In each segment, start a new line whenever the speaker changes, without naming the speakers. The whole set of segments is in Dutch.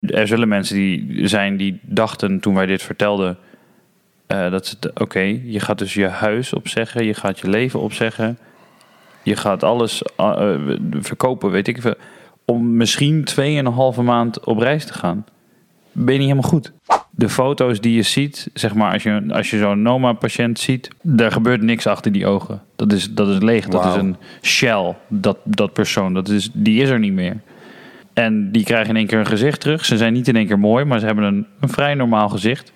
Er zullen mensen die zijn die dachten toen wij dit vertelden. eh, dat ze, het- oké, je gaat dus je huis opzeggen, je gaat je leven opzeggen, je gaat alles eh, eh, verkopen, weet ik veel, om misschien 2,5 maand op reis te gaan. Ben je niet helemaal goed. De foto's die je ziet, zeg maar, als je, als je zo'n Noma-patiënt ziet, daar gebeurt niks achter die ogen. Dat is, dat is leeg, dat is een shell, dat, dat persoon, dat is, die is er niet meer. En die krijgen in één keer een gezicht terug. Ze zijn niet in één keer mooi, maar ze hebben een, een vrij normaal gezicht.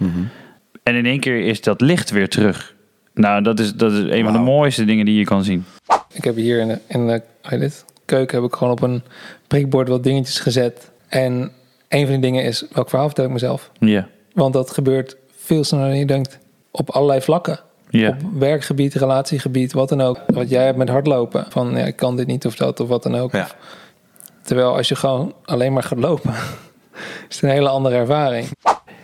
En in één keer is dat licht weer terug. Nou, dat is, dat is een van de mooiste dingen die je kan zien.
Ik heb hier in de, in de hoe heet het, keuken heb ik gewoon op een prikbord wat dingetjes gezet. En een van die dingen is, welk verhaal vertel ik mezelf?
Ja.
Want dat gebeurt veel sneller dan je denkt. Op allerlei vlakken.
Ja.
Op werkgebied, relatiegebied, wat dan ook. Wat jij hebt met hardlopen. Van ja, ik kan dit niet of dat of wat dan ook.
Ja.
Terwijl als je gewoon alleen maar gaat lopen, is het een hele andere ervaring.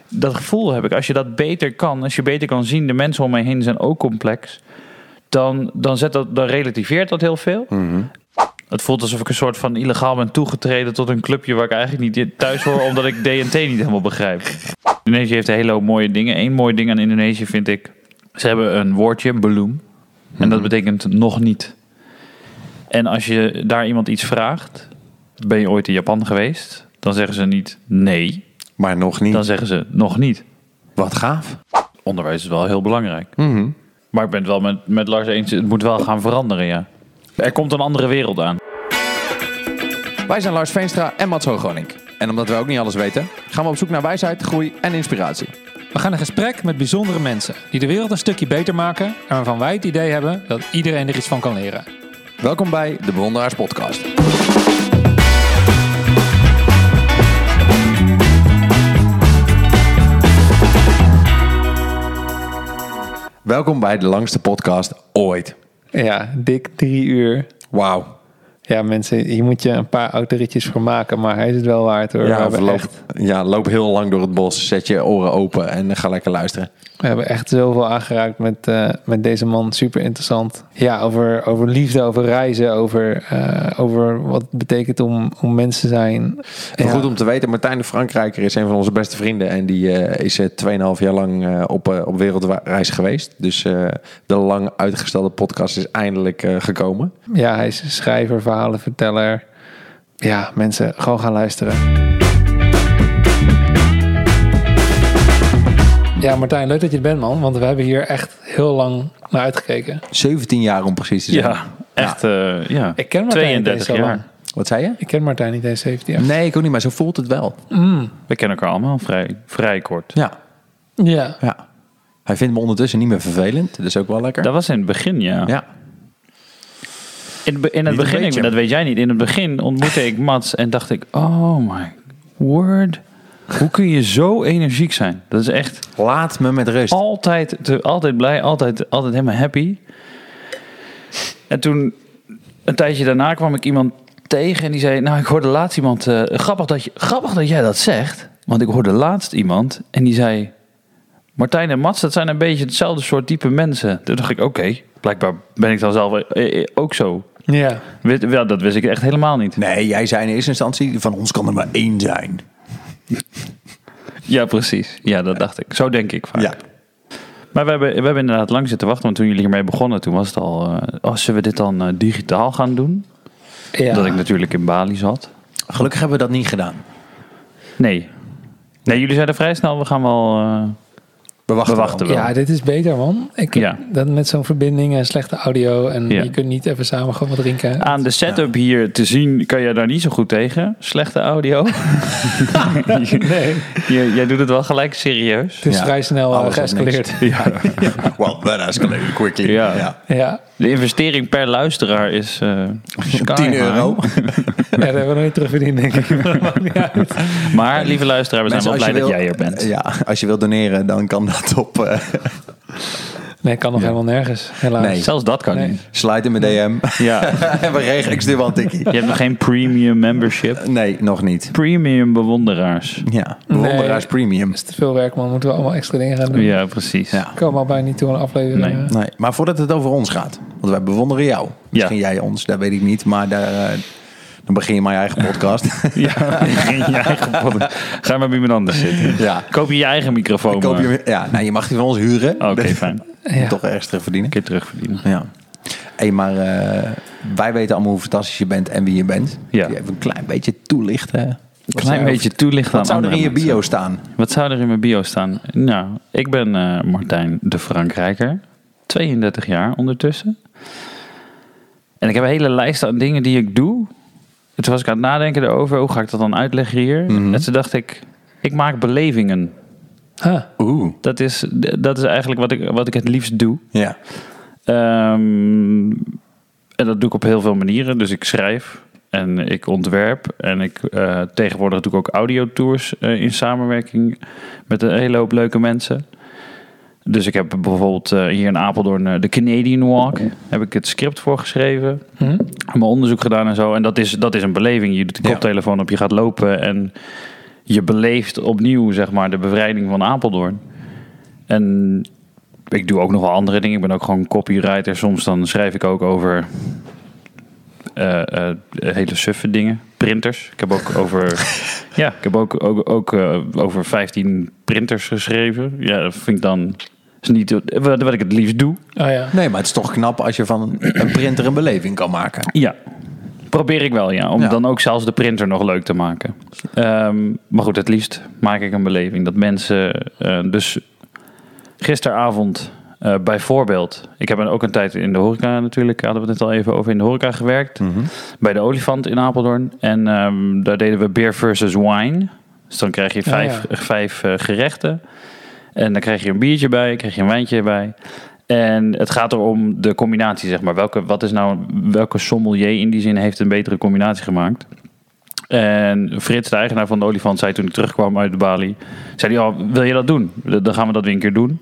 dat gevoel heb ik. Als je dat beter kan, als je beter kan zien, de mensen om mij heen zijn ook complex. Dan, dan, zet dat, dan relativeert dat heel veel. Het voelt alsof ik een soort van illegaal ben toegetreden tot een clubje waar ik eigenlijk niet thuis hoor, omdat ik DNT niet helemaal begrijp. Indonesië heeft een hele hoop mooie dingen. Eén mooi ding aan Indonesië vind ik, ze hebben een woordje, bloem. En dat betekent nog niet. En als je daar iemand iets vraagt, ben je ooit in Japan geweest? Dan zeggen ze niet nee,
Maar nog niet.
dan zeggen ze nog niet.
Wat gaaf.
Onderwijs is wel heel belangrijk.
Mhm.
Maar ik ben het wel met, met Lars eens, het moet wel gaan veranderen, ja. Er komt een andere wereld aan.
Wij zijn Lars Veenstra en Mats Hoogronink. En omdat we ook niet alles weten, gaan we op zoek naar wijsheid, groei en inspiratie.
We gaan in gesprek met bijzondere mensen die de wereld een stukje beter maken en waarvan wij het idee hebben dat iedereen er iets van kan leren.
Welkom bij de Bewonderaars Podcast. Welkom bij de langste podcast ooit.
Ja, dik drie uur.
Wauw.
Ja, mensen, hier moet je een paar autoritjes voor maken, maar hij is het wel waard hoor. we,
Ja, loop,
echt,
ja, loop heel lang door het bos, zet je oren open en ga lekker luisteren.
We hebben echt zoveel aangeraakt met, eh, met deze man. Super interessant. Ja, over, over liefde, over reizen, over, eh, over wat het betekent om, om mensen te zijn.
En
Ja.
Goed om te weten, Martijn de Frankrijker is een van onze beste vrienden. En die eh, is eh, 2,5 jaar lang op, op wereldreis geweest. Dus de lang uitgestelde podcast is eindelijk gekomen.
Ja, hij is schrijver, verhalenverteller. Ja, mensen, gewoon gaan luisteren. Ja, Martijn, leuk dat je er bent, man. Want we hebben hier echt heel lang naar uitgekeken.
17 jaar om precies te zijn.
Ja, echt, eh, ja.
Ik ken Martijn niet
32
eens zo lang.
jaar.
Wat zei je?
Ik ken Martijn niet eens 17 jaar.
Nee, ik ook niet, maar zo voelt het wel.
We kennen elkaar allemaal vrij, vrij kort.
Ja,
Ja.
ja. Hij vindt me ondertussen niet meer vervelend. Dat is ook wel lekker.
Dat was in het begin, ja.
Ja.
In, in het
Niet
begin, ik, dat weet jij niet. In het begin ontmoette ik Mats en dacht ik, oh my word. Hoe kun je zo energiek zijn? Dat is echt
Laat me met rust.
altijd, te- altijd blij, altijd, altijd helemaal happy. En toen, een tijdje daarna kwam ik iemand tegen en die zei, nou ik hoorde laatst iemand, eh, grappig, dat je, grappig dat jij dat zegt. Want ik hoorde laatst iemand en die zei, Martijn en Mats, dat zijn een beetje hetzelfde soort type mensen. Toen dacht ik, oké, blijkbaar ben ik dan zelf eh, eh, ook zo.
Ja.
Wist- Ja, dat wist ik echt helemaal niet.
Nee, jij zei in eerste instantie, van ons kan er maar één zijn.
Ja, precies. Ja, dat dacht ik. Zo denk ik vaak.
Ja.
Maar we hebben, we hebben inderdaad lang zitten wachten. Want toen jullie hiermee begonnen, toen was het al... eh oh, zullen we dit dan eh, digitaal gaan doen?
ja.
Dat ik natuurlijk in Bali zat.
Gelukkig hebben we dat niet gedaan.
Nee. Nee, jullie zeiden vrij snel, we gaan wel... eh,
We wachten,
We wachten
wel.
Ja, dit is beter, man. Ik,
Ja.
dat met zo'n verbinding en slechte audio. En
Ja.
je kunt niet even samen gewoon wat drinken.
aan de setup hier te zien, kan je daar niet zo goed tegen. Slechte audio.
Nee,
Je- jij doet het wel gelijk serieus.
het is
Ja.
vrij snel eh,
Alles of
geëscaleerd.
Ja.
Well, that escalated quickly.
Ja.
ja.
De investering per luisteraar is... eh, sky
10
high.
euro.
ja, dat hebben we nog niet terugverdiend, denk ik. Maar
lieve luisteraar, we zijn wel blij dat jij
wil-
er bent.
Ja, als je wilt doneren, dan kan dat op eh
Nee, kan nog helemaal nergens, helaas.
Nee.
Zelfs dat kan
Nee.
niet.
slide in mijn DM.
Ja.
en we regelen, ik stuur wel een tikkie.
Je hebt nog geen premium membership.
Nee, nog niet.
Premium bewonderaars.
Ja, bewonderaars premium.
Dat is te veel werk, man. Moeten we allemaal extra dingen gaan doen.
Ja, precies.
Ja.
We komen al bijna niet toe aan een aflevering.
Nee.
Nee, maar voordat het over ons gaat, want wij bewonderen jou. Misschien jij ons, dat weet ik niet, maar daar, eh, Dan begin je maar je eigen podcast.
Ja, in je eigen podcast. Ga maar bij iemand anders zitten.
ja.
Koop je je eigen microfoon
Koop
maar.
je, ja, nou, je mag die van ons huren.
Oké, fijn.
Ja.
Toch ergens terug verdienen.
Een keer terugverdienen.
Ja. Hey, maar eh, wij weten allemaal hoe fantastisch je bent en wie je bent.
Ja.
Kun je even een klein beetje toelichten?
Een
Wat
klein beetje toelichten
Wat
aan
zou er in je
mensen.
bio staan?
Wat zou er in mijn bio staan? Nou, ik ben eh, Martijn de Frankrijker. 32 jaar ondertussen. En ik heb een hele lijst aan dingen die ik doe. En toen was ik aan het nadenken erover. Hoe ga ik dat dan uitleggen hier?
Mhm.
En toen dacht ik, ik maak belevingen.
Huh.
Oeh.
Dat is, dat is eigenlijk wat ik, wat ik het liefst doe.
Ja.
Ehm, en dat doe ik op heel veel manieren. Dus ik schrijf en ik ontwerp. En ik, eh, tegenwoordig doe ik ook audiotours eh, in samenwerking met een hele hoop leuke mensen. Dus ik heb bijvoorbeeld eh, hier in Apeldoorn de Canadian Walk. Heb ik het script voor geschreven.
Hm?
Mijn onderzoek gedaan en zo. En dat is, dat is een beleving. Je doet de koptelefoon op, je gaat lopen en je beleeft opnieuw zeg maar, de bevrijding van Apeldoorn. En ik doe ook nog wel andere dingen. Ik ben ook gewoon copywriter. Soms dan schrijf ik ook over eh, eh, hele suffe dingen. Printers. Ik heb ook over, ja, ik heb ook, ook, ook eh, over 15 printers geschreven. Ja, dat vind ik dan is niet wat, wat ik het liefst doe.
Oh ja.
Nee, maar het is toch knap als je van een printer een beleving kan maken.
Ja, probeer ik wel, ja. Om
Ja.
dan ook zelfs de printer nog leuk te maken. Ehm, maar goed, het liefst maak ik een beleving. Dat mensen... eh, dus gisteravond eh, bijvoorbeeld... Ik heb ook een tijd in de horeca natuurlijk... Hadden we het net al even over in de horeca gewerkt. Bij de Olifant in Apeldoorn. En ehm, daar deden we beer versus wine. Dus dan krijg je
Ja,
vijf,
ja.
vijf eh, gerechten. En dan krijg je een biertje bij, krijg je een wijntje bij. En het gaat erom de combinatie, zeg maar. Welke, wat is nou, welke sommelier in die zin heeft een betere combinatie gemaakt? En Frits, de eigenaar van de olifant, zei toen ik terugkwam uit de balie... zei hij, oh, wil je dat doen? Dan gaan we dat weer een keer doen.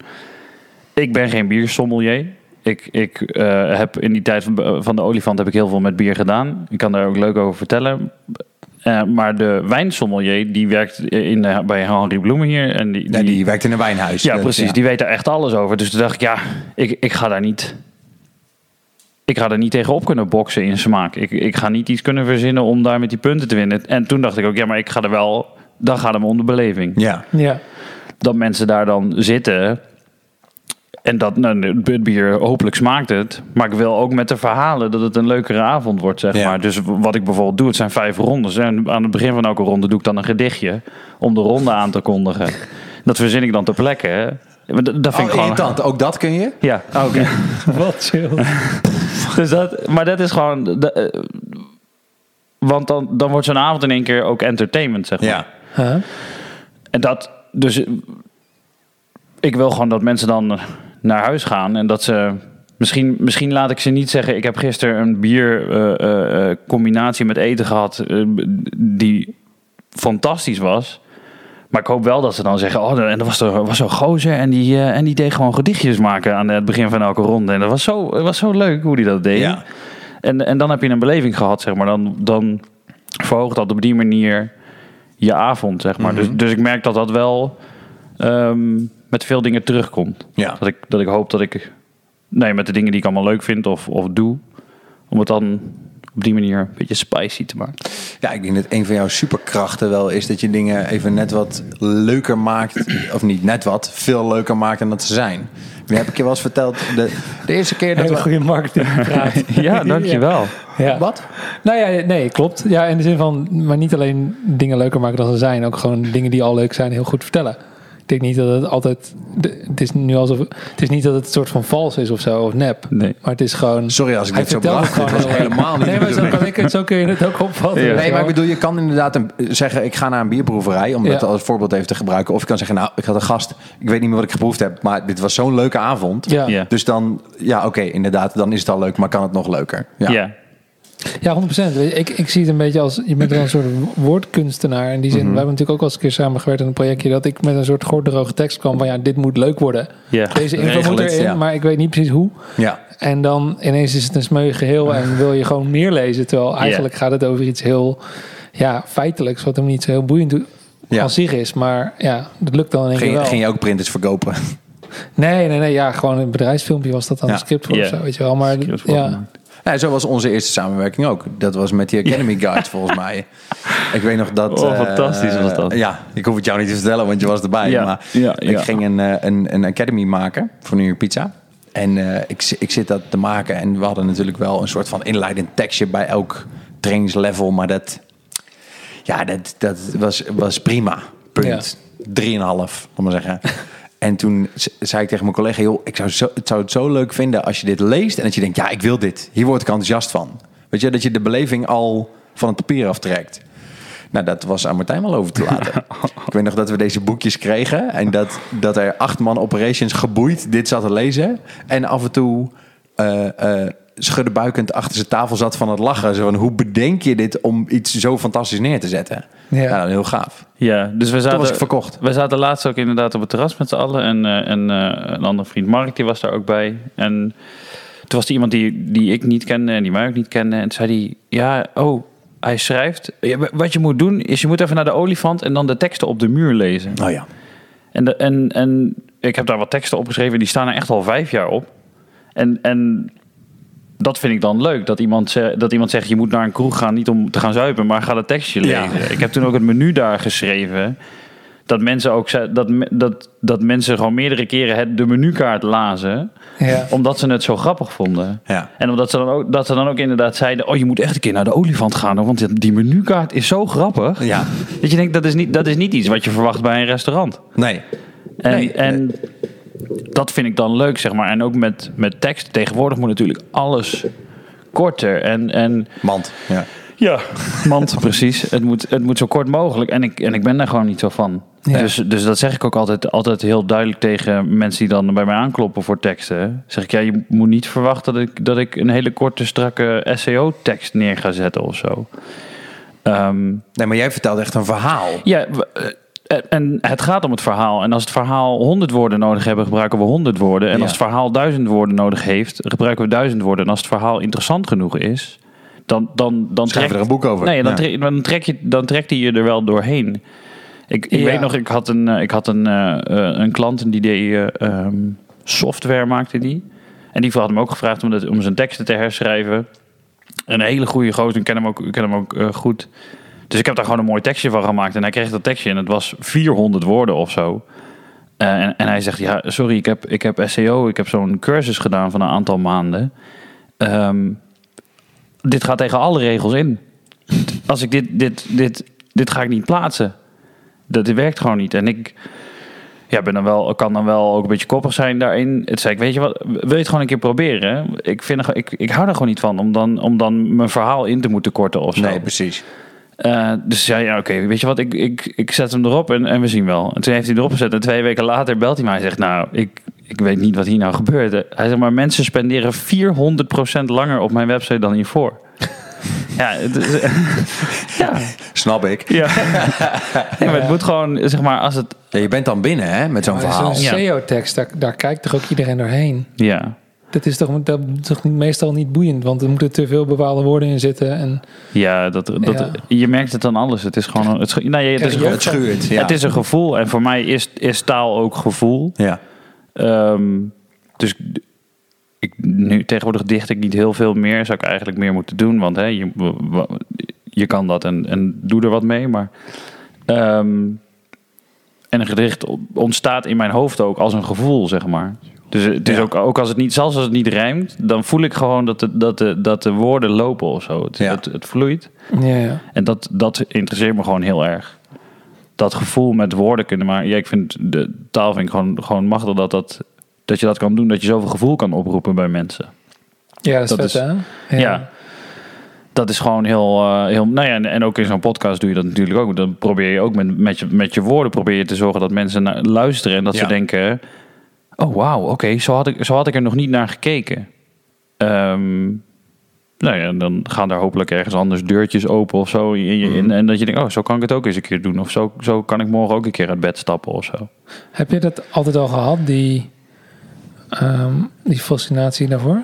Ik ben geen biersommelier. Ik, ik eh, heb in die tijd van, van de olifant heb ik heel veel met bier gedaan. Ik kan daar ook leuk over vertellen. Eh, maar de wijnsommelier, die werkt in, de- bij Henri Bloemen hier. En die,
die werkt in een wijnhuis.
ja,
Dat-
precies. Die weet daar echt alles over. Dus toen dacht ik, ja, ik, ik ga daar niet... Ik ga er niet tegen op kunnen boksen in smaak. Ik, ik ga niet iets kunnen verzinnen om daar met die punten te winnen. En toen dacht ik ook, ja, maar ik ga er wel... Dan gaat het me om de beleving.
Ja.
Ja.
Dat mensen daar dan zitten... En dat nou, het bier, hopelijk smaakt het. Maar ik wil ook met de verhalen dat het een leukere avond wordt, zeg
Ja.
maar. Dus wat ik bijvoorbeeld doe, het zijn vijf rondes. En aan het begin van elke ronde doe ik dan een gedichtje om de ronde aan te kondigen. Dat verzin ik dan ter plekke. Dat dat vind
Oh,
ik gewoon...
irritant. Ook dat kun je?
Ja, oké.
Wat chill.
dus dat, maar dat is gewoon... de- eh, want dan, dan wordt zo'n avond in één keer ook entertainment, zeg maar.
Ja.
Huh?
En dat, dus ik wil gewoon dat mensen dan naar huis gaan en dat ze. Misschien, misschien laat ik ze niet zeggen. Ik heb gisteren een bier eh, eh, eh, combinatie met eten gehad eh, die fantastisch was. Maar ik hoop wel dat ze dan zeggen: Oh, en er was, er was zo'n gozer en die, en die deed gewoon gedichtjes maken aan het begin van elke ronde. En dat was zo, was zo leuk hoe die dat deed.
Ja.
En, en dan heb je een beleving gehad, zeg maar. Dan, dan verhoogt dat op die manier je avond, zeg maar. dus, dus ik merk dat dat wel ehm, met veel dingen terugkomt.
Ja.
Dat, ik, dat ik hoop dat ik, nee, met de dingen die ik allemaal leuk vind of, of doe, om het dan op die manier een beetje spicy te maken.
Ja, ik denk dat een van jouw superkrachten wel is dat je dingen even net wat leuker maakt. Of niet net wat, veel leuker maakt dan dat ze zijn. Nu heb ik je wel eens verteld, de, de eerste keer dat
Hele
we...
goede marketingpraat.
Ja, dankjewel.
Ja.
Wat?
Nou ja, nee, klopt. Ja, in de zin van, maar niet alleen dingen leuker maken dan ze zijn, ook gewoon dingen die al leuk zijn heel goed vertellen. Ik denk niet dat het altijd, de- het is nu alsof, het is niet dat het een soort van vals is of zo, of nep.
Nee.
Maar het is gewoon...
Sorry als ik dit zo bracht.
het
was helemaal niet
Nee, maar zo, kan ik het, zo kun je het ook opvatten.
Ja.
Nee, maar ik bedoel, je kan inderdaad een, zeggen, ik ga naar een bierproeverij, om dat
Ja.
als voorbeeld even te gebruiken. Of je kan zeggen, nou, ik had een gast, ik weet niet meer wat ik geproefd heb, maar dit was zo'n leuke avond.
Ja.
Ja.
Dus dan, ja, oké, inderdaad, dan is het al leuk, maar kan het nog leuker. Ja.
Ja.
Ja, 100%. Weet je, Ik, ik zie het een beetje als, je bent wel een soort woordkunstenaar. In die zin,
Mhm.
we hebben natuurlijk ook al eens een keer samengewerkt aan een projectje, dat ik met een soort gordroge tekst kwam van, ja, dit moet leuk worden. Deze info moet erin,
ja.
maar ik weet niet precies hoe.
Ja.
En dan ineens is het een smeu geheel en wil je gewoon meer lezen. Terwijl eigenlijk gaat het over iets heel ja, feitelijks, wat hem niet zo heel boeiend doet.
Ja.
Als zich is, maar ja, dat lukt dan in één keer
Ging,
wel.
ging je ook printers verkopen?
Nee, nee, nee, ja, gewoon een bedrijfsfilmpje was dat dan
Ja.
een script voor of zo, weet je wel. Maar ja.
Nou, zo was onze eerste samenwerking ook. Dat was met die Academy Guides volgens mij. Ik weet nog dat...
Oh,
eh,
fantastisch was dat.
Ja, ik hoef het jou niet te vertellen, want je was erbij.
Ja,
maar
ja,
ik
ja.
ging een, eh, een, een Academy maken voor New York Pizza. En eh, ik, ik zit dat te maken en we hadden natuurlijk wel een soort van inleidend tekstje bij elk trainingslevel. Maar dat, ja, dat, dat was, was prima. Punt. Drieënhalf, laat maar zeggen. En toen zei ik tegen mijn collega, joh, ik zou, zo, het zou het zo leuk vinden als je dit leest en dat je denkt, ja, ik wil dit. Hier word ik enthousiast van. Weet je, dat je de beleving al van het papier aftrekt. Nou, dat was aan Martijn wel over te laten. ik weet nog dat we deze boekjes kregen en dat, dat er acht man operations geboeid dit zat te lezen. En af en toe eh eh schuddebuikend achter zijn tafel zat van het lachen. Zo van, hoe bedenk je dit om iets zo fantastisch neer te zetten?
Ja.
Ja, heel gaaf.
Ja, dus we zaten,
was ik verkocht.
We zaten laatst ook inderdaad op het terras met z'n allen. En, eh, en eh, een andere vriend, Mark, die was daar ook bij. En toen was er iemand die, die ik niet kende en die mij ook niet kende. En toen zei hij, ja, oh, hij schrijft. Ja, Wat je moet doen, is je moet even naar de olifant en dan de teksten op de muur lezen.
Oh ja.
En, de, en, en ik heb daar wat teksten opgeschreven, die staan er echt al vijf jaar op. En, en dat vind ik dan leuk, dat iemand, ze- dat iemand zegt... je moet naar een kroeg gaan, niet om te gaan zuipen, maar ga het tekstje
Ja.
lezen. Ik heb toen ook het menu daar geschreven... dat mensen, ook, dat, dat, dat mensen gewoon meerdere keren het, de menukaart lazen...
Ja.
omdat ze het zo grappig vonden.
Ja.
En omdat ze, dan ook, dat ze dan ook inderdaad zeiden... oh, je moet echt een keer naar de olifant gaan, hoor, want die- menukaart is zo grappig.
Ja.
Dat je denkt, dat is, niet, dat is niet iets wat je verwacht bij een restaurant.
Nee.
En,
Nee,
en dat vind ik dan leuk, zeg maar. En ook met, met tekst. Tegenwoordig moet natuurlijk alles korter. En, en
Mand. Ja.
ja, mand, precies. Het moet, het moet zo kort mogelijk. En ik, en ik ben daar gewoon niet zo van.
Ja.
Dus, dus dat zeg ik ook altijd, altijd heel duidelijk tegen mensen die dan bij mij aankloppen voor teksten. Zeg ik, ja, je moet niet verwachten dat ik, dat ik een hele korte, strakke SEO-tekst neer ga zetten of zo. Ehm,
Nee, maar jij vertelt echt een verhaal.
ja, en het gaat om het verhaal. En als het verhaal 100 woorden nodig hebben, gebruiken we 100 woorden. En
Ja.
als het verhaal 1000 woorden nodig heeft, gebruiken we 1000 woorden. En als het verhaal interessant genoeg is, dan, dan, dan
Schrijf
trekt-
er een boek over.
Nee, dan,
Ja.
trek, dan, trek je, dan trekt hij je er wel doorheen. Ik, ik
Ja.
weet nog, ik had een, eh, ik had een, eh, eh, een klant en die deed eh, ehm, software, maakte die. En die had me ook gevraagd om, dat, om zijn teksten te herschrijven. Een hele goede gozer, ik ken hem ook, ken hem ook goed. Dus ik heb daar gewoon een mooi tekstje van gemaakt. En hij kreeg dat tekstje en het was 400 woorden of zo. Eh, en, hij zegt, ja, sorry, ik heb, ik heb SEO, ik heb zo'n cursus gedaan van een aantal maanden. Ehm, dit gaat tegen alle regels in. Als ik dit, dit, dit, dit ga ik niet plaatsen. Dat werkt gewoon niet. En ik ja, ben dan wel, kan dan wel ook een beetje koppig zijn daarin. Het zei ik, weet je wat, wil je het gewoon een keer proberen? Ik, vind, ik, ik hou er gewoon niet van om dan, om dan mijn verhaal in te moeten korten of zo.
Nee, precies.
Eh, dus zei ja, oké, weet je wat, ik, ik, ik zet hem erop en, en we zien wel. En toen heeft hij erop gezet en twee weken later belt hij mij en zegt, nou, ik, ik weet niet wat hier nou gebeurt. Hij zegt, maar mensen spenderen 400% langer op mijn website dan hiervoor. ja, het is- ja,
Snap ik.
ja. nee, maar het moet gewoon, zeg maar, als het,
Ja, je bent dan binnen hè, met zo'n
Maar
verhaal.
Zo'n
Ja.
SEO-tekst, daar, daar kijkt toch ook iedereen doorheen?
ja,
Dat is toch, dat is toch niet, meestal niet boeiend, want er moeten te veel bepaalde woorden in zitten. En,
ja, dat, dat,
Ja.
je merkt het aan alles. Het is gewoon, een- het, is- het,
Het schuurt. Ja.
het is een gevoel en voor mij is, is taal ook gevoel.
ja.
Ehm, dus ik, nu, tegenwoordig dicht ik niet heel veel meer. Zou ik eigenlijk meer moeten doen. Want hè, je, je kan dat en, en doe er wat mee. Maar, ehm, en een gedicht ontstaat in mijn hoofd ook als een gevoel, zeg maar. Dus het is
Ja.
ook, ook als het niet, zelfs als het niet rijmt, dan voel ik gewoon dat de, dat de, dat de woorden lopen of zo. Het,
Ja.
het, het vloeit.
ja, ja.
En dat, dat interesseert me gewoon heel erg. Dat gevoel met woorden kunnen maken. Ja, ik vind de taal vind ik gewoon, gewoon machtig dat, dat, dat je dat kan doen. Dat je zoveel gevoel kan oproepen bij mensen.
ja, dat is
Dat
vet,
is-
hè?
Ja. Dat is gewoon heel... eh, heel nou ja, en, en ook in zo'n podcast doe je dat natuurlijk ook. Dan probeer je ook met, met, je, met je woorden probeer je te zorgen dat mensen naar, luisteren. En dat
Ja.
ze denken... Oh, wauw, oké, zo, had ik, zo had ik er nog niet naar gekeken. Ehm, nou ja, dan gaan daar hopelijk ergens anders deurtjes open of zo. In, in, en dat je denkt, oh, zo kan ik het ook eens een keer doen. Of zo, zo kan ik morgen ook een keer uit bed stappen of zo.
Heb je dat altijd al gehad, die, ehm, die fascinatie daarvoor?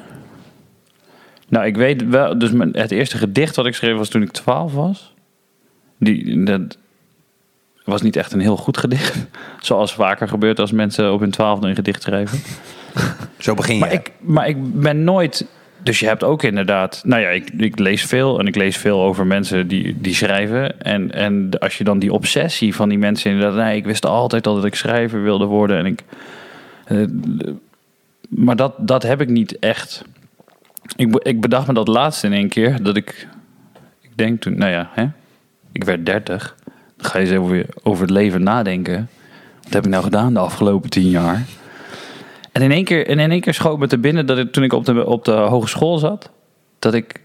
Nou, ik weet wel, dus mijn, het eerste gedicht wat ik schreef was toen ik 12 was. Die, dat was niet echt een heel goed gedicht. Zoals vaker gebeurt als mensen op hun twaalfde een gedicht schrijven.
Zo begin je.
Maar ik, maar ik ben nooit dus je hebt ook inderdaad, nou ja, ik, ik lees veel en ik lees veel over mensen die, die schrijven. En, en als je dan die obsessie van die mensen inderdaad, nee, ik wist altijd al dat ik schrijver wilde worden. En ik, eh, maar dat, dat heb ik niet echt. Ik, ik bedacht me dat laatst in één keer, dat ik, ik denk toen, nou ja, hè, ik werd 30. Ga je eens over, over het leven nadenken. Wat heb ik nou gedaan de afgelopen tien jaar? En in één keer, en in één keer schoot me te binnen dat ik, toen ik op de, op de hogeschool zat, dat ik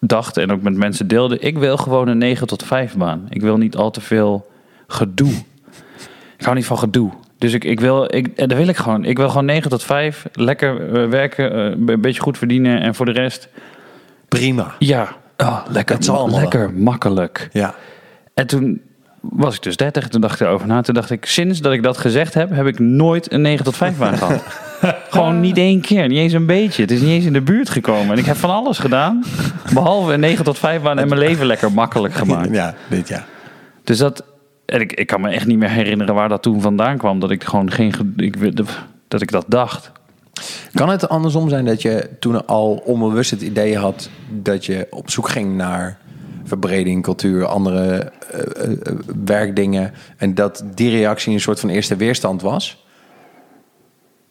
dacht en ook met mensen deelde, ik wil gewoon een 9 tot 5 baan. Ik wil niet al te veel gedoe. Ik hou niet van gedoe. Dus ik, ik wil, ik, en dat wil ik gewoon. Ik wil gewoon 9 tot 5, lekker eh, werken, eh, een beetje goed verdienen en voor de rest,
Prima.
ja, oh, lekker,
Het zal allemaal
lekker makkelijk.
Ja.
En toen was ik dus 30. Toen dacht ik erover na. Toen dacht ik, sinds dat ik dat gezegd heb, heb ik nooit een 9 tot 5 baan gehad. Gewoon niet één keer, niet eens een beetje. Het is niet eens in de buurt gekomen. En ik heb van alles gedaan, behalve een 9 tot 5 baan en mijn leven lekker makkelijk gemaakt.
Ja, dit ja.
Dus dat, en ik, ik kan me echt niet meer herinneren waar dat toen vandaan kwam. Dat ik gewoon geen, ge- ik, dat ik dat dacht.
Kan het andersom zijn dat je toen al onbewust het idee had dat je op zoek ging naar verbreding, cultuur, andere eh, eh, eh, werkdingen en dat die reactie een soort van eerste weerstand was?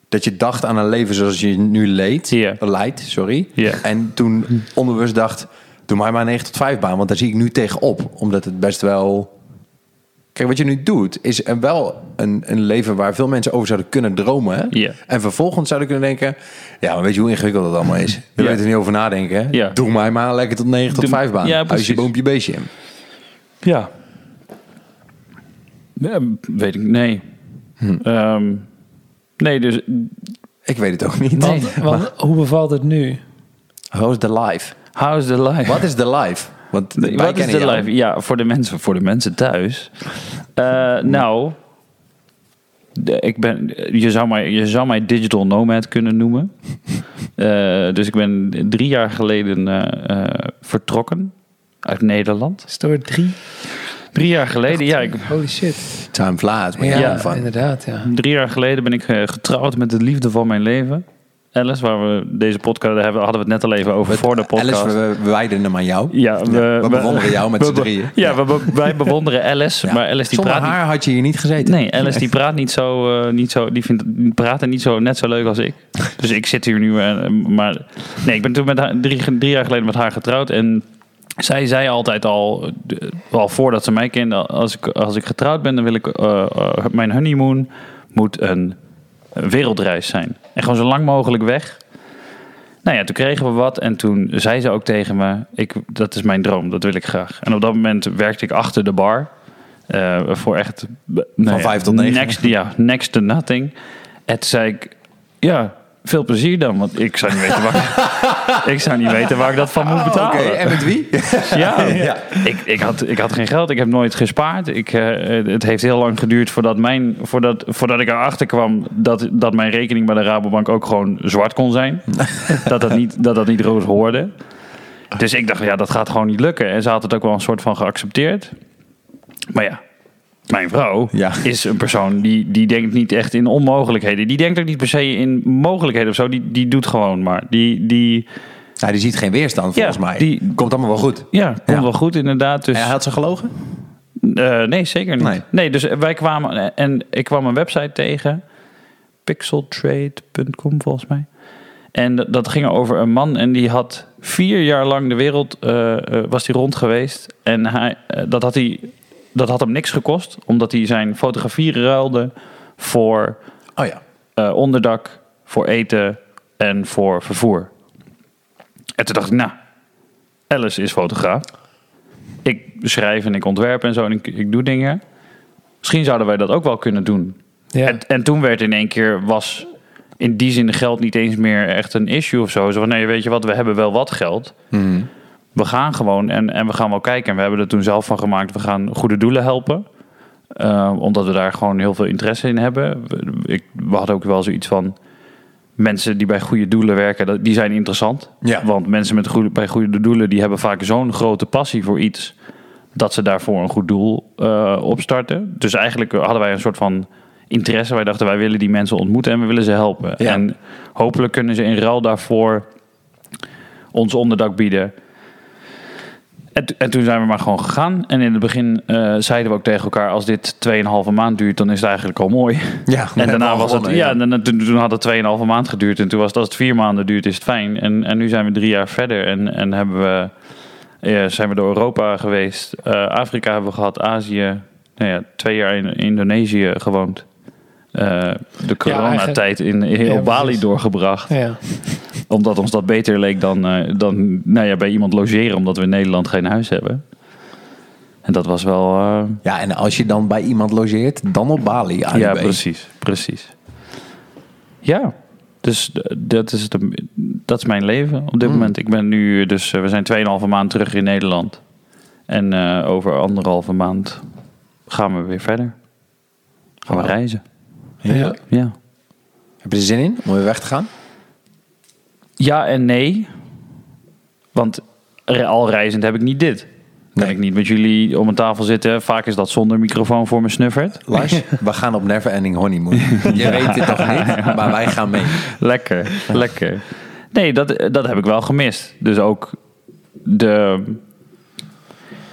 Dat je dacht aan een leven zoals je nu leed, leidt, sorry. En toen onbewust dacht, doe maar maar een 9 tot 5 baan, want daar zie ik nu tegenop. Omdat het best wel... Kijk, wat je nu doet, is een- wel een, een leven waar veel mensen over zouden kunnen dromen. hè? En vervolgens zouden kunnen denken, ja, maar weet je hoe ingewikkeld dat allemaal is? We
Ja.
weten er niet over nadenken. hè? Doe mij maar lekker tot 9 tot
Doe-
5 baan.
Ja,
Huisje,
precies.
boompje, beestje.
Ja. Ja, weet ik, nee. Ehm, nee, dus
Ik weet het ook niet.
Want, want hoe bevalt het nu?
How is the life?
how's the life?
Wat is the life? Want wij
Wat is de live? Ja, voor de mensen, voor de mensen thuis. Eh, nou, de- ik ben, je, zou mij, je zou mij digital nomad kunnen noemen. Eh, dus ik ben drie jaar geleden eh, vertrokken uit Nederland.
Is het er drie?
Drie jaar geleden, ja, ik,
Holy shit.
Time flies. Maar
Ja,
ja, van.
inderdaad. Ja.
drie jaar geleden ben ik getrouwd met de liefde van mijn leven. Alice, waar we deze podcast hebben, hadden we het net al even over voor de podcast.
Alice, we, wijden hem aan jou.
ja, we,
we bewonderen jou met z'n drieën.
Ja, we wij bewonderen Alice,
Ja.
maar Alice die
Zonder
praat niet-
haar had je hier niet gezeten.
Nee, Alice die praat niet zo, eh, niet zo die vindt die praten niet zo net zo leuk als ik. Dus ik zit hier nu, eh, maar nee, ik ben toen met haar, drie, drie jaar geleden met haar getrouwd en zij zei altijd al, eh, al voordat ze mij kende, als ik, als ik getrouwd ben, dan wil ik mijn honeymoon moet een wereldreis zijn en gewoon zo lang mogelijk weg. Nou ja, toen kregen we wat en toen zei ze ook tegen me, ik, dat is mijn droom, dat wil ik graag. En op dat moment werkte ik achter de bar. eh, voor echt... nou ja,
vijf tot negen.
Next, ja, next to nothing. En toen zei ik, ja, veel plezier dan. Want ik zou niet weten waar, ik zou niet weten waar ik dat van moet
Oké,
betalen.
en met wie?
Ja,
Ja.
Ik, ik, had, ik had geen geld, ik heb nooit gespaard. Ik, eh, het heeft heel lang geduurd voordat, mijn, voordat, voordat ik erachter kwam dat, dat mijn rekening bij de Rabobank ook gewoon zwart kon zijn. dat, dat, niet, dat dat niet rood hoorde. Dus ik dacht, ja, dat gaat gewoon niet lukken. En ze had het ook wel een soort van geaccepteerd. Maar ja, mijn vrouw
Ja.
is een persoon die, die denkt niet echt in onmogelijkheden. Die denkt ook niet per se in mogelijkheden of zo. Die, die doet gewoon maar. Die, die,
Nou, die ziet geen weerstand volgens
Ja,
mij.
die-
Komt allemaal wel goed.
ja, komt
Ja.
wel goed inderdaad. Dus,
En had ze gelogen?
Eh, nee, zeker niet.
Nee.
Nee. dus wij kwamen en ik kwam een website tegen, pixeltrade.com volgens mij. En dat, dat ging over een man en die had vier jaar lang de wereld eh, eh, was hij rond geweest en hij dat had hij dat had hem niks gekost omdat hij zijn fotografie ruilde voor
Oh ja.
eh, onderdak, voor eten en voor vervoer. En toen dacht ik, nou, Alice is fotograaf. Ik schrijf en ik ontwerp en zo en ik, ik doe dingen. Misschien zouden wij dat ook wel kunnen doen.
Ja.
En, en toen werd in één keer, was in die zin geld niet eens meer echt een issue of zo. Zo van, nee, weet je wat, we hebben wel wat geld.
Mhm.
We gaan gewoon en, en we gaan wel kijken. En we hebben er toen zelf van gemaakt, we gaan goede doelen helpen. Eh, omdat we daar gewoon heel veel interesse in hebben. We, ik, we hadden ook wel zoiets van... Mensen die bij goede doelen werken, die zijn interessant.
Ja.
Want mensen met goede, bij goede doelen... die hebben vaak zo'n grote passie voor iets... dat ze daarvoor een goed doel eh, opstarten. Dus eigenlijk hadden wij een soort van interesse. Wij dachten, wij willen die mensen ontmoeten en we willen ze helpen.
Ja.
En hopelijk kunnen ze in ruil daarvoor ons onderdak bieden. En, en toen zijn we maar gewoon gegaan. En in het begin eh, zeiden we ook tegen elkaar: als dit 2,5 maand duurt, dan is het eigenlijk al mooi.
Ja,
En daarna was het, ja, en dan- toen, toen had het 2,5 maand geduurd. En toen was het, als het vier maanden duurt, is het fijn. En, en nu zijn we drie jaar verder. En, en hebben we, ja, zijn we door Europa geweest. Eh, Afrika hebben we gehad, Azië. Nou ja, twee jaar in Indonesië gewoond. Eh, de coronatijd in, in,
Ja,
op Bali doorgebracht.
Ja.
Omdat ons dat beter leek dan, eh, dan nou ja, bij iemand logeren. Omdat we in Nederland geen huis hebben. En dat was wel... eh,
Ja, en als je dan bij iemand logeert, dan op Bali. AUB.
ja, precies, precies. Ja, dus dat is, de, dat is mijn leven op dit moment. Ik ben nu, dus we zijn 2,5 maand terug in Nederland. En eh, over anderhalve maand gaan we weer verder. Gaan we reizen.
Ja.
Ja.
Heb je er zin in om weer weg te gaan?
ja en nee. Want al reizend heb ik niet dit. Kan
Nee.
ik niet met jullie om een tafel zitten. Vaak is dat zonder microfoon voor me snuffert.
Lars, we gaan op Never Ending Honeymoon. Je weet het toch niet, maar wij gaan mee.
Lekker, lekker. Nee, dat, dat heb ik wel gemist. Dus ook de.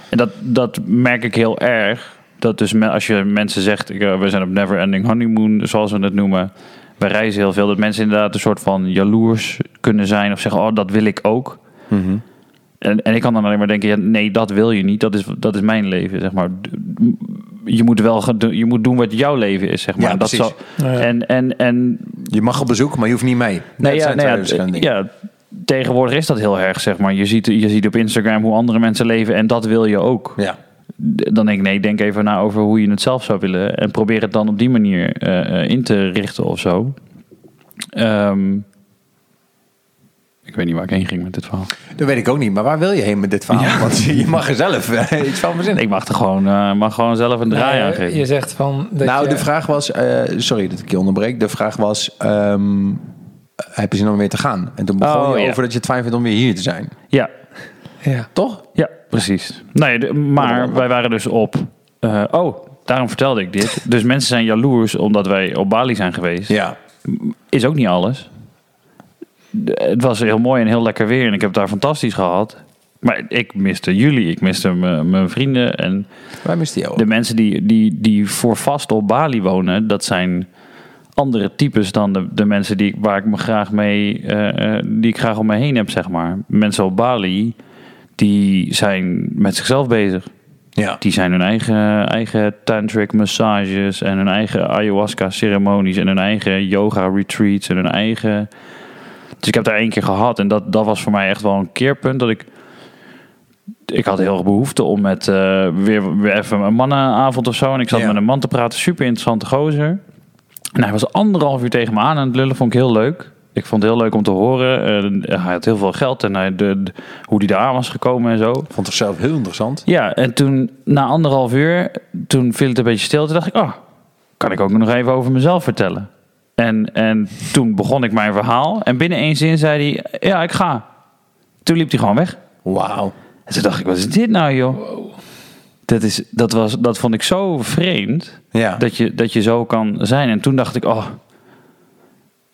En dat, dat merk ik heel erg. Dat dus me- als je mensen zegt, ik, eh, we zijn op Never Ending Honeymoon, zoals we het noemen. We reizen heel veel. Dat mensen inderdaad een soort van jaloers kunnen zijn. Of zeggen, oh, dat wil ik ook. En, en ik kan dan alleen maar denken, ja, nee, dat wil je niet. Dat is, dat is mijn leven, zeg maar. Je moet wel gaan doen- je moet doen wat jouw leven is, zeg maar.
Ja,
En dat
precies.
zal,
Ja.
en, en, en
Je mag op bezoek, maar je hoeft niet mee.
Nee,
Dat
ja,
zijn
nee, ja, tegenwoordig is dat heel erg, zeg maar. Je ziet, je ziet op Instagram hoe andere mensen leven en dat wil je ook.
Ja.
Dan denk ik, nee, denk even na over hoe je het zelf zou willen. En probeer het dan op die manier eh, eh, in te richten of zo. Ehm, ik weet niet waar ik heen ging met dit verhaal.
Dat weet ik ook niet, maar waar wil je heen met dit verhaal? Want je mag er zelf eh, iets van verzinnen.
Ik mag er gewoon, eh, mag gewoon zelf een draai aan geven.
je zegt van... Dat
nou,
je,
de vraag was, eh, sorry dat ik je onderbreek. De vraag was, ehm, heb je zin om weer te gaan? En toen begon
Oh,
je
ja.
over dat je het fijn vindt om weer hier te zijn.
Ja,
Ja.
Toch?
Ja, precies. Nee, de- maar wij waren dus op. eh, oh, daarom vertelde ik dit. Dus mensen zijn jaloers omdat wij op Bali zijn geweest.
Ja.
Is ook niet alles. De- Het was heel mooi en heel lekker weer en ik heb het daar fantastisch gehad. Maar ik miste jullie, ik miste mijn vrienden en
Wij misten jou ook.
de mensen die, die, die voor vast op Bali wonen, dat zijn andere types dan de, de mensen die, ik- waar ik me graag mee, eh, eh, die ik graag om me heen heb, zeg maar. Mensen op Bali, die zijn met zichzelf bezig.
Ja.
Die zijn hun eigen, eigen tantric massages en hun eigen ayahuasca ceremonies en hun eigen yoga retreats en hun eigen. Dus ik heb daar één keer gehad en dat, dat was voor mij echt wel een keerpunt dat ik. Ik had heel erg behoefte om met eh, weer, weer even een mannenavond of zo. En ik zat
Ja.
met een man te praten, super interessante gozer. En hij was anderhalf uur tegen me aan aan het lullen, vond ik heel leuk. Ik vond het heel leuk om te horen. Eh, hij had heel veel geld en hij, de, de- hoe hij daar aan was gekomen en zo.
Vond het zelf heel interessant.
Ja, en toen na anderhalf uur, toen viel het een beetje stil. Toen dacht ik, oh, kan ik ook nog even over mezelf vertellen. En, en toen begon ik mijn verhaal. En binnen één zin zei hij, ja, ik ga. Toen liep hij gewoon weg.
Wauw.
En toen dacht ik, wat is dit nou, joh? Dat, is, dat, was, dat vond ik zo vreemd,
Ja.
dat je, dat je zo kan zijn. En toen dacht ik, oh,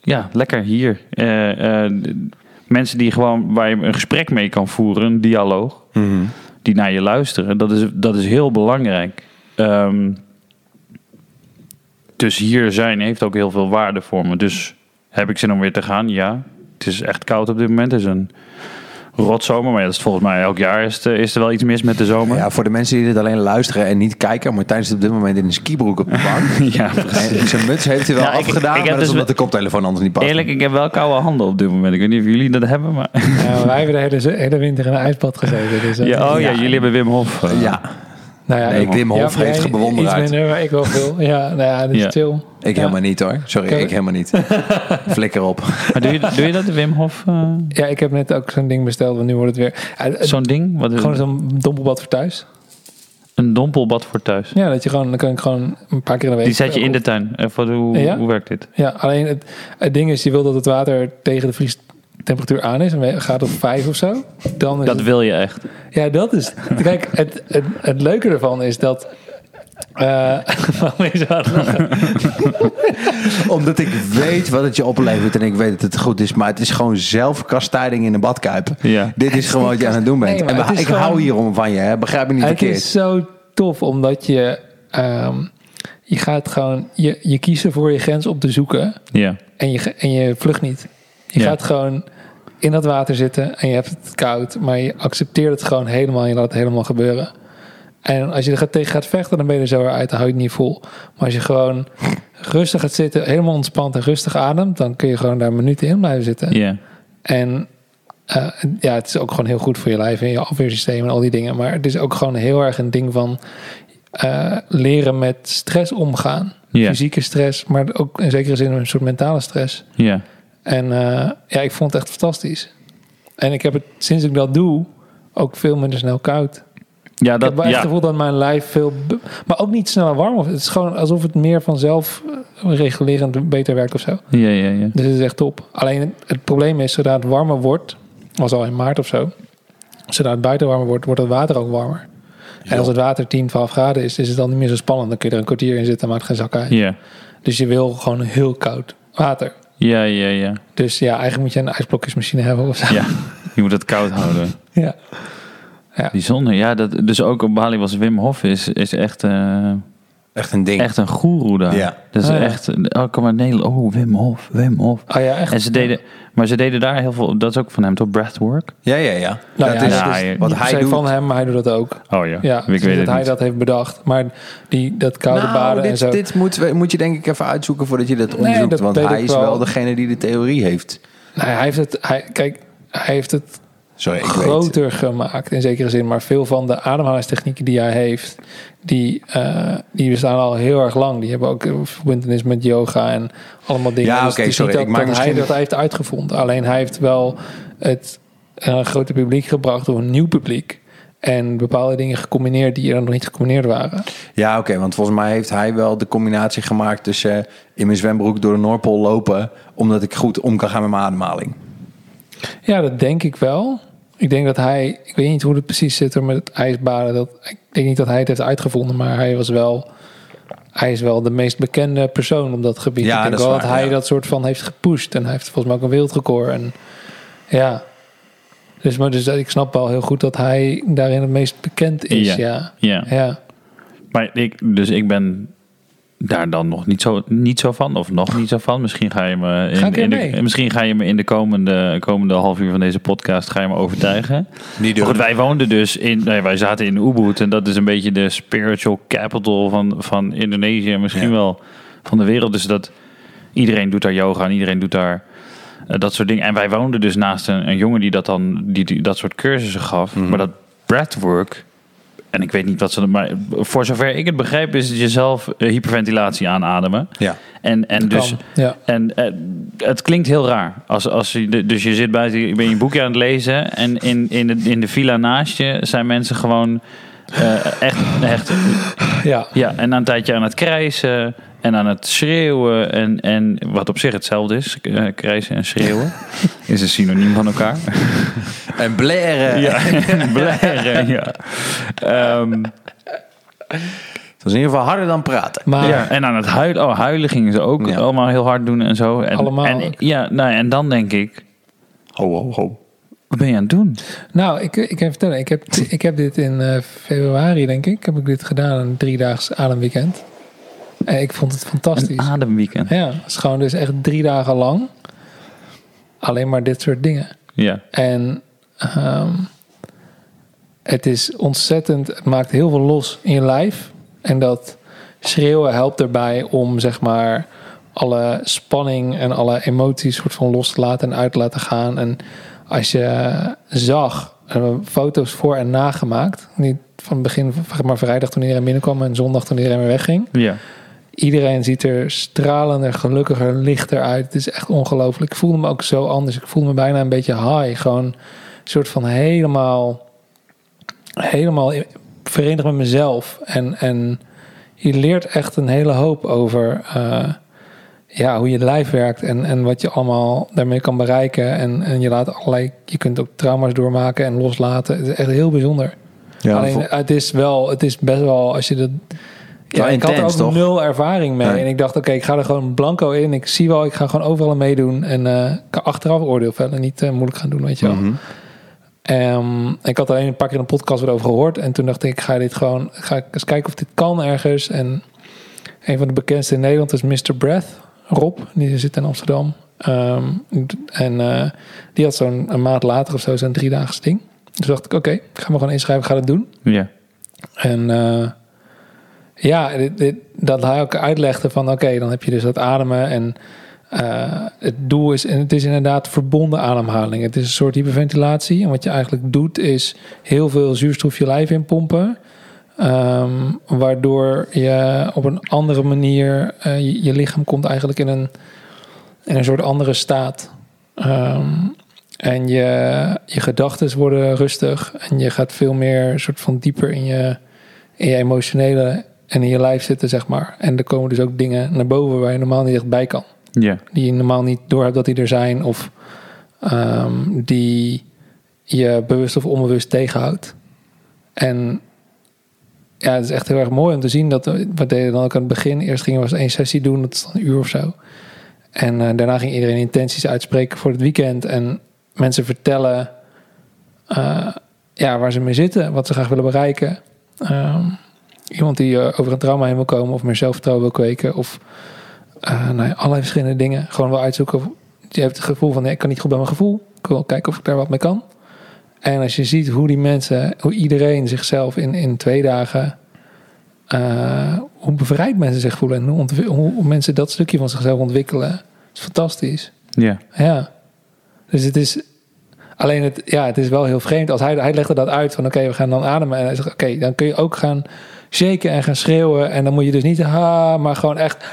ja, lekker hier. Eh, eh, mensen die gewoon, waar je een gesprek mee kan voeren, een dialoog
Mhm.
die naar je luisteren. Dat is, dat is heel belangrijk. Ehm, dus hier zijn heeft ook heel veel waarde voor me. Dus heb ik zin om weer te gaan? Ja. Het is echt koud op dit moment. Het is een rotzomer. Maar ja, dat is volgens mij elk jaar is, het, eh, is er wel iets mis met de zomer.
Ja, voor de mensen die dit alleen luisteren en niet kijken, maar tijdens op dit moment in een skibroek op de bank.
Ja.
En zijn muts heeft hij wel
Ja,
afgedaan,
ik
maar dat is
dus-
omdat de koptelefoon anders niet past.
Eerlijk, ik heb wel koude handen op dit moment. Ik weet niet of jullie dat hebben, maar...
Ja, wij hebben de hele, hele winter in een ijsbad gezeten. Dus
Ja, oh ja,
Ja.
jullie hebben Wim Hof. eh,
Ja,
nou ja,
nee,
ik-
Wim Hof
ja,
heeft gebewonderd.
Iets minder, maar ik wel veel. Ja, nou ja, dat is
Ja.
chill.
ik
Ja.
helemaal niet hoor. Sorry, ik helemaal niet. Flikker op.
Maar doe je, doe je dat, de Wim Hof? eh,
Ja, ik heb net ook zo'n ding besteld, want nu wordt het weer... Ja, het-
Zo'n ding? Wat is
gewoon zo'n dompelbad voor thuis.
Een dompelbad voor thuis.
Ja, dat je gewoon, dan kan ik gewoon een paar keer in de week...
Die zet je in de tuin. Hoe,
Ja?
hoe werkt dit?
Ja, alleen het, het ding is, je wil dat het water tegen de vriestemperatuur aan is. En we- gaat op vijf of zo. Dan is
Dat
het-
wil je echt.
Ja, dat is. Kijk, het, het, het leuke ervan is dat Eh?
Omdat ik weet wat het je oplevert en ik weet dat het goed is. Maar het is gewoon zelfkastijding in de badkuip.
Ja.
Dit is gewoon wat je aan het doen bent.
Nee,
en
het
ik
gewoon-
hou hierom van je, hè? begrijp me niet
Het
verkeerd.
is zo tof, omdat je... ehm, je gaat gewoon... Je, je kiest ervoor je grens op te zoeken.
Ja.
En je, en je vlucht niet. Je
Ja.
gaat gewoon in dat water zitten en je hebt het koud, maar je accepteert het gewoon helemaal en je laat het helemaal gebeuren. En als je er tegen gaat vechten, dan ben je er zo weer uit, dan hou je het niet vol. Maar als je gewoon rustig gaat zitten, helemaal ontspannen en rustig ademt, dan kun je gewoon daar minuten in blijven zitten.
Ja.
En eh, ja, het is ook gewoon heel goed voor je lijf en je afweersysteem en al die dingen. Maar het is ook gewoon heel erg een ding van eh, leren met stress omgaan. Fysieke stress, maar ook in zekere zin een soort mentale stress.
Ja.
En eh, ja, ik vond het echt fantastisch. En ik heb het sinds ik dat doe ook veel minder snel koud.
Ja,
ik
dat,
heb wel echt
ja.
het gevoel dat mijn lijf veel... Maar ook niet sneller warm wordt. Het is gewoon alsof het meer vanzelf eh, regulerend beter werkt of zo.
Ja, ja, ja.
Dus het is echt top. Alleen het, het probleem is, zodra het warmer wordt... was al in maart of zo... zodra het buiten warmer wordt, wordt het water ook warmer. En als het water 10, 12 graden is, is het dan niet meer zo spannend. Dan kun je er een kwartier in zitten, maakt geen zak uit.
Ja.
Dus je wil gewoon heel koud water.
Ja, ja, ja.
Dus ja, eigenlijk moet je een ijsblokjesmachine hebben of zo.
Ja, je moet het koud houden.
Ja.
Bijzonder. Ja, dat, dus ook op Bali was Wim Hof is, is echt, eh,
Echt een ding.
echt een goeroe daar.
Ja.
Dat is
Ah, ja.
echt, oh, kom maar Nederland. Oh, Wim Hof, Wim Hof.
Oh ja, echt.
En ze deden, maar ze deden daar heel veel, dat is ook van hem toch, breathwork?
Ja, ja, ja.
Nou
dat
ja,
is
dat is
wat
niet per
hij
se
doet.
van hem, maar hij doet dat ook.
Oh ja,
Ja,
ik
dus
weet
dat
het
hij
niet.
dat heeft bedacht. Maar die, dat koude
Nou,
baden en
dit,
zo.
dit moet, we- moet je denk ik even uitzoeken voordat je dat onderzoekt.
dat
want
weet
hij
ik
is wel.
wel.
degene die de theorie heeft.
Nou, hij heeft het, hij, kijk, hij heeft het
Sorry, ik weet.
groter gemaakt in zekere zin. Maar veel van de ademhalingstechnieken die hij heeft, die, eh, die bestaan al heel erg lang. Die hebben ook verbindenis met yoga en allemaal dingen.
Ja,
Dus
oké,
is
sorry, ik
dat,
maak
dat hij dat heeft uitgevonden. Alleen hij heeft wel het een groter publiek gebracht door een nieuw publiek. En bepaalde dingen gecombineerd die er nog niet gecombineerd waren.
Ja, oké, want volgens mij heeft hij wel de combinatie gemaakt tussen eh, in mijn zwembroek door de Noordpool lopen, omdat ik goed om kan gaan met mijn ademhaling.
Ja, dat denk ik wel. Ik denk dat hij, ik weet niet hoe het precies zit er met het ijsbaden. Dat, ik denk niet dat hij het heeft uitgevonden, maar hij was wel, hij is wel de meest bekende persoon op dat gebied.
Ja,
ik denk
dat
wel
waar,
dat hij
ja.
dat soort van heeft gepusht en hij heeft volgens mij ook een wereldrecord. En ja, dus, maar dus ik snap wel heel goed dat hij daarin het meest bekend is.
Ja.
Ja,
Ja.
ja.
Maar ik, dus ik ben daar dan nog niet zo, niet zo van, of nog niet zo van. Misschien ga je me in,
Ga
in de, misschien ga je me in de komende, komende half uur van deze podcast ga je me overtuigen.
Niet
goed, wij woonden dus in, nee, wij zaten in Ubud en dat is een beetje de spiritual capital van, van Indonesië, en misschien
Ja.
wel van de wereld. Dus dat iedereen doet daar yoga en iedereen doet daar eh, dat soort dingen. En wij woonden dus naast een, een jongen die dat dan die, die dat soort cursussen gaf.
Mhm.
Maar dat breathwork, en ik weet niet wat ze, maar voor zover ik het begrijp, is het jezelf eh, hyperventilatie aanademen.
Ja.
En, en dus.
Kan. ja.
En eh, het klinkt heel raar. Als, als je, dus je zit buiten, je bent je boekje aan het lezen. En in, in, de, in de villa naast je zijn mensen gewoon eh, echt, echt.
ja.
Ja, en na een tijdje aan het krijsen. En aan het schreeuwen. En, en wat op zich hetzelfde is. eh, krijsen en schreeuwen. is een synoniem van elkaar.
En blaren.
Ja, blaren, ja. Ehm,
Dat is in ieder geval harder dan praten.
Maar
ja. En aan het huilen. Oh, huilen gingen ze ook
Ja.
allemaal heel hard doen en zo. En,
Allemaal
En, ja, nou, en dan denk ik.
Ho, ho, ho.
Wat ben je aan het doen?
Nou, ik, ik kan je vertellen, ik heb, ik heb dit in eh, februari, denk ik, heb ik dit gedaan, een driedaags ademweekend. En ik vond het fantastisch.
Een ademweekend.
Ja, het is gewoon dus echt drie dagen lang alleen maar dit soort dingen.
Ja.
En ehm, het is ontzettend, het maakt heel veel los in je lijf. En dat schreeuwen helpt erbij om zeg maar alle spanning en alle emoties soort van los te laten en uit te laten gaan. En als je zag, eh, foto's voor en nagemaakt, niet van het begin, maar vrijdag toen iedereen binnenkwam en zondag toen iedereen weer wegging.
Ja.
Iedereen ziet er stralender, gelukkiger, lichter uit. Het is echt ongelooflijk. Ik voelde me ook zo anders. Ik voelde me bijna een beetje high. Gewoon een soort van helemaal, helemaal verenigd met mezelf. En, en je leert echt een hele hoop over eh, ja, hoe je lijf werkt en, en wat je allemaal daarmee kan bereiken. En, en je laat allerlei, je kunt ook trauma's doormaken en loslaten. Het is echt heel bijzonder.
Ja,
Alleen het is wel, het is best wel, als je dat. Ja, ik had er ook
toch?
nul ervaring mee.
Nee.
En ik dacht, oké, ik ga er gewoon blanco in. Ik zie wel, ik ga gewoon overal meedoen. En eh, ik kan achteraf oordeel vellen. Niet eh, moeilijk gaan doen, weet je wel. Ehm, ik had alleen een paar keer een podcast wat over gehoord. En toen dacht ik, ik ga dit gewoon, ga ik eens kijken of dit kan ergens. En een van de bekendste in Nederland is Mr. Breath, Rob. Die zit in Amsterdam. Ehm, en eh, die had zo'n een maand later of zo zo'n driedaags ding. Dus dacht ik, oké, ik ga me gewoon inschrijven, ga dat doen.
Ja.
En eh, ja, dit, dit- dat hij ook uitlegde van oké, dan heb je dus dat ademen en eh, het doel is, en het is inderdaad verbonden ademhaling. Het is een soort hyperventilatie. En wat je eigenlijk doet is heel veel zuurstof je lijf inpompen. Ehm, waardoor je op een andere manier, eh, je, je lichaam komt eigenlijk in een, in een soort andere staat. Ehm, en je, je gedachten worden rustig. En je gaat veel meer soort van dieper in je, in je emotionele en in je lijf zitten, zeg maar. En er komen dus ook dingen naar boven waar je normaal niet echt bij kan.
Ja.
Die je normaal niet door hebt dat die er zijn. Of ehm, die je bewust of onbewust tegenhoudt. En ja, het is echt heel erg mooi om te zien dat we we deden dan ook aan het begin. Eerst gingen we één sessie doen, dat is een uur of zo. En eh, daarna ging iedereen intenties uitspreken voor het weekend. En mensen vertellen eh, ja, waar ze mee zitten, wat ze graag willen bereiken. Ehm, iemand die eh, over een trauma heen wil komen of meer zelfvertrouwen wil kweken. Of eh nou allerlei verschillende dingen. Gewoon wel uitzoeken. Je hebt het gevoel van, ik kan niet goed bij mijn gevoel. Ik wil kijken of ik daar wat mee kan. En als je ziet hoe die mensen, hoe iedereen zichzelf in, in twee dagen, eh, hoe bevrijd mensen zich voelen en hoe, hoe mensen dat stukje van zichzelf ontwikkelen, is fantastisch.
Ja.
Ja. Dus het is alleen het, ja, het is wel heel vreemd. Als hij, hij legde dat uit van oké, we gaan dan ademen. En hij zegt oké, dan kun je ook gaan shaken en gaan schreeuwen. En dan moet je dus niet ha, maar gewoon echt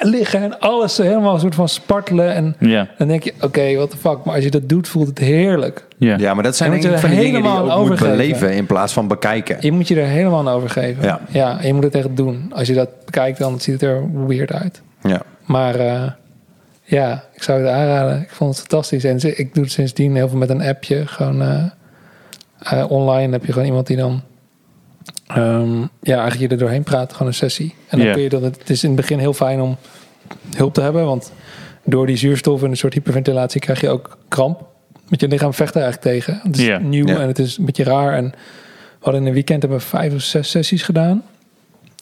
liggen en alles helemaal een soort van spartelen. En
Ja.
dan denk je oké, what the fuck. Maar als je dat doet, voelt het heerlijk.
Ja.
Ja, maar dat zijn denk ik
er
van die dingen die je
helemaal
ook moet
overgeven.
beleven in plaats van bekijken.
Je moet je er helemaal aan overgeven.
Ja.
je moet het echt doen. Als je dat bekijkt, dan ziet het er weird uit.
Ja.
Maar eh, ja, ik zou het aanraden. Ik vond het fantastisch. En ik doe het sindsdien heel veel met een appje. Gewoon eh, eh, online heb je gewoon iemand die dan... ehm, ja, eigenlijk je er doorheen praat. Gewoon een sessie. En dan kun je dat... Het is in het begin heel fijn om hulp te hebben. Want door die zuurstof en een soort hyperventilatie krijg je ook kramp. Met je lichaam vecht er eigenlijk tegen. Het is nieuw en het is een beetje raar. En we hadden in een weekend hebben we vijf of zes sessies gedaan.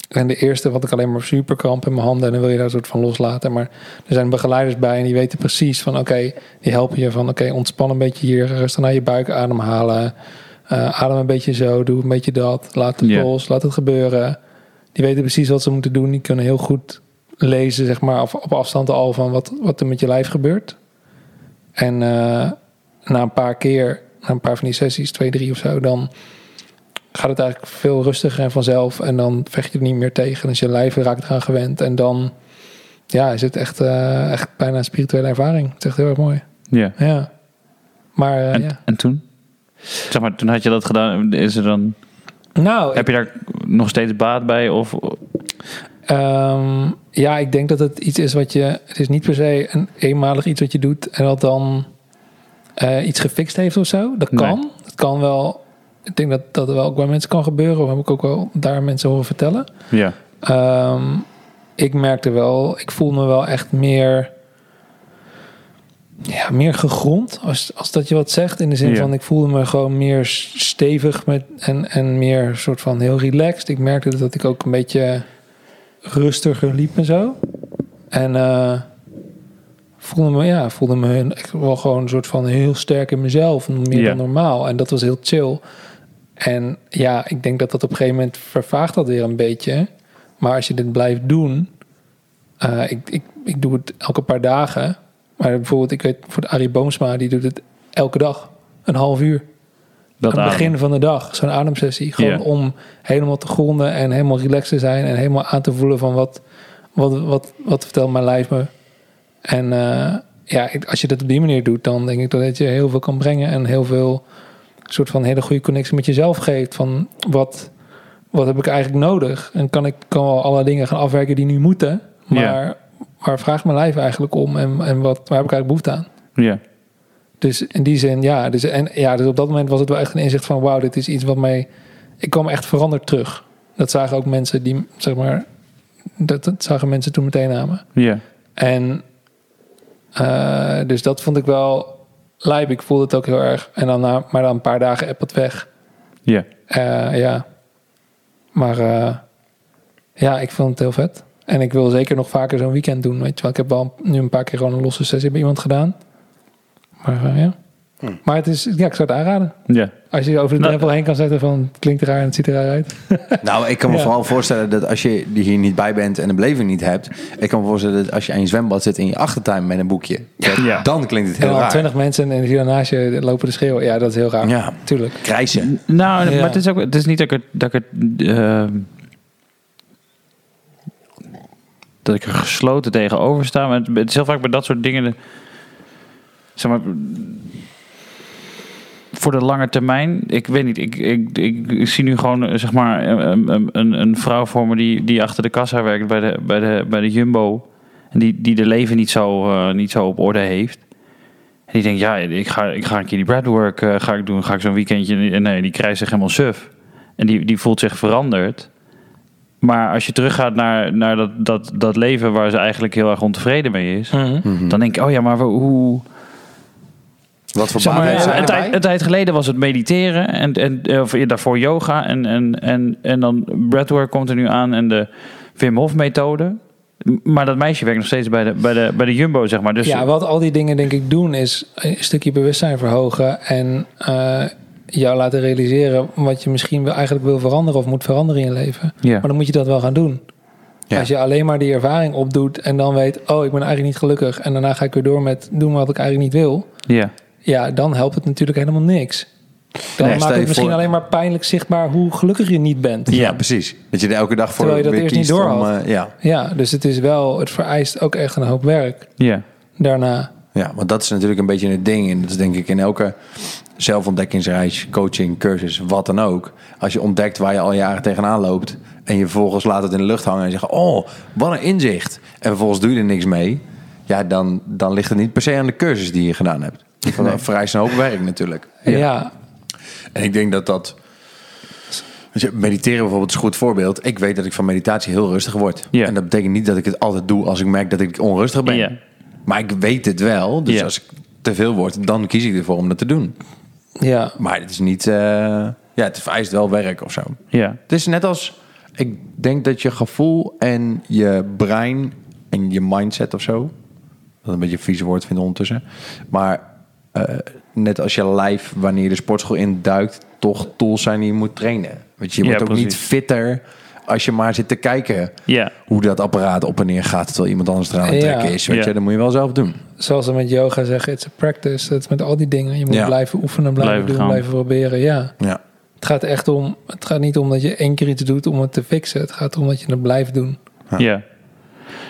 En de eerste had ik alleen maar superkramp in mijn handen. En dan wil je daar een soort van loslaten. Maar er zijn begeleiders bij en die weten precies van... Oké, die helpen je van... Oké, ontspan een beetje hier. Rustig naar je buik ademhalen. Eh, adem een beetje zo. Doe een beetje dat. Laat het los. Laat het gebeuren. Die weten precies wat ze moeten doen. Die kunnen heel goed lezen, zeg maar, op, op afstand al van wat, wat er met je lijf gebeurt. En eh, na een paar keer, na een paar van die sessies, twee, drie of zo, dan gaat het eigenlijk veel rustiger en vanzelf. En dan vecht je er niet meer tegen. Dus je lijf raakt eraan gewend. En dan ja, is het echt, eh, echt bijna een spirituele ervaring. Het is echt heel erg mooi.
Ja.
Ja. Maar
En,
ja.
en toen? Zeg maar, toen had je dat gedaan. Is er dan,
Nou,
heb je daar nog steeds baat bij? Of,
Ehm, ja, ik denk dat het iets is wat je. Het is niet per se een eenmalig iets wat je doet en dat dan eh, iets gefixt heeft of zo. Dat
Nee.
kan. Het kan wel. Ik denk dat dat wel ook bij mensen kan gebeuren. Of heb ik ook wel daar mensen horen vertellen.
ja.
Ehm, ik merkte wel, ik voel me wel echt meer. Ja, meer gegrond, als, als dat je wat zegt. In de zin
Ja.
van, ik voelde me gewoon meer stevig met, en, en meer soort van heel relaxed. Ik merkte dat ik ook een beetje rustiger liep en zo. En eh, voelde me, ja, voelde me ik wel gewoon een soort van heel sterk in mezelf. Meer
Ja.
dan normaal. En dat was heel chill. En ja, ik denk dat dat op een gegeven moment vervaagt dat weer een beetje. Maar als je dit blijft doen, eh, ik, ik, ik doe het elke paar dagen. Maar bijvoorbeeld, ik weet voor de Arie Boomsma, die doet het elke dag. Een half uur.
Dat
aan het begin van de dag, zo'n ademsessie. Gewoon om helemaal te gronden en helemaal relaxed te zijn. En helemaal aan te voelen van wat, wat, wat, wat vertelt mijn lijf me. En eh, ja, ik- als je dat op die manier doet, dan denk ik dat je heel veel kan brengen. En heel veel soort van hele goede connectie met jezelf geeft. Van wat, wat heb ik eigenlijk nodig? En kan ik kan wel alle dingen gaan afwerken die nu moeten. Maar. Waar vraagt mijn lijf eigenlijk om? En, en wat, waar heb ik eigenlijk behoefte aan?
Ja.
Dus in die zin, ja. Dus, en, ja, dus op dat moment was het wel echt een inzicht van... wauw, dit is iets wat mij... Ik kwam echt veranderd terug Dat zagen ook mensen die, zeg maar, dat, dat zagen mensen toen meteen namen.
Ja.
En eh, dus dat vond ik wel lijp. Ik voelde het ook heel erg. En dan na, maar dan een paar dagen app het weg.
Ja.
Eh, ja. Maar eh, ja, ik vond het heel vet. En ik wil zeker nog vaker zo'n weekend doen. Weet je wel, ik heb wel nu een paar keer gewoon een losse sessie bij iemand gedaan. Maar eh, ja. Maar het is, ja, ik zou het aanraden.
Ja.
Als je over de
Nou-
drempel heen kan zetten van het klinkt raar en het ziet er raar uit.
Nou, ik kan me
Ja.
vooral voorstellen dat als je die hier niet bij bent en de beleving niet hebt, ik kan me voorstellen dat als je aan je zwembad zit in je achtertuin met een boekje, dat-
Ja.
dan klinkt het
En
heel
dan
raar.
20 mensen en dan naast je lopen te schreeuwen. Ja, dat is heel raar.
Ja.
Tuurlijk.
Krijsen.
Nou,
Ja.
maar het is, ook, het is niet dat ik, het- dat ik het... ehm, dat ik er gesloten tegenover sta. Maar het, is heel vaak bij dat soort dingen... zeg maar... Voor de lange termijn, ik weet niet, ik, ik, ik, zie nu gewoon zeg maar een, een, een, vrouw voor me die, die achter de kassa werkt bij de, bij de, bij de Jumbo. En die, die de leven niet zo, eh, niet zo op orde heeft. En die denkt, ja, ik ga, ik ga een keer die breadwork eh, ga ik doen. Ga ik zo'n weekendje... En nee, die krijgt zich helemaal suf. En die, die voelt zich veranderd. Maar als je teruggaat naar, naar dat, dat, dat leven waar ze eigenlijk heel erg ontevreden mee is...
Mhm.
dan denk ik, oh ja, maar hoe...
Wat voor
Zeg maar,
zijn
een, tijd, een tijd geleden was het mediteren en, en of daarvoor yoga. En, en, en, en dan breathwork komt er nu aan en de Wim Hof methode. Maar dat meisje werkt nog steeds bij de, bij de, bij de Jumbo, zeg maar. Dus
Ja, wat al die dingen denk ik doen is een stukje bewustzijn verhogen en eh, jou laten realiseren wat je misschien eigenlijk wil veranderen of moet veranderen in je leven.
Ja.
Maar dan moet je dat wel gaan doen.
Ja.
Als je alleen maar die ervaring opdoet en dan weet, oh, ik ben eigenlijk niet gelukkig en daarna ga ik weer door met doen wat ik eigenlijk niet wil.
ja.
Ja, dan helpt het natuurlijk helemaal niks. Dan
stel
maakt
je
het misschien
voor-
alleen maar pijnlijk zichtbaar hoe gelukkig je niet bent.
Ja, precies. Dat je er elke dag voor
Terwijl je dat eerst niet
kiest om, eh, ja.
Ja, dus het is wel, het vereist ook echt een hoop werk
ja.
daarna.
Ja, want dat is natuurlijk een beetje het ding. En dat is denk ik in elke zelfontdekkingsreis, coaching, cursus, wat dan ook. Als je ontdekt waar je al jaren tegenaan loopt... en je vervolgens laat het in de lucht hangen en zegt... oh, wat een inzicht. En vervolgens doe je er niks mee... ja, dan, dan ligt het niet per se aan de cursus die je gedaan hebt. Dat vereist een hoop werk natuurlijk.
Ja,
En ik denk dat dat... Mediteren bijvoorbeeld is een goed voorbeeld. Ik weet dat ik van meditatie heel rustig word.
Ja.
En dat betekent niet dat ik het altijd doe als ik merk dat ik onrustig ben.
Ja.
Maar ik weet het wel. Dus
Ja.
als ik te veel word, dan kies ik ervoor om dat te doen.
ja.
Maar het is niet... eh, ja, het vereist wel werk of zo.
ja.
Het is net als... Ik denk dat je gevoel en je brein en je mindset of zo... Dat een beetje een vies woord vind ondertussen. Maar eh, net als je lijf, wanneer je de sportschool induikt... toch tools zijn die je moet trainen. Weet je, je
Ja,
wordt ook niet fitter als je maar zit te kijken...
Ja.
hoe dat apparaat op en neer gaat... terwijl iemand anders eraan aan het
Ja.
trekken is. Weet
Ja.
je, dat moet je wel zelf doen.
Zoals ze met yoga zeggen, it's a practice. Dat is met al die dingen. Je moet
Ja.
blijven oefenen, blijven,
Blijven
doen,
gaan.
blijven proberen. Ja.
Ja.
Het gaat echt om, het gaat niet om dat je één keer iets doet om het te fixen. Het gaat om dat je het blijft doen.
Ja.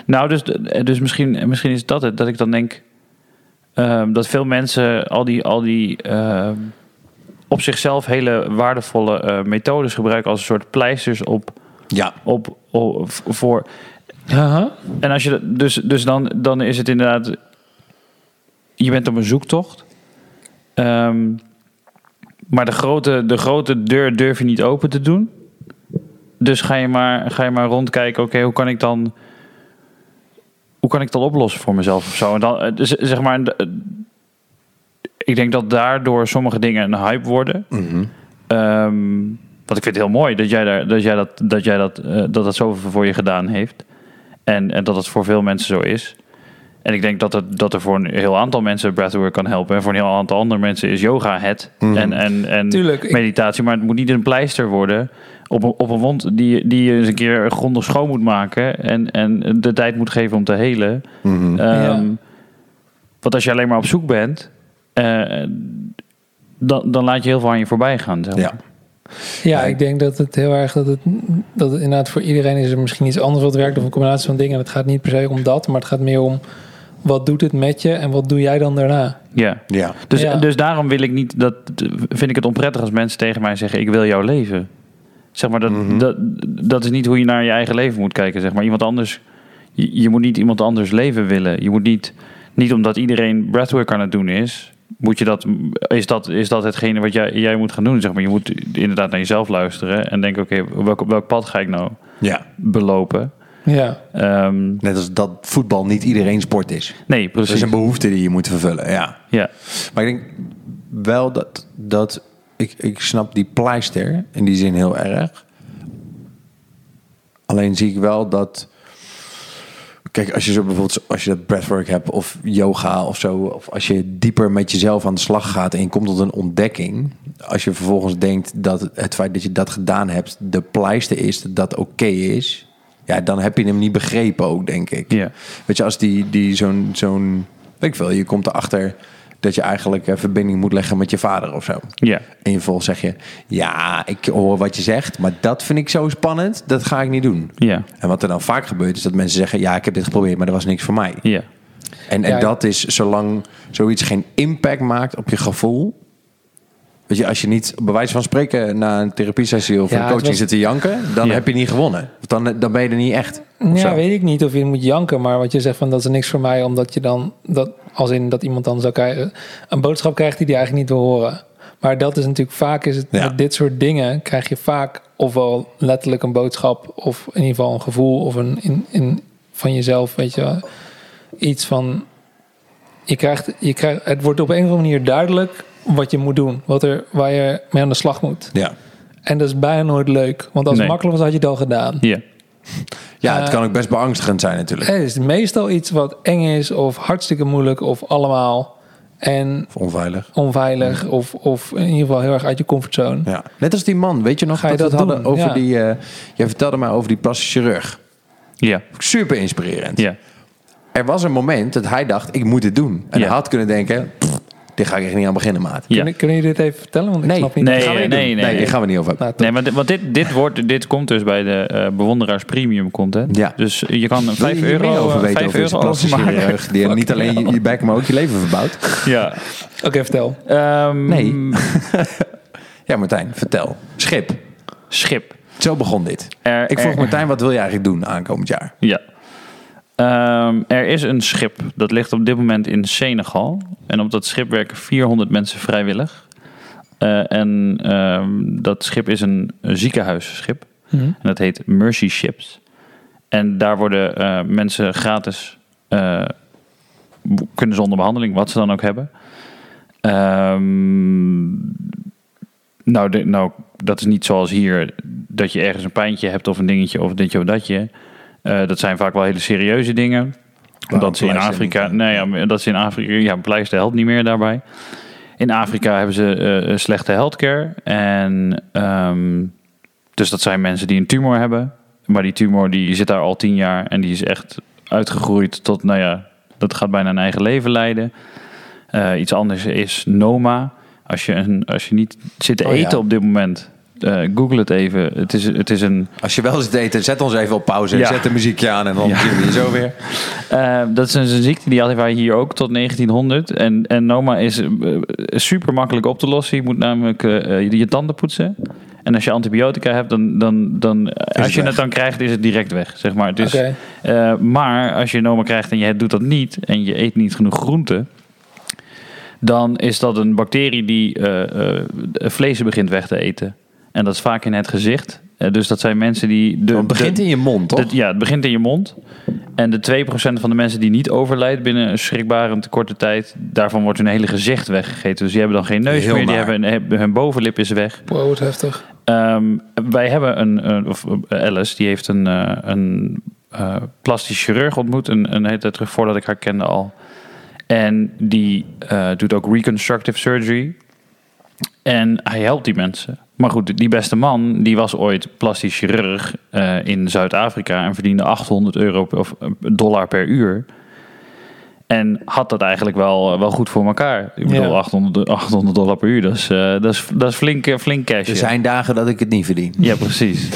Nou, dus, dus misschien, misschien is dat het. Dat ik dan denk ehm, dat veel mensen al die, al die ehm, op zichzelf hele waardevolle eh, methodes gebruiken als een soort pleisters op,
Ja.
op, op voor. En als je dat- dus, dus dan, dan is het inderdaad. Je bent op een zoektocht. Ehm, maar de grote, de grote deur durf je niet open te doen. Dus ga je maar, ga je maar rondkijken. Oké, hoe kan ik dan. Hoe kan ik dat oplossen voor mezelf of zo? En dan, eh, zeg maar. Ik denk dat daardoor sommige dingen een hype worden.
Mhm.
Ehm, want ik vind het heel mooi dat jij, daar, dat, jij dat, dat, jij dat, eh, dat dat zoveel voor je gedaan heeft. En, en dat het voor veel mensen zo is. En ik denk dat, het, dat er voor een heel aantal mensen breathwork kan helpen. En voor een heel aantal andere mensen is yoga het. En, en, en
Tuurlijk, ik-
meditatie. Maar het moet niet een pleister worden op een, op een wond die, die je eens een keer grondig schoon moet maken. En, en de tijd moet geven om te helen.
Mhm.
Ehm,
Ja.
Want als je alleen maar op zoek bent, eh, dan, dan laat je heel veel aan je voorbij gaan. Zeg maar.
Ja.
Ja, ik denk dat het heel erg dat het, dat het inderdaad voor iedereen is er misschien iets anders wat werkt of een combinatie van dingen. En het gaat niet per se om dat, maar het gaat meer om wat doet het met je en wat doe jij dan daarna?
Ja.
Ja.
Dus,
Ja.
dus daarom wil ik niet, dat vind ik het onprettig als mensen tegen mij zeggen: Ik wil jouw leven. Zeg maar, dat,
Mhm.
dat, dat is niet hoe je naar je eigen leven moet kijken. Zeg maar. Iemand anders, je, je moet niet iemand anders leven willen. Je moet niet, niet omdat iedereen breathwork aan het doen is, moet je dat, is, dat, is dat hetgene wat jij, jij moet gaan doen? Zeg maar, je moet inderdaad naar jezelf luisteren en denken: oké, welk, welk pad ga ik nou
Ja.
belopen?
Ja.
Ehm,
Net als dat voetbal niet iedereen sport is.
nee,
Dat
precies.
is een behoefte die je moet vervullen, ja.
Ja,
Maar ik denk wel dat, dat ik, ik snap die pleister in die zin heel erg. Alleen zie ik wel dat. Kijk, als je zo bijvoorbeeld als je dat breathwork hebt of yoga of zo, of als je dieper met jezelf aan de slag gaat en je komt tot een ontdekking, als je vervolgens denkt dat het feit dat je dat gedaan hebt de pleister is dat dat oké is, ja, dan heb je hem niet begrepen ook, denk ik.
ja.
Weet je, als die, die zo'n, zo'n, weet ik veel, je komt erachter dat je eigenlijk een verbinding moet leggen met je vader of zo.
ja.
En je vervolgens zeg je, ja, ik hoor wat je zegt, maar dat vind ik zo spannend, dat ga ik niet doen.
Ja,
En wat er dan vaak gebeurt is dat mensen zeggen, ja, ik heb dit geprobeerd, maar dat was niks voor mij.
ja,
En, en
Ja.
dat is zolang zoiets geen impact maakt op je gevoel. Weet je, als je niet bij wijze van spreken na een therapiesessie of
Ja,
een coaching
was-
zit te janken, dan
Ja.
heb je niet gewonnen. Want Dan, dan ben je er niet echt.
Ja,
zo.
weet ik niet of je moet janken, maar wat je zegt van dat is niks voor mij, omdat je dan dat als in dat iemand dan zou krijgen een boodschap krijgt die die eigenlijk niet wil horen. Maar dat is natuurlijk vaak is het
Ja.
met dit soort dingen krijg je vaak ofwel letterlijk een boodschap of in ieder geval een gevoel of een in, in van jezelf, weet je, iets van je krijgt, je krijgt het wordt op een of andere manier duidelijk wat je moet doen, wat er waar je mee aan de slag moet.
Ja.
En dat is bijna nooit leuk, want als
Nee.
het makkelijk was had je het al gedaan.
ja.
ja, het
Eh,
kan ook best beangstigend zijn natuurlijk.
Het is meestal iets wat eng is of hartstikke moeilijk of allemaal en
Of onveilig.
onveilig of, of in ieder geval heel erg uit je comfortzone.
Ja. Net als die man, weet je nog
Ga je
dat we
dat
het hadden
doen?
over
Ja.
die... eh, jij vertelde mij over die plastisch chirurg.
Ja,
Super inspirerend.
ja,
Er was een moment dat hij dacht, ik moet dit doen. En
Ja.
hij had kunnen denken, "Pff, dit ga ik echt niet aan beginnen, maat.
ja.
Kunnen, kunnen jullie dit even vertellen? Want ik
Nee,
snap niet.
nee.
Dat gaan we niet doen.
nee,
nee,
nee.
die gaan we niet over hebben.
Nou.
Nee, maar dit, want dit, dit, wordt, dit komt dus bij de eh, bewonderaars premium content.
Ja.
Dus je kan
Wil
5
je hier
euro,
over
eh,
weten
5
over deze
euro
plastische
overmaken.
chirurg... die niet alleen je, je bek, maar ook je leven verbouwt?
Ja.
Oké, vertel.
Ehm,
Nee. Ja, Martijn, vertel. Schip.
Schip.
Zo begon dit.
Er,
Ik vroeg
er-
Martijn, wat wil je eigenlijk doen aankomend jaar?
Ja. Ehm, er is een schip dat ligt op dit moment in Senegal. En op dat schip werken 400 mensen vrijwillig. Eh, en ehm, dat schip is een, een ziekenhuisschip.
Mhm.
En dat heet Mercy Ships. En daar worden eh, mensen gratis eh, kunnen ze onder behandeling, wat ze dan ook hebben. Ehm, nou, de, nou, dat is niet zoals hier dat je ergens een pijntje hebt of een dingetje of ditje of datje. Eh, dat zijn vaak wel hele serieuze dingen.
Nou,
dat ze in Afrika, nee, ja, dat ze in Afrika, ja, pleister helpt niet meer daarbij. In Afrika hebben ze eh, slechte healthcare en ehm, dus dat zijn mensen die een tumor hebben, maar die tumor die zit daar al tien jaar en die is echt uitgegroeid tot, nou ja, dat gaat bijna een eigen leven leiden. Eh, iets anders is Noma. Als je, een, als je niet zit te
Oh, ja.
eten op dit moment, eh, google het even. Het is, het is een,
Als je wel zit eten, zet ons even op pauze.
Ja.
Zet de muziekje aan en dan zien we je zo weer.
Eh, dat is een, ziekte die hadden wij hier ook tot 1900. En, en Noma is eh, super makkelijk op te lossen. Je moet namelijk je, je tanden poetsen. En als je antibiotica hebt, dan, dan, dan als je
weg.
het dan krijgt, is het direct weg. Zeg maar. Dus, maar als je Noma krijgt en je doet dat niet en je eet niet genoeg groente, dan is dat een bacterie die vlees begint weg te eten. En dat is vaak in het gezicht. Eh, dus dat zijn mensen die. De,
Het begint
de-
in je mond, toch?
de- ja, het begint in je mond. En de 2% van de mensen die niet overlijdt binnen een schrikbarend korte tijd, daarvan wordt hun hele gezicht weggegeten. Dus die hebben dan geen neus
Heel
meer, die hebben, hun bovenlip is weg.
Wow, wat heftig.
Ehm, wij hebben een, een- of eh, Alice, die heeft een, eh, een eh, plastisch chirurg ontmoet, een, een hele tijd terug voordat ik haar kende al. En die eh, doet ook reconstructive surgery. En hij helpt die mensen. Maar goed, die beste man, die was ooit plastisch chirurg eh, in Zuid-Afrika en verdiende 800 euro per- of eh, dollar per uur. En had dat eigenlijk wel, wel goed voor elkaar. Ik bedoel,
Ja.
800, 800 dollar per uur, dat is, eh, dat is, dat is flink, eh, flink cash.
Er zijn dagen dat ik het niet verdien.
Ja, precies.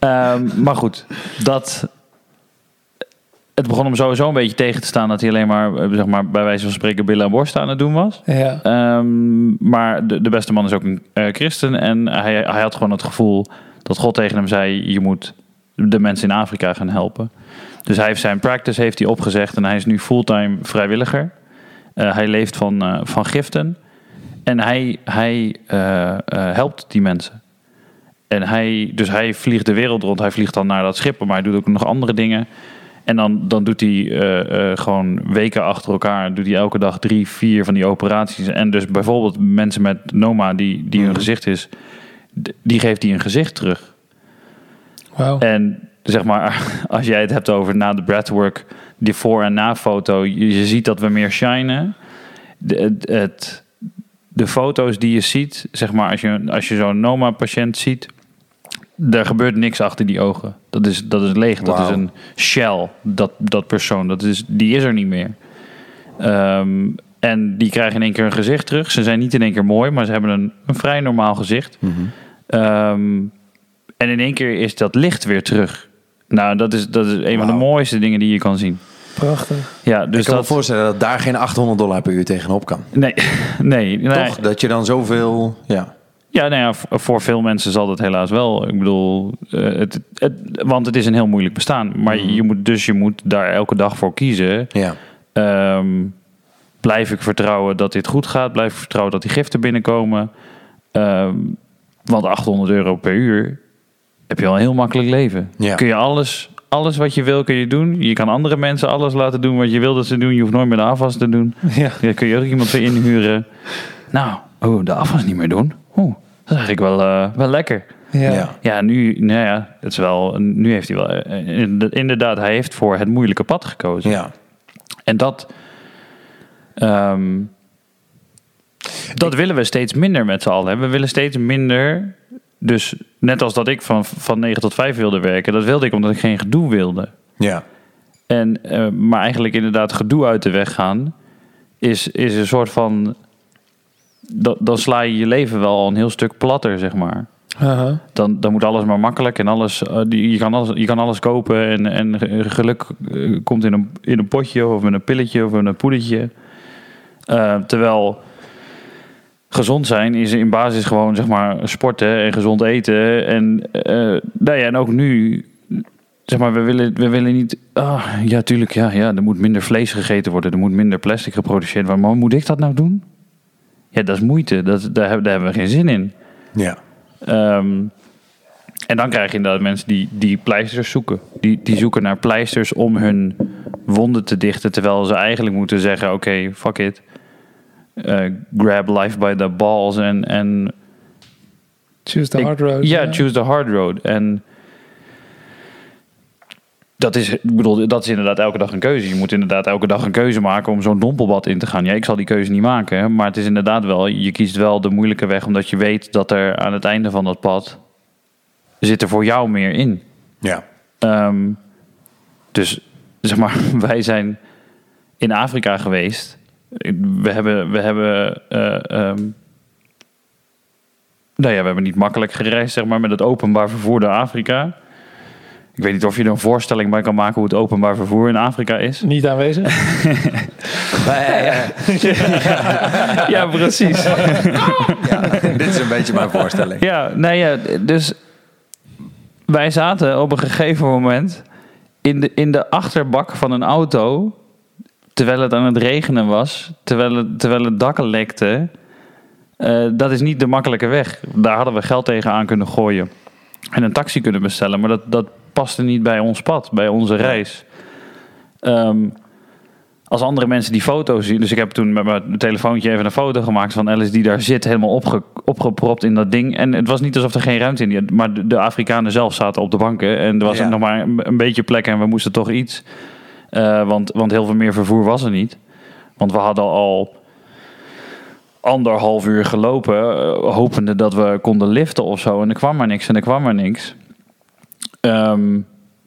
Ehm, maar goed, dat. Het begon hem sowieso een beetje tegen te staan dat hij alleen maar, eh, zeg maar bij wijze van spreken, billen en borst aan het doen was.
Ja.
Ehm, maar de, de beste man is ook een eh, christen en hij, hij had gewoon het gevoel dat God tegen hem zei: je moet de mensen in Afrika gaan helpen. Dus hij heeft zijn practice heeft hij opgezegd en hij is nu fulltime vrijwilliger. Eh, hij leeft van, van giften. En hij, hij helpt die mensen. En hij, dus hij vliegt de wereld rond. Hij vliegt dan naar dat schip, maar hij doet ook nog andere dingen. En dan, dan doet hij eh, eh, gewoon weken achter elkaar, doet hij elke dag drie, vier van die operaties. En dus bijvoorbeeld mensen met Noma, die, die hun gezicht is, die geeft hij een gezicht terug.
Wauw.
En zeg maar, als jij het hebt over na de breathwork, die voor- en na-foto, je, je ziet dat we meer shinen. De, het, het- de foto's die je ziet, zeg maar, als je, als je zo'n Noma-patiënt ziet, er gebeurt niks achter die ogen. Dat is, dat is leeg. Dat is een shell, dat, dat persoon. Dat is, die is er niet meer. Ehm, en die krijgen in één keer een gezicht terug. Ze zijn niet in één keer mooi, maar ze hebben een, een vrij normaal gezicht. Ehm, en in één keer is dat licht weer terug. Nou, dat is, dat is een van de mooiste dingen die je kan zien.
Prachtig.
Ja, dus
ik kan
dat...
me voorstellen dat daar geen 800 dollar per uur tegenop kan.
Nee, nee. nee.
Toch? Dat je dan zoveel... Ja.
Ja, nou ja, voor veel mensen zal dat helaas wel. Ik bedoel, eh, het, het, want het is een heel moeilijk bestaan. Maar je moet, dus je moet daar elke dag voor kiezen.
Ja.
Ehm, blijf ik vertrouwen dat dit goed gaat? Blijf ik vertrouwen dat die giften binnenkomen? Ehm, want 800 euro per uur heb je al een heel makkelijk leven.
Ja.
Kun je alles, alles wat je wil, kun je doen. Je kan andere mensen alles laten doen wat je wil dat ze doen. Je hoeft nooit meer de afwas te doen.
Ja.
Daar kun je ook iemand voor inhuren. Nou, oh, de afwas niet meer doen. Oeh, dat is eigenlijk wel, eh, wel lekker.
Ja.
Ja.
Ja, nu, nou ja, het is wel, nu heeft hij wel, eh, inderdaad, hij heeft voor het moeilijke pad gekozen.
Ja.
En dat, ehm, dat willen we steeds minder met z'n allen. We willen steeds minder. Dus net als dat ik van, van 9 tot 5 wilde werken, dat wilde ik omdat ik geen gedoe wilde.
Ja.
En, eh, maar eigenlijk inderdaad gedoe uit de weg gaan, is, is een soort van. Dan, dan sla je je leven wel al een heel stuk platter, zeg maar. Dan, dan moet alles maar makkelijk en alles, eh, die- je, kan alles je kan alles kopen en, en geluk eh, komt in een, in een potje of met een pilletje of met een poedertje. Eh, terwijl gezond zijn is in basis gewoon zeg maar sporten en gezond eten. En, nou ja, en ook nu, zeg maar, we willen, we willen niet. Ah, ja, tuurlijk, ja, ja, er moet minder vlees gegeten worden, er moet minder plastic geproduceerd worden. Maar moet ik dat nou doen? Ja, dat is moeite, dat, daar, hebben, daar hebben we geen zin in.
Ja.
Ehm, en dan krijg je inderdaad mensen die, die pleisters zoeken. Die, die zoeken naar pleisters om hun wonden te dichten. Terwijl ze eigenlijk moeten zeggen: oké, fuck it. Eh, grab life by the balls en. en
Choose the
ik-
hard road.
Ja, choose the hard road. En dat is, ik bedoel, dat is inderdaad elke dag een keuze. Je moet inderdaad elke dag een keuze maken om zo'n dompelbad in te gaan. Ja, ik zal die keuze niet maken, maar het is inderdaad wel, je kiest wel de moeilijke weg, omdat je weet dat er aan het einde van dat pad zit er voor jou meer in.
Ja.
Ehm, dus zeg maar, wij zijn in Afrika geweest. We hebben, we hebben, ehm, nou ja, we hebben niet makkelijk gereisd, zeg maar, met het openbaar vervoer naar Afrika. Ik weet niet of je er een voorstelling bij kan maken hoe het openbaar vervoer in Afrika is.
Niet aanwezig?
Ja, precies.
Dit is een beetje mijn voorstelling.
Ja, nee, ja, dus wij zaten op een gegeven moment in de, in de achterbak van een auto, terwijl het aan het regenen was, terwijl het, terwijl het dakken lekte. Eh, dat is niet de makkelijke weg. Daar hadden we geld tegen aan kunnen gooien en een taxi kunnen bestellen, maar dat, dat paste niet bij ons pad, bij onze reis. Ehm, als andere mensen die foto's zien. Dus ik heb toen met mijn telefoontje even een foto gemaakt van Alice die daar zit, helemaal opge, opgepropt in dat ding. En het was niet alsof er geen ruimte in die, maar de, de Afrikanen zelf zaten op de banken. En er was
Ja.
nog maar een, een beetje plek en we moesten toch iets. Eh, want, want heel veel meer vervoer was er niet. Want we hadden al anderhalf uur gelopen, eh, hopende dat we konden liften of zo. En er kwam maar niks en er kwam maar niks. Ehm,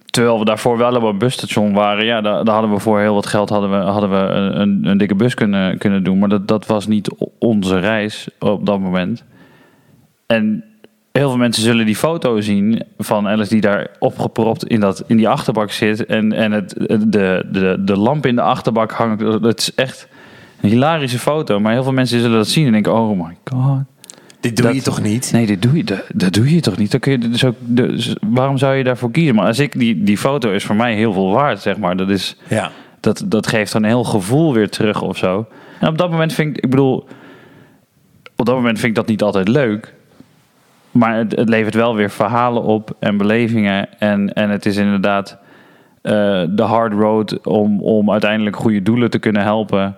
terwijl we daarvoor wel op een busstation waren, ja, daar, hadden we voor heel wat geld hadden we, hadden we een, een, een dikke bus kunnen, kunnen doen. Maar dat, dat was niet onze reis op dat moment. En heel veel mensen zullen die foto zien van Alice die daar opgepropt in, dat, in die achterbak zit. En, en het, de, de, de lamp in de achterbak hangt. Het is echt een hilarische foto. Maar heel veel mensen zullen dat zien en denken, oh my god.
Dit doe
Dat-
je toch niet?
Nee, dit doe je, dat, dat doe je toch niet? Dan kun je dus ook, dus waarom zou je daarvoor kiezen? Maar als ik die, die foto is voor mij heel veel waard, zeg maar. Dat is,
Ja.
dat Dat, geeft dan een heel gevoel weer terug of zo. En op dat moment vind ik, ik bedoel, op dat moment vind ik dat niet altijd leuk. Maar het, het levert wel weer verhalen op en belevingen. En, en het is inderdaad eh, de hard road om, om uiteindelijk goede doelen te kunnen helpen.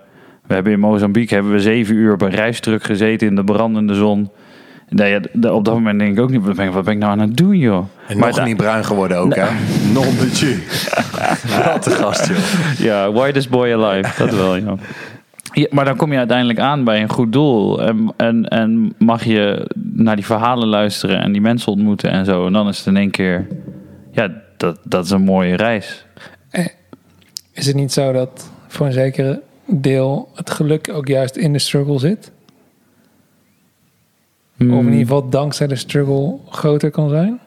We hebben in Mozambique hebben we zeven uur op een rijstruck gezeten in de brandende zon. Nee, op dat moment denk ik ook niet, wat ben ik, wat ben ik nou aan het doen, joh?
En
Maar
nog
da-
niet bruin geworden ook, hè? Non de jus. Wat een gast, joh.
Ja, whitest boy alive, dat wel, ja. Ja, maar dan kom je uiteindelijk aan bij een goed doel. En, en, en mag je naar die verhalen luisteren en die mensen ontmoeten en zo. En dan is het in één keer, ja, dat, dat is een mooie reis.
Is het niet zo dat voor een zekere deel het geluk ook juist in de struggle zit? Of
Hmm.
in ieder geval dankzij de struggle groter kan zijn?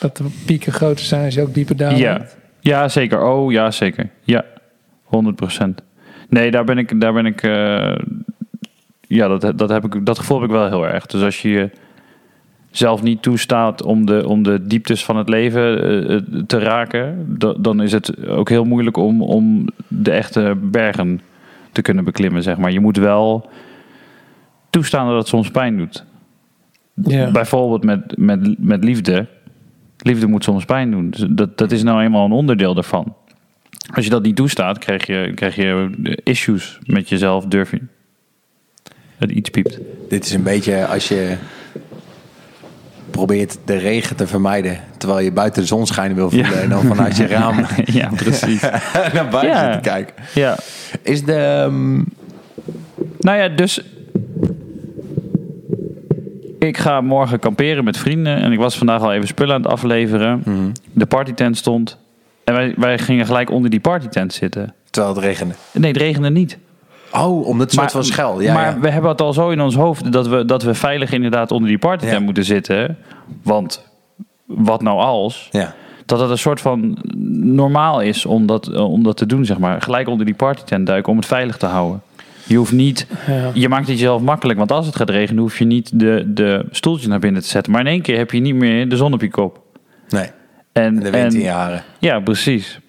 Dat de pieken groter zijn als je ook dieper dalen
Ja. ja, zeker. Oh, ja, zeker. Ja, 100%. Nee, daar ben ik, daar ben ik, eh, ja, dat, dat, heb ik, dat gevoel heb ik wel heel erg. Dus als je je zelf niet toestaat om de, om de dieptes van het leven eh, te raken, da- dan is het ook heel moeilijk om, om de echte bergen te kunnen beklimmen, zeg maar. Je moet wel toestaan dat het soms pijn doet.
Ja.
Bijvoorbeeld met, met, met liefde. Liefde moet soms pijn doen. Dus dat, dat is nou eenmaal een onderdeel daarvan. Als je dat niet toestaat, krijg je, krijg je issues met jezelf, durf je. Het iets piept.
Dit is een beetje als je probeert de regen te vermijden... terwijl je buiten de zon schijnen wil voelen...
Ja.
en dan vanuit je raam
ja, precies.
naar buiten
Ja.
kijken.
ja.
Is de... ehm,
Nou ja, dus. Ik ga morgen kamperen met vrienden. En ik was vandaag al even spullen aan het afleveren. De partytent stond. En wij, wij gingen gelijk onder die partytent zitten.
terwijl het regende.
Nee, het regende niet.
Oh, omdat het soort van schel. Ja,
maar
ja.
we hebben het al zo in ons hoofd dat we, dat we veilig inderdaad onder die partytent
Ja.
moeten zitten. Want wat nou als?
ja.
Dat het een soort van normaal is om dat, eh, om dat te doen, zeg maar. Gelijk onder die partytent duiken om het veilig te houden. Je hoeft niet,
Ja.
je maakt het jezelf makkelijk, want als het gaat regenen hoef je niet de, de stoeltjes naar binnen te zetten. Maar in één keer heb je niet meer de zon op je kop.
Nee,
En,
de wind in je haren.
Ja, precies.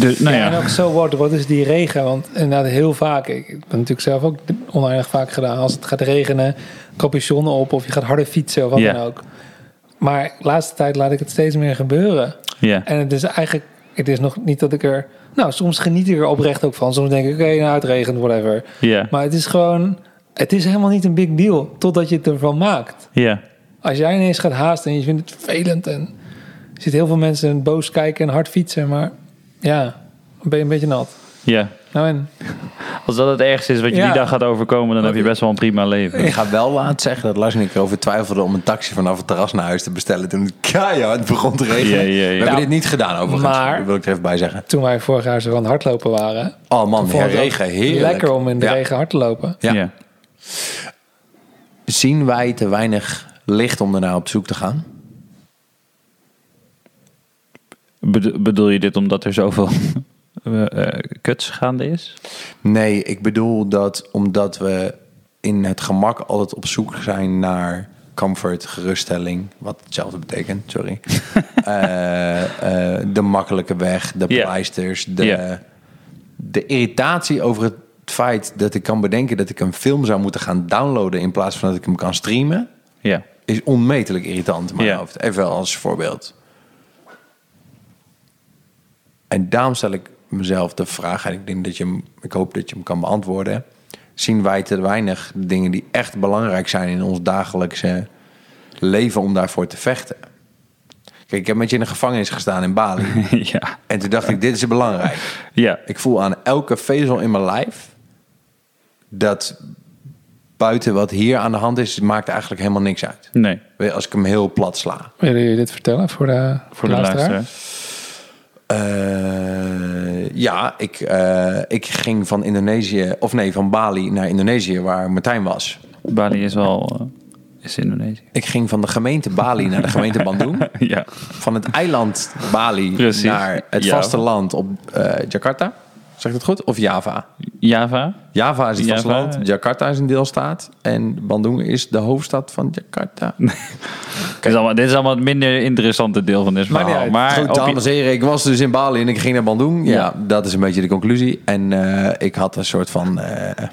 De, nou
Ja,
ja,
en ook zo wordt, wat is die regen? Want inderdaad heel vaak, ik heb natuurlijk zelf ook oneindig vaak gedaan. Als het gaat regenen, capuchon op of je gaat harder fietsen of wat dan ook. Maar de laatste tijd laat ik het steeds meer gebeuren.
ja,
En het is eigenlijk, het is nog niet dat ik er, nou soms geniet ik er oprecht ook van. Soms denk ik, oké, nou het regent, whatever.
ja,
Maar het is gewoon, het is helemaal niet een big deal totdat je het ervan maakt.
ja,
Als jij ineens gaat haasten en je vindt het vervelend en er zitten heel veel mensen boos kijken en hard fietsen, maar ja, dan ben je een beetje nat.
ja.
Nou en,
Als dat het ergste is wat je
Ja.
die dag gaat overkomen, dan heb je best wel een prima leven.
Ik ga wel laten zeggen dat Lars en ik erover twijfelden om een taxi vanaf het terras naar huis te bestellen. Toen het keihard begon te regenen.
Ja, ja, ja.
We hebben
Nou,
dit niet gedaan overigens.
maar-
Dat wil ik er even bij zeggen.
toen wij vorig jaar zo aan het hardlopen waren,
Oh man, ja,
het
regen, heerlijk.
lekker om in de
Ja.
regen hard te lopen.
Ja.
Ja.
Zien wij te weinig licht om ernaar op zoek te gaan?
Bedoel je dit omdat er zoveel eh, kuts gaande is?
Nee, ik bedoel dat omdat we in het gemak altijd op zoek zijn naar comfort, geruststelling, wat hetzelfde betekent, sorry. Eh, eh, de makkelijke weg, de pleisters, de, de irritatie over het feit dat ik kan bedenken dat ik een film zou moeten gaan downloaden in plaats van dat ik hem kan streamen, is onmetelijk irritant in mijn hoofd. Even als voorbeeld. En daarom stel ik mezelf de vraag, en ik, denk dat je hem, ik hoop dat je hem kan beantwoorden. Zien wij te weinig dingen die echt belangrijk zijn in ons dagelijkse leven om daarvoor te vechten? Kijk, ik heb met je in een gevangenis gestaan in Bali.
ja.
en toen dacht ik, dit is belangrijk.
Ja.
Ik voel aan elke vezel in mijn lijf dat buiten wat hier aan de hand is, maakt eigenlijk helemaal niks uit.
Nee.
Je, Als ik hem heel plat sla.
Willen jullie dit vertellen voor de,
Voor de
luisteraar?
Eh, ja, ik, eh, ik ging van Indonesië, of nee, van Bali naar Indonesië, waar Martijn was.
Bali is wel... eh, is Indonesië.
Ik ging van de gemeente Bali naar de gemeente Bandung.
ja.
Van het eiland Bali
Precies.
naar het
Ja.
vasteland op Jakarta. Zeg ik het goed? Of Java?
Java.
Java is het
Java.
vasteland, Jakarta is een deelstaat en Bandung is de hoofdstad van Jakarta.
Dit, is allemaal, dit is allemaal het minder interessante deel van dit verhaal. Maar
Goed,
op-
dames en heren, ik was dus in Bali en ik ging naar Bandung. Ja,
Ja.
dat is een beetje de conclusie. En eh, ik had een soort van... eh,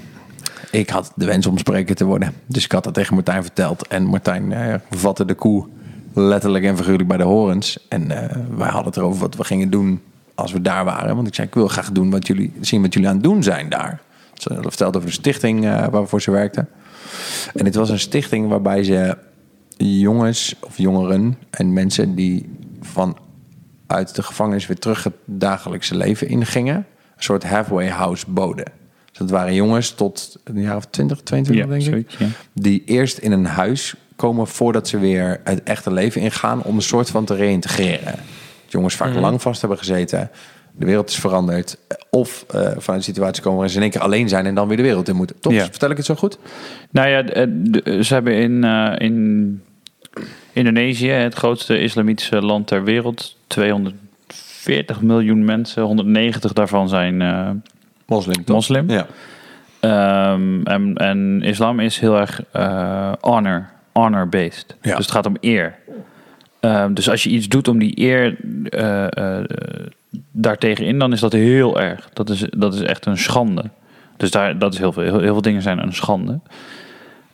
ik had de wens om spreker te worden. Dus ik had dat tegen Martijn verteld. En Martijn eh, vatte de koe letterlijk en figuurlijk bij de horens. En wij hadden het erover wat we gingen doen als we daar waren. Want ik zei, ik wil graag doen wat jullie, zien wat jullie aan het doen zijn daar. Ze vertelde over de stichting eh, waarvoor ze werkte. En dit was een stichting waarbij ze jongens of jongeren en mensen die vanuit de gevangenis weer terug het dagelijkse leven ingingen, een soort halfway house boden. Dus dat waren jongens tot een jaar of 20, 22
Ja,
denk ik,
ja.
die eerst in een huis komen voordat ze weer het echte leven ingaan om een soort van te reïntegreren. Jongens vaak lang vast hebben gezeten. De wereld is veranderd. Of eh, vanuit een situatie komen waarin ze in één keer alleen zijn en dan weer de wereld in moeten. Toch?
Ja.
Vertel ik het zo goed?
Nou ja, de- de- ze hebben in, eh, in Indonesië, het grootste islamitische land ter wereld, 240 miljoen mensen. 190 daarvan zijn eh,
Moslim. toch?
moslim.
Ja.
Ehm, en, en islam is heel erg eh, honor, honor-based.
Ja.
Dus het gaat om eer. Ehm, dus als je iets doet om die eer eh eh, daartegen in, dan is dat heel erg. Dat is, dat is echt een schande. Dus daar, dat is heel veel. Heel, heel veel dingen zijn een schande.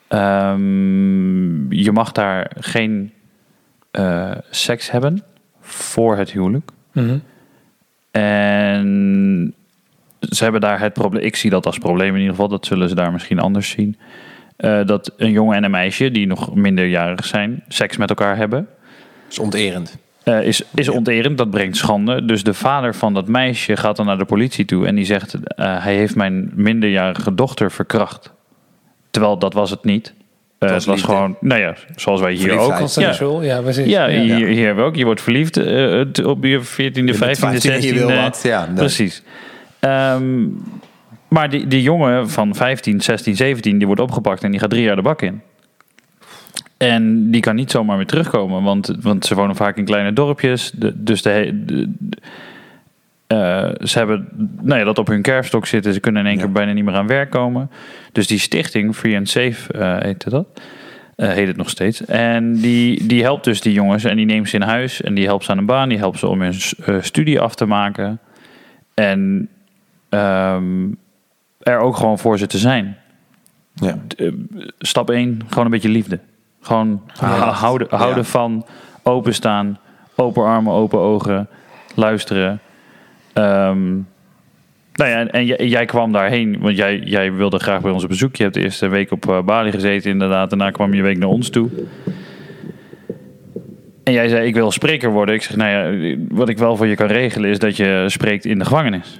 Ehm, je mag daar geen eh, seks hebben voor het huwelijk.
Mhm.
En ze hebben daar het probleem. Ik zie dat als probleem in ieder geval. Dat zullen ze daar misschien anders zien. Dat een jongen en een meisje die nog minderjarig zijn, seks met elkaar hebben.
Is onterend.
eh, is, is onterend, dat brengt schande. Dus de vader van dat meisje gaat dan naar de politie toe en die zegt: eh, Hij heeft mijn minderjarige dochter verkracht. Terwijl dat was het niet.
Was
het was
liefde.
gewoon, nou ja, zoals wij hier ook.
Ja, precies.
Ja,
ja.
hier, hier hebben we ook. Je wordt verliefd eh, op je 14e, 15e,
15e, je
16e.
wil wat, ja, dat-
precies. Ehm, maar die, die jongen van 15, 16, 17, die wordt opgepakt en die gaat drie jaar de bak in. En die kan niet zomaar weer terugkomen, want, want ze wonen vaak in kleine dorpjes. De, dus de, eh, ze hebben nou ja, dat op hun kerfstok zitten. Ze kunnen in één
Ja.
keer bijna niet meer aan werk komen. Dus die stichting, Free and Safe eh heette dat. Eh, heet het nog steeds. En die, die helpt dus die jongens en die neemt ze in huis. En die helpt ze aan een baan. Die helpt ze om hun studie af te maken. En ehm, er ook gewoon voor ze te zijn.
Ja.
Stap 1, gewoon een beetje liefde. Gewoon houden, van openstaan, open armen, open ogen, luisteren. Ehm, nou ja, en, en jij, jij kwam daarheen, want jij, jij wilde graag bij ons op bezoek. Je hebt de eerste week op eh, Bali gezeten inderdaad. Daarna kwam je week naar ons toe. En jij zei, ik wil spreker worden. Ik zeg, nou ja, wat ik wel voor je kan regelen is dat je spreekt in de gevangenis.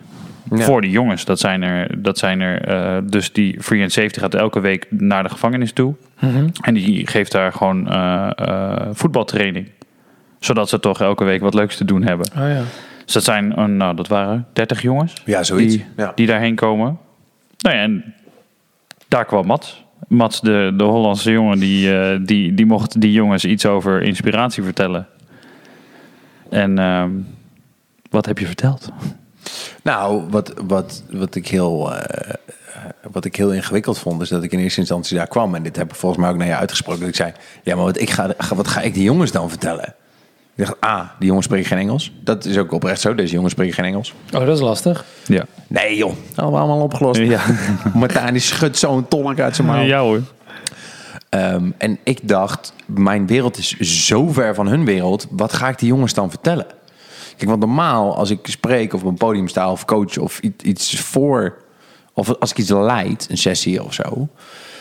Ja.
Voor die jongens. Dat zijn er, dat zijn er eh, dus die Free and Safety gaat elke week naar de gevangenis toe.
Mhm.
En die geeft daar gewoon eh, eh, voetbaltraining. Zodat ze toch elke week wat leuks te doen hebben.
Oh ja.
Dus dat zijn, nou dat waren 30 jongens.
Ja, zoiets.
Die,
Ja.
die daarheen komen. Nou ja, en daar kwam Mats. Mats, de, de Hollandse jongen, die, eh, die, die mocht die jongens iets over inspiratie vertellen. En ehm, wat heb je verteld?
Nou, wat, wat, wat, ik heel, eh, wat ik heel ingewikkeld vond, is dat ik in eerste instantie daar kwam. En dit heb ik volgens mij ook naar je uitgesproken. Dat ik zei, ja, maar wat, ik ga, wat ga ik die jongens dan vertellen? Ik dacht, ah, die jongens spreken geen Engels. Dat is ook oprecht zo. Deze jongens spreken geen Engels.
Oh, dat is lastig.
Ja.
Nee joh, allemaal, allemaal opgelost.
Ja,
Martijn die schudt zo'n tolk uit zijn mouw.
ja hoor.
Ehm, en ik dacht, mijn wereld is zo ver van hun wereld. Wat ga ik die jongens dan vertellen? Kijk, want normaal als ik spreek of op een podium sta of coach of iets voor... Of als ik iets leid, een sessie of zo...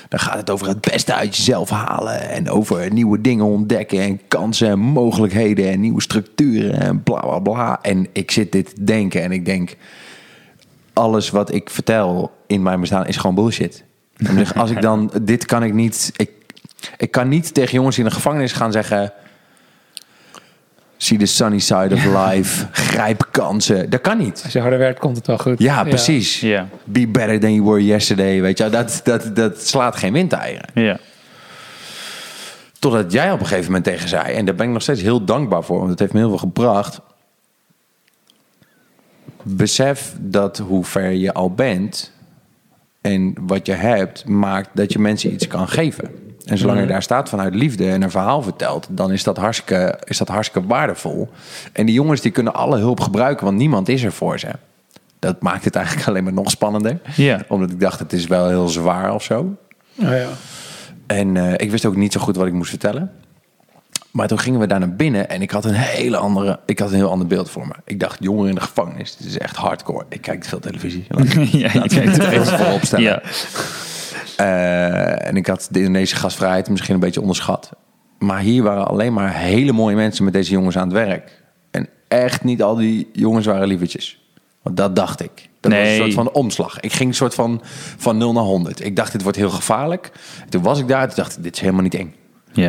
Dan gaat het over het beste uit jezelf halen. En over nieuwe dingen ontdekken. En kansen en mogelijkheden. En nieuwe structuren. En bla bla bla. En ik zit dit denken. En ik denk. Alles wat ik vertel in mijn bestaan is gewoon bullshit. En als ik dan. Dit kan ik niet. Ik, ik kan niet tegen jongens in de gevangenis gaan zeggen. See the sunny side of life. Grijp kansen. Dat kan niet.
Als je harder werkt, komt het wel goed.
Ja, precies.
Ja.
Be better than you were yesterday. Weet je, dat, dat, dat slaat geen windeieren.
Ja.
Totdat jij op een gegeven moment tegen zei, en daar ben ik nog steeds heel dankbaar voor, want het heeft me heel veel gebracht. besef dat hoe ver je al bent en wat je hebt, maakt dat je mensen iets kan geven. En zolang je daar staat vanuit liefde en een verhaal vertelt, dan is dat, hartstikke, is dat hartstikke waardevol. En die jongens die kunnen alle hulp gebruiken, want niemand is er voor ze. Dat maakt het eigenlijk alleen maar nog spannender.
Ja.
Omdat ik dacht, het is wel heel zwaar of zo.
Oh ja.
En eh, ik wist ook niet zo goed wat ik moest vertellen. Maar toen gingen we daar naar binnen en ik had een hele andere, ik had een heel ander beeld voor me. Ik dacht, jongeren in de gevangenis, dit is echt hardcore. Ik kijk veel televisie. Laat ik
ja, kijkt
het even voorop stellen.
Ja.
Eh, en ik had de Indonesische gastvrijheid misschien een beetje onderschat. Maar hier waren alleen maar hele mooie mensen met deze jongens aan het werk. En echt niet al die jongens waren lievertjes. Want dat dacht ik. Dat was een soort van omslag. Ik ging een soort van van 0 naar 100. Ik dacht, dit wordt heel gevaarlijk. Toen was ik daar. Toen dacht ik, dit is helemaal niet eng.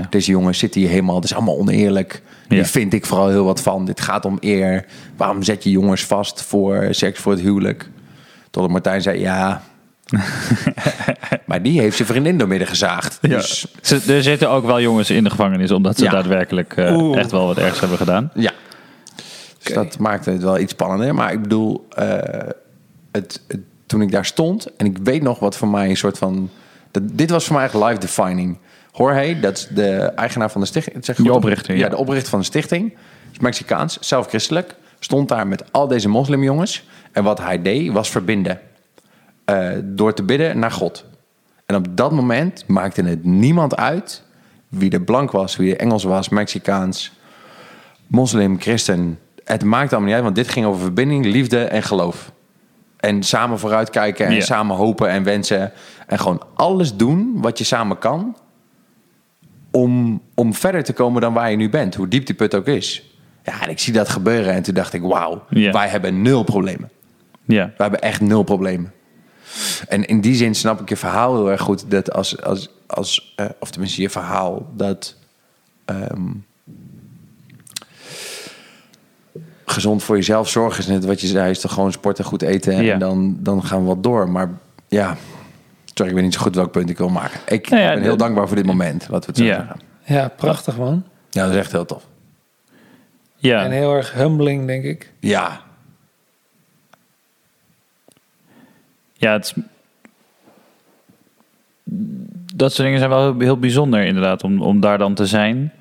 Deze jongens zitten hier helemaal, het is allemaal oneerlijk. Hier vind ik vooral heel wat van. Dit gaat om eer. Waarom zet je jongens vast voor seks voor het huwelijk? Totdat Martijn zei, ja... maar die heeft zijn vriendin doormidden gezaagd.
Ja.
Dus
Ze- Er zitten ook wel jongens in de gevangenis, omdat ze
Ja.
daadwerkelijk eh, echt wel wat ergs hebben gedaan.
ja. Dus dat maakte het wel iets spannender. Maar ik bedoel, eh, het, het- toen ik daar stond... en ik weet nog wat voor mij een soort van... Dat, dit was voor mij echt life defining. Jorge, dat is de eigenaar van de stichting. zeg
De oprichter,
Ja,
ja.
de oprichter van de stichting. Is Mexicaans, zelf christelijk. Stond daar met al deze moslimjongens. En wat hij deed, was verbinden. Eh, door te bidden naar God. En op dat moment maakte het niemand uit... wie er blank was, wie er Engels was, Mexicaans moslim, christen. Het maakt allemaal niet uit, want dit ging over verbinding, liefde en geloof. En samen vooruitkijken en samen hopen en wensen. En gewoon alles doen wat je samen kan. Om, om verder te komen dan waar je nu bent. Hoe diep die put ook is. Ja, en ik zie dat gebeuren. En toen dacht ik, wauw, wij hebben nul problemen.
Ja.
We hebben echt nul problemen. En in die zin snap ik je verhaal heel erg goed. Dat als, als, als eh, of tenminste je verhaal, dat ehm, gezond voor jezelf zorgen is net wat je zei, is toch gewoon sporten, goed eten
Ja.
en dan, dan gaan we wat door. Maar ja, sorry, ik weet niet zo goed welk punt ik wil maken. Ik
Nou ja,
ben heel
de-
dankbaar voor dit moment, laten we het zo
Ja.
zeggen.
ja, prachtig man.
Ja, dat is echt heel tof.
Ja.
En heel erg humbling, denk ik.
Ja,
Ja, het is- dat soort dingen zijn wel heel, heel bijzonder inderdaad, om, om daar dan te zijn.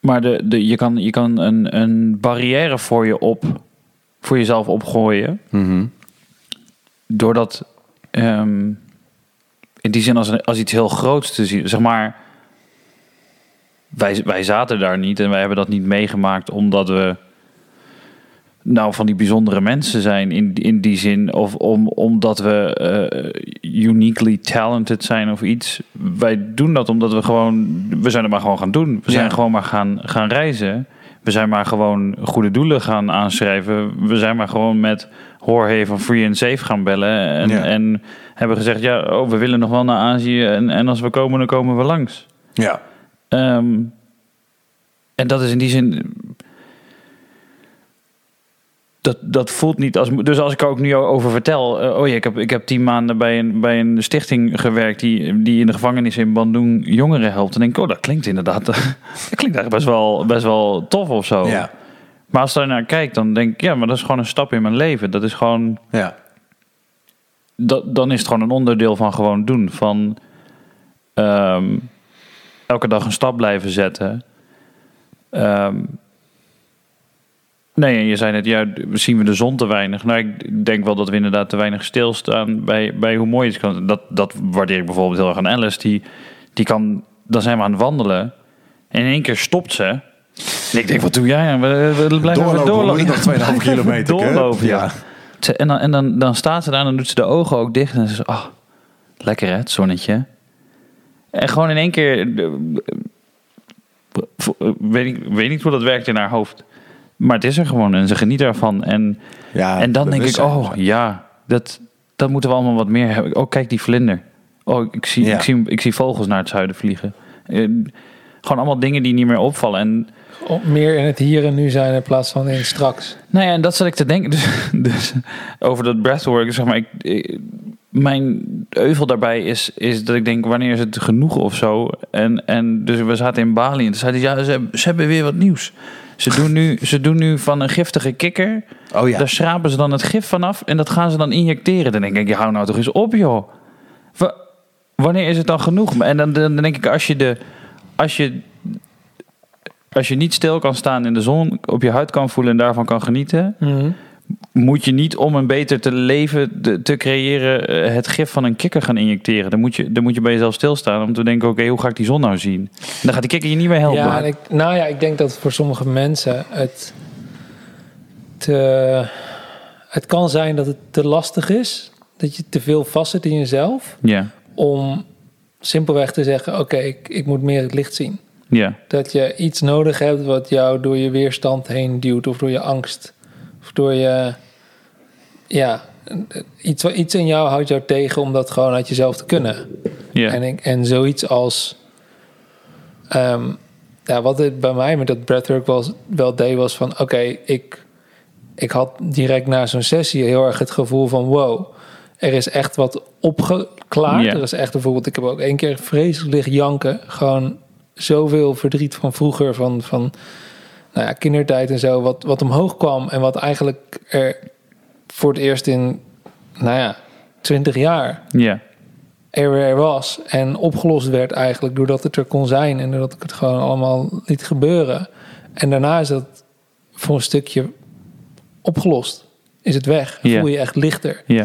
Maar de, de, je kan, je kan een, een barrière voor, je op, voor jezelf opgooien.
Mhm.
Doordat ehm, in die zin als, een- als iets heel groots te zien. Zeg maar, wij, wij zaten daar niet en wij hebben dat niet meegemaakt omdat we nou van die bijzondere mensen zijn in, in die zin. Of om, omdat we eh, uniquely talented zijn of iets. Wij doen dat omdat we gewoon, we zijn het maar gewoon gaan doen. We zijn
Ja.
gewoon maar gaan, gaan reizen. We zijn maar gewoon goede doelen gaan aanschrijven. We zijn maar gewoon met Jorge van Free and Safe gaan bellen. En,
Ja.
en hebben gezegd, ja, oh, we willen nog wel naar Azië. En, en als we komen, dan komen we langs.
ja.
Ehm, en dat is in die zin. Dat, dat voelt niet als. Dus als ik er ook nu over vertel. eh, oh ja, ik heb, ik heb tien maanden bij een, bij een stichting gewerkt. Die, die in de gevangenis in Bandung jongeren helpt. Dan denk ik, oh, dat klinkt inderdaad. dat klinkt eigenlijk best wel, best wel tof of zo.
Ja.
Maar als je daar naar kijkt, dan denk ik, ja, maar dat is gewoon een stap in mijn leven. Dat is gewoon
Ja.
dat, dan is het gewoon een onderdeel van gewoon doen. Van ehm, elke dag een stap blijven zetten. Ehm, nee, en je zei net, ja, zien we de zon te weinig. Nou, ik denk wel dat we inderdaad te weinig stilstaan bij, bij hoe mooi het kan. Dat, dat waardeer ik bijvoorbeeld heel erg aan Alice. Die, die kan, dan zijn we aan het wandelen. En in één keer stopt ze. En ik denk, wat doe jij? We, we blijven
Doorlopen,
doorlopen.
we nog 2,5 kilometer.
Doorlopen, ja. En, dan, en dan, dan staat ze daar en dan doet ze de ogen ook dicht. En ze zegt, ah, lekker hè, het zonnetje. En gewoon in één keer... eh, eh, Weet ik weet niet hoe dat werkt in haar hoofd. Maar het is er gewoon en ze geniet ervan. En,
Ja,
en dan denk ik, oh ja, dat, dat moeten we allemaal wat meer hebben. Oh, kijk die vlinder. Oh, ik zie,
Ja.
ik zie, ik zie vogels naar het zuiden vliegen. Eh, gewoon allemaal dingen die niet meer opvallen. En
Om meer in het hier en nu zijn in plaats van in straks.
Nou ja, en dat zat ik te denken. Dus, dus over dat breathwork, zeg maar, ik, ik- mijn euvel daarbij is, is dat ik denk, wanneer is het genoeg of zo? En, en dus we zaten in Bali en toen zeiden ze, ja, ze, hebben- ze hebben weer wat nieuws. Ze doen, nu, ze doen nu van een giftige kikker,
Oh ja.
daar schrapen ze dan het gif vanaf en dat gaan ze dan injecteren. Dan denk ik, ja, hou nou toch eens op, joh. Wa- wanneer is het dan genoeg? En dan, dan denk ik, als je, de, als, je, als je niet stil kan staan in de zon, op je huid kan voelen en daarvan kan genieten,
Mhm.
Moet je niet om een beter te leven te creëren eh, het gif van een kikker gaan injecteren. Dan moet je, dan moet je bij jezelf stilstaan om te denken, oké, hoe ga ik die zon nou zien? Dan gaat die kikker je niet meer helpen.
Ja, ik, nou ja, ik denk dat voor sommige mensen het te, het kan zijn dat het te lastig is. Dat je te veel vastzit in jezelf.
ja,
Om simpelweg te zeggen, oké, ik, ik moet meer het licht zien.
ja,
Dat je iets nodig hebt wat jou door je weerstand heen duwt. Of door je angst. Door je... Ja, iets, iets in jou houdt jou tegen om dat gewoon uit jezelf te kunnen.
ja,
En, ik, en zoiets als. ehm, ja, wat het bij mij met dat breathwork was, wel deed, was van: oké, ik, ik had direct na zo'n sessie heel erg het gevoel van: wow, er is echt wat opgeklaard. Er is echt bijvoorbeeld, ik heb ook één keer vreselijk liggen janken. Gewoon zoveel verdriet van vroeger, van, van nou ja, kindertijd en zo, wat, wat omhoog kwam en wat eigenlijk er voor het eerst in, nou ja, twintig jaar
ja,
er weer was en opgelost werd eigenlijk doordat het er kon zijn en doordat ik het gewoon allemaal liet gebeuren. En daarna is dat voor een stukje opgelost. Is het weg.
Ja.
Voel je echt lichter.
ja,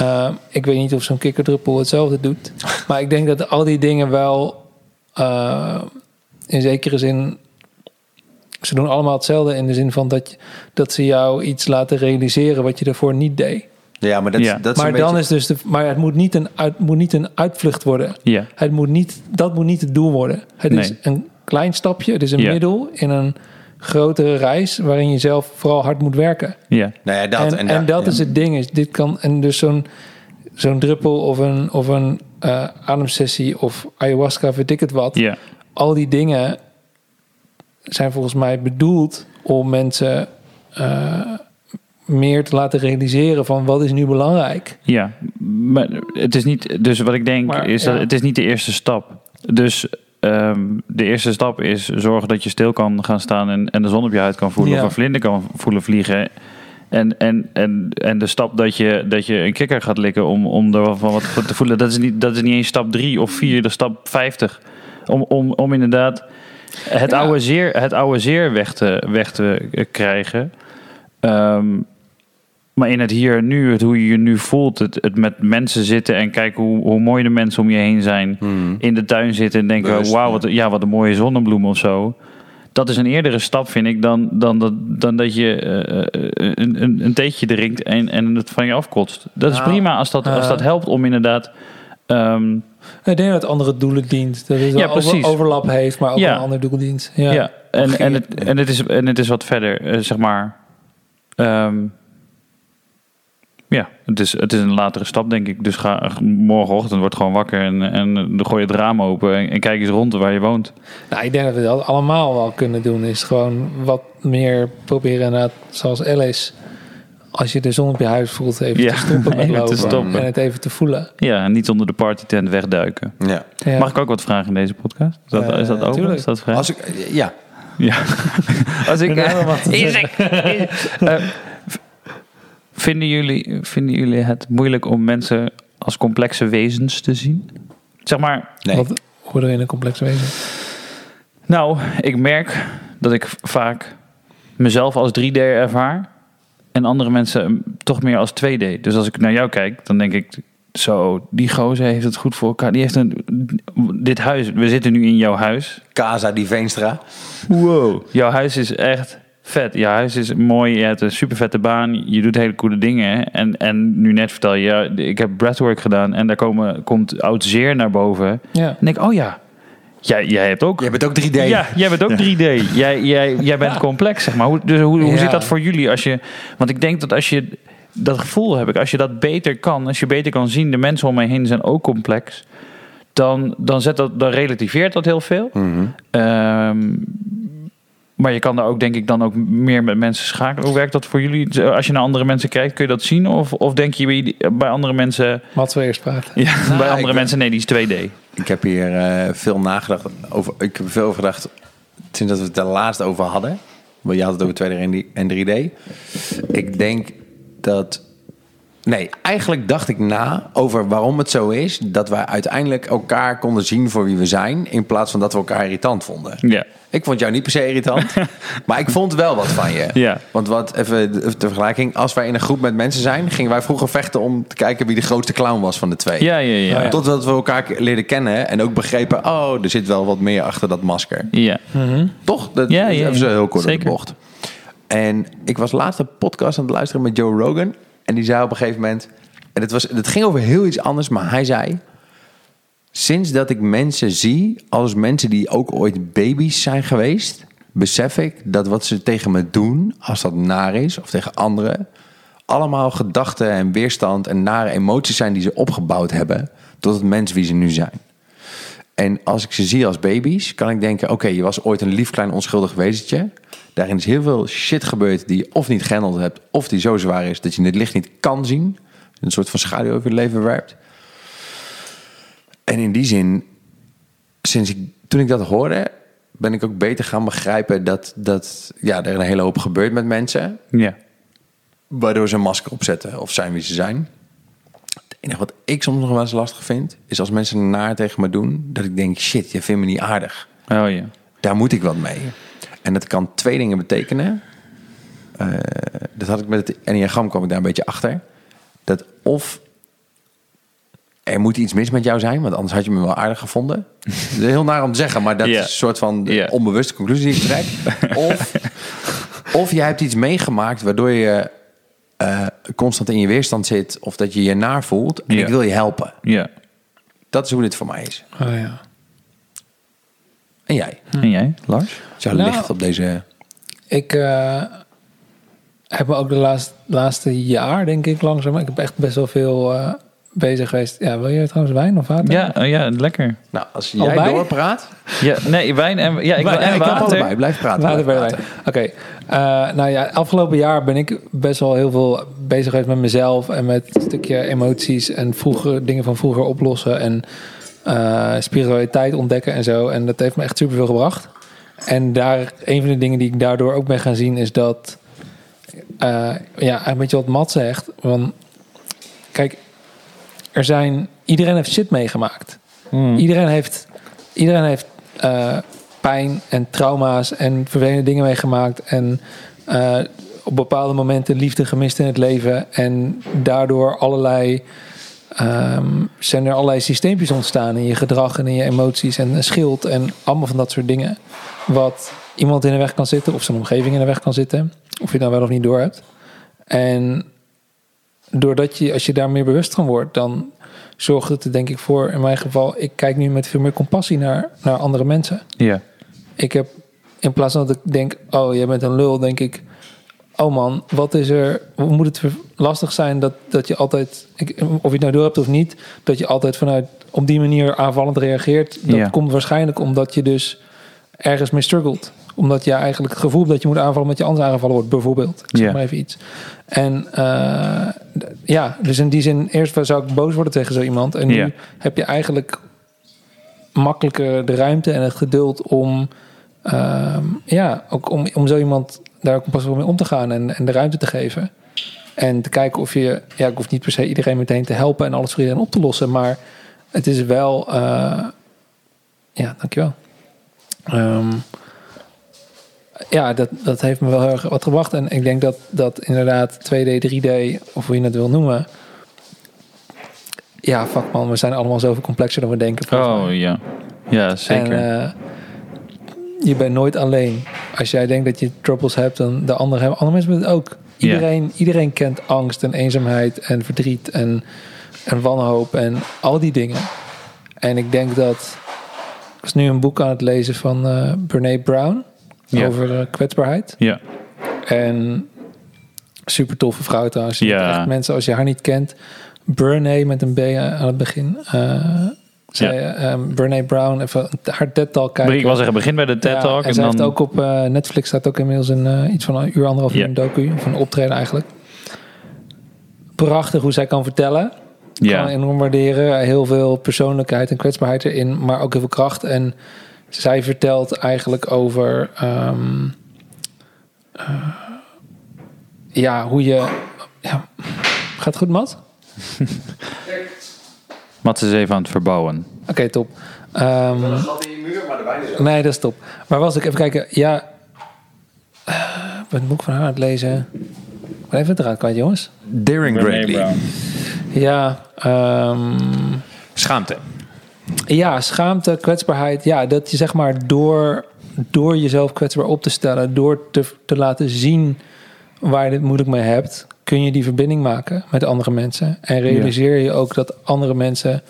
Uh, ik weet niet of zo'n kikkerdruppel hetzelfde doet. Maar ik denk dat al die dingen wel uh, in zekere zin. Ze doen allemaal hetzelfde in de zin van dat, dat ze jou iets laten realiseren wat je daarvoor niet deed.
Ja, maar dat,
Ja.
dat is
Maar
een
dan
beetje...
is dus de, maar het moet niet een, uit, moet niet een uitvlucht worden.
ja,
Het moet niet, dat moet niet het doel worden. Het is een klein stapje, het is een
Ja.
middel in een grotere reis waarin je zelf vooral hard moet werken.
ja,
Nou ja, dat.
en, dat
ja.
is het ding. Is, dit kan, en dus zo'n zo'n druppel of een, of een eh, ademsessie of ayahuasca, weet ik het wat.
ja,
Al die dingen zijn volgens mij bedoeld om mensen eh, meer te laten realiseren van wat is nu belangrijk.
ja. Maar het is niet, dus wat ik denk
Maar,
is dat het is niet de eerste stap. Dus ehm, de eerste stap is zorgen dat je stil kan gaan staan en, en de zon op je huid kan voelen
Ja.
of een vlinder kan voelen vliegen. En, en, en, en de stap dat je, dat je een kikker gaat likken om, om er van wat te voelen, dat is niet, dat is niet eens stap 3 of 4, de stap 50. Om, om, om inderdaad het,
Ja.
oude zeer, het oude zeer weg te, weg te krijgen. Ehm, maar in het hier en nu, het, hoe je je nu voelt, het, het met mensen zitten en kijken hoe, hoe mooi de mensen om je heen zijn.
Hmm.
In de tuin zitten en denken,
Bewust,
wauw,
ja.
wat, ja, wat een mooie zonnebloem of zo. Dat is een eerdere stap, vind ik, dan, dan, dat, dan dat je eh, eh, een, een, een theetje drinkt en, en het van je afkotst. Dat is
Nou,
prima als dat, als dat helpt om inderdaad... ehm,
Ik denk dat het andere doelen dient. Dat het wel
Ja, precies.
overlap heeft, maar ook
Ja.
een ander doel dient.
Ja,
Ja.
en, en, het, en, het is, en het is wat verder, eh, zeg maar. ehm, ja, het is, het is een latere stap, denk ik. Dus ga morgenochtend wordt gewoon wakker en, en dan gooi je het raam open en, en kijk eens rond waar je woont.
Nou, ik denk dat we dat allemaal wel kunnen doen. Is gewoon wat meer proberen inderdaad, zoals Alice... Als je de zon op je huis voelt, even
Ja,
te stoppen met
te
lopen.
stoppen.
En het even te voelen.
Ja, en niet onder de partytent wegduiken.
Ja.
Ja.
Mag ik ook wat vragen in deze podcast? Is dat,
Eh,
is dat open?
tuurlijk.
Is dat vrij?
Als ik, ja,
Ja. Als ik, eh, vinden, jullie, vinden jullie het moeilijk om mensen als complexe wezens te zien? Zeg maar,
nee.
Wat hoor er in een complex wezen?
nou, ik merk dat ik vaak mezelf als 3D ervaar en andere mensen hem toch meer als 2D. Dus als ik naar jou kijk, dan denk ik, zo, die gozer heeft het goed voor elkaar. Die heeft een, dit huis, we zitten nu in jouw huis.
Casa die Veenstra.
Wow. Jouw huis is echt vet. Jouw huis is mooi. Je hebt een super vette baan. Je doet hele coole dingen. En, en nu net vertel je, ja, ik heb breathwork gedaan. En daar komen, komt oud zeer naar boven.
Ja.
En denk ik, oh ja, jij, jij hebt ook...
Jij bent ook 3D.
Ja, jij bent ook 3D. Jij, jij, jij bent complex, zeg maar. Hoe, dus hoe, hoe zit dat voor jullie? Als je, want ik denk dat als je... Dat gevoel heb ik. Als je dat beter kan, als je beter kan zien... de mensen om mij heen zijn ook complex... dan, dan, zet dat, dan relativeert dat heel veel. Ehm, Maar je kan daar ook, denk ik, dan ook meer met mensen schakelen. Hoe werkt dat voor jullie? Als je naar andere mensen kijkt, kun je dat zien? Of, of denk je bij, bij andere mensen...
Wat we eerst praten.
Ja,
Nou,
bij andere mensen, nee, die is 2D.
Ik heb hier eh, veel nagedacht over. Ik heb er veel over gedacht sinds dat we het er laatst over hadden. Want je had het over 2D en 3D. Ik denk dat. Nee, eigenlijk dacht ik na over waarom het zo is dat wij uiteindelijk elkaar konden zien voor wie we zijn. In plaats van dat we elkaar irritant vonden.
Ja.
Ik vond jou niet per se irritant, maar ik vond wel wat van je.
Ja.
Want wat, even de vergelijking, als wij in een groep met mensen zijn, gingen wij vroeger vechten om te kijken wie de grootste clown was van de twee.
Ja, ja, ja.
Oh, ja.
Totdat we elkaar leerden kennen en ook begrepen, oh, er zit wel wat meer achter dat masker.
Ja.
Toch? Dat
Ja, ja,
even zo heel kort op
Zeker.
de bocht. En ik was laatst een podcast aan het luisteren met Joe Rogan. En die zei op een gegeven moment, en het, was, het ging over heel iets anders, maar hij zei, sinds dat ik mensen zie als mensen die ook ooit baby's zijn geweest, besef ik dat wat ze tegen me doen, als dat naar is, of tegen anderen, allemaal gedachten en weerstand en nare emoties zijn die ze opgebouwd hebben tot het mens wie ze nu zijn. En als ik ze zie als baby's, kan ik denken: oké, je was ooit een lief klein onschuldig wezentje. Daarin is heel veel shit gebeurd die je of niet gehandeld hebt, of die zo zwaar is dat je het licht niet kan zien. Een soort van schaduw over je leven werpt. En in die zin, sinds ik, toen ik dat hoorde, ben ik ook beter gaan begrijpen dat, dat ja, er een hele hoop gebeurt met mensen
Ja.
waardoor ze een masker opzetten of zijn wie ze zijn. Het enige wat ik soms nog wel eens lastig vind, is als mensen naar tegen me doen, dat ik denk, shit, je vindt me niet aardig.
Oh ja.
Daar moet ik wat mee. En dat kan twee dingen betekenen. Eh, dat had ik met het enneagram, kwam ik daar een beetje achter. Dat of er moet iets mis met jou zijn, want anders had je me wel aardig gevonden. Dat is heel naar om te zeggen, maar dat is een soort van onbewuste conclusie die ik trek. of, of je hebt iets meegemaakt waardoor je eh, constant in je weerstand zit, of dat je je naar voelt. En ik wil je helpen.
Ja.
Dat is hoe dit voor mij is.
Oh, ja.
En jij?
En jij, Lars?
Jouw
Nou,
licht op deze.
Ik eh, heb me ook de laatste, laatste jaar, denk ik, langzaam. Ik heb echt best wel veel eh, bezig geweest. Ja, wil je trouwens wijn of water?
Ja, oh ja, lekker.
Nou, als jij
Allebei?
doorpraat.
Ja, nee, wijn en, ja, ik wil
Wijn-
en
ik
water.
allebei. Blijf praten.
Water bij
blijf
de
praten.
wijn. Oké. Eh, nou ja, afgelopen jaar ben ik best wel heel veel bezig geweest met mezelf en met een stukje emoties en vroeger, dingen van vroeger oplossen en eh, spiritualiteit ontdekken en zo. En dat heeft me echt superveel gebracht. En daar, een van de dingen die ik daardoor ook ben gaan zien is dat, eh, ja, een beetje wat Matt zegt. Want kijk, er zijn, iedereen heeft shit meegemaakt. Iedereen heeft, iedereen heeft eh, pijn en trauma's en vervelende dingen meegemaakt. En eh, op bepaalde momenten liefde gemist in het leven. En daardoor allerlei, ehm, zijn er allerlei systeempjes ontstaan in je gedrag en in je emoties en een schild en allemaal van dat soort dingen. Wat iemand in de weg kan zitten of zijn omgeving in de weg kan zitten. Of je het nou wel of niet door hebt. En doordat je, als je daar meer bewust van wordt, dan zorgt het er denk ik voor, in mijn geval, ik kijk nu met veel meer compassie naar, naar andere mensen.
Ja.
Ik heb, in plaats van dat ik denk, oh, jij bent een lul, denk ik, oh man, wat is er, moet het lastig zijn dat, dat je altijd, ik, of je het nou door hebt of niet, dat je altijd vanuit, op die manier aanvallend reageert. Dat
Ja. komt
waarschijnlijk omdat je dus ergens mee struggelt. Omdat je eigenlijk het gevoel hebt dat je moet aanvallen omdat je anders aangevallen wordt, bijvoorbeeld. Ik zeg
Ja.
maar even iets. En eh, ja, dus in die zin, eerst zou ik boos worden tegen zo iemand. En nu heb je eigenlijk makkelijker de ruimte en het geduld om, ehm, ja, ook om, om zo iemand daar ook pas wel mee om te gaan en, en de ruimte te geven. En te kijken of je, ja, ik hoef niet per se iedereen meteen te helpen en alles voor iedereen op te lossen, maar het is wel, eh, ja, dankjewel. Ehm ja, dat, dat heeft me wel heel erg wat gebracht. En ik denk dat, dat inderdaad 2D, 3D, of hoe je het wil noemen. Ja, fuck man, we zijn allemaal zoveel complexer dan we denken.
Oh ja. Ja, zeker.
En eh, je bent nooit alleen. Als jij denkt dat je troubles hebt, dan de anderen hebben. Andere mensen hebben het ook. Iedereen, iedereen kent angst en eenzaamheid en verdriet en, en wanhoop en al die dingen. En ik denk dat. Ik was nu een boek aan het lezen van eh Brene Brown over eh, kwetsbaarheid.
ja.
En super toffe vrouw trouwens.
Ja.
Echt mensen, als je haar niet kent, Brene met een B aan het begin. eh, Zij, ehm, Brene Brown, even haar TED Talk kijken.
Ik was zeggen, begin bij de TED
Ja,
Talk.
en
en
zij
dan,
heeft ook op eh, Netflix staat ook inmiddels een, eh, iets van een uur, anderhalf uur
Ja.
een docu. Of een optreden eigenlijk. Prachtig hoe zij kan vertellen. Kan
ja,
enorm waarderen. Heel veel persoonlijkheid en kwetsbaarheid erin. Maar ook heel veel kracht. En zij vertelt eigenlijk over... ehm, eh, ja, hoe je... Ja, gaat goed, Mat?
Mats is even aan het verbouwen.
Oké, top. Ehm, Nee, dat is top. Maar was ik even kijken. Ja, eh, wat boek van haar aan het lezen. Ik ben even het eruit kwijt, jongens.
Daring Greatly.
Ja, ehm,
Schaamte.
ja, schaamte, kwetsbaarheid. Ja, dat je zeg maar door, door jezelf kwetsbaar op te stellen, door te, te laten zien waar je het moeilijk mee hebt, kun je die verbinding maken met andere mensen. En realiseer je ook dat andere mensen,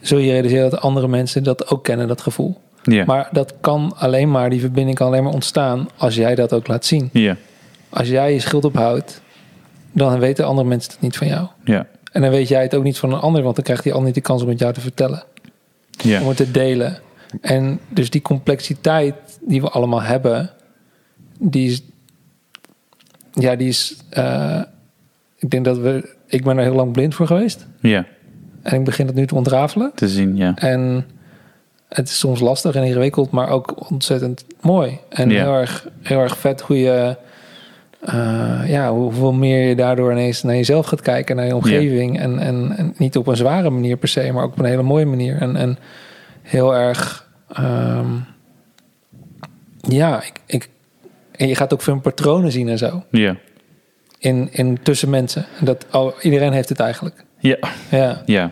zul je realiseren dat andere mensen dat ook kennen, dat gevoel.
Ja,
Maar dat kan alleen maar, die verbinding kan alleen maar ontstaan als jij dat ook laat zien.
ja,
Als jij je schild ophoudt, dan weten andere mensen het niet van jou.
ja,
En dan weet jij het ook niet van een ander, want dan krijgt die ander niet de kans om het jou te vertellen.
ja.
Om het te delen. En dus die complexiteit die we allemaal hebben, die is. Ja, die is. eh, ik denk dat we. Ik ben er heel lang blind voor geweest.
ja.
En ik begin het nu te ontrafelen.
Te zien, ja.
En het is soms lastig en ingewikkeld, maar ook ontzettend mooi. En
Ja.
heel, erg, heel erg vet hoe je, eh, ja, hoe- hoeveel meer je daardoor ineens naar jezelf gaat kijken, naar je omgeving. En, en, en niet op een zware manier per se, maar ook op een hele mooie manier. En, en heel erg, ehm, ja, ik, ik, en je gaat ook veel patronen zien en zo
Ja,
in, in tussen mensen. En dat, oh, iedereen heeft het eigenlijk.
ja.
Ja,
Ja.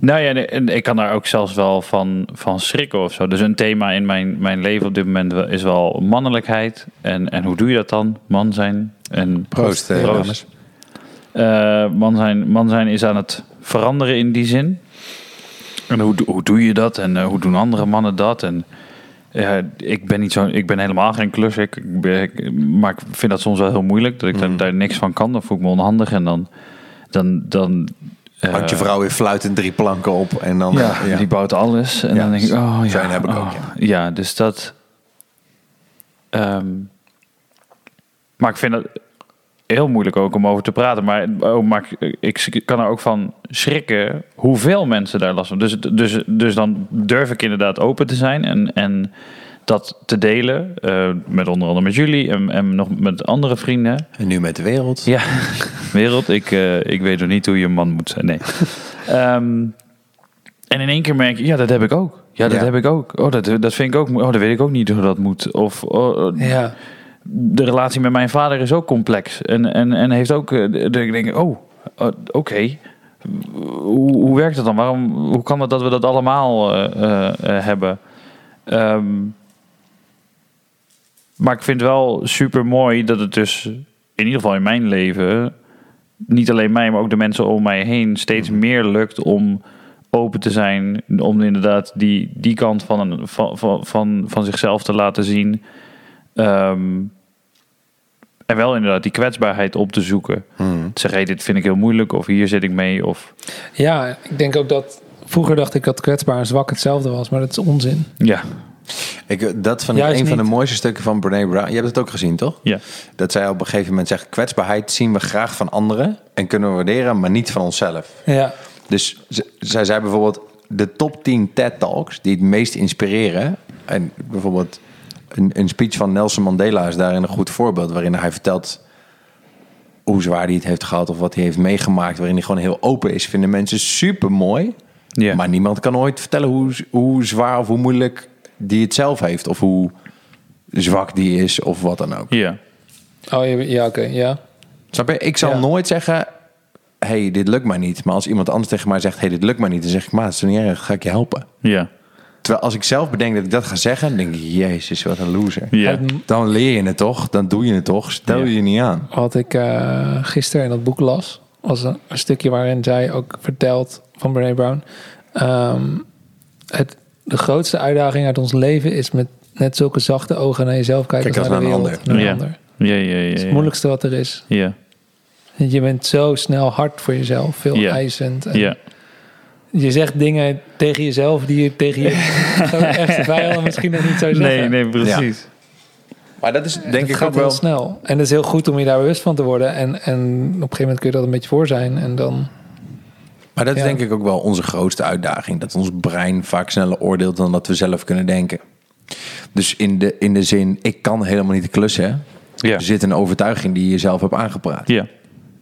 Nou ja, en ik kan daar ook zelfs wel van, van schrikken of zo. Dus een thema in mijn, mijn leven op dit moment is wel mannelijkheid. En, en hoe doe je dat dan? Man zijn. En
Proost, eh,
Proost.
dames.
Eh, man, zijn, man zijn is aan het veranderen in die zin. En hoe, hoe doe je dat? En eh, hoe doen andere mannen dat? En ja, ik ben niet zo, ik ben helemaal geen klus. Ik, ik maar ik vind dat soms wel heel moeilijk dat ik daar, daar niks van kan. Dan voel ik me onhandig en dan, dan, dan eh,
Hangt je vrouw weer fluitend drie planken op en dan...
ja,
eh,
die bouwt alles. En
Ja,
dan denk ik, oh ja.
zo'n heb ik ook,
oh,
ja.
ja, dus dat... ehm, maar ik vind het heel moeilijk ook om over te praten. Maar, oh, maar ik, kan er ook van schrikken hoeveel mensen daar last van. Dus, dus, dus dan durf ik inderdaad open te zijn en, en dat te delen. eh, met onder andere met jullie en, en nog met andere vrienden.
En nu met de wereld.
Ja, wereld. Ik, eh, ik weet nog niet hoe je een man moet zijn. Nee. Ehm, en in één keer merk je, ja, dat heb ik ook. Ja, dat
Ja.
heb ik ook. Oh, dat, dat vind ik ook. Oh, dat weet ik ook niet hoe dat moet. Of oh, oh,
ja.
De relatie met mijn vader is ook complex. En, en, en heeft ook. eh, de- Ik denk, oh, oh, oké. Hoe, hoe werkt dat dan? Waarom, hoe kan het dat we dat allemaal eh, eh, hebben? Ehm, maar ik vind wel super mooi dat het dus, in ieder geval in mijn leven, niet alleen mij, maar ook de mensen om mij heen, steeds meer lukt om open te zijn. Om inderdaad die, die kant van, een, van, van, van, van zichzelf te laten zien. Ehm, en wel inderdaad die kwetsbaarheid op te zoeken.
Hmm.
Te zeggen, hey, dit vind ik heel moeilijk, of hier zit ik mee. Of
Ja, ik denk ook dat. Vroeger dacht ik dat kwetsbaar en zwak hetzelfde was, maar dat is onzin.
ja,
Ik, eh, dat
Juist
een van de mooiste stukken van Brene Brown. Je hebt het ook gezien, toch?
ja,
Dat zij op een gegeven moment zegt... kwetsbaarheid zien we graag van anderen en kunnen we waarderen... maar niet van onszelf.
Ja,
Dus zij zei bijvoorbeeld... de top 10 TED-talks die het meest inspireren... en bijvoorbeeld een, een speech van Nelson Mandela is daarin een goed voorbeeld... waarin hij vertelt hoe zwaar hij het heeft gehad... of wat hij heeft meegemaakt... waarin hij gewoon heel open is... vinden mensen super mooi...
ja.
Maar niemand kan ooit vertellen hoe, hoe zwaar of hoe moeilijk die het zelf heeft. Of hoe zwak die is of wat dan ook.
ja.
oh ja, oké, ja.
Snap je? Ik zal
Ja.
nooit zeggen, hey, dit lukt mij niet. Maar als iemand anders tegen mij zegt, hey, dit lukt mij niet. Dan zeg ik, maar, het is niet erg, ga ik je helpen.
ja.
Terwijl als ik zelf bedenk dat ik dat ga zeggen, dan denk ik, jezus, wat een loser. Dan leer je het toch, dan doe je het toch. Stel je je niet aan.
Wat ik eh, gisteren in dat boek las, was een, een stukje waarin zij ook vertelt van Brene Brown. ehm, het, de grootste uitdaging uit ons leven is met net zulke zachte ogen naar jezelf kijken
Kijk
als naar de
als naar een
wereld. Naar een
Ja.
ander.
Ja, ja, ja,
Het is
ja.
het moeilijkste wat er is.
Ja,
Je bent zo snel hard voor jezelf, veel
Ja.
eisend. En,
ja,
je zegt dingen tegen jezelf die je tegen je ergste vijanden misschien nog niet zou zeggen.
Nee, nee, precies.
Maar dat is denk ik
gaat
ook
heel
wel...
snel. En het is heel goed om je daar bewust van te worden. En, en op een gegeven moment kun je dat een beetje voor zijn. En dan...
Maar dat is denk ik ook wel onze grootste uitdaging. Dat ons brein vaak sneller oordeelt dan dat we zelf kunnen denken. Dus in de, in de zin, ik kan helemaal niet klussen. hè.
Ja.
Er zit een overtuiging die je zelf hebt aangepraat.
Ja.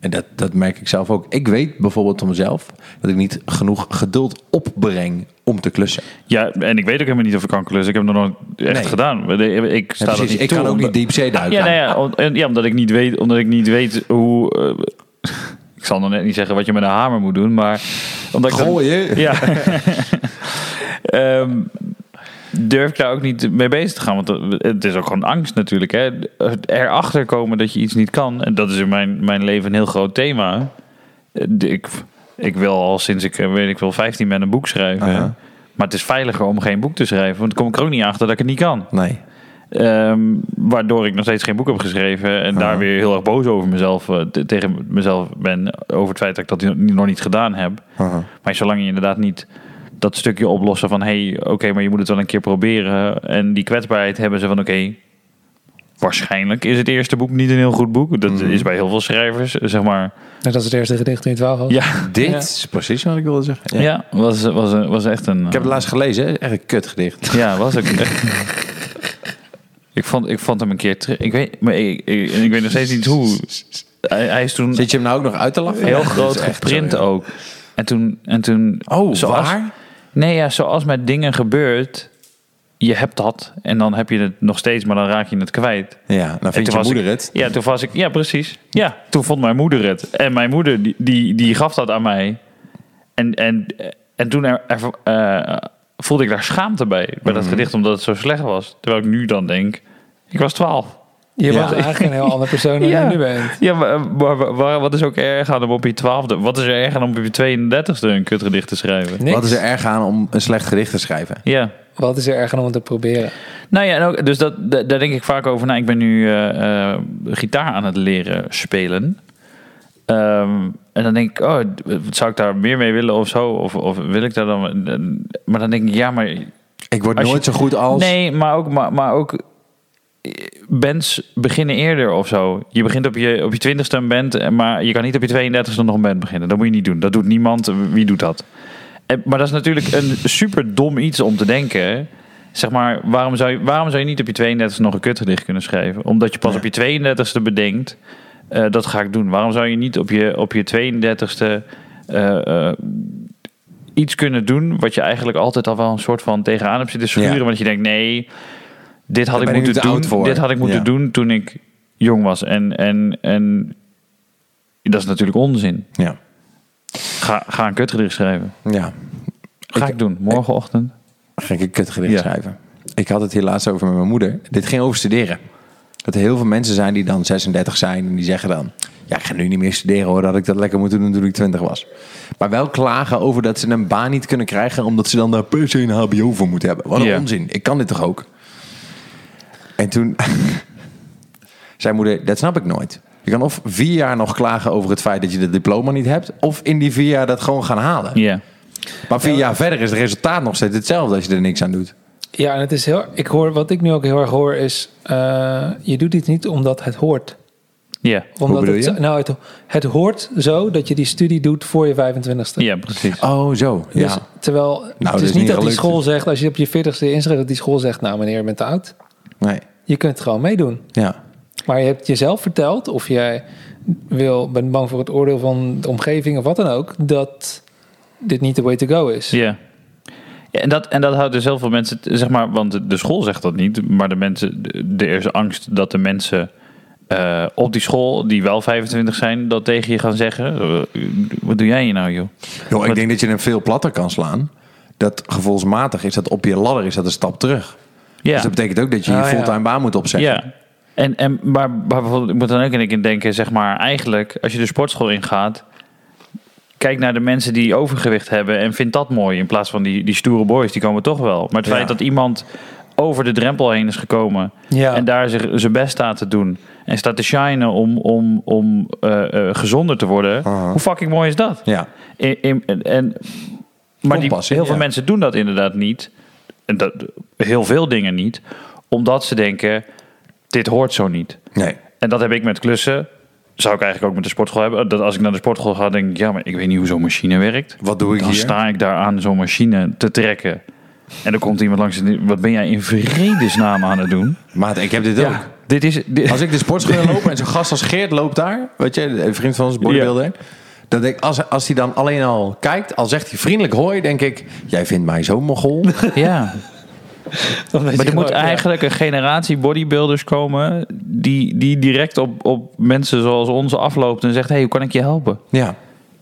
En dat, dat merk ik zelf ook. Ik weet bijvoorbeeld van mezelf dat ik niet genoeg geduld opbreng om te klussen.
ja, en ik weet ook helemaal niet of ik kan klussen. Ik heb het nog nooit echt
Nee.
gedaan. Ik sta
Ja, precies.
niet
ik
toe,
kan ook
omdat-
niet diepzee duiken.
Ja, nou ja, om- ja, omdat ik niet weet, omdat ik niet weet hoe. eh, ik zal nog net niet zeggen wat je met een hamer moet doen, maar omdat ik ja. Ehm, durf ik daar ook niet mee bezig te gaan, want het is ook gewoon angst natuurlijk. Hè? Erachter komen dat je iets niet kan, en dat is in mijn, mijn leven een heel groot thema. Eh, Ik, ik wil al sinds ik, eh, weet ik wel, 15 ben een boek schrijven.
Aha.
Maar het is veiliger om geen boek te schrijven, want dan kom ik er ook niet achter dat ik het niet kan.
Nee.
Ehm, waardoor ik nog steeds geen boek heb geschreven. En daar weer heel erg boos over mezelf, eh, te- tegen mezelf ben. Over het feit dat ik dat nog niet gedaan heb. Maar zolang je inderdaad niet dat stukje oplossen van... hé, hey, oké, maar je moet het wel een keer proberen. En die kwetsbaarheid hebben ze van... oké, waarschijnlijk is het eerste boek niet een heel goed boek. Dat is bij heel veel schrijvers, zeg maar.
Net als het eerste gedicht in twaalf was.
Ja,
Dit
Ja.
is precies wat ik wilde zeggen.
ja. was, was, was echt een...
Ik heb het laatst gelezen, hè? echt een kut gedicht.
Ja, was ook echt. ik, vond, ik vond hem een keer terug. Ik weet, maar ik, ik, weet nog steeds niet hoe. Hij, hij is toen
Zit je hem nou ook nog uit te lachen?
heel
Dat is
groot
echt
geprint ook. En toen, en toen.
Oh,
zoals,
waar?
Nee, ja, zoals met dingen gebeurt. Je hebt dat en dan heb je het nog steeds, maar dan raak je het kwijt.
Ja, dan vindt
toen
je moeder
ik,
het.
Ja, toen was ik. Ja, precies. Ja, toen vond mijn moeder het. En mijn moeder, die, die, die gaf dat aan mij. En, en, en toen er, er- eh, voelde ik daar schaamte bij. Bij
Mhm.
dat gedicht, omdat het zo slecht was. Terwijl ik nu dan denk, ik was twaalf.
Je
Ja.
was eigenlijk een heel andere persoon dan
Ja.
je nu bent.
Ja, maar, maar- maar- maar wat is ook erg aan om op je twaalfde... Wat is er erg aan om op je 32e een kutgedicht te schrijven?
Niks.
Wat is er erg aan om een slecht gedicht te schrijven?
Ja.
Wat is er erger om het te proberen?
Nou ja, en ook, dus dat, da- daar denk ik vaak over na. Ik ben nu eh, eh, gitaar aan het leren spelen. Ehm, en dan denk ik, oh, zou ik daar meer mee willen of zo? Of, of wil ik daar dan... Maar dan denk ik, ja, maar...
Ik word nooit
je-
zo goed als...
Nee, maar ook, maar, maar ook eh, bands beginnen eerder of zo. Je begint op je, op je twintigste een band, eh, maar je kan niet op je 32e nog een band beginnen. Dat moet je niet doen. Dat doet niemand. Wie doet dat? En, maar dat is natuurlijk een super dom iets om te denken. Zeg maar, waarom zou je, waarom zou je niet op je 32e nog een kutgedicht kunnen schrijven? Omdat je pas
Ja.
op je 32e bedenkt, eh, dat ga ik doen. Waarom zou je niet op je, op je 32e eh, eh, iets kunnen doen wat je eigenlijk altijd al wel een soort van tegenaan hebt zitten schuren.
Ja.
Want je denkt, nee, dit had
Daar
ik moeten
te
doen.
voor.
Dit had ik moeten
Ja.
doen toen ik jong was. En, en, en dat is natuurlijk onzin.
Ja.
Ga, ga een kutgedicht schrijven.
ja.
Ga ik, doen, morgenochtend.
Ga ik een kutgedicht
Ja.
schrijven. Ik had het hier laatst over met mijn moeder. Dit ging over studeren. Dat er heel veel mensen zijn die dan 36 zijn en die zeggen dan... Ja, ik ga nu niet meer studeren hoor, dat ik dat lekker moeten doen toen ik 20 was. Maar wel klagen over dat ze een baan niet kunnen krijgen... omdat ze dan daar per se een hbo voor moeten hebben. Wat een
Ja.
onzin. Ik kan dit toch ook? En toen zei moeder, dat snap ik nooit. Je kan of vier jaar nog klagen over het feit dat je het diploma niet hebt... of in die vier jaar dat gewoon gaan halen.
Ja.
Maar vier jaar verder is het resultaat nog steeds hetzelfde als je er niks aan doet.
Ja, en het is heel. Ik hoor wat ik nu ook heel erg hoor is. eh, je doet dit niet omdat het hoort.
Ja.
Omdat het,
je?
nou, het, het hoort zo dat je die studie doet voor je 25ste.
ja, precies.
Oh, zo. Ja.
Dus, terwijl het
dat
is
is
niet
niet
dat die school zegt, als je op je 40ste inschrijft, dat die school zegt, nou meneer, je bent te oud.
Nee.
Je kunt gewoon meedoen.
Ja.
Maar je hebt jezelf verteld, of jij wil, bent bang voor het oordeel van de omgeving of wat dan ook, dat dit niet de way to go is.
Ja. ja en, dat, en dat houdt dus heel veel mensen, zeg maar, want de- school zegt dat niet, maar de mensen, de- er is angst dat de mensen eh, op die school, die wel 25 zijn, dat tegen je gaan zeggen. Eh, Wat doe jij hier nou, joh?
Joh, ik
Wat-
denk dat je hem veel platter kan slaan. Dat gevoelsmatig is dat op je ladder is dat een stap terug.
Ja.
Dus dat betekent ook dat je je
Ah, ja.
fulltime baan moet opzeggen.
Ja. En, en, maar, maar bijvoorbeeld, ik moet dan ook een keer denken, zeg maar, eigenlijk, als je de sportschool ingaat, kijk naar de mensen die overgewicht hebben en vind dat mooi. In plaats van die, die stoere boys, die komen toch wel. Maar het
Ja.
feit dat iemand over de drempel heen is gekomen
Ja.
en daar zich zijn best staat te doen en staat te shinen om, om, om eh, eh, gezonder te worden, hoe fucking mooi is dat?
Ja.
In, in- en Maar die,
Compassie,
heel veel
ja.
mensen doen dat inderdaad niet. En dat, heel veel dingen niet. Omdat ze denken, dit hoort zo niet.
Nee.
En dat heb ik met klussen. Zou ik eigenlijk ook met de sportschool hebben. Dat als ik naar de sportschool ga, denk ik... Ja, maar ik weet niet hoe zo'n machine werkt.
Wat doe ik
Dan
hier?
sta ik daar aan zo'n machine te trekken. En dan komt iemand langs en Wat ben jij in vredesnaam aan het doen?
Maat, ik heb dit ook.
Dit is... dit-
Als ik de sportschool loop en zo'n gast als Geert loopt daar, weet je, een vriend van ons, bodybuilder. Dan denk ik, als, als hij dan alleen al kijkt, al zegt hij vriendelijk hoi, denk ik, jij vindt mij zo mogol.
ja. Maar er moet eigenlijk een generatie bodybuilders komen... die, die direct op, op mensen zoals ons afloopt en zegt... hey, hoe kan ik je helpen?
ja.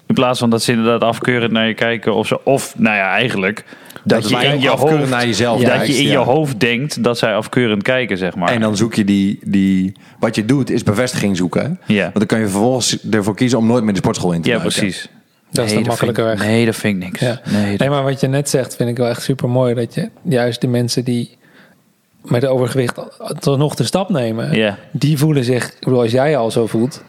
In plaats van dat ze inderdaad afkeurend naar je kijken of zo. Of, nou ja, eigenlijk... Dat,
Dat
je
wij
in je hoofd,
naar jezelf
dat
kijkt,
je in
ja.
je hoofd denkt dat zij afkeurend kijken, zeg maar.
En dan zoek je die, die, wat je doet is bevestiging zoeken.
Ja.
Want dan kan je vervolgens ervoor kiezen om nooit meer de sportschool in te
ja,
duiken.
precies.
Dat is de makkelijke weg.
Nee, dat vind ik niks.
Ja.
Nee,
Nee, maar wat je net zegt vind ik wel echt super mooi. Dat je juist de mensen die met overgewicht toch nog de stap nemen,
Ja.
die voelen zich, ik bedoel, als jij je al zo voelt,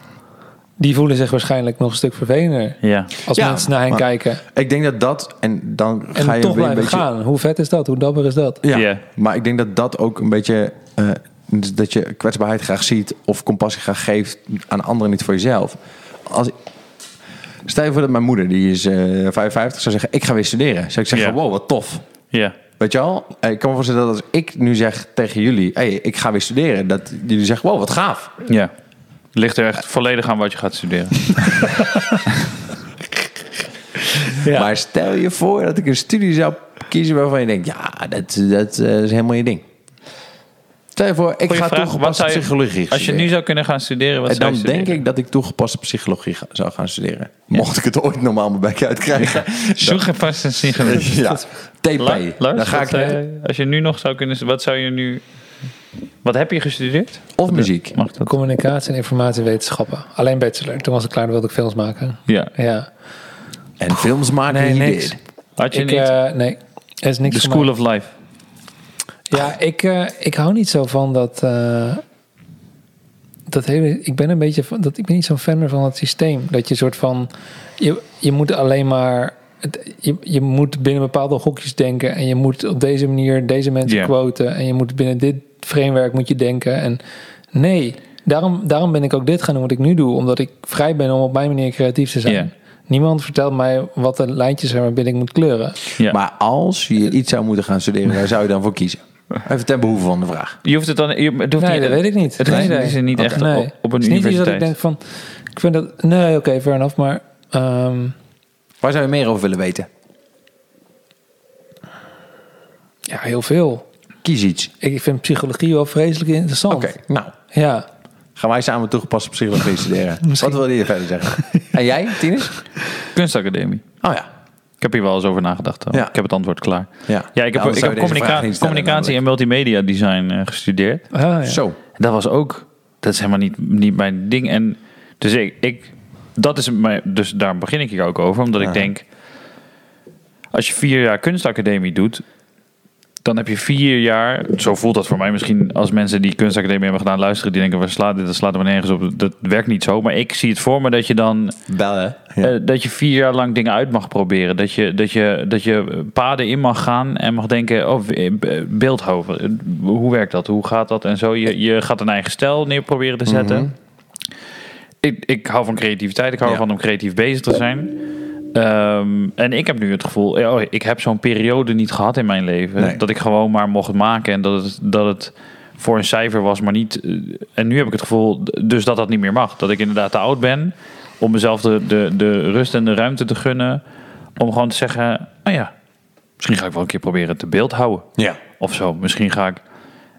die voelen zich waarschijnlijk nog een stuk vervelender.
ja.
Als
Ja,
mensen naar hen
maar-
kijken.
Ik denk dat dat, en dan
En
ga je
toch blijven
beetje...
gaan. Hoe vet is dat? Hoe dapper is dat?
Ja, maar ik denk dat dat ook een beetje... eh, dat je kwetsbaarheid graag ziet of compassie graag geeft aan anderen, niet voor jezelf. Als, stel je voor dat mijn moeder, die is eh 55, zou zeggen, ik ga weer studeren. Zou ik zeggen, wow, wat tof.
ja.
Weet je al? Ik kan me voorstellen dat als ik nu zeg tegen jullie, hey, ik ga weer studeren, dat jullie zeggen, wow, wat gaaf.
Ja. Ligt er echt volledig aan wat je gaat studeren.
Ja.
Maar stel je voor dat ik een studie zou kiezen waarvan je denkt, ja, dat, dat eh, is helemaal je ding. Stel je voor, ik
Goeie
ga
vraag.
Toegepaste
je-
psychologie
Als je nu zou kunnen gaan studeren, wat
En
zou
dan
je
denk ik dat ik toegepaste psychologie ga- zou gaan studeren. Mocht ik het ooit normaal mijn bek uitkrijgen.
Zoek je vast een sigaret.
Ja, TP.
La- Lars,
dan ga ik
eh, als je nu nog zou kunnen... Wat zou je nu... Wat heb je gestudeerd?
Of muziek.
Mag dat?
Communicatie en informatiewetenschappen. Alleen bachelor. Toen was ik klaar, wilde ik films maken.
Ja.
Ja.
En films maken
Nee, niks.
Had je
Ik,
niet
eh, nee, er is niks
The
voor
School of Life?
Ja, ik, eh, ik hou niet zo van dat. eh, dat hele, ik ben een beetje van dat. Ik ben niet zo'n fan meer van het systeem. Dat je soort van. Je, je moet alleen maar. Het, je, je moet binnen bepaalde hokjes denken. En je moet op deze manier deze mensen
Ja.
quoten. En je moet binnen dit framework moet je denken. En nee, daarom, daarom ben ik ook dit gaan doen wat ik nu doe. Omdat ik vrij ben om op mijn manier creatief te zijn. Niemand vertelt mij wat de lijntjes zijn waarbinnen ik moet kleuren.
Maar als je iets zou moeten gaan studeren, waar zou je dan voor kiezen? Even ten behoeve van de vraag.
je hoeft het dan... Je, het hoeft
Nee,
niet,
dat weet ik niet.
Het
Nee,
is er niet echt
Nee.
op, op een
Het is niet iets dat
universiteit.
ik denk van... Ik vind dat... Nee, oké, fair enough. Maar ehm,
Waar zou je meer over willen weten?
ja, heel veel.
Kies iets.
Ik vind psychologie wel vreselijk interessant.
Oké, nou.
Ja.
Gaan wij samen toegepaste psychologie studeren. Wat wil je verder zeggen? en jij, Tinus?
Kunstacademie.
Oh ja.
Ik heb hier wel eens over nagedacht.
Ja.
Ik heb het antwoord klaar.
Ja,
Ja, ik heb, ik communica-
stellen,
communicatie en multimedia design eh, gestudeerd.
Ah, ja.
Zo.
Dat was ook, dat is helemaal niet, niet mijn ding. En dus ik, ik dat is mijn, dus daar begin ik hier ook over, omdat ik denk, als je vier jaar kunstacademie doet, dan heb je vier jaar, zo voelt dat voor mij misschien als mensen die kunstacademie hebben gedaan luisteren, die denken, waar slaat dit, dat slaat er nergens op, dat werkt niet zo. Maar ik zie het voor me dat je dan
Bellen. Ja.
eh, dat je vier jaar lang dingen uit mag proberen. Dat je, dat, je, dat je paden in mag gaan en mag denken: oh, eh, Beeldhoven, eh, hoe werkt dat? Hoe gaat dat? En zo. Je, je gaat een eigen stijl neer proberen te zetten.
Mhm.
Ik, ik hou van creativiteit. Ik hou
Ja.
ervan om creatief bezig te zijn. Ehm, en ik heb nu het gevoel, ja, oh, ik heb zo'n periode niet gehad in mijn leven.
Nee.
Dat ik gewoon maar mocht maken en dat het, dat het voor een cijfer was, maar niet. eh, En nu heb ik het gevoel, dus dat dat niet meer mag. Dat ik inderdaad te oud ben om mezelf de, de, de rust en de ruimte te gunnen. Om gewoon te zeggen, nou ja, misschien ga ik wel een keer proberen te beeld houden.
Ja.
Of zo, misschien ga ik.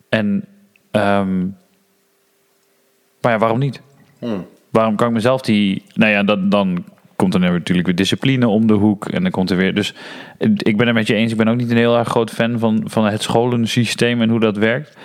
En, ehm, maar ja, waarom niet? Waarom kan ik mezelf die. Nou ja, dan komt er natuurlijk weer discipline om de hoek. En dan komt er weer. Dus ik ben het met je eens. Ik ben ook niet een heel erg groot fan van, van het scholensysteem en hoe dat werkt.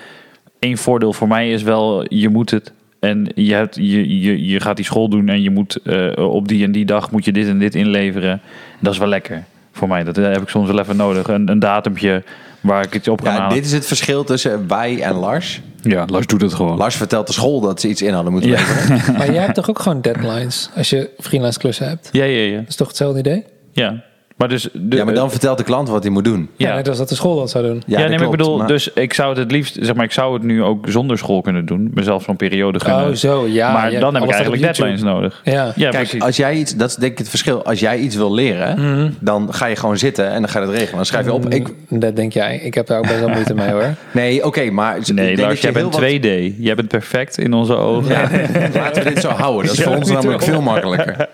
Eén voordeel voor mij is wel, je moet het. En je, hebt, je, je, je gaat die school doen en je moet eh, op die en die dag moet je dit en dit inleveren. Dat is wel lekker voor mij. Dat heb ik soms wel even nodig. Een, een datumtje waar ik het op kan
Ja,
halen.
dit is het verschil tussen wij en Lars.
Ja, Lars doet het gewoon.
Lars vertelt de school dat ze iets in hadden moeten
Ja.
leveren.
Maar jij hebt toch ook gewoon deadlines als je freelance klussen hebt?
Ja, ja, ja.
Dat is toch hetzelfde idee?
Ja, Maar dus... De,
Ja, maar dan vertelt de klant wat hij moet doen.
Ja,
Ja.
net als dat de school dat zou doen.
Ja, nee, maar ik bedoel,
maar-
dus ik zou het het liefst, zeg maar, ik zou het nu ook zonder school kunnen doen. Mezelf zo'n periode gunnen.
Oh, zo, ja.
maar dan heb ik eigenlijk deadlines nodig.
Ja.
Ja,
Kijk,
precies.
als jij iets, dat is denk ik het verschil. Als jij iets wil leren,
Mhm.
dan ga je gewoon zitten en dan ga je dat regelen. Dan schrijf je op. Ik,
Mm, Dat denk jij. Ik heb daar ook best wel moeite mee hoor.
nee, oké, maar ik
Nee, Lars, jij bent 2D. Jij bent perfect in onze ogen.
wat- Laten we dit zo houden. Dat is voor ons namelijk veel makkelijker.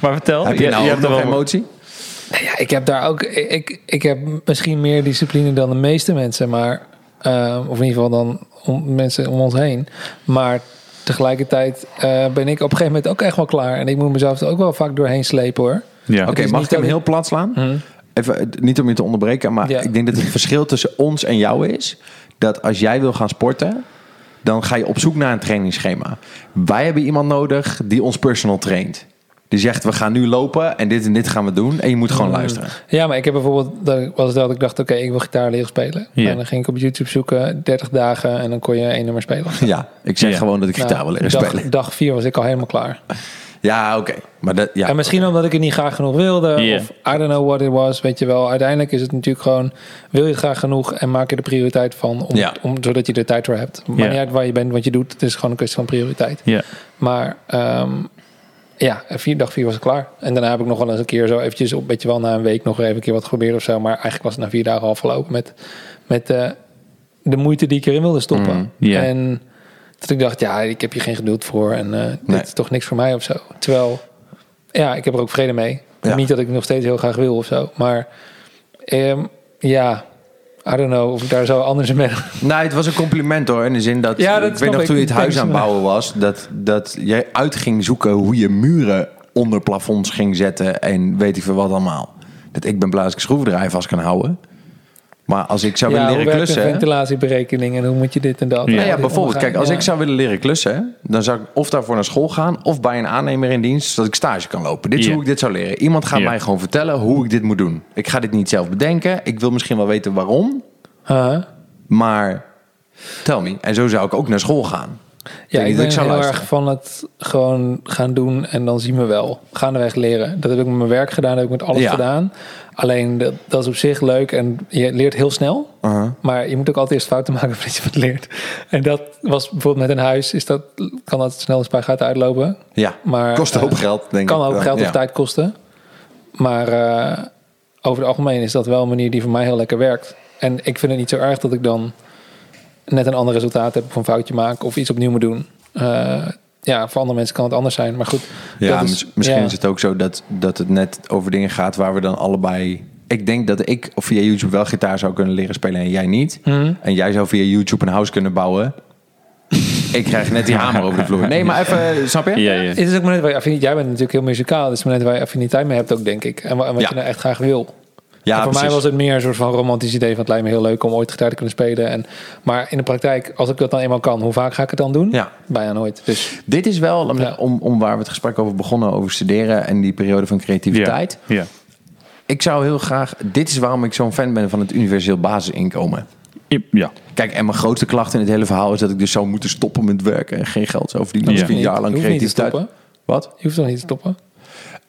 Maar vertel,
Heb je nou ook nog emotie?
Nou ja, ik heb daar ook. Ik, ik heb misschien meer discipline dan de meeste mensen, maar. eh, of in ieder geval dan om, mensen om ons heen. Maar tegelijkertijd eh, ben ik op een gegeven moment ook echt wel klaar. En ik moet mezelf er ook wel vaak doorheen slepen hoor.
Ja.
Oké, mag ik hem heel plat slaan?
Mhm.
Even, eh, niet om je te onderbreken, maar
Ja.
ik denk dat het verschil tussen ons en jou is... dat als jij wil gaan sporten, dan ga je op zoek naar een trainingsschema. Wij hebben iemand nodig die ons personal traint. Die zegt, we gaan nu lopen en dit en dit gaan we doen. En je moet gewoon luisteren.
Ja, maar ik heb bijvoorbeeld, dat was het dat ik dacht, oké, ik wil gitaar leren spelen.
Ja.
En dan ging ik op YouTube zoeken, 30 dagen en dan kon je één nummer spelen.
Ja, ik zeg
Ja.
gewoon dat ik gitaar wil leren
dag,
spelen.
dag vier was ik al helemaal klaar.
Ja, oké. Maar dat, ja.
En misschien omdat ik het niet graag genoeg wilde. Of I don't know what it was. Weet je wel. Uiteindelijk is het natuurlijk gewoon... Wil je het graag genoeg en maak je er prioriteit van. Om,
Ja.
om, zodat je er tijd voor hebt. Maar niet uit waar je bent, wat je doet. Het is gewoon een kwestie van prioriteit.
Ja.
Maar ehm, ja, vier, dag vier was ik klaar. En daarna heb ik nog wel eens een keer zo eventjes... Op, weet je wel, na een week nog even een keer wat geprobeerd of zo. Maar eigenlijk was het na vier dagen afgelopen met... met eh, de moeite die ik erin wilde stoppen.
Mm,
ja.
En dat ik dacht, ja, ik heb hier geen geduld voor. En eh, dit
Nee.
is toch niks voor mij of zo. Terwijl, ja, ik heb er ook vrede mee.
Ja.
Niet dat ik nog steeds heel graag wil of zo. Maar ehm, ja, I don't know of ik daar zo anders in ben.
Nou, het was een compliment hoor. In de zin dat.
Ja, dat
ik weet nog
ik.
toen je het huis
Thanks.
aan het bouwen was. Dat, dat jij uit ging zoeken hoe je muren onder plafonds ging zetten. En weet ik veel wat allemaal. Dat ik ben blij als ik schroevendraaier vast kan houden. Maar als ik zou
ja,
willen
hoe
leren
werkt een
klussen.
ventilatieberekening en hoe moet je dit en dat?
Ja.
Nou ja, bijvoorbeeld, kijk, als
Ja.
ik zou willen leren klussen, dan zou ik of daarvoor naar school gaan of bij een aannemer in dienst, zodat ik stage kan lopen. Dit is hoe ik dit zou leren. Iemand gaat mij gewoon vertellen hoe ik dit moet doen. Ik ga dit niet zelf bedenken. Ik wil misschien wel weten waarom,
Huh?
maar tell me. En zo zou ik ook naar school gaan.
Ja, ik ben
zou
heel
luisteren.
erg van het gewoon gaan doen en dan zien we wel. Gaandeweg leren. Dat heb ik met mijn werk gedaan, dat heb ik met alles
Ja.
gedaan. Alleen dat, dat is op zich leuk en je leert heel snel.
Uh-huh.
Maar je moet ook altijd eerst fouten maken voordat je wat leert. En dat was bijvoorbeeld met een huis, is dat, kan dat snel een spuigaten uitlopen.
Ja,
Maar,
kost een hoop
eh,
geld, denk
Kan
ik.
ook geld of
Ja.
tijd kosten. Maar eh, over het algemeen is dat wel een manier die voor mij heel lekker werkt. En ik vind het niet zo erg dat ik dan net een ander resultaat heb of een foutje maak of iets opnieuw moet doen. Eh, ja, voor andere mensen kan het anders zijn. Maar goed,
Ja,
dat is-
mis- misschien
ja.
is het ook zo dat, dat het net over dingen gaat waar we dan allebei... Ik denk dat ik of via YouTube wel gitaar zou kunnen leren spelen en jij niet.
Mhm.
En jij zou via YouTube een house kunnen bouwen. ik krijg net die hamer over de vloer. Nee, maar even, snap je?
Ja, ja.
Het is ook maar net waar je affiniteit... Jij bent natuurlijk heel muzikaal. Het is maar net waar je affiniteit mee hebt ook, denk ik. En, wa- en wat
Ja.
je nou echt graag wil.
Ja,
voor mij was het meer een soort van romantisch idee van het lijkt me heel leuk om ooit gitaar te kunnen spelen. En, maar in de praktijk, als ik dat dan eenmaal kan, hoe vaak ga ik het dan doen?
Ja.
Bijna nooit. Dus
Dit is wel,
Ja.
om, om waar we het gesprek over begonnen, over studeren en die periode van creativiteit.
Ja.
Ik zou heel graag, dit is waarom ik zo'n fan ben van het universeel basisinkomen.
Ja.
Kijk, en mijn grootste klacht in het hele verhaal is dat ik dus zou moeten stoppen met werken en geen geld zou verdienen. Als
Ja.
ik een jaar lang creativiteit. Wat?
Je hoeft toch niet te stoppen?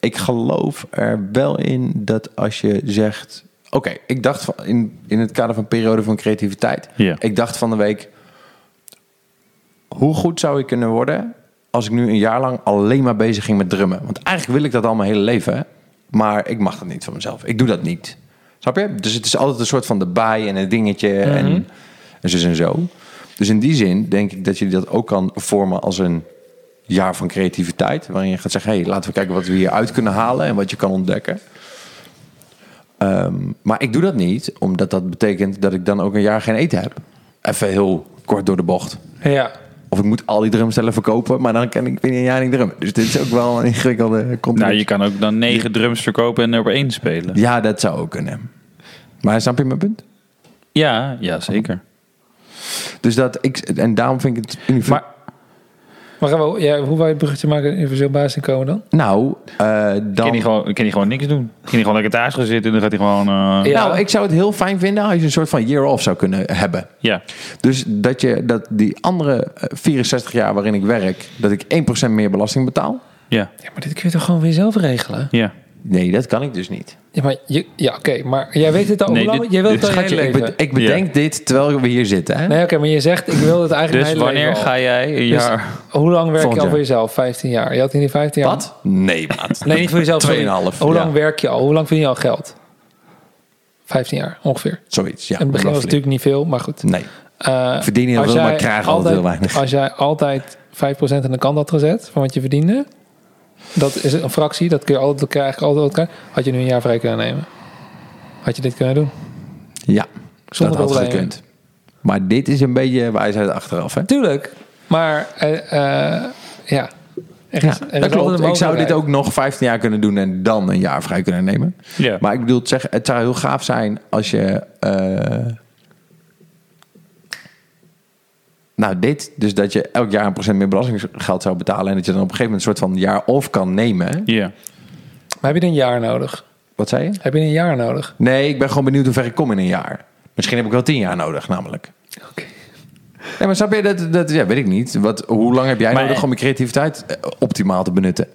Ik geloof er wel in dat als je zegt. Oké, ik dacht van, in, in het kader van periode van creativiteit. Ik dacht van de week. Hoe goed zou ik kunnen worden als ik nu een jaar lang alleen maar bezig ging met drummen? Want eigenlijk wil ik dat al mijn hele leven. Maar ik mag dat niet van mezelf. Ik doe dat niet. Snap je? Dus het is altijd een soort van de bij en een dingetje en, en zo en zo. Dus in die zin denk ik dat je dat ook kan vormen als een jaar van creativiteit. Waarin je gaat zeggen, hey, laten we kijken wat we hier uit kunnen halen en wat je kan ontdekken. Ehm, maar ik doe dat niet, omdat dat betekent dat ik dan ook een jaar geen eten heb. Even heel kort door de bocht.
Ja.
Of ik moet al die drumstellen verkopen, maar dan kan ik binnen een jaar niet drummen. Dus dit is ook wel een ingewikkelde context.
Nou, je kan ook dan negen drums verkopen en er op één spelen.
Ja, dat zou ook kunnen. Maar snap je mijn punt?
Ja, ja zeker.
Dus dat ik, en daarom vind ik het.
Maar
Maar gaan we, ja, hoe je het bruggetje maken in universeel basisinkomen dan?
nou, eh,
kan
dan.
hij gewoon, kan hij gewoon niks doen. Kan hij gewoon lekker thuis gaan zitten en dan gaat hij gewoon... eh,
Ja.
Nou, ik zou het heel fijn vinden als je een soort van year off zou kunnen hebben.
ja.
Dus dat je dat die andere eh, 64 jaar waarin ik werk, dat ik 1% meer belasting betaal.
Ja.
Ja, maar dit kun je toch gewoon weer zelf regelen?
Ja.
Nee, dat kan ik dus niet.
Ja, maar je, ja oké, maar jij weet het al.
Nee, dit-
jij wilt het je
Schatje, ik, be- ik bedenk dit terwijl we hier zitten. Hè?
Nee, oké, maar je zegt, ik wil het eigenlijk
Dus wanneer ga jij een
Dus
jaar...
hoe lang werk je al
jaar.
voor jezelf? 15 jaar. Je had in die 15 jaar...
Wat? Nee, maat.
Nee, niet voor jezelf. sorry.
Tweeënhalf,
Hoe lang
ja.
werk je al? Hoe lang verdien je al geld? 15 jaar, ongeveer.
Zoiets, ja.
In het begin was natuurlijk niet veel, maar goed.
Nee.
Eh,
Verdien heel
als
veel, maar krijg altijd
altijd-
heel weinig.
Als jij altijd 5% aan de kant had gezet van wat je verdiende, dat is een fractie, dat kun je altijd krijgen, altijd had je nu een jaar vrij kunnen nemen. Had je dit kunnen doen?
Ja,
Zonder
dat had
problemen.
gekund. Maar dit is een beetje wijsheid achteraf, hè?
Tuurlijk, maar eh, eh, ja. Er is,
Ja,
er is
dat klopt. Ik zou dit ook nog 15 jaar kunnen doen en dan een jaar vrij kunnen nemen.
Ja.
Maar ik bedoel, het, zeggen, het zou heel gaaf zijn als je. eh, nou, dit, dus dat je elk jaar een procent meer belastinggeld zou betalen. En dat je dan op een gegeven moment een soort van jaar off kan nemen.
Ja.
Maar heb je een jaar nodig?
Wat zei je?
Heb je een jaar nodig?
Nee, ik ben gewoon benieuwd hoe ver ik kom in een jaar. Misschien heb ik wel tien jaar nodig, namelijk.
Oké.
Nee, maar snap je, dat, dat ja, weet ik niet. Wat, hoe lang heb jij
Maar-
nodig om je creativiteit eh, optimaal te benutten?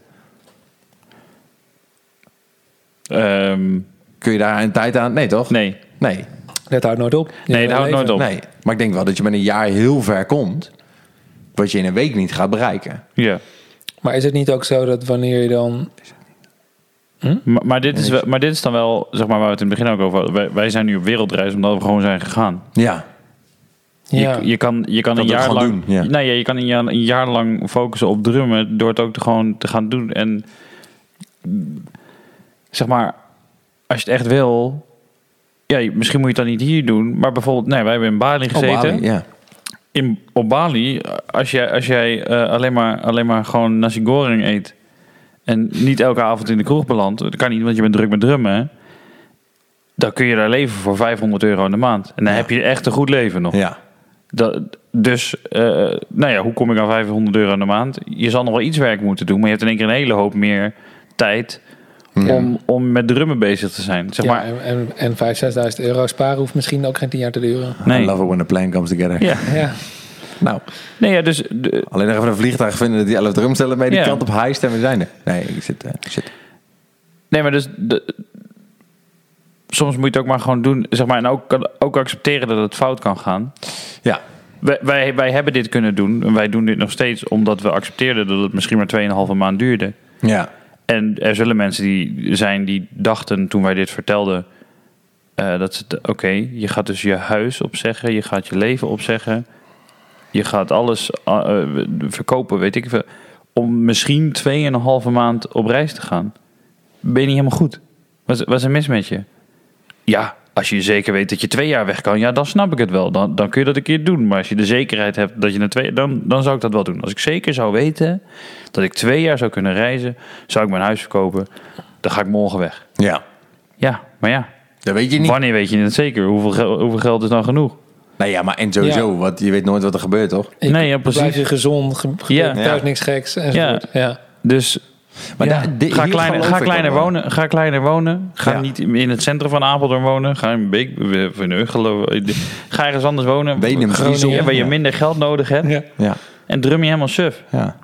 Ehm,
Kun je daar een tijd aan? Nee, toch?
nee.
Nee.
Dat houdt nooit op. Je
Nee, dat houdt nooit op.
nee. Maar ik denk wel dat je met een jaar heel ver komt. Wat je in een week niet gaat bereiken.
Ja.
Maar is het niet ook zo dat wanneer je dan...
Maar, maar, dit is wel, maar dit is dan wel, zeg maar, waar we het in het begin ook over hadden. Wij, wij zijn nu op wereldreis omdat we gewoon zijn gegaan.
Ja.
Ja,
Je, je kan, je kan
Dat
een jaar lang,
doen, ja.
nee, ja, je kan een jaar, een jaar lang focussen op drummen door het ook te gewoon te gaan doen. En zeg maar, als je het echt wil, ja, misschien moet je het dan niet hier doen, maar bijvoorbeeld, nee, wij hebben in Bali gezeten.
Bali, ja.
in, op Bali, als jij, als jij eh, alleen, maar, alleen maar gewoon nasi goreng eet en niet elke avond in de kroeg belandt, dat kan niet, want je bent druk met drummen, dan kun je daar leven voor 500 euro in de maand. En dan
Ja.
heb je echt een goed leven nog.
Ja.
Dat, dus, eh, nou ja, hoe kom ik aan 500 euro in de maand? Je zal nog wel iets werk moeten doen, maar je hebt in één keer een hele hoop meer tijd om, om met drummen bezig te zijn. Zeg
ja,
maar,
en, en, en 5.000, 6.000 euro sparen hoeft misschien ook geen 10 jaar te duren.
I
nee.
love it when a plan comes together.
Ja.
Ja,
Nou,
Nee, ja, dus de-
alleen nog even een vliegtuig vinden dat die 11 drumstellen mee die
Ja.
kant op heist en we zijn er. Nee, ik zit... eh, shit.
Nee, maar dus de, soms moet je het ook maar gewoon doen, zeg maar, en ook, ook accepteren dat het fout kan gaan.
Ja.
Wij, wij, wij hebben dit kunnen doen en wij doen dit nog steeds omdat we accepteerden dat het misschien maar 2,5 maand duurde.
Ja.
En er zullen mensen die zijn die dachten toen wij dit vertelden, eh, dat ze, oké, je gaat dus je huis opzeggen, je gaat je leven opzeggen, je gaat alles eh, eh, verkopen, weet ik veel, om misschien 2,5 maand op reis te gaan. Ben je niet helemaal goed? Wat, is- wat is er mis met je? Ja, als je zeker weet dat je twee jaar weg kan, ja, dan snap ik het wel. Dan, dan kun je dat een keer doen. Maar als je de zekerheid hebt dat je na twee dan, dan zou ik dat wel doen. Als ik zeker zou weten dat ik twee jaar zou kunnen reizen, zou ik mijn huis verkopen. Dan ga ik morgen weg.
Ja.
Ja, maar ja,
Dat weet je niet.
wanneer weet je het zeker? Hoeveel, hoeveel geld is dan genoeg?
Nee, ja, maar en sowieso, want je weet nooit wat er gebeurt, toch?
Ik-
Nee, ja, precies.
Blijf je gezond, ge-
Ja.
thuis
Ja.
niks geks enzovoort. Ja.
Dus
Maar
ja, ga, kleiner, ga, kleiner wonen, ga kleiner wonen. Ga
Ja.
niet in het centrum van Apeldoorn wonen. Ga in Beek, in Uggelo. Ga ergens anders wonen.
Wenum,
Groningen, waar je
Ja.
minder geld nodig hebt.
Ja.
Ja.
En drum je helemaal suf.
Ja.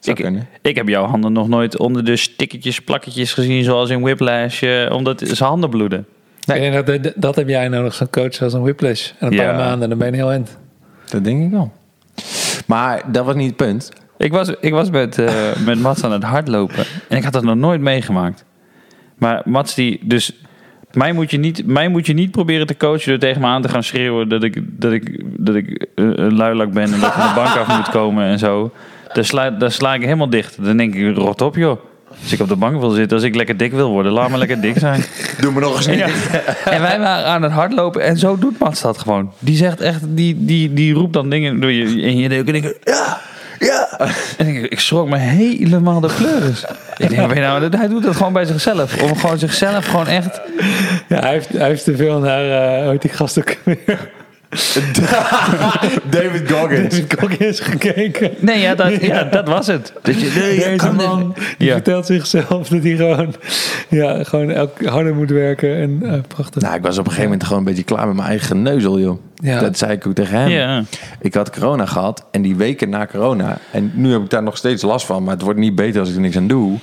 Ik, ik heb jouw handen nog nooit onder de stickertjes, plakketjes gezien, zoals in Whiplash, eh, omdat zijn handen bloeden.
Nee.
Ik denk dat, dat, dat heb jij nodig, zo'n coach als een whiplash. En een
Ja.
paar maanden, dan ben je heel end.
Dat denk ik wel. Maar dat was niet het punt.
Ik was, ik was met, eh, met Mats aan het hardlopen en ik had dat nog nooit meegemaakt. Maar Mats die, dus mij moet je niet, mij moet je niet proberen te coachen door tegen me aan te gaan schreeuwen dat ik, dat ik, dat ik eh, een luilak ben en dat ik van de bank af moet komen en zo. Daar sla, daar sla ik helemaal dicht. Dan denk ik, rot op joh. Als ik op de bank wil zitten, als ik lekker dik wil worden, laat me lekker dik zijn.
Doe me nog eens niet.
Ja. En wij waren aan het hardlopen en zo doet Mats dat gewoon. Die zegt echt, die, die, die roept dan dingen door je in je. En ik, ja, ja. En ik, ik schrok me helemaal de pleuris. Ik denk, weet nou, hij doet dat gewoon bij zichzelf. Om gewoon zichzelf gewoon echt...
Ja, hij heeft, hij heeft te veel naar, eh hoe heet die gast ook weer?
David Goggins.
David Goggins gekeken.
Nee, ja, dat, ja, dat was het. Dat je, nee,
Deze man, die
Ja.
vertelt zichzelf dat hij gewoon, ja, gewoon elk harder moet werken. En eh, prachtig.
Nou, ik was op een gegeven moment gewoon een beetje klaar met mijn eigen geneuzel, joh.
Ja.
Dat zei ik ook tegen hem.
Ja.
Ik had corona gehad en die weken na corona, en nu heb ik daar nog steeds last van, maar het wordt niet beter als ik er niks aan doe.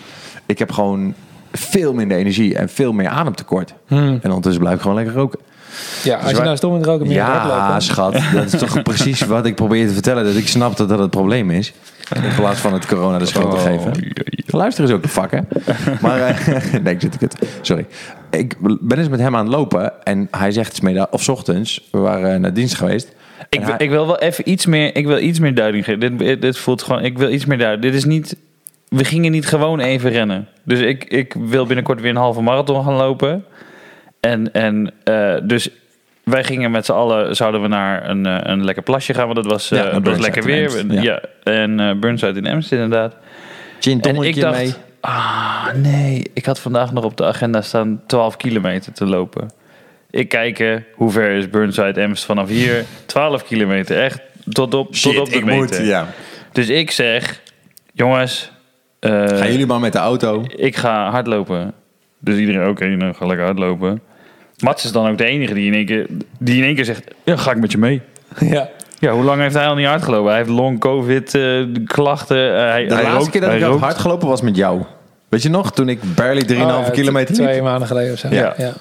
Ik heb gewoon veel minder energie en veel meer ademtekort. En ondertussen blijf ik gewoon lekker roken.
Ja, als je
waar-
nou stom met roken meer
Ja, schat. Dat is toch precies wat ik probeer te vertellen. Dat ik snap dat dat het probleem is. In plaats van het corona de schuld te
Oh,
geven. Luister eens ook de vakken. Maar, eh, nee, ik zit ik het. Sorry. Ik ben eens met hem aan het lopen. En hij zegt, 's middag of 's ochtends, we waren naar dienst geweest.
Ik,
hij-
ik wil wel even iets meer, ik wil iets meer duiding geven. Dit, dit voelt gewoon, ik wil iets meer duiding. Dit is niet, we gingen niet gewoon even rennen. Dus ik, ik wil binnenkort weer een halve marathon gaan lopen. En, en eh, dus wij gingen met z'n allen, zouden we naar een, eh, een lekker plasje gaan. Want het was,
Ja,
eh, was
Burnside
lekker weer.
Emst,
ja.
ja.
en Burnside in Emst inderdaad.
Gin
En ik dacht,
mee.
ah nee, ik had vandaag nog op de agenda staan 12 kilometer te lopen. Ik kijk, eh, hoe ver is Burnside Emst vanaf hier? 12 kilometer, echt tot op, tot op de
ik
meter.
moet. Ja.
Dus ik zeg, jongens,
Gaan jullie maar met de auto.
ik ga hardlopen. Dus iedereen, oké, nou, ga lekker hardlopen. Mats is dan ook de enige die in één keer, die in één keer zegt, ja, ga ik met je mee.
Ja.
Ja, hoe lang heeft hij al niet hardgelopen? Hij heeft long covid eh, klachten. eh, hij,
De
hij
laatste
rookt,
keer dat
hij
ik had
rookt.
hard gelopen was met jou. Weet je nog? Toen ik barely 3,5
Oh, ja,
kilometer liep.
Twee maanden geleden of zo.
Ja.
Ja.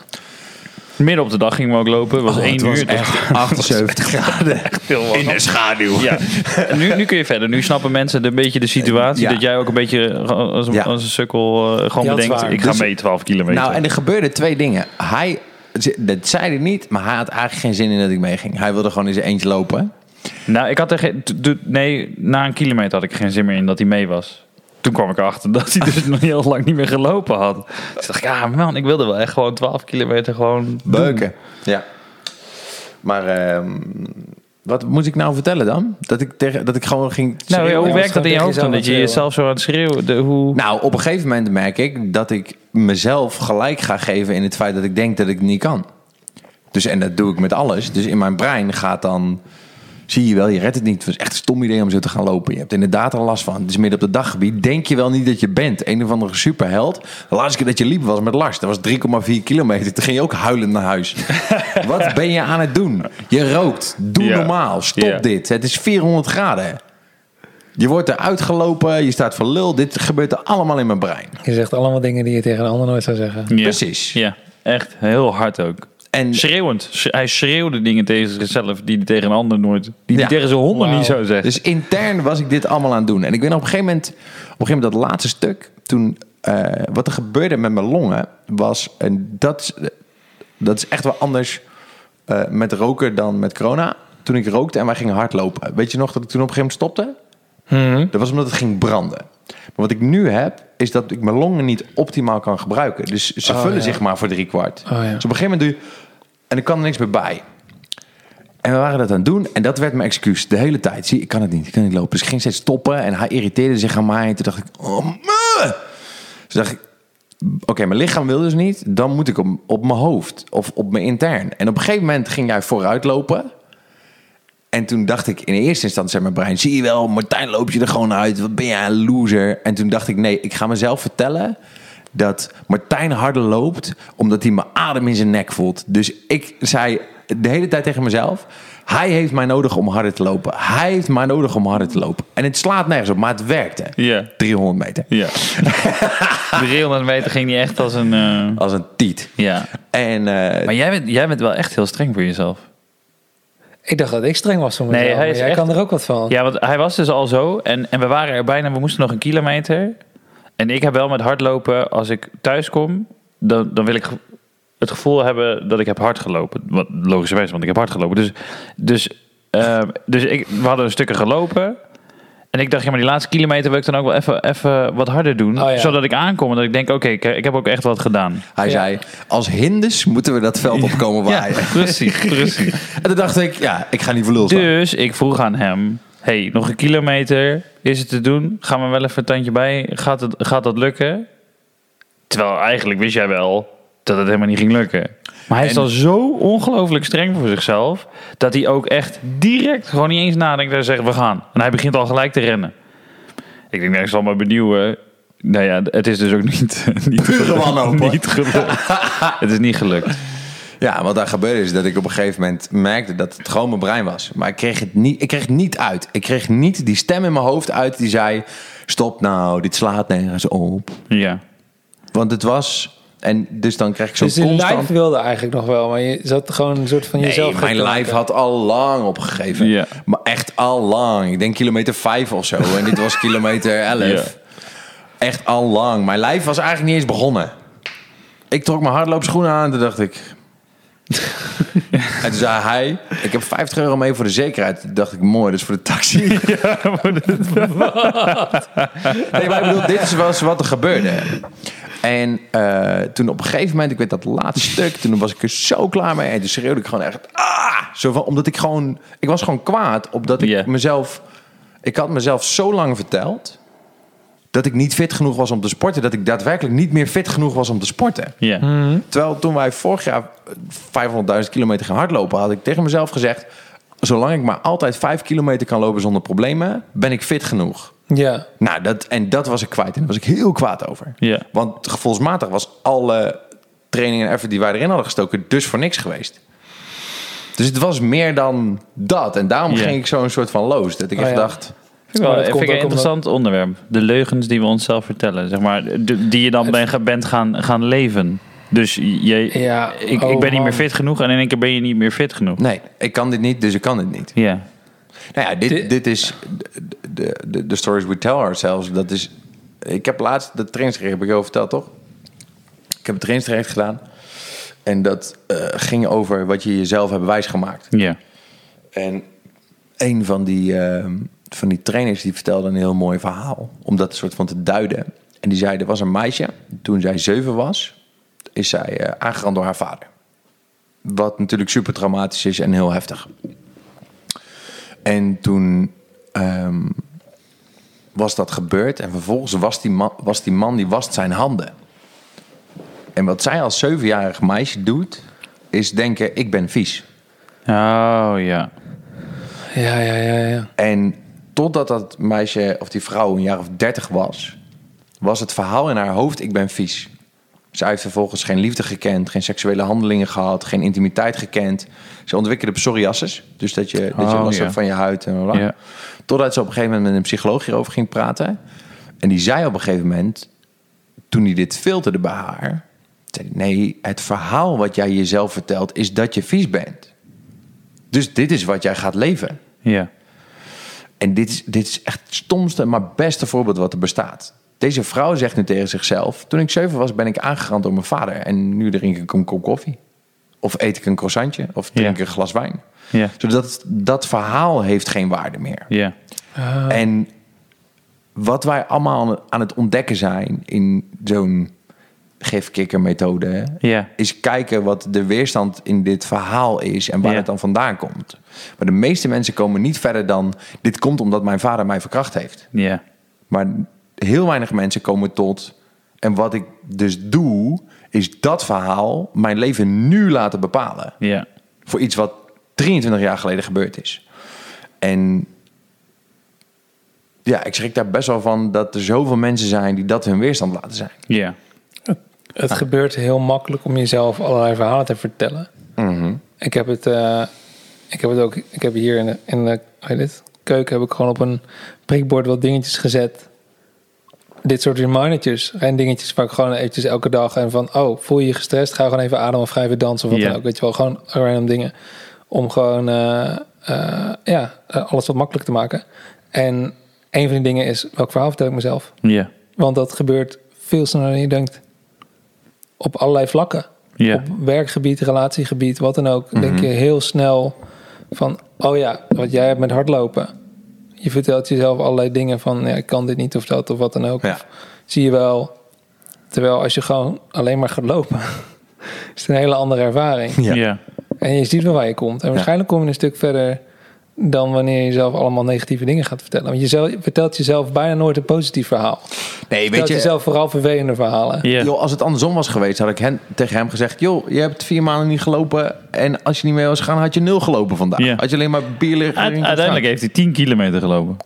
Midden op de dag gingen we ook lopen. Het was
Oh,
één
het was
uur.
echt 78 graden.
heel warm.
In de schaduw.
Ja. En nu, nu kun je verder. Nu snappen mensen een beetje de situatie.
Ja.
Dat jij ook een beetje als een,
Ja.
als een sukkel eh, gewoon bedenkt. Ik ga
Dus-
mee 12 kilometer.
Nou, en er gebeurden twee dingen. Hij, dat zei hij niet, maar hij had eigenlijk geen zin in dat ik meeging. Hij wilde gewoon in zijn eentje lopen.
Nou, ik had er geen... Nee, na een kilometer had ik geen zin meer in dat hij mee was. Toen kwam ik erachter dat hij dus nog heel lang niet meer gelopen had. Dus dacht ik, ja man, ik wilde wel echt gewoon 12 kilometer gewoon doen.
Beuken. Ja. Maar ehm, wat moet ik nou vertellen dan? Dat ik, tegen, dat ik gewoon ging
Nou, ja, hoe werkt dat in je hoofd dan? Dat je jezelf zo aan het schreeuwen... De, hoe...
Nou, op een gegeven moment merk ik dat ik mezelf gelijk ga geven in het feit dat ik denk dat ik het niet kan. Dus, en dat doe ik met alles. Dus in mijn brein gaat dan... Zie je wel, je redt het niet. Het was echt een stom idee om zo te gaan lopen. Je hebt inderdaad er last van. Het is midden op het daggebied. Denk je wel niet dat je bent. Een of andere superheld. De laatste keer dat je liep was met Lars. Dat was 3,4 kilometer. Toen ging je ook huilend naar huis. Wat ben je aan het doen? Je rookt. Doe
Ja.
normaal. Stop
Ja.
dit. Het is 400 graden. Je wordt eruit gelopen. Je staat voor lul. Dit gebeurt er allemaal in mijn brein.
Je zegt allemaal dingen die je tegen een ander nooit zou zeggen.
Ja.
Precies.
Ja, echt heel hard ook.
En
Schreeuwend. Sch- Hij schreeuwde dingen tegen zichzelf die hij tegen een ander nooit... Die hij
Ja.
tegen zijn honden niet zou zeggen.
Dus intern was ik dit allemaal aan het doen. En ik ben op een gegeven moment, op een gegeven moment dat laatste stuk, toen eh, wat er gebeurde met mijn longen was, en dat, is- dat is echt wel anders eh, met roken dan met corona. Toen ik rookte en wij gingen hardlopen. Weet je nog dat ik toen op een gegeven moment stopte? Dat was omdat het ging branden. Maar wat ik nu heb, is dat ik mijn longen niet optimaal kan gebruiken. Dus ze
Oh,
vullen
ja.
zich maar voor drie kwart.
Oh, ja.
Dus op een gegeven moment doe je... En ik kan er niks meer bij. En we waren dat aan het doen. En dat werd mijn excuus de hele tijd. Zie, ik kan het niet. Ik kan niet lopen. Dus ik ging steeds stoppen. En hij irriteerde zich aan mij. En toen dacht ik... Oh, meh. Dus dacht ik... Oké, mijn lichaam wil dus niet. Dan moet ik op, op mijn hoofd. Of op mijn intern. En op een gegeven moment ging jij vooruit lopen. En toen dacht ik in eerste instantie zei mijn brein... Zie je wel, Martijn loop je er gewoon uit. Wat ben jij een loser. En toen dacht ik, nee, ik ga mezelf vertellen... dat Martijn harder loopt... omdat hij mijn adem in zijn nek voelt. Dus ik zei de hele tijd tegen mezelf... Hij heeft mij nodig om harder te lopen. Hij heeft mij nodig om harder te lopen. En het slaat nergens op, maar het werkte.
Ja.
300 meter.
Ja. De 300 meter ging niet echt als een... eh,
Als een tiet.
Ja.
En eh,
Maar jij bent, jij bent wel echt heel streng voor jezelf.
Ik dacht dat ik streng was voor
Nee,
mezelf.
hij
maar
is
jij
echt-
kan er ook wat van.
Ja, want hij was dus al zo. En, en we waren er bijna, we moesten nog een kilometer. En ik heb wel met hardlopen, als ik thuis kom, dan, dan wil ik het gevoel hebben dat ik heb hard gelopen. Wat logischerwijs, want ik heb hard gelopen. Dus, dus, eh, dus ik, we hadden een stukken gelopen. En ik dacht, ja, maar die laatste kilometer wil ik dan ook wel even, even wat harder doen.
Oh ja.
Zodat ik aankom en dat ik denk, oké, ik, ik heb ook echt wat gedaan.
hij
Ja.
zei... Als hinders moeten we dat veld opkomen
Ja,
waaien.
precies, precies.
En toen dacht ik, ja, ik ga niet staan.
Dus ik vroeg aan hem: hey, nog een kilometer, is het te doen? Gaan we wel even een tandje bij? Gaat, het, gaat dat lukken? Terwijl eigenlijk wist jij wel dat het helemaal niet ging lukken. Maar hij is al zo ongelooflijk streng voor zichzelf dat hij ook echt direct gewoon niet eens nadenkt en zegt: we gaan. En hij begint al gelijk te rennen. Ik denk, ik zal maar benieuwen. Nou ja, het is dus ook niet, niet,
Pure wanhoop, hoor.
niet gelukt. het is niet gelukt.
Ja, wat daar gebeurde is dat ik op een gegeven moment merkte dat het gewoon mijn brein was. Maar ik kreeg het niet, ik kreeg het niet uit. Ik kreeg niet die stem in mijn hoofd uit die zei... Stop nou, dit slaat nergens op.
Ja.
Want het was... En dus dan krijg ik zo'n
Dus je
constant...
lijf wilde eigenlijk nog wel, maar je zat gewoon een soort van jezelf...
Nee, mijn
te
lijf
maken.
had al lang opgegeven.
Ja.
Maar echt al lang. Ik denk kilometer 5 of zo. En dit was kilometer 11.
Ja.
Echt al lang. Mijn lijf was eigenlijk niet eens begonnen. Ik trok mijn hardloopschoenen aan en toen dacht ik... en toen zei hij, ik heb 50 euro mee voor de zekerheid. Toen dacht ik, mooi, dus voor de taxi. nee, maar ik bedoel, dit is wel eens wat er gebeurde. En eh, toen op een gegeven moment, ik weet dat laatste stuk, toen was ik er zo klaar mee. En toen schreeuwde ik gewoon echt, ah! Zo van, omdat ik gewoon, ik was gewoon kwaad. Omdat ik
Ja.
mezelf, ik had mezelf zo lang verteld dat ik niet fit genoeg was om te sporten. Dat ik daadwerkelijk niet meer fit genoeg was om te sporten.
Ja.
Terwijl toen wij vorig jaar 500.000 kilometer gaan hardlopen, had ik tegen mezelf gezegd: zolang ik maar altijd 5 kilometer kan lopen zonder problemen, ben ik fit genoeg.
Ja,
Nou, dat, en dat was ik kwijt. En daar was ik heel kwaad over.
Ja.
Want gevoelsmatig was alle training en effort die wij erin hadden gestoken, dus voor niks geweest. Dus het was meer dan dat. En daarom
Ja.
ging ik zo een soort van loos. Dat ik
Oh
echt
ja.
dacht.
Vind ik wel,
dat
vind ik een
omdat-
interessant onderwerp. De leugens die we onszelf vertellen. Zeg maar, die je dan ben- bent gaan, gaan leven. Dus je,
Ja,
ik,
oh
ik ben niet meer fit genoeg en in één keer ben je niet meer fit genoeg.
Nee, ik kan dit niet, dus ik kan dit niet.
Ja.
Nou ja, dit,
Dit-
dit is de, de, de, stories we tell ourselves. Dat is, ik heb laatst de trainingstraject, heb ik je al verteld, toch? Ik heb een trainingstraject gedaan. En dat eh, ging over wat je jezelf hebt wijsgemaakt.
Ja.
En een van die, eh, van die trainers die vertelde een heel mooi verhaal. Om dat soort van te duiden. En die zei, er was een meisje, toen zij zeven was, is zij eh, aangerand door haar vader. Wat natuurlijk super traumatisch is en heel heftig. En toen ehm, was dat gebeurd. En vervolgens was die, man, was die man die wast zijn handen. En wat zij als zevenjarig meisje doet, is denken: ik ben vies.
Oh ja.
ja, ja, ja. ja.
En totdat dat meisje of die vrouw een jaar of dertig was, was het verhaal in haar hoofd: ik ben vies. Zij heeft vervolgens geen liefde gekend, geen seksuele handelingen gehad, geen intimiteit gekend. Ze ontwikkelde psoriasis, dus dat je, dat je
Oh,
last van je huid en bla.
Ja.
Totdat ze op een gegeven moment met een psycholoog hierover ging praten. En die zei op een gegeven moment, toen hij dit filterde bij haar, zei nee, het verhaal wat jij jezelf vertelt is dat je vies bent. Dus dit is wat jij gaat leven.
Ja.
En dit is, dit is echt het stomste, maar beste voorbeeld wat er bestaat. Deze vrouw zegt nu tegen zichzelf: Toen ik zeven was, ben ik aangerand door mijn vader. En nu drink ik een kop koffie. Of eet ik een croissantje. Of drink ik
Ja.
een glas wijn.
Ja.
Zodat dat verhaal heeft geen waarde meer.
Ja.
En wat wij allemaal aan het ontdekken zijn in zo'n gifkikkermethode...
Ja.
is kijken wat de weerstand in dit verhaal is en waar het dan vandaan komt. Maar de meeste mensen komen niet verder dan... dit komt omdat mijn vader mij verkracht heeft.
Ja.
Maar heel weinig mensen komen tot... en wat ik dus doe, is dat verhaal mijn leven nu laten bepalen
Ja.
voor iets wat 23 jaar geleden gebeurd is. En ja, ik schrik daar best wel van dat er zoveel mensen zijn die dat hun weerstand laten zijn.
Ja.
Het gebeurt heel makkelijk om jezelf allerlei verhalen te vertellen.
Mhm.
Ik heb het, eh, ik heb het ook, ik heb hier in de, in keuken heb ik gewoon op een prikbord wat dingetjes gezet. Dit soort remindertjes en dingetjes waar ik gewoon eventjes elke dag en van, oh, voel je je gestrest? Ga gewoon even ademen of ga even dansen of wat dan ook. Weet je wel, gewoon random dingen. Om gewoon, eh, eh, ja, alles wat makkelijk te maken. En een van die dingen is, welk verhaal vertel ik mezelf?
Ja.
Want dat gebeurt veel sneller dan je denkt. Op allerlei vlakken. Op werkgebied, relatiegebied, wat dan ook. Denk je heel snel van... oh ja, wat jij hebt met hardlopen. Je vertelt jezelf allerlei dingen van... ja, ik kan dit niet of dat of wat dan ook.
Ja.
Of zie je wel. Terwijl als je gewoon alleen maar gaat lopen... is het een hele andere ervaring.
Ja.
Ja.
En je ziet wel waar je komt. En waarschijnlijk kom je een stuk verder... dan wanneer je jezelf allemaal negatieve dingen gaat vertellen. Want je zelf- vertelt jezelf bijna nooit een positief verhaal.
Nee,
Je
weet
vertelt
je,
jezelf vooral vervelende verhalen.
Joh, als het andersom was geweest, had ik hen, tegen hem gezegd: joh, je hebt vier maanden niet gelopen en als je niet mee was gegaan, had je nul gelopen vandaag.
Ja.
Had je alleen maar bier liggen.
Uiteindelijk
gaan.
heeft hij 10 kilometer gelopen.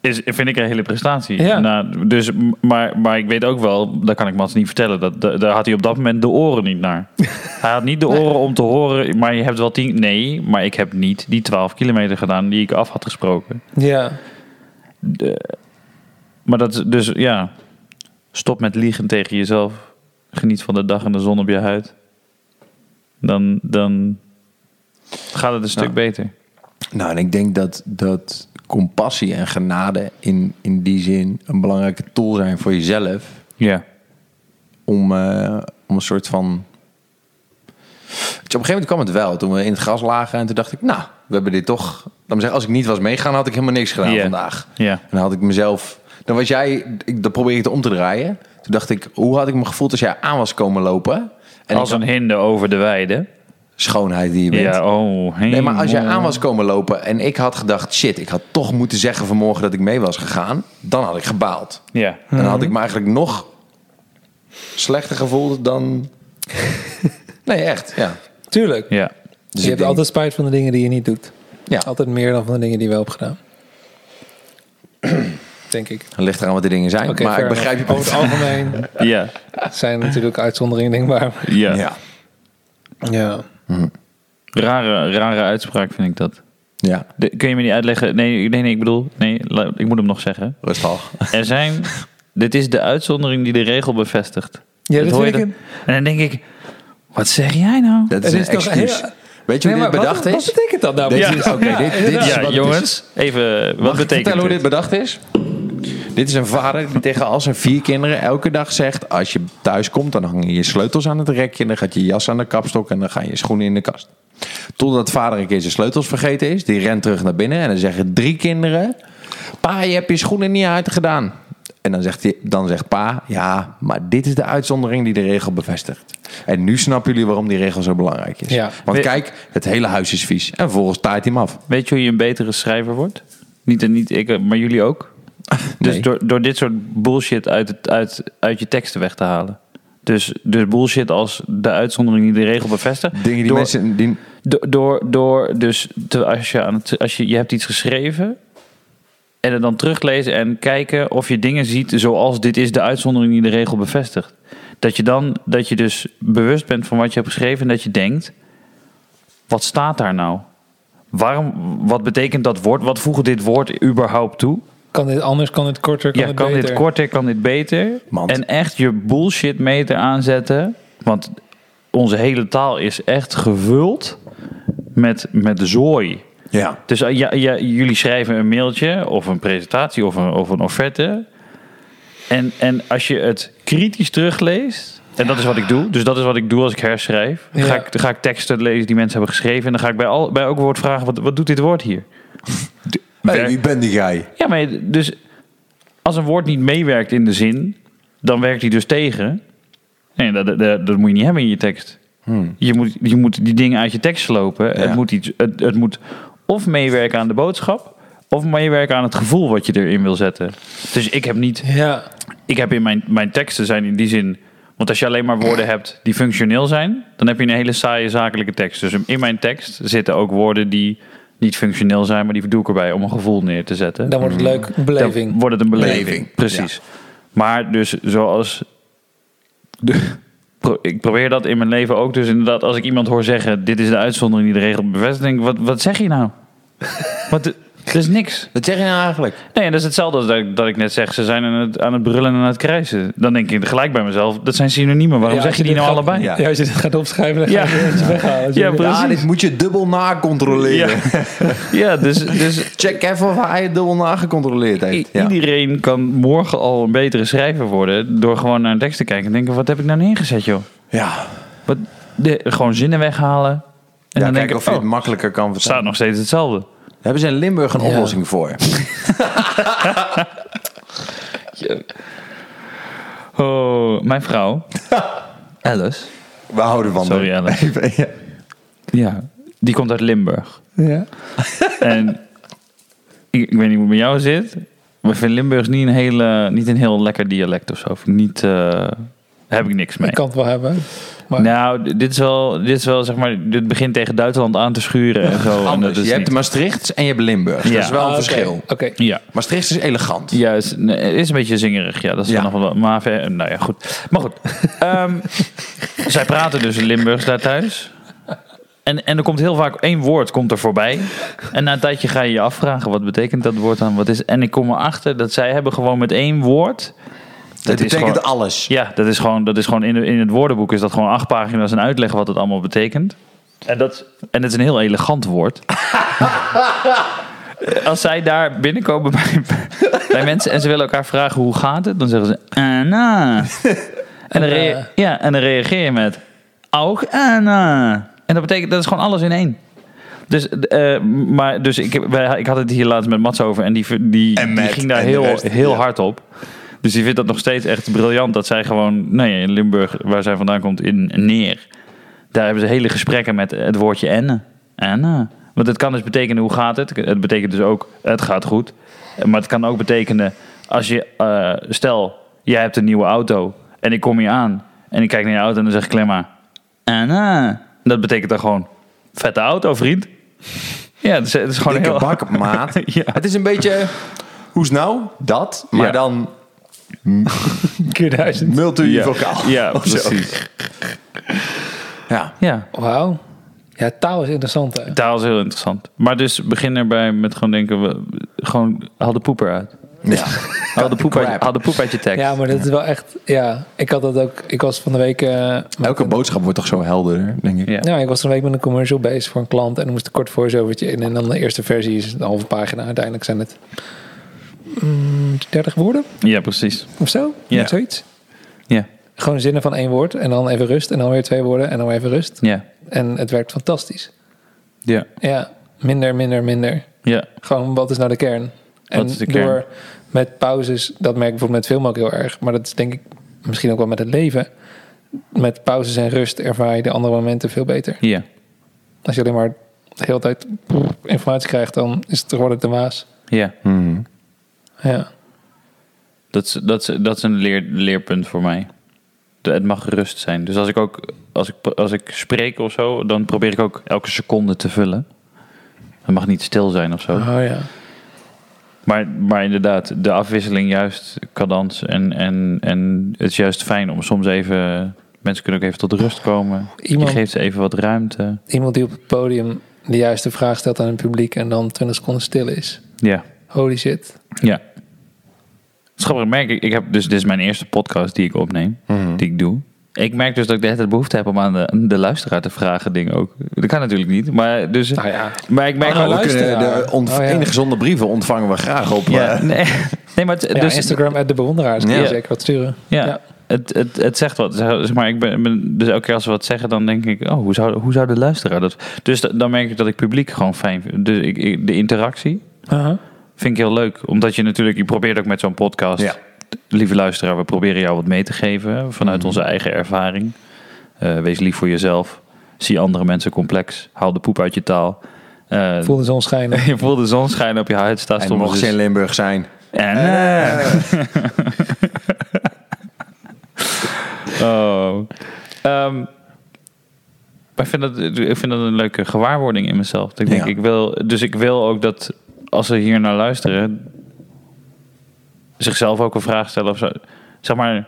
Is, vind ik een hele prestatie.
Ja.
Nou, dus, maar, maar ik weet ook wel, dat kan ik Mats niet vertellen, dat, da- daar had hij op dat moment de oren niet naar. hij had niet de oren om te horen, maar je hebt wel 10. Nee, maar ik heb niet die 12 kilometer gedaan die ik af had gesproken.
Ja,
Maar dat is dus, ja. stop met liegen tegen jezelf. Geniet van de dag en de zon op je huid. Dan, dan gaat het een stuk
Ja.
beter.
Nou, en ik denk dat, dat compassie en genade in, in die zin een belangrijke tool zijn voor jezelf.
Ja.
Om, eh, om een soort van... Op een gegeven moment kwam het wel. Toen we in het gras lagen en toen dacht ik... Nou, we hebben dit toch... Me zeggen, als ik niet was meegaan, had ik helemaal niks gedaan vandaag.
Ja.
En dan had ik mezelf... Dan was jij... Ik, dat probeer ik om te draaien. Toen dacht ik, hoe had ik me gevoeld als jij aan was komen lopen? En
Als een hinde over de weide.
Schoonheid die je bent.
Ja, oh.
Nee, maar als jij aan was komen lopen en ik had gedacht... shit, ik had toch moeten zeggen vanmorgen dat ik mee was gegaan... dan had ik gebaald.
Ja.
En dan had ik me eigenlijk nog slechter gevoeld dan... nee, echt, ja.
Tuurlijk.
Ja.
Dus
je hebt
denk-
altijd spijt van de dingen die je niet doet.
Ja,
Altijd meer dan van de dingen die je wel hebt gedaan. Denk ik.
het ligt eraan wat de dingen zijn.
Oké,
maar ik begrijp je.
Over het algemeen
Ja.
zijn natuurlijk uitzonderingen denkbaar.
Ja.
Ja,
Ja.
Rare, rare uitspraak vind ik dat.
ja.
De- kun je me niet uitleggen? Nee, nee, nee, ik bedoel... Nee, ik moet hem nog zeggen.
rustig.
Er zijn... dit is de uitzondering die de regel bevestigt.
Ja, dat
hoor je En dan denk ik... Wat zeg jij nou?
Dat is
is toch
excuus.
heel-
Weet je hoe
Nee,
dit
maar
bedacht
wat,
is?
Wat betekent dat nou?
Deze dit- dit is
ja,
wat
jongens. Even... Wat
Mag ik
betekent
vertellen hoe dit
dit?
bedacht is? Dit is een vader die tegen al zijn vier kinderen elke dag zegt... als je thuis komt, dan hang je sleutels aan het rekje... dan gaat je jas aan de kapstok en dan gaan je schoenen in de kast. Totdat vader een keer zijn sleutels vergeten is. Die rent terug naar binnen en dan zeggen drie kinderen... Pa, je hebt je schoenen niet uitgedaan. En dan zegt, hij, dan zegt pa, ja, maar dit is de uitzondering die de regel bevestigt. En nu snappen jullie waarom die regel zo belangrijk is.
Ja.
Want kijk, het hele huis is vies. En vervolgens taait hij hem af.
Weet je hoe je een betere schrijver wordt? Niet, niet ik, maar jullie ook. Dus
Nee.
door, door dit soort bullshit uit, het, uit, uit je teksten weg te halen. Dus, dus bullshit als de uitzondering die de regel bevestigt.
Dingen die
door,
mensen... Die,
Door, door, door dus te, als, je aan het, als je, je hebt iets geschreven en het dan teruglezen en kijken of je dingen ziet zoals dit is de uitzondering die de regel bevestigt. Dat je dan, dat je dus bewust bent van wat je hebt geschreven en dat je denkt, wat staat daar nou? Waarom, wat betekent dat woord? Wat voegt dit woord überhaupt toe?
Kan dit anders? Kan dit korter? Kan
ja,
dit
kan
beter?
dit korter, kan dit beter? En echt je bullshit meter aanzetten. Want onze hele taal is echt gevuld met, met zooi.
ja.
Dus eh, ja, ja, jullie schrijven een mailtje of een presentatie of een, of een offerte. En, en als je het kritisch terugleest, en dat is wat ik doe, dus dat is wat ik doe als ik herschrijf. Dan, ga, ik, dan ga ik teksten lezen die mensen hebben geschreven. En dan ga ik bij, al, bij elk woord vragen, wat, wat doet dit woord hier?
Hey, wie ben die guy?
Ja, maar dus als een woord niet meewerkt in de zin, dan werkt hij dus tegen. Nee, dat, dat, dat, dat moet je niet hebben in je tekst. Je, moet, je moet die dingen uit je tekst slopen. Het, moet iets, het, het moet of meewerken aan de boodschap, of meewerken aan het gevoel wat je erin wil zetten. Dus ik heb niet,
Ja.
ik heb in mijn, mijn teksten zijn in die zin. Want als je alleen maar woorden hebt die functioneel zijn, dan heb je een hele saaie zakelijke tekst. Dus in mijn tekst zitten ook woorden die niet functioneel zijn, maar die doe ik erbij om een gevoel neer te zetten.
Dan wordt het leuk. Een beleving.
Dan wordt het een beleving.
Beleving,
Precies. Maar dus zoals... De, pro- ik probeer dat in mijn leven ook. Dus inderdaad, als ik iemand hoor zeggen... dit is de uitzondering die de regel bevestigt... denk ik, wat, wat zeg je nou? wat, dat is niks.
Wat zeg je nou eigenlijk?
Nee, en dat is hetzelfde als dat ik, dat ik net zeg... ze zijn aan het, aan het brullen en aan het krijsen. Dan denk ik gelijk bij mezelf... dat zijn synoniemen. Waarom
Ja,
zeg je die nou
gaat-
allebei?
Ja.
Ja, als je dit gaat opschrijven, dan ga
Ja.
je het weghalen.
Ja,
dit-
precies.
Ja, dit moet je dubbel nacontroleren.
Ja, ja dus, dus
Check even of hij het dubbel nagecontroleerd heeft. Ja.
Iedereen kan morgen al een betere schrijver worden door gewoon naar een tekst te kijken en denken: wat heb ik nou neergezet, joh?
ja.
Wat, de, gewoon zinnen weghalen. En
ja
dan denk ik:
of je
oh,
het makkelijker kan
het
vertellen.
staat nog steeds hetzelfde.
Daar hebben ze in Limburg een
Ja.
oplossing voor.
Oh, mijn vrouw, Alice,
We houden van
Sorry. Alice.
Even, ja.
ja, die komt uit Limburg.
Ja.
En ik, ik weet niet hoe het met jou zit, maar ik vind Limburgs niet een, hele, niet een heel lekker dialect of zo. Niet, eh, daar heb ik niks mee.
Ik kan het wel hebben. Maar
Nou, dit is wel, dit is wel zeg maar, dit begint tegen Duitsland aan te schuren en zo. en
Anders.
dat is
Je hebt
niet-
Maastricht en je hebt Limburg.
Ja.
Dat is wel een
Ah,
verschil.
Oké.
Ja.
Maastricht is elegant.
Ja, is, is een beetje zingerig. Ja, dat is
Ja.
nog wel. Maar, ver- nou ja, goed. Maar goed. Ehm, zij praten dus Limburgs daar thuis. En, en er komt heel vaak één woord komt er voorbij. En na een tijdje ga je je afvragen wat betekent dat woord dan? Wat is? En ik kom erachter dat zij hebben gewoon met één woord
Dat betekent
gewoon-
alles.
Ja, dat is gewoon, dat is gewoon in, in het woordenboek is dat gewoon acht pagina's een uitleg wat het allemaal betekent. En, dat, en het is een heel elegant woord. Als zij daar binnenkomen bij, bij mensen en ze willen elkaar vragen hoe gaat het, dan zeggen ze Anna. En dan, rea- ja, en dan reageer je met ook Anna. En dat betekent, dat is gewoon alles in één. Dus, eh, maar, dus ik, ik had het hier laatst met Mats over en die, die, die
En met-
ging daar
en
heel,
rest,
heel
ja.
hard op. Dus die vindt dat nog steeds echt briljant dat zij gewoon, nee, in Limburg, waar zij vandaan komt, in Neer. Daar hebben ze hele gesprekken met het woordje enne. Enne. Want het kan dus betekenen hoe gaat het. Het betekent dus ook het gaat goed. Maar het kan ook betekenen als je, eh, stel, jij hebt een nieuwe auto en ik kom hier aan en ik kijk naar je auto en dan zeg ik alleen maar enne. Dat betekent dan gewoon vette auto, vriend. Ja, het is, het is gewoon
Dikke
heel...
bak, maat.
Ja.
Het is een beetje, hoe's nou? Dat, maar
Ja.
dan
Keer duizend.
multivocaal.
Ja, precies.
Ja.
Ja,
Wauw. Ja, taal is interessant. Hè?
taal is heel interessant. Maar dus begin erbij met gewoon denken, we, gewoon haal de poep eruit.
ja.
Haal de poep, uit, haal de poep uit je tekst.
Ja, maar dat is wel echt... Ja, ik had dat ook... Ik was van de week... eh,
Elke
een-
boodschap wordt toch zo helder, denk ik.
Ja.
Ja, ik was van de week met een commercial bezig voor een klant en er moest een kort voice-overtje in. En dan de eerste versie is een halve pagina. Uiteindelijk zijn het mm, 30 woorden
Ja, precies.
of zo.
Ja.
Zoiets.
Ja,
Gewoon zinnen van één woord en dan even rust en dan weer twee woorden en dan weer even rust.
ja,
En het werkt fantastisch.
ja,
Ja, minder, minder, minder.
ja.
Gewoon, wat is nou de kern? En
is de kern?
door met pauzes, dat merk ik bijvoorbeeld met film ook heel erg. Maar dat is denk ik misschien ook wel met het leven. Met pauzes en rust ervaar je de andere momenten veel beter.
ja.
Als je alleen maar de hele tijd informatie krijgt, dan is het gewoon de waas.
ja.
Mhm.
Ja.
Dat, is, dat, is, dat is een leer, leerpunt voor mij. De- het mag rust zijn. Dus als ik ook als ik, als ik spreek of zo, dan probeer ik ook elke seconde te vullen. Het mag niet stil zijn of zo.
Oh ja.
Maar, maar inderdaad, de afwisseling juist, cadans. En, en, en het is juist fijn om soms even... Mensen kunnen ook even tot rust komen.
Iemand-
Je geeft ze even wat ruimte.
Iemand die op het podium de juiste vraag stelt aan het publiek en dan 20 seconden stil is.
Ja,
Holy shit.
ja. Schappig merk ik, ik heb dus dit is mijn eerste podcast die ik opneem,
Mhm.
die ik doe. Ik merk dus dat ik de hele tijd behoefte heb om aan de, de luisteraar te vragen dingen ook. Dat kan natuurlijk niet, maar dus...
Nou ja.
Maar ik merk
Oh,
we kunnen de ont-
Oh, ja.
enige zonder brieven ontvangen we graag op.
Ja,
eh,
nee, nee, maar het, dus,
Instagram at de bewonderaars. Kun je zeker wat sturen.
Ja,
Ja.
Het, het, het zegt wat. Zeg maar, ik ben, ben- dus elke keer als we wat zeggen, dan denk ik, oh, hoe zou, hoe zou de luisteraar dat... Dus da- dan merk ik dat ik publiek gewoon fijn vind. Dus ik, ik- de interactie
Aha.
Vind ik heel leuk. Omdat je natuurlijk, je probeert ook met zo'n podcast...
Ja.
Lieve luisteraar, we proberen jou wat mee te geven vanuit onze eigen ervaring. Eh, wees lief voor jezelf. Zie andere mensen complex. Haal de poep uit je taal. Eh,
Voel de zon schijnen.
je voelt de zon schijnen op je huid. Sta
En mocht
dus-
ze in Limburg zijn.
En, eh. oh. Ehm, maar ik vind, dat, ik vind dat een leuke gewaarwording in mezelf. Ik denk,
Ja.
ik wil, dus ik wil ook dat als ze hier naar luisteren, zichzelf ook een vraag stellen of zo. Zeg maar,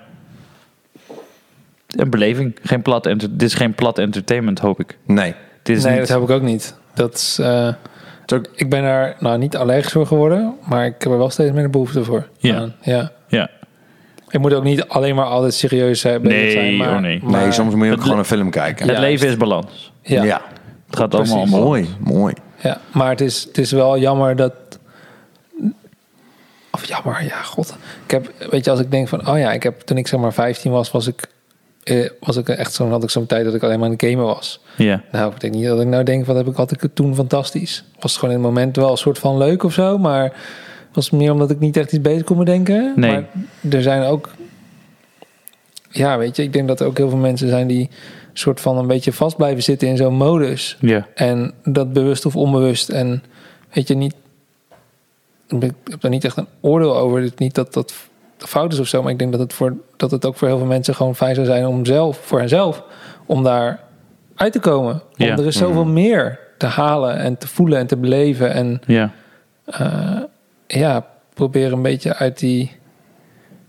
een beleving. Geen plat enter- dit is geen plat entertainment, hoop ik.
Nee.
Dit is
Nee,
niet,
dat heb ik ook niet. Dat is, eh,
Het is ook-
ik ben daar nou niet allergisch voor geworden, maar ik heb er wel steeds meer de behoefte voor.
Ja.
aan. ja.
Ja.
Ik moet ook niet alleen maar altijd serieus zijn. bezig
Nee,
zijn, maar,
oh nee.
maar-
nee, soms moet je ook gewoon een film kijken.
Het
Ja.
leven is balans.
Ja,
ja.
Het gaat allemaal
Mooi, mooi.
Ja. maar het is, het is wel jammer dat. Of jammer, ja, god. Ik heb, weet je, als ik denk van, oh ja, ik heb toen ik zeg maar 15 was, was ik, eh, was ik echt zo'n, had ik zo'n tijd dat ik alleen maar aan het gamen was.
Ja.
Nou, ik denk niet dat ik nou denk, wat heb ik, had ik het toen fantastisch. Was het gewoon in het moment wel een soort van leuk of zo, maar was meer omdat ik niet echt iets beter kon bedenken.
Nee.
Maar er zijn ook, ja, weet je, ik denk dat er ook heel veel mensen zijn die soort van een beetje vast blijven zitten in zo'n modus.
Ja.
En dat bewust of onbewust. En weet je, niet, ik heb daar niet echt een oordeel over. Het Niet dat dat fout is of zo, maar ik denk dat het, voor, dat het ook voor heel veel mensen gewoon fijn zou zijn om zelf, voor henzelf, om daar uit te komen. Er is zoveel meer te halen en te voelen en te beleven. En
Ja.
eh, ja, probeer een beetje uit die,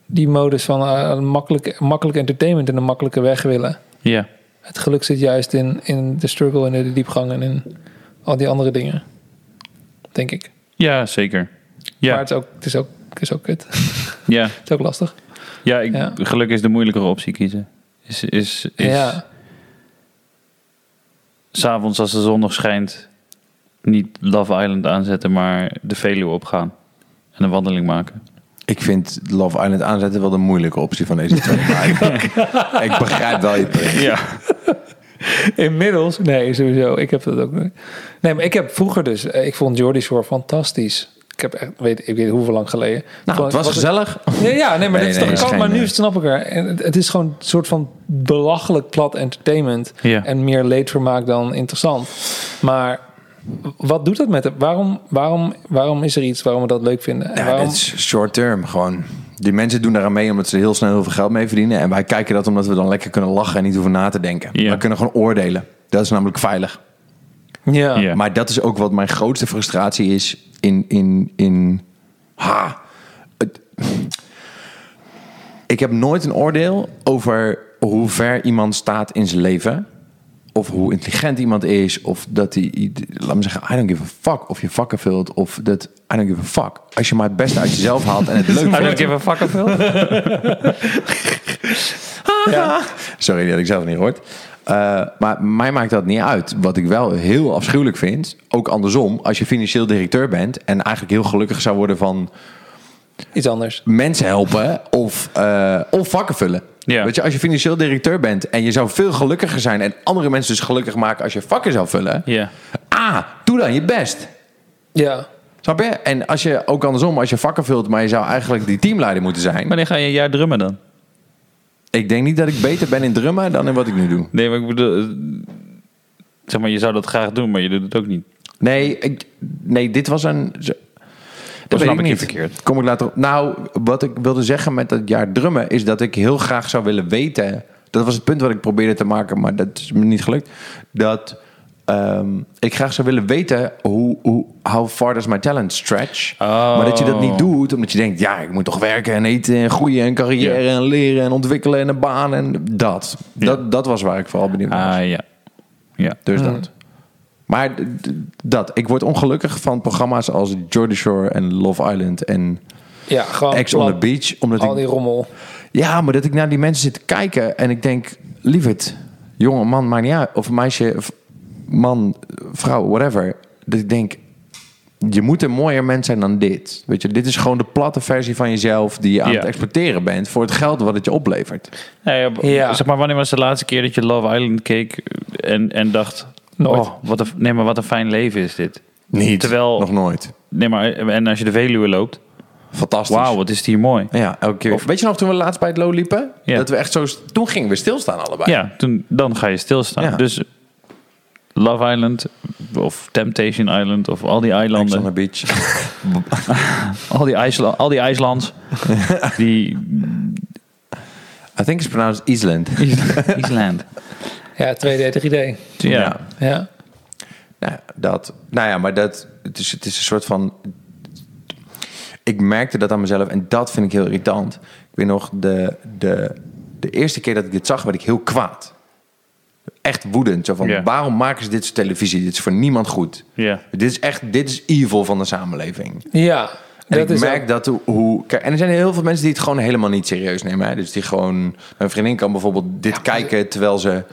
die modus van eh, makkelijk, makkelijk entertainment en een makkelijke weg willen.
Ja.
Het geluk zit juist in, in de struggle en in de diepgang en in al die andere dingen. Denk ik.
Ja, zeker. Ja.
Maar het is ook, het is ook, het is ook kut.
Ja,
Dat is ook lastig.
ja, ik,
Ja.
geluk is de moeilijkere optie kiezen. Is, is, is
Ja.
s'avonds als de zon nog schijnt niet Love Island aanzetten, maar de Veluwe opgaan en een wandeling maken.
Ik vind Love Island aanzetten wel de moeilijke optie van deze twee. Maar ik, ik begrijp wel je punt.
Ja.
Inmiddels, nee, sowieso. Ik heb dat ook niet. Nee, maar ik heb vroeger dus, eh, ik vond Jordy Shore fantastisch. Ik heb echt, weet, ik weet hoeveel lang geleden.
Nou,
Vond-
het was gezellig.
Ja, ja, nee, maar
Nee,
dit is
nee,
toch
is
kan, maar nu
eh,
snap ik er. En het, het is gewoon een soort van belachelijk plat entertainment.
Ja.
En meer leedvermaak dan interessant. Maar wat doet dat met het? Waarom, waarom, waarom is er iets waarom we dat leuk vinden? En
Ja,
waarom,
dit is short term gewoon. Die mensen doen daaraan mee omdat ze heel snel heel veel geld mee verdienen. En wij kijken dat omdat we dan lekker kunnen lachen en niet hoeven na te denken.
Ja.
We kunnen gewoon oordelen. Dat is namelijk veilig.
ja.
Ja.
Maar dat is ook wat mijn grootste frustratie is in. in, in ha, het- ik heb nooit een oordeel over hoe ver iemand staat in zijn leven. Of hoe intelligent iemand is. Of dat hij, laat me zeggen, I don't give a fuck. Of je vakken vult. Of dat, I don't give a fuck. Als je maar het beste uit jezelf haalt en het leuk
I don't
vindt.
give a fuck
Ja.
Sorry, had ik zelf niet gehoord. Eh, maar mij maakt dat niet uit. Wat ik wel heel afschuwelijk vind, ook andersom, als je financieel directeur bent en eigenlijk heel gelukkig zou worden van
Iets anders.
mensen helpen of, eh, of vakken vullen.
Ja.
Weet je, als je financieel directeur bent en je zou veel gelukkiger zijn en andere mensen dus gelukkig maken als je vakken zou vullen.
Ja.
Ah, doe dan je best.
Ja.
Snap je? En als je ook andersom, als je vakken vult, maar je zou eigenlijk die teamleider moeten zijn.
Wanneer ga je een jaar drummen dan?
Ik denk niet dat ik beter ben in drummen dan in wat ik nu doe.
Nee, maar ik bedoel... eh, Zeg maar, je zou dat graag doen, maar je doet het ook niet.
Nee, ik, nee dit was een. Dat
snap ik
niet.
verkeerd.
Kom ik later op. Nou, wat ik wilde zeggen met dat jaar drummen is dat ik heel graag zou willen weten. Dat was het punt wat ik probeerde te maken, maar dat is me niet gelukt. Dat ehm, ik graag zou willen weten hoe, hoe how far does my talent stretch.
Oh.
Maar dat je dat niet doet, omdat je denkt, ja, ik moet toch werken en eten en groeien en carrière en leren en ontwikkelen en een baan en dat. Dat, dat was waar ik vooral benieuwd naar was.
Ah, ja. Ja.
Dus dat. Maar dat, ik word ongelukkig van programma's als Jordy Shore en Love Island en
Ja, gewoon
Ex on the. Beach. Omdat
Al die
ik,
rommel.
ja, maar dat ik naar die mensen zit te kijken en ik denk, lieverd, jongen, man, maakt niet uit. Of meisje, man, vrouw, whatever. Dat ik denk, je moet een mooier mens zijn dan dit. Weet je, dit is gewoon de platte versie van jezelf die je aan
Ja.
het exporteren bent voor het geld wat het je oplevert.
Ja, ja,
Ja.
Zeg maar, wanneer was de laatste keer dat je Love Island keek en, en dacht...
Nooit.
Oh, wat een, nee, maar wat een fijn leven is dit.
Niet,
Terwijl-
nog nooit.
Nee, maar en als je de Veluwe loopt...
Fantastisch.
Wauw, wat is het hier mooi.
Ja, elke keer. Weet je nog toen we laatst bij het Lo liepen?
Ja.
Dat we echt zo... Toen gingen we stilstaan allebei.
Ja, toen, dan ga je stilstaan.
Ja.
Dus Love Island of Temptation Island of al die
Ex on
eilanden.
the beach.
Al die, IJsla, al die IJslands. die
I think it's pronounced Island.
Island.
Ja, 2D, 3D.
Ja.
Ja.
Nou, dat, nou ja, maar dat, het, is, het is een soort van. Ik merkte dat aan mezelf en dat vind ik heel irritant. Ik weet nog, de, de, de eerste keer dat ik dit zag, werd ik heel kwaad. Echt woedend. Zo van, waarom maken ze dit soort televisie? Dit is voor niemand goed.
Ja.
Dit is echt, dit is evil van de samenleving.
Ja.
En
dat
ik
is
merk
ook-
dat hoe-. Kijk, en er zijn heel veel mensen die het gewoon helemaal niet serieus nemen. Hè? Dus die gewoon... Mijn vriendin kan bijvoorbeeld dit kijken terwijl ze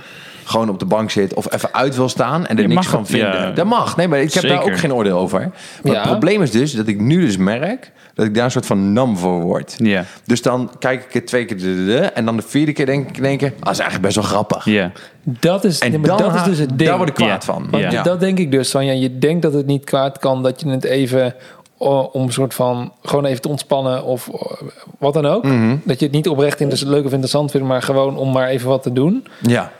gewoon op de bank zit... of even uit wil staan en er
Je
niks van
het,
vinden.
ja.
Dat mag. Nee, maar ik heb daar ook geen oordeel over. Maar
Ja.
het probleem is dus dat ik nu dus merk... dat ik daar een soort van nam voor word.
Ja.
Dus dan kijk ik het twee keer... de- de- de, En dan de vierde keer denk ik... Denk ik ah, dat is eigenlijk best wel grappig.
Ja.
Dat is,
En
nee,
dan
dat is dus het ding.
daar word ik kwaad
Ja.
van.
Want
Ja.
dat denk ik dus van ja, je denkt dat het niet kwaad kan, dat je het even om een soort van gewoon even te ontspannen of wat dan ook.
Mhm.
Dat je het niet oprecht inter- leuk of interessant vindt, maar gewoon om maar even wat te doen.
Ja.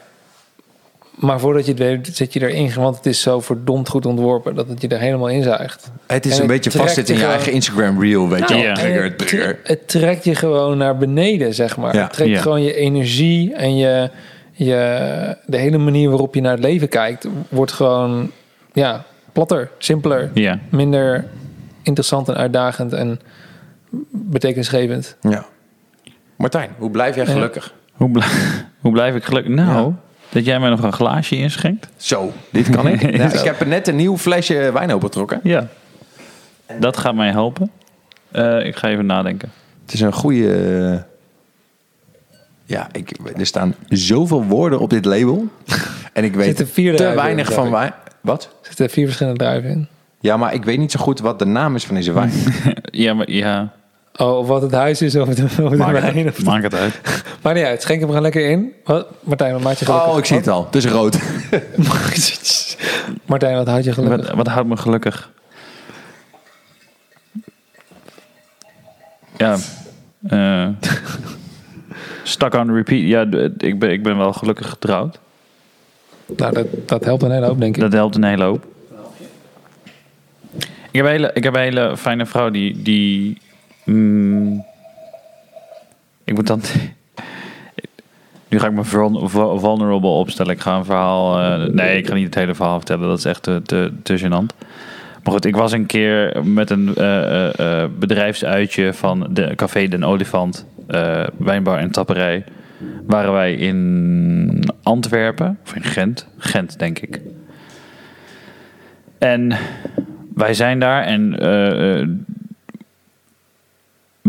Maar voordat je het weet, zit je erin, want het is zo verdomd goed ontworpen dat het je er helemaal inzuigt.
Het is
En
een
het
beetje vastzitten in je eigen Instagram reel, weet je wel.
Ja.
Trigger,
het,
trigger.
tre- het trekt je gewoon naar beneden, zeg maar.
Ja.
Het trekt
Ja.
gewoon je energie en je, je, de hele manier waarop je naar het leven kijkt, wordt gewoon ja, platter, simpeler,
Ja.
minder interessant en uitdagend en betekenisgevend.
Ja. Martijn, hoe blijf jij
Ja.
gelukkig?
Hoe, bl- hoe blijf ik gelukkig? Nou,
Ja.
Dat jij mij nog een glaasje inschenkt.
Zo, dit kan ik. Ik heb er net een nieuw flesje wijn opengetrokken.
Ja. Dat gaat mij helpen. Eh, ik ga even nadenken.
Het is een goede... Ja, ik, er staan zoveel woorden op dit label. En ik weet
vier
te
in,
weinig van wijn. Wat?
Er zitten vier verschillende druiven in.
Ja, maar ik weet niet zo goed wat de naam is van deze wijn.
Ja, maar ja.
Oh, of wat het huis is of het, of
Maak
wijn.
het,
Of,
maak het uit.
maar niet uit, schenk hem er gewoon lekker in. Wat? Martijn, wat maakt je gelukkig?
Oh, ik zie het al. Het is rood.
Martijn, wat houdt je gelukkig?
Wat, wat houdt me gelukkig? Ja. eh stuck on repeat. Ja, ik ben, ik ben wel gelukkig getrouwd.
Nou, dat, dat helpt een hele hoop, denk ik.
Dat helpt een hele hoop. Ik heb een hele, ik heb een hele fijne vrouw die... die mm, ik moet dan... Nu ga ik me vul- vul- vulnerable opstellen. Ik ga een verhaal... eh, nee, ik ga niet het hele verhaal vertellen. Dat is echt te, te, te. Maar goed, ik was een keer met een eh, eh, bedrijfsuitje van de Café Den Olifant, wijnbar en tapperij. Waren wij in Antwerpen, of in Gent, Gent denk ik. En wij zijn daar en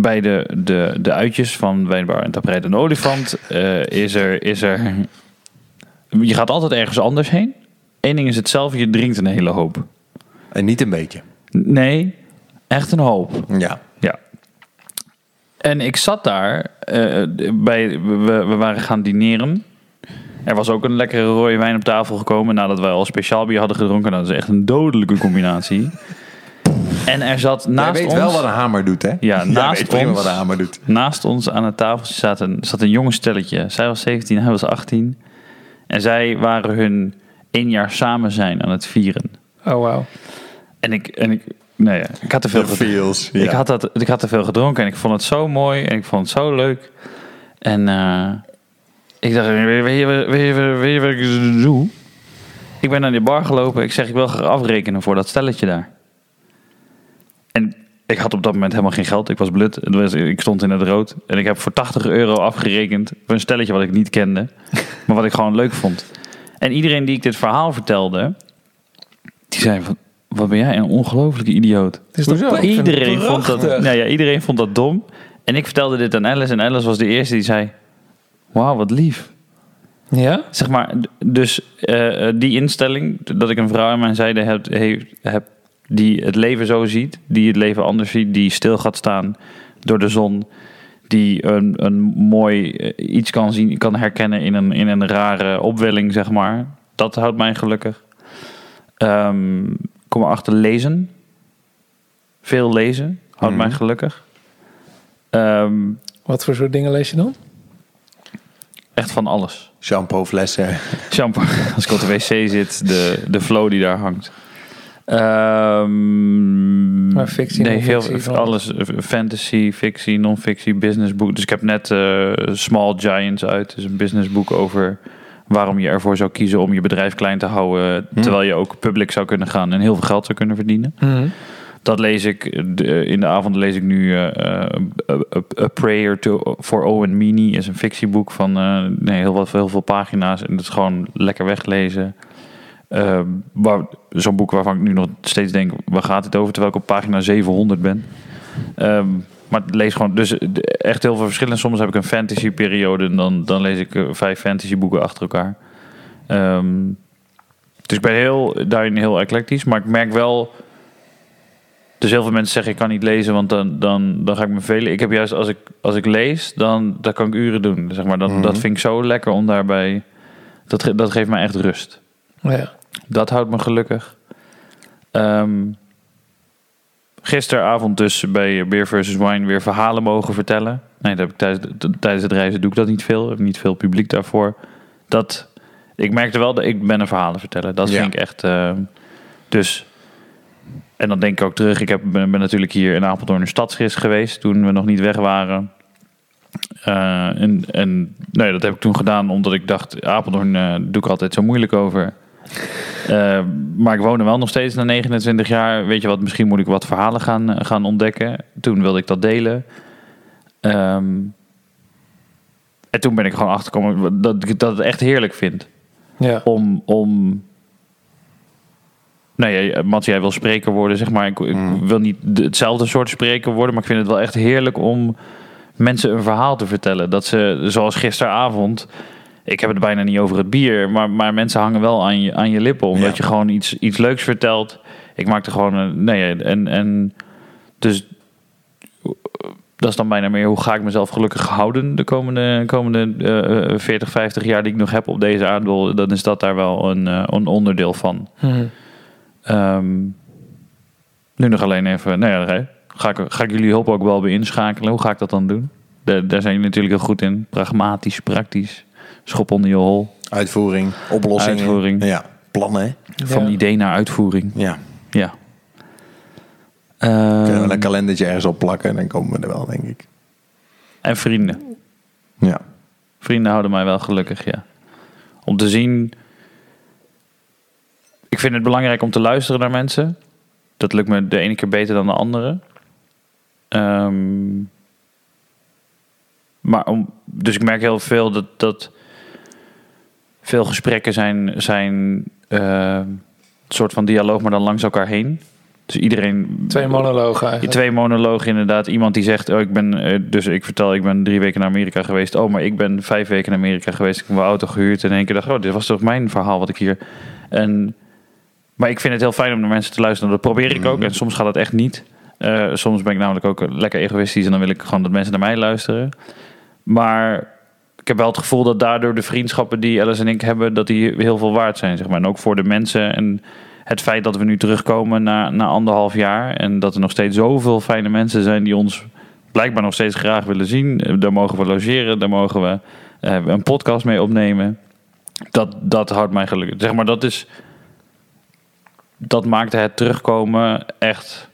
bij de, de, de uitjes van wijnbar en tapperij Den Olifant eh, is, er, is er... Je gaat altijd ergens anders heen. Eén ding is hetzelfde, je drinkt een hele hoop.
En niet een beetje.
Nee, echt een hoop.
Ja.
Ja. En ik zat daar, eh, bij, we, we waren gaan dineren. Er was ook een lekkere rode wijn op tafel gekomen nadat wij al speciaal bier hadden gedronken. Dat is echt een dodelijke combinatie. En er zat
Jij
naast
weet
ons...
wel wat een hamer doet, hè?
Ja,
Jij
naast
weet
ons-
wat een hamer doet.
Naast ons aan het tafeltje zat een, zat een jonge stelletje. Zij was 17, hij was 18. En zij waren hun één jaar samen zijn aan het vieren.
Oh, wauw.
En ik, en ik, nou ja, ik had te veel gedronken.
feels.
Ik, had dat, ik had te veel gedronken en ik vond het zo mooi en ik vond het zo leuk. En eh, ik dacht, weet je, weet, je, weet, je, weet je wat ik doe? Ik ben naar die bar gelopen. Ik zeg, ik wil graag afrekenen voor dat stelletje daar. En ik had op dat moment helemaal geen geld. Ik was blut. Ik stond in het rood. En ik heb voor 80 euro afgerekend voor een stelletje wat ik niet kende. maar wat ik gewoon leuk vond. En iedereen die ik dit verhaal vertelde, die zei van... Wat ben jij een ongelofelijke idioot.
Het is toch?
Iedereen vond, dat, nou ja, iedereen vond dat dom. En ik vertelde dit aan Alice. En Alice was de eerste die zei... Wauw, wat lief.
Ja?
Zeg maar, dus eh, eh, die instelling... dat ik een vrouw aan mijn zijde heb, heb... die het leven zo ziet... die het leven anders ziet... die stil gaat staan door de zon... die een, een mooi eh, iets kan zien... kan herkennen in een, in een rare opwelling, zeg maar. Dat houdt mij gelukkig. Ehm kom erachter lezen. Veel lezen houdt
Mhm.
mij gelukkig. Ehm,
Wat voor soort dingen lees je dan?
echt van alles.
Shampoo flessen.
Shampoo, als ik op de wc zit, de, de flow die daar hangt. Ehm,
Maar fictie,
nee, heel alles. eh, Fantasy, fictie, non-fictie, businessboek. Dus ik heb net eh, Small Giants uit. Dus een businessboek over waarom je ervoor zou kiezen om je bedrijf klein te houden. Terwijl je ook public zou kunnen gaan en heel veel geld zou kunnen verdienen. Dat lees ik. de- in de avond lees ik nu eh, eh, A, Prayer to, for Owen Meany. is een fictieboek van eh, nee, heel, wat, heel veel pagina's. En dat is gewoon lekker weglezen. Eh, waar- Zo'n boek waarvan ik nu nog steeds denk... waar gaat het over? Terwijl ik op pagina 700 ben. Ehm, maar lees gewoon... Dus de- echt heel veel verschillen. Soms heb ik een fantasy periode... en dan, dan lees ik eh, vijf fantasy boeken achter elkaar. Ehm, dus ik ben heel, daarin heel eclectisch. Maar ik merk wel... Dus heel veel mensen zeggen ik kan niet lezen, want dan, dan, dan ga ik me velen. Ik heb juist als ik, als ik lees, dan dat kan ik uren doen. Zeg maar. dat, dat vind ik zo lekker om daarbij. Dat, dat geeft mij echt rust.
Ja.
Dat houdt me gelukkig. Ehm, gisteravond dus bij Beer versus Wine weer verhalen mogen vertellen. Nee, dat heb ik tijdens, de- tijdens het reizen doe ik dat niet veel. Ik heb niet veel publiek daarvoor. Dat, ik merkte wel dat ik ben een verhalen vertellen. Dat
Ja.
vind ik echt... ehm, dus... En dan denk ik ook terug. Ik heb, ben, ben natuurlijk hier in Apeldoorn een stadsgids geweest toen we nog niet weg waren. Eh, en en nee, dat heb ik toen gedaan omdat ik dacht, Apeldoorn eh, doe ik altijd zo moeilijk over. Eh, maar ik woon er wel nog steeds na 29 jaar. Weet je wat, misschien moet ik wat verhalen gaan, eh, gaan ontdekken. Toen wilde ik dat delen. Ehm, en toen ben ik gewoon achtergekomen dat ik dat het echt heerlijk vind
Ja.
om, om nou ja, Mats, jij wil spreker worden, zeg maar. Ik, ik wil niet de- hetzelfde soort spreker worden, maar ik vind het wel echt heerlijk om mensen een verhaal te vertellen. Dat ze, zoals gisteravond, ik heb het bijna niet over het bier, maar, maar mensen hangen wel aan je, aan je lippen. Omdat
Ja.
je gewoon iets, iets leuks vertelt. Ik maakte gewoon een. Nee, en, en dus dat is dan bijna meer hoe ga ik mezelf gelukkig houden de komende, komende eh, 40, 50 jaar die ik nog heb op deze aardbol. Dan is dat daar wel een, eh, een onderdeel van.
Mhm.
Ehm, nu nog alleen even, nou ja, ga ik, ga ik jullie hulp ook wel bij inschakelen. Hoe ga ik dat dan doen? Daar, daar zijn jullie natuurlijk heel goed in. Pragmatisch, praktisch. Schop onder je hol.
Uitvoering, oplossingen.
Uitvoering.
Ja, plannen.
Van
Ja.
idee naar uitvoering.
Ja.
Ja.
Kunnen we
Ehm,
een kalendertje ergens op plakken en dan komen we er wel, denk ik.
en vrienden.
Ja.
Vrienden houden mij wel gelukkig, ja. Om te zien... Ik vind het belangrijk om te luisteren naar mensen. Dat lukt me de ene keer beter dan de andere. Ehm, maar om, dus ik merk heel veel dat, dat veel gesprekken zijn, zijn eh, een soort van dialoog, maar dan langs elkaar heen. Dus iedereen...
Twee monologen eigenlijk.
twee monologen inderdaad. Iemand die zegt, oh, ik ben, eh, dus ik vertel, ik ben drie weken naar Amerika geweest. Oh, maar ik ben vijf weken naar Amerika geweest. Ik heb mijn auto gehuurd en in één keer dacht, oh, dit was toch mijn verhaal wat ik hier. En, maar ik vind het heel fijn om naar mensen te luisteren. Dat probeer ik ook. En soms gaat het echt niet. Eh, soms ben ik namelijk ook lekker egoïstisch en dan wil ik gewoon dat mensen naar mij luisteren. Maar ik heb wel het gevoel dat daardoor de vriendschappen die Alice en ik hebben, dat die heel veel waard zijn, zeg maar. En ook voor de mensen en het feit dat we nu terugkomen na, na anderhalf jaar en dat er nog steeds zoveel fijne mensen zijn die ons blijkbaar nog steeds graag willen zien. Daar mogen we logeren, daar mogen we eh, een podcast mee opnemen. Dat, dat houdt mij gelukkig. Zeg maar, dat is. Dat maakte het terugkomen echt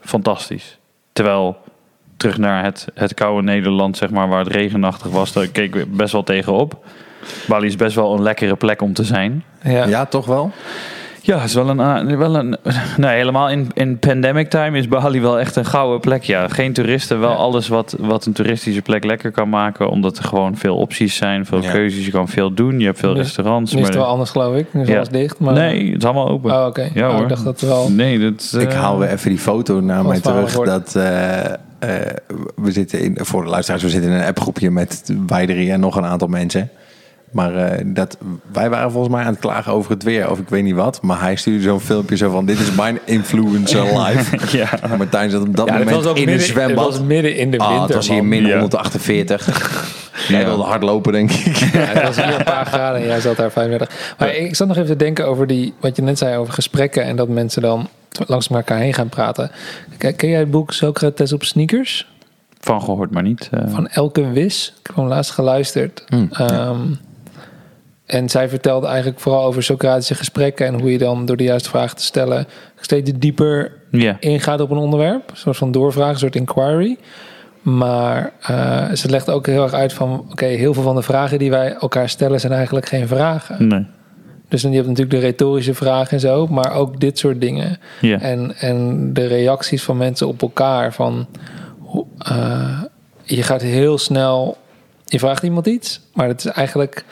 fantastisch. Terwijl terug naar het, het koude Nederland, zeg maar, waar het regenachtig was, daar keek ik best wel tegenop. Bali is best wel een lekkere plek om te zijn.
Ja.
Ja, toch wel?
Ja, het is wel een. eh, Wel een nee, helemaal in, in pandemic time is Bali wel echt een gouden plek. Ja, geen toeristen, wel
Ja.
alles wat, wat een toeristische plek lekker kan maken. Omdat er gewoon veel opties zijn, veel
Ja.
keuzes. Je kan veel doen. Je hebt veel
Nu-
restaurants.
Nu is het wel anders, geloof ik. Nu is
Ja.
alles dicht. Maar...
Nee, het is allemaal open.
Oh, oké.
Ja,
Oh,
hoor.
ik dacht dat wel...
Nee, dat.
Ik
eh,
haal weer even die foto naar mij terug. Dat eh, eh, we zitten in, voor de luisteraars, we zitten in een appgroepje met wij drie en nog een aantal mensen. Maar eh, dat, wij waren volgens mij aan het klagen over het weer, of ik weet niet wat. Maar hij stuurde zo'n filmpje zo van, dit is mijn influencer live.
Ja.
En Martijn zat op dat
Ja,
moment in
midden,
een
het
zwembad.
was midden in de
Ah,
winter,
het was hier min
Ja.
148. Jij
Ja.
wilde hardlopen, denk ik.
Ja, het was hier een paar graden en jij zat daar 35. Maar ik zat nog even te denken over die, wat je net zei over gesprekken en dat mensen dan langs elkaar heen gaan praten. Ken, ken jij het boek Socrates op sneakers?
Van gehoord, maar niet. eh,
Van Elke Wis. Ik heb hem laatst geluisterd.
Hmm,
Ehm, En zij vertelde eigenlijk vooral over Socratische gesprekken en hoe je dan door de juiste vragen te stellen steeds dieper ingaat op een onderwerp. Een soort van doorvraag, een soort inquiry. Maar eh, ze legt ook heel erg uit van... oké, heel veel van de vragen die wij elkaar stellen... zijn eigenlijk geen vragen.
Nee.
Dus dan je hebt natuurlijk de retorische vragen en zo... maar ook dit soort dingen. En, en de reacties van mensen op elkaar. Van, eh, je gaat heel snel... Je vraagt iemand iets, maar het is eigenlijk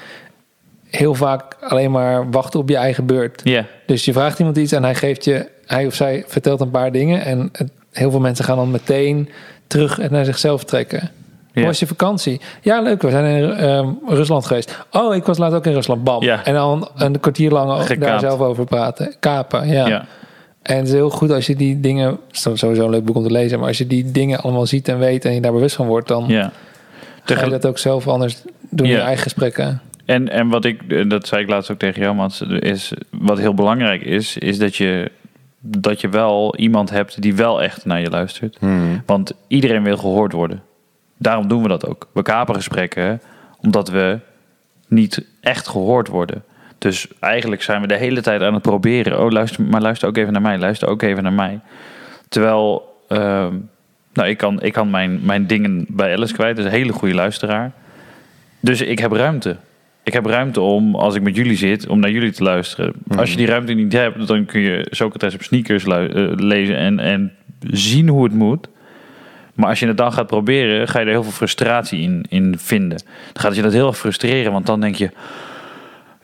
heel vaak alleen maar wachten op je eigen beurt. Dus je vraagt iemand iets en hij geeft je, hij of zij vertelt een paar dingen. En het- heel veel mensen gaan dan meteen terug en naar zichzelf trekken. Hoe was je vakantie? Ja, leuk. We zijn in ehm, Rusland geweest. Oh, ik was laatst ook in Rusland. Bam. En dan een kwartier lang
Gekaapt.
daar zelf over praten. Kapen, ja.
Ja.
En het is heel goed als je die dingen... Het is sowieso een leuk boek om te lezen. Maar als je die dingen allemaal ziet en weet en je daar bewust van wordt... dan
ja.
ga je dat ook zelf anders doen in
Ja.
je eigen gesprekken.
En, en wat ik, en dat zei ik laatst ook tegen jou, Mats, is wat heel belangrijk is, is dat je, dat je wel iemand hebt die wel echt naar je luistert.
Hmm.
Want iedereen wil gehoord worden. Daarom doen we dat ook. We kapen gesprekken omdat we niet echt gehoord worden. Dus eigenlijk zijn we de hele tijd aan het proberen. Oh, luister, maar luister ook even naar mij. Luister ook even naar mij. Terwijl, ehm, nou, ik kan, ik kan mijn, mijn dingen bij Alice kwijt. Dat is een hele goede luisteraar. Dus ik heb ruimte. Ik heb ruimte om, als ik met jullie zit, om naar jullie te luisteren. Als je die ruimte niet hebt, dan kun je Socrates op sneakers eh, lezen en, en zien hoe het moet. Maar als je het dan gaat proberen, ga je er heel veel frustratie in, in vinden. Dan gaat je dat heel erg frustreren, want dan denk je...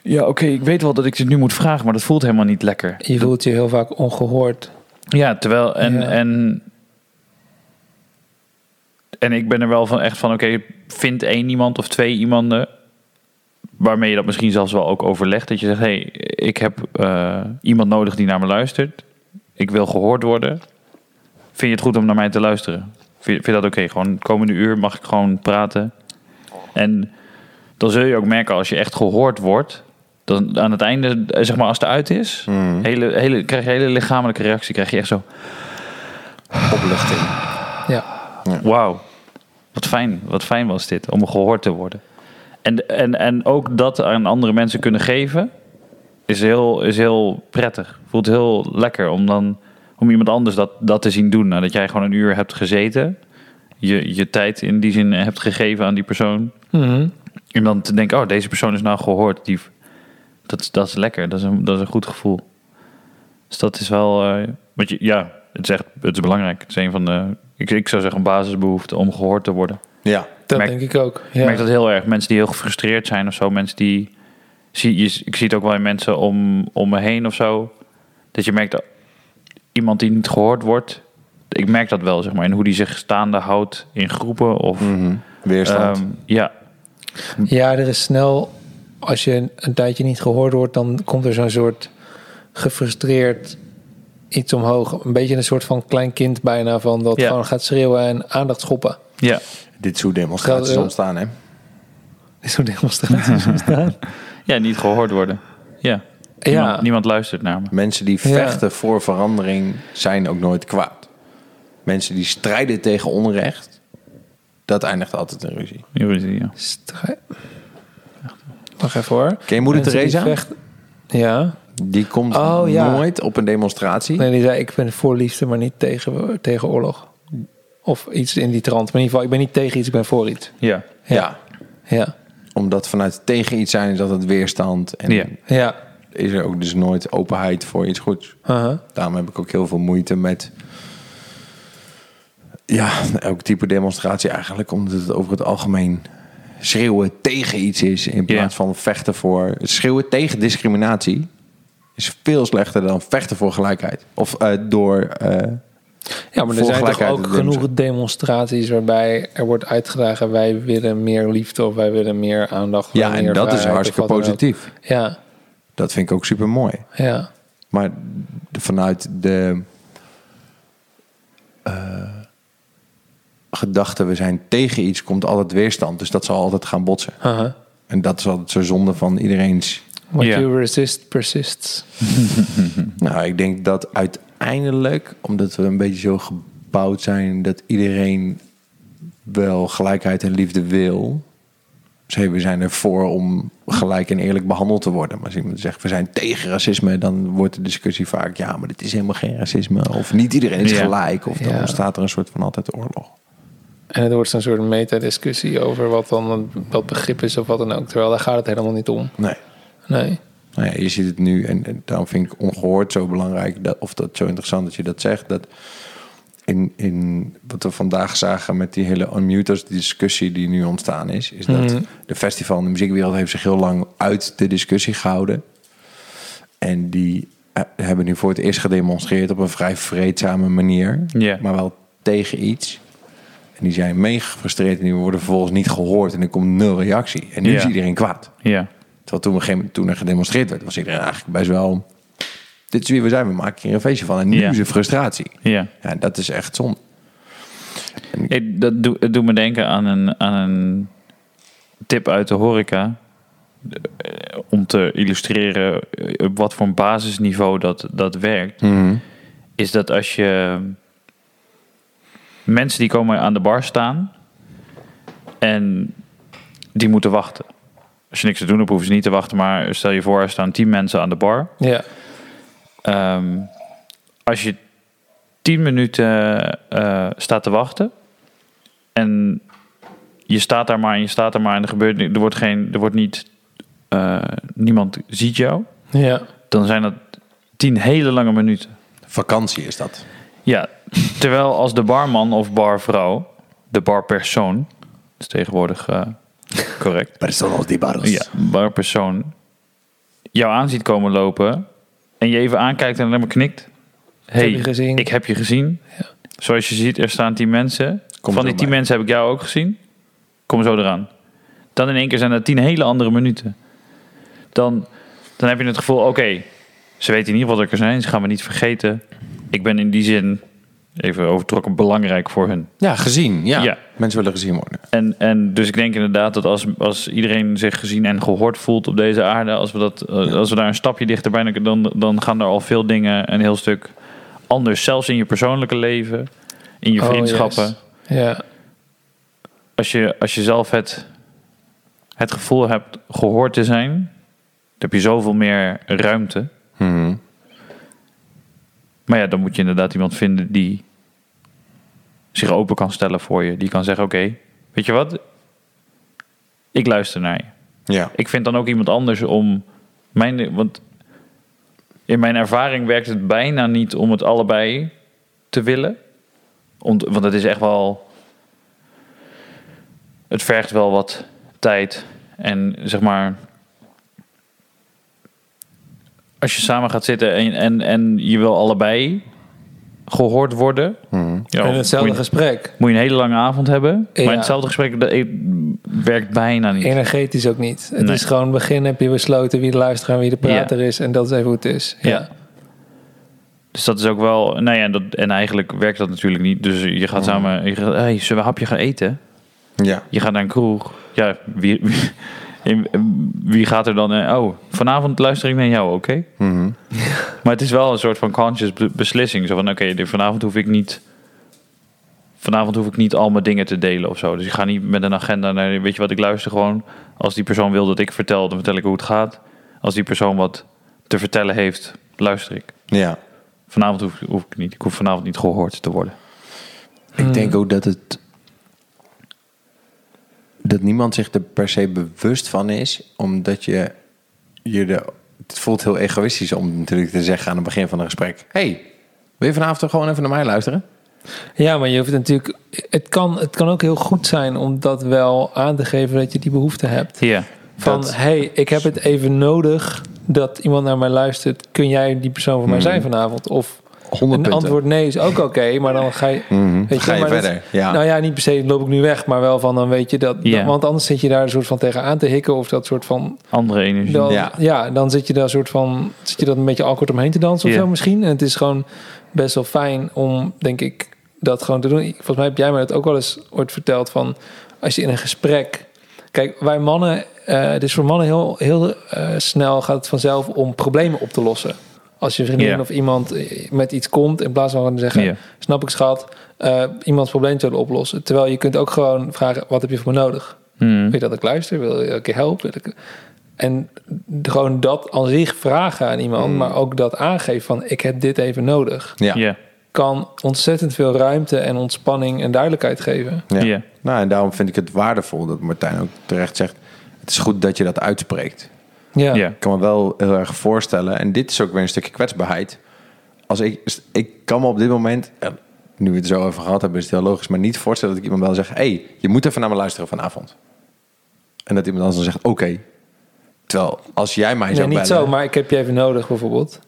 Ja, oké, ik weet wel dat ik dit nu moet vragen, maar dat voelt helemaal niet lekker.
Je voelt je heel vaak ongehoord.
Ja, terwijl... En,
Ja.
en en ik ben er wel van echt van, oké, vind één iemand of twee iemanden waarmee je dat misschien zelfs wel ook overlegt. Dat je zegt, hé, hey, ik heb eh, iemand nodig die naar me luistert. Ik wil gehoord worden. Vind je het goed om naar mij te luisteren? Vind, vind je dat oké? Gewoon de komende uur mag ik gewoon praten. En dan zul je ook merken als je echt gehoord wordt. Dan aan het einde, eh, zeg maar als het uit is,
Mhm.
hele, hele, krijg je een hele lichamelijke reactie. Krijg je echt zo,
Opluchting.
Ja.
wauw, wat fijn, wat fijn was dit om gehoord te worden. En, en, en ook dat aan andere mensen kunnen geven, is heel, is heel prettig. Voelt heel lekker om dan om iemand anders dat, dat te zien doen. Nadat jij gewoon een uur hebt gezeten, je, je tijd in die zin hebt gegeven aan die persoon.
Mhm.
En dan te denken, oh, deze persoon is nou gehoord. Die, dat, is- dat is lekker, dat is, een, dat is een goed gevoel. Dus dat is wel, eh, wat je, ja, het is echt, het is belangrijk. Het is een van de, ik, ik zou zeggen, een basisbehoefte om gehoord te worden.
Ja.
Dat
Merk-
denk ik ook.
Ik
Ja.
merk dat heel erg. Mensen die heel gefrustreerd zijn of zo. Mensen die, zie, je, ik zie het ook wel in mensen om, om me heen of zo. Dat je merkt, dat iemand die niet gehoord wordt. Ik merk dat wel, zeg maar. In hoe die zich staande houdt in groepen. Of,
Mhm. Weerstand.
ehm, ja,
Ja, er is snel, als je een, een tijdje niet gehoord wordt, dan komt er zo'n soort gefrustreerd iets omhoog. Een beetje een soort van klein kind bijna, van dat
Ja.
gewoon gaat schreeuwen en aandacht schoppen.
ja.
Dit soort demonstraties
Geld-
ontstaan, hè?
Is zo'n demonstraties ontstaan.
ja, niet gehoord worden. Ja.
Ja.
Niemand, niemand luistert naar me.
Mensen die
Ja.
vechten voor verandering zijn ook nooit kwaad. Mensen die strijden tegen onrecht, dat eindigt altijd in ruzie.
Ja.
Strij- Wacht even hoor.
Ken je moeder
Mensen die
Teresa?
vechten- Ja.
Die komt
Oh, ja.
nooit op een demonstratie.
Nee, die zei ik ben voor liefde, maar niet tegen, tegen oorlog. Of iets in die trant. Maar in ieder geval, ik ben niet tegen iets, ik ben voor iets.
Ja.
Ja.
Ja.
Omdat vanuit tegen iets zijn is dat het weerstand. En
Ja.
Ja.
Is er ook dus nooit openheid voor iets goeds. Daarom heb ik ook heel veel moeite met... Ja, elk type demonstratie eigenlijk. Omdat het over het algemeen schreeuwen tegen iets is. In plaats van vechten voor... Schreeuwen tegen discriminatie is veel slechter dan vechten voor gelijkheid. Of eh, door... eh,
Ja, maar er zijn toch ook genoeg demonstraties waarbij er wordt uitgedragen... wij willen meer liefde of wij willen meer aandacht.
ja, en dat is hartstikke positief.
Ja,
Dat vind ik ook super mooi.
ja.
Maar de- vanuit de eh, gedachte, we zijn tegen iets, komt altijd weerstand. Dus dat zal altijd gaan botsen. En dat is altijd zo zonde van iedereen's.
What
Ja.
you resist persists.
Nou, ik denk dat uiteindelijk, omdat we een beetje zo gebouwd zijn, dat iedereen wel gelijkheid en liefde wil. Hey, we zijn ervoor om gelijk en eerlijk behandeld te worden. Maar als iemand zegt, we zijn tegen racisme, dan wordt de discussie vaak, ja, maar dit is helemaal geen racisme. Of niet iedereen is
Ja.
gelijk. Of dan
Ja.
ontstaat er een soort van altijd oorlog.
En het wordt zo'n soort meta-discussie over wat dan wat begrip is of wat dan ook. Terwijl daar gaat het helemaal niet om.
Nee.
Nee.
Nou ja, je ziet het nu en, en daarom vind ik ongehoord zo belangrijk, dat, of dat zo interessant dat je dat zegt, dat in, in wat we vandaag zagen met die hele unmuters discussie die nu ontstaan is, is dat
Mhm.
de festival en de muziekwereld heeft zich heel lang uit de discussie gehouden. En die eh, hebben nu voor het eerst gedemonstreerd op een vrij vreedzame manier, maar wel tegen iets. En die zijn mega gefrustreerd en die worden vervolgens niet gehoord en er komt nul reactie. En nu is iedereen kwaad.
Ja.
Terwijl toen, toen er gedemonstreerd werd, was iedereen eigenlijk best wel... Dit is wie we zijn, we maken hier een feestje van. En nu
Ja.
is frustratie.
Ja.
Ja, dat is echt zonde.
Ik, dat doe, doet me denken aan een, aan een tip uit de horeca. Eh, Om te illustreren eh, op wat voor een basisniveau dat, dat werkt. Is dat als je mensen die komen aan de bar staan en die moeten wachten. Als je niks te doen hebt, hoeven ze niet te wachten. Maar stel je voor, er staan tien mensen aan de bar.
Ja.
Ehm, als je tien minuten eh, staat te wachten en je staat daar maar en je staat daar maar en er gebeurt er wordt geen, er wordt niet, eh, niemand ziet jou,
Ja.
dan zijn dat tien hele lange minuten.
Vakantie is dat.
Ja, terwijl als de barman of barvrouw, de barpersoon, is tegenwoordig eh, correct.
Personas di baros.
Ja, barpersoon jou aan ziet komen lopen en je even aankijkt en alleen maar knikt. Hey,
heb
ik heb je gezien. Zoals je ziet, er staan tien mensen.
Kom
van die tien
bij.
mensen heb ik jou ook gezien. Kom zo eraan. Dan in één keer zijn er tien hele andere minuten. Dan, dan heb je het gevoel, oké, ze weten in ieder geval dat ik er zijn. Ze gaan me niet vergeten. Ik ben in die zin, even overtrokken, belangrijk voor hun.
Ja, gezien. Ja.
Ja.
Mensen willen gezien worden.
En, en dus ik denk inderdaad dat als, als iedereen zich gezien en gehoord voelt op deze aarde, als we, dat, eh, als we daar een stapje dichterbij, dan, dan gaan er al veel dingen een heel stuk anders. Zelfs in je persoonlijke leven, in je
Oh,
vriendschappen.
yes. Ja.
Als, je, als je zelf het, het gevoel hebt gehoord te zijn, dan heb je zoveel meer ruimte.
Mhm.
Maar ja, dan moet je inderdaad iemand vinden die zich open kan stellen voor je. Die kan zeggen, oké, weet je wat? Ik luister naar je.
Ja.
Ik vind dan ook iemand anders om mijn. Want in mijn ervaring werkt het bijna niet om het allebei te willen. Om, want het is echt wel. Het vergt wel wat tijd. En zeg maar. Als je samen gaat zitten en, en, en je wil allebei gehoord worden. Ja,
en hetzelfde
moet, je,
gesprek.
moet je een hele lange avond hebben.
Ja.
Maar hetzelfde gesprek dat, werkt bijna niet.
Energetisch ook niet. Het
Nee.
is gewoon begin heb je besloten wie de luisteraar en wie de prater is. En dat is even hoe het is. Ja.
Ja. Dus dat is ook wel. Nou ja, dat, en eigenlijk werkt dat natuurlijk niet. Dus je gaat samen. Je gaat, hey, zullen we een hapje gaan eten?
Ja.
Je gaat naar een kroeg. Ja, wie, wie, wie gaat er dan? eh, Oh, vanavond luister ik naar jou, oké?
Mhm.
Maar het is wel een soort van conscious be- beslissing. Zo van: oké, dit- vanavond hoef ik niet. Vanavond hoef ik niet al mijn dingen te delen of zo. Dus ik ga niet met een agenda naar. Weet je wat, ik luister gewoon. Als die persoon wil dat ik vertel, dan vertel ik hoe het gaat. Als die persoon wat te vertellen heeft, luister ik.
Ja.
Vanavond hoef, hoef ik niet. Ik hoef vanavond niet gehoord te worden.
Ik denk ook dat het. Dat niemand zich er per se bewust van is, omdat je je de. Het voelt heel egoïstisch om natuurlijk te zeggen aan het begin van een gesprek: Hey, wil je vanavond toch gewoon even naar mij luisteren?
Ja, maar je hoeft natuurlijk. Het kan, het kan ook heel goed zijn om dat wel aan te geven dat je die behoefte hebt.
Ja.
Van
Dat-
hey, ik heb het even nodig dat iemand naar mij luistert. Kun jij die persoon voor mij zijn vanavond? Of
100
een
punten.
antwoord nee is ook oké, maar dan ga je.
Mhm.
Weet
Ga je
maar dat-
verder? ja.
Nou ja, niet per se loop ik nu weg, maar wel van dan weet je dat. Want anders zit je daar een soort van tegenaan te hikken of dat soort van.
Andere energie.
Dan,
Ja.
ja. dan zit je daar een soort van. Zit je dat een beetje awkward omheen te dansen of zo misschien. En het is gewoon best wel fijn om, denk ik, dat gewoon te doen. Volgens mij heb jij me dat ook wel eens ooit verteld van als je in een gesprek. Kijk, wij mannen, eh het is voor mannen heel, heel eh, snel gaat het vanzelf om problemen op te lossen. Als je vriendin
Ja.
of iemand met iets komt, in plaats van te zeggen, snap ik schat, eh, iemands probleem te willen oplossen. Terwijl je kunt ook gewoon vragen, wat heb je voor me nodig?
Hmm.
Wil je dat ik luister? Wil je dat je help? Wil ik... En gewoon dat aan zich vragen aan iemand, maar ook dat aangeven van ik heb dit even nodig,
ja.
Ja.
kan ontzettend veel ruimte en ontspanning en duidelijkheid geven.
Ja.
Ja.
Nou, en daarom vind ik het waardevol dat Martijn ook terecht zegt: Het is goed dat je dat uitspreekt.
Ja,
Ja.
Ik kan me wel heel erg voorstellen, en dit is ook weer een stukje kwetsbaarheid. Als ik, ik kan me op dit moment, eh, nu we het zo over gehad hebben, is het heel logisch, maar niet voorstellen dat ik iemand wel zeg: hey, je moet even naar me luisteren vanavond. En dat iemand anders dan zegt: Oké. Terwijl als jij mij
nee,
zou
niet
bellen,
zo, maar ik heb je even nodig bijvoorbeeld.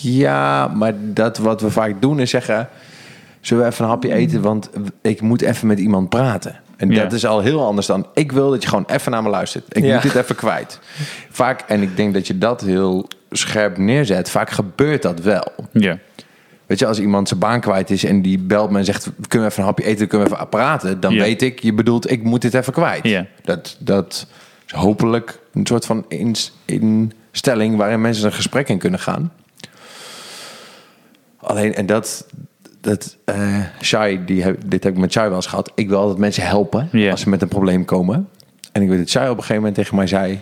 Ja, maar dat wat we vaak doen is zeggen: Zullen we even een hapje eten? Want ik moet even met iemand praten. En
Ja.
dat is al heel anders dan ik wil dat je gewoon even naar me luistert. Ik
Ja.
moet dit even kwijt. Vaak, en ik denk dat je dat heel scherp neerzet, vaak gebeurt dat wel.
Ja.
Weet je, als iemand zijn baan kwijt is en die belt me en zegt: Kunnen we even een hapje eten? Kunnen we even praten? Dan
Ja.
weet ik, je bedoelt, ik moet dit even kwijt.
Ja.
Dat, dat is hopelijk een soort van ins- instelling waarin mensen een gesprek in kunnen gaan. Alleen, en dat, dat eh Shai, die heb, dit heb ik met Shai wel eens gehad. Ik wil altijd mensen helpen als ze met een probleem komen. En ik weet dat Shai op een gegeven moment tegen mij zei: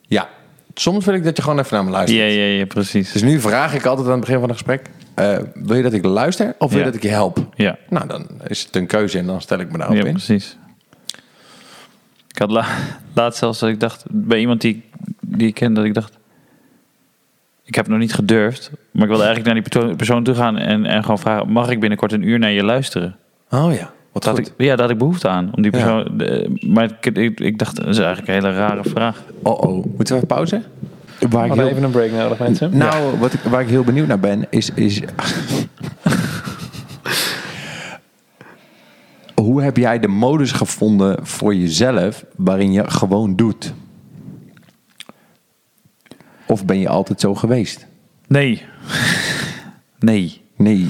Ja, soms wil ik dat je gewoon even naar me luistert.
Ja, ja, ja, precies.
Dus nu vraag ik altijd aan het begin van een gesprek: eh, Wil je dat ik luister of wil je
Ja.
dat ik je help?
Ja,
Nou, dan is het een keuze en dan stel ik me daarop
ja
in.
precies. Ik had la laatst zelfs dat ik dacht, bij iemand die, die ik ken, dat ik dacht, ik heb nog niet gedurfd, maar ik wilde eigenlijk naar die perso- persoon toe gaan en, en gewoon vragen, mag ik binnenkort een uur naar je luisteren?
Oh ja, wat
Dat
goed.
ik, ja, daar had ik behoefte aan. Om die
Ja.
persoon, de- maar ik, ik, ik dacht, dat is eigenlijk een hele rare vraag.
Oh oh, moeten we even pauze? Waar
We
ik heel,
even een break nodig, mensen.
nou, wat ik, waar ik heel benieuwd naar ben, is... is hoe heb jij de modus gevonden voor jezelf waarin je gewoon doet? Of ben je altijd zo geweest?
Nee. nee.
Nee.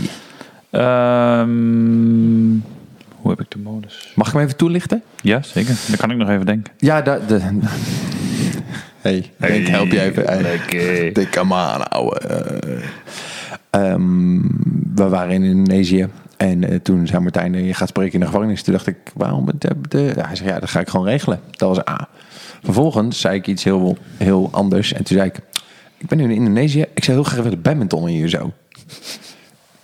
Ehm, hoe heb ik de modus?
Mag ik hem even toelichten?
Ja, zeker. Dan kan ik nog even denken.
Ja, dat... De... Hey, ik help je even. Hey.
Lekker.
Dik hem aan, ouwe. Eh, ehm, we waren in Indonesië. En eh, toen zei Martijn, eh, je gaat spreken in de gevangenis. Toen dacht ik, waarom? De, de, hij zei, ja, dat ga ik gewoon regelen. Dat was A. Vervolgens zei ik iets heel, heel anders. En toen zei ik, ik ben nu in Indonesië. Ik zou heel graag willen badmintonnen hier zo.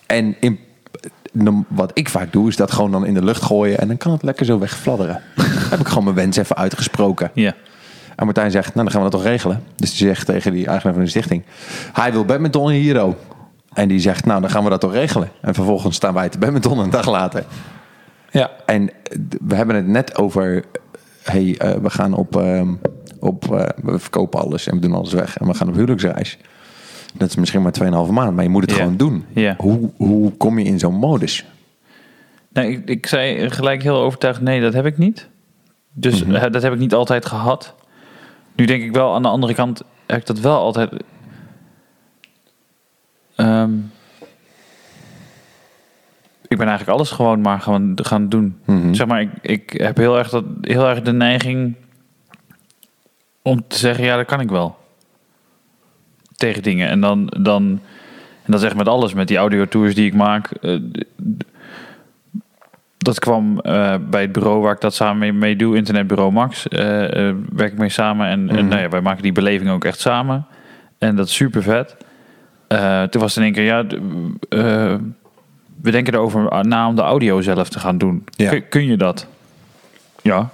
En in, wat ik vaak doe, is dat gewoon dan in de lucht gooien. En dan kan het lekker zo wegfladderen. heb ik gewoon mijn wens even uitgesproken.
Ja.
En Martijn zegt, nou dan gaan we dat toch regelen. Dus die zegt tegen die eigenaar van de stichting, hij wil badminton hier ook. En die zegt, nou dan gaan we dat toch regelen. En vervolgens staan wij te badminton een dag later.
Ja.
En we hebben het net over, hey, eh, we gaan op, ehm, op eh, we verkopen alles en we doen alles weg. En we gaan op huwelijksreis. Dat is misschien maar 2,5 maand, maar je moet het
Ja.
gewoon doen.
Ja.
Hoe, hoe kom je in zo'n modus?
Nou, ik, ik zei gelijk heel overtuigd, nee, dat heb ik niet. Dus
Mhm.
eh, dat heb ik niet altijd gehad. Nu denk ik wel, aan de andere kant heb ik dat wel altijd... Ehm, ik ben eigenlijk alles gewoon maar gewoon gaan doen.
Mhm.
Zeg maar, ik, ik heb heel erg, dat, heel erg de neiging om te zeggen, ja, dat kan ik wel. Tegen dingen. En dan, dan, en dat is echt met alles, met die audiotours die ik maak. eh, dat kwam eh, bij het bureau waar ik dat samen mee, mee doe, Internetbureau Max. eh, werk ik mee samen. En, en nou ja, wij maken die beleving ook echt samen. En dat is super vet. Eh, toen was het in één keer, ja, eh, we denken erover na om de audio zelf te gaan doen.
Ja.
Kun, kun je dat? Ja.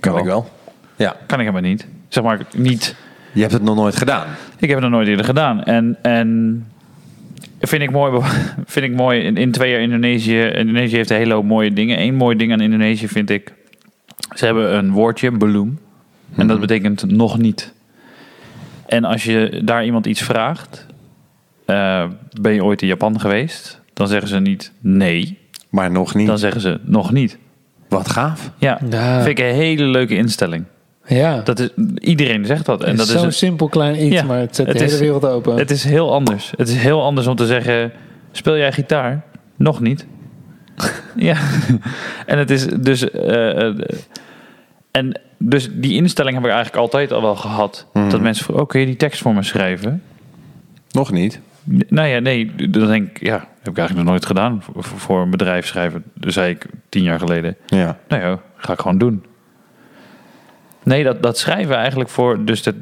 Kan ik wel. Ja,
Kan ik helemaal niet. Zeg maar niet.
je hebt het nog nooit gedaan.
Ik heb het nog nooit eerder gedaan. En, en vind ik mooi, vind ik mooi in, in twee jaar Indonesië. Indonesië heeft een hele hoop mooie dingen. Eén mooi ding aan Indonesië vind ik. Ze hebben een woordje, bloem. En dat betekent nog niet. En als je daar iemand iets vraagt. Eh, ben je ooit in Japan geweest? Dan zeggen ze niet nee.
Maar nog niet.
Dan zeggen ze nog niet.
Wat gaaf.
Ja,
Ja.
vind ik een hele leuke instelling.
Ja.
Dat is, iedereen zegt dat. En
het
dat
is
is
zo'n simpel klein iets,
Ja,
maar het zet
het
de hele
is-
wereld open.
Het is heel anders. Het is heel anders om te zeggen: speel jij gitaar? Nog niet. ja. en het is dus. eh, eh, en dus die instelling heb ik eigenlijk altijd al wel gehad. Dat mensen vragen: oh, kun je die tekst voor me schrijven?
Nog niet.
Nou ja, nee. Dan denk ik: ja, heb ik eigenlijk nog nooit gedaan voor, een bedrijf schrijven. Dat zei ik tien jaar geleden.
Ja.
Nou ja, ga ik gewoon doen. Nee, dat, dat schrijven eigenlijk voor. Dus dat,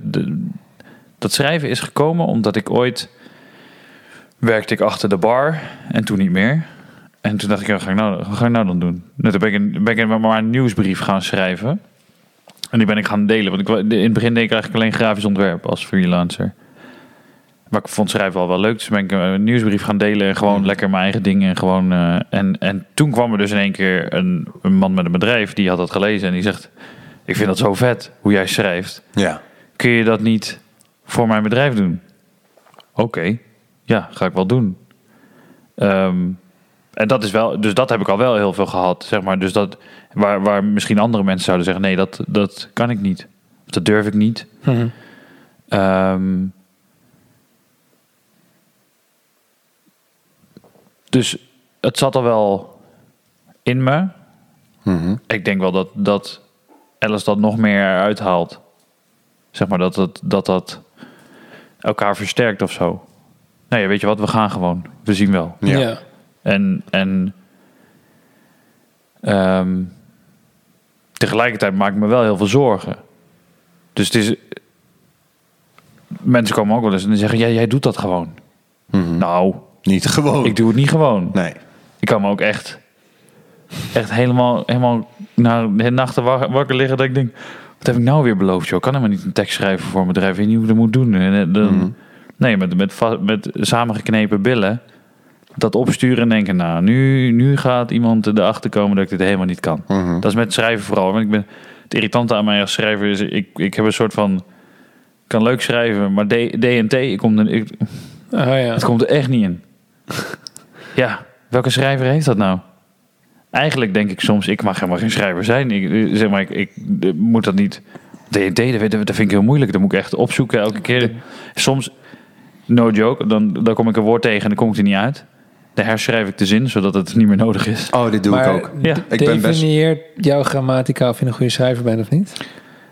dat schrijven is gekomen omdat ik ooit. werkte ik achter de bar en toen niet meer. En toen dacht ik, ja, wat ga ik nou, wat ga ik nou dan doen? Nou, toen ben ik, een, ben ik een- maar een nieuwsbrief gaan schrijven. En die ben ik gaan delen. Want ik, in het begin deed ik eigenlijk alleen grafisch ontwerp als freelancer. Maar ik vond schrijven al wel leuk. Dus ben ik een nieuwsbrief gaan delen. En gewoon lekker mijn eigen dingen. En, gewoon, eh, en, en toen kwam er dus in één keer een, een man met een bedrijf. Die had dat gelezen. En die zegt, ik vind dat zo vet hoe jij schrijft.
Ja.
Kun je dat niet voor mijn bedrijf doen? Oké, ja, ga ik wel doen. Ehm, en dat is wel, dus dat heb ik al wel heel veel gehad, zeg maar. Dus dat, waar, waar misschien andere mensen zouden zeggen, nee, dat, dat kan ik niet. Of dat durf ik niet.
Mhm.
Ehm, dus het zat al wel in me.
Mhm.
Ik denk wel dat, dat Alice dat nog meer uithaalt. Zeg maar dat dat, dat dat elkaar versterkt of zo. Nee, weet je wat, we gaan gewoon. We zien wel.
Ja.
Ja.
En, en ehm, tegelijkertijd maak ik me wel heel veel zorgen. Dus het is... Mensen komen ook wel eens en die zeggen... Ja, jij doet dat gewoon. Nou,
Niet gewoon.
ik doe het niet gewoon.
Nee.
Ik kan me ook echt... Echt helemaal... helemaal na de nachten wa- wakker liggen dat ik denk... Wat heb ik nou weer beloofd, joh? Ik kan helemaal niet een tekst schrijven voor mijn bedrijf. Ik weet niet hoe ik dat moet doen. En, eh, dan, Nee, met, met, va- met samengeknepen billen... Dat opsturen en denken... Nou, nu, nu gaat iemand erachter komen dat ik dit helemaal niet kan.
Mhm.
Dat is met schrijven vooral. Want ik ben, het irritante aan mij als schrijver is... Ik, ik heb een soort van... Ik kan leuk schrijven, maar D, DNT... Ik kom er, ik,
Oh ja.
het komt er echt niet in. ja, welke schrijver heeft dat nou? Eigenlijk denk ik soms, ik mag helemaal geen schrijver zijn. Ik, eh, zeg maar, ik, ik eh, moet dat niet... D&D, dat, vind ik heel moeilijk. Dat moet ik echt opzoeken elke keer. Soms, no joke, dan, dan kom ik een woord tegen en dan kom ik er niet uit. Dan herschrijf ik de zin, zodat het niet meer nodig is.
Oh, dit doe
maar
ik ook.
Ja.
Ik ben best-
definieert jouw grammatica of je een goede schrijver bent of niet?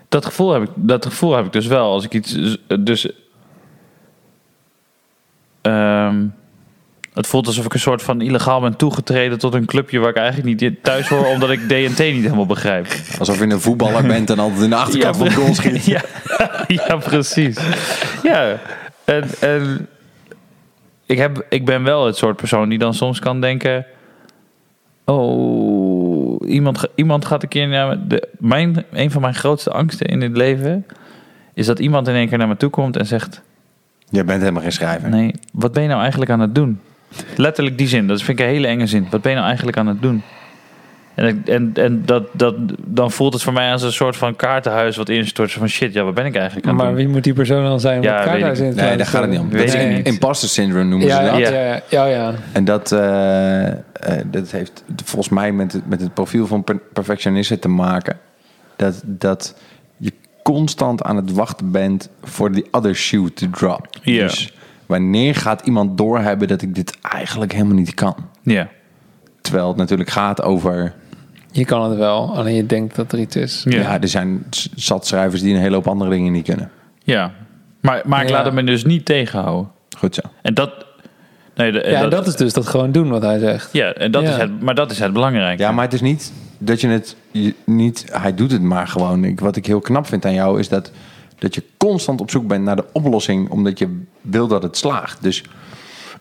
Dat gevoel heb ik, dat gevoel heb ik dus wel. Als ik iets. Dus. ehm, het voelt alsof ik een soort van illegaal ben toegetreden tot een clubje waar ik eigenlijk niet thuis hoor, omdat ik DNT niet helemaal begrijp.
Alsof je een voetballer bent en altijd in de achterkant van het goal schiet.
ja, ja, precies. Ja, en, en ik, heb, ik ben wel het soort persoon die dan soms kan denken... Oh, iemand, iemand gaat een keer naar me... De, mijn, een van mijn grootste angsten in het leven... is dat iemand in één keer naar me toe komt en zegt...
Je bent helemaal geen schrijver.
Nee, wat ben je nou eigenlijk aan het doen? Letterlijk die zin, dat vind ik een hele enge zin. Wat ben je nou eigenlijk aan het doen? En, en, en dat, dat, dan voelt het voor mij als een soort van kaartenhuis wat instort. Zo Van shit, ja, wat ben ik eigenlijk aan het
Maar
doen?
wie moet die persoon dan zijn? om
Ja,
het
weet
kaarthuis
ik
in te
Nee, daar gaat het niet om. Dat
ik
is
niet.
imposter syndrome noemen
Ja,
ze dat.
ja, ja, ja, ja.
En dat, eh, eh, dat heeft volgens mij met het, met het profiel van per- perfectionisten te maken. Dat, dat je constant aan het wachten bent voor die other shoe to drop.
Ja.
Dus wanneer gaat iemand doorhebben dat ik dit eigenlijk helemaal niet kan?
Ja,
Terwijl het natuurlijk gaat over...
Je kan het wel, alleen je denkt dat er iets is.
Ja.
Ja, er zijn zat schrijvers die een hele hoop andere dingen niet kunnen.
ja. Maar, maar ik
Ja.
laat het me dus niet tegenhouden.
Goed zo.
En dat... Nee, de-
Ja, dat is dus dat gewoon doen wat hij zegt.
Ja, en dat
Ja.
Is het, maar dat is het belangrijke.
Ja, maar het is niet dat je het je, niet. Hij doet het maar gewoon. Ik, wat ik heel knap vind aan jou is dat, dat je constant op zoek bent naar de oplossing, omdat je wil dat het slaagt. Dus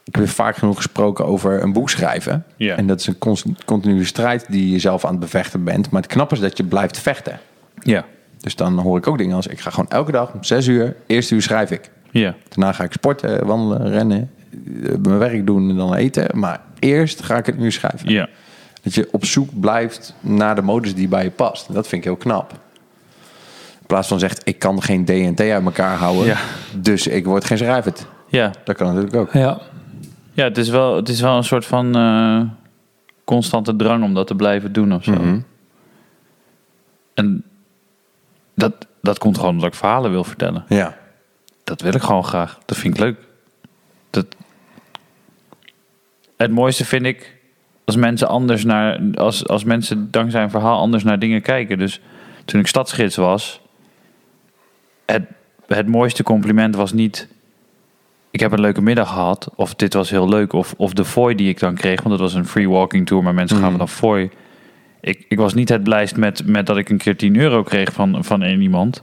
ik heb vaak genoeg gesproken over een boek schrijven. En dat is een continue strijd die je zelf aan het bevechten bent. Maar het knappe is dat je blijft vechten.
Ja,
Dus dan hoor ik ook dingen als: ik ga gewoon elke dag om zes uur, eerste uur schrijf ik.
ja,
Daarna ga ik sporten, wandelen, rennen, eh, mijn werk doen en dan eten. Maar eerst ga ik het uur schrijven.
ja.
Dat je op zoek blijft naar de modus die bij je past. Dat vind ik heel knap. In plaats van zegt, ik kan geen DNT uit elkaar houden.
Ja.
Dus ik word geen schrijver.
Ja,
Dat kan natuurlijk ook.
Ja.
ja het, is wel, het is wel een soort van eh, constante drang om dat te blijven doen of zo.
Mhm.
En dat, dat komt gewoon omdat ik verhalen wil vertellen.
Ja.
Dat wil ik gewoon graag. Dat vind ik leuk. Dat... Het mooiste vind ik als mensen anders naar, als, als mensen dankzij een verhaal anders naar dingen kijken. Dus toen ik stadsgids was, het, het mooiste compliment was niet. Ik heb een leuke middag gehad, of dit was heel leuk, of, of de fooi die ik dan kreeg, want dat was een free walking tour, maar mensen gaven dan fooi. Ik, ik was niet het blijst met, met dat ik een keer 10 euro kreeg van, van een iemand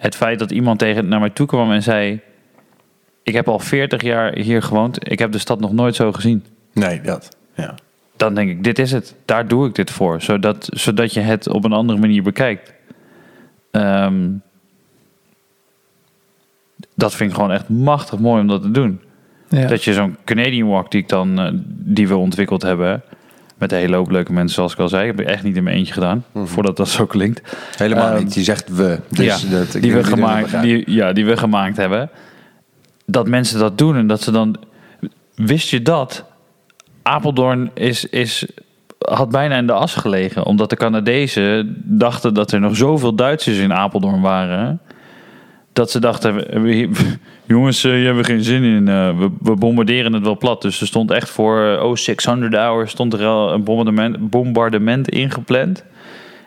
het feit dat iemand tegen naar mij toe kwam en zei: Ik heb al 40 jaar hier gewoond, ik heb de stad nog nooit zo gezien.
Nee, dat. Ja.
Dan denk ik: Dit is het, daar doe ik dit voor, zodat, zodat je het op een andere manier bekijkt. Ehm, dat vind ik gewoon echt machtig mooi om dat te doen.
Ja.
Dat je zo'n Canadian Walk die, ik dan, eh, die we ontwikkeld hebben, met een hele hoop leuke mensen, zoals ik al zei, heb ik echt niet in mijn eentje gedaan, voordat dat zo klinkt.
Helemaal
Ehm,
niet. Je zegt we. Dus
ja,
dat,
die, we gemaakt, die, ja, die we gemaakt hebben. Dat mensen dat doen en dat ze dan. Wist je dat? Apeldoorn is, is, had bijna in de as gelegen. Omdat de Canadezen dachten dat er nog zoveel Duitsers in Apeldoorn waren. Dat ze dachten: we- we- jongens, eh, hier hebben we geen zin in. eh, we, we bombarderen het wel plat. Dus er stond echt voor eh, oh, 600 hours stond er al een bombardement, bombardement ingepland.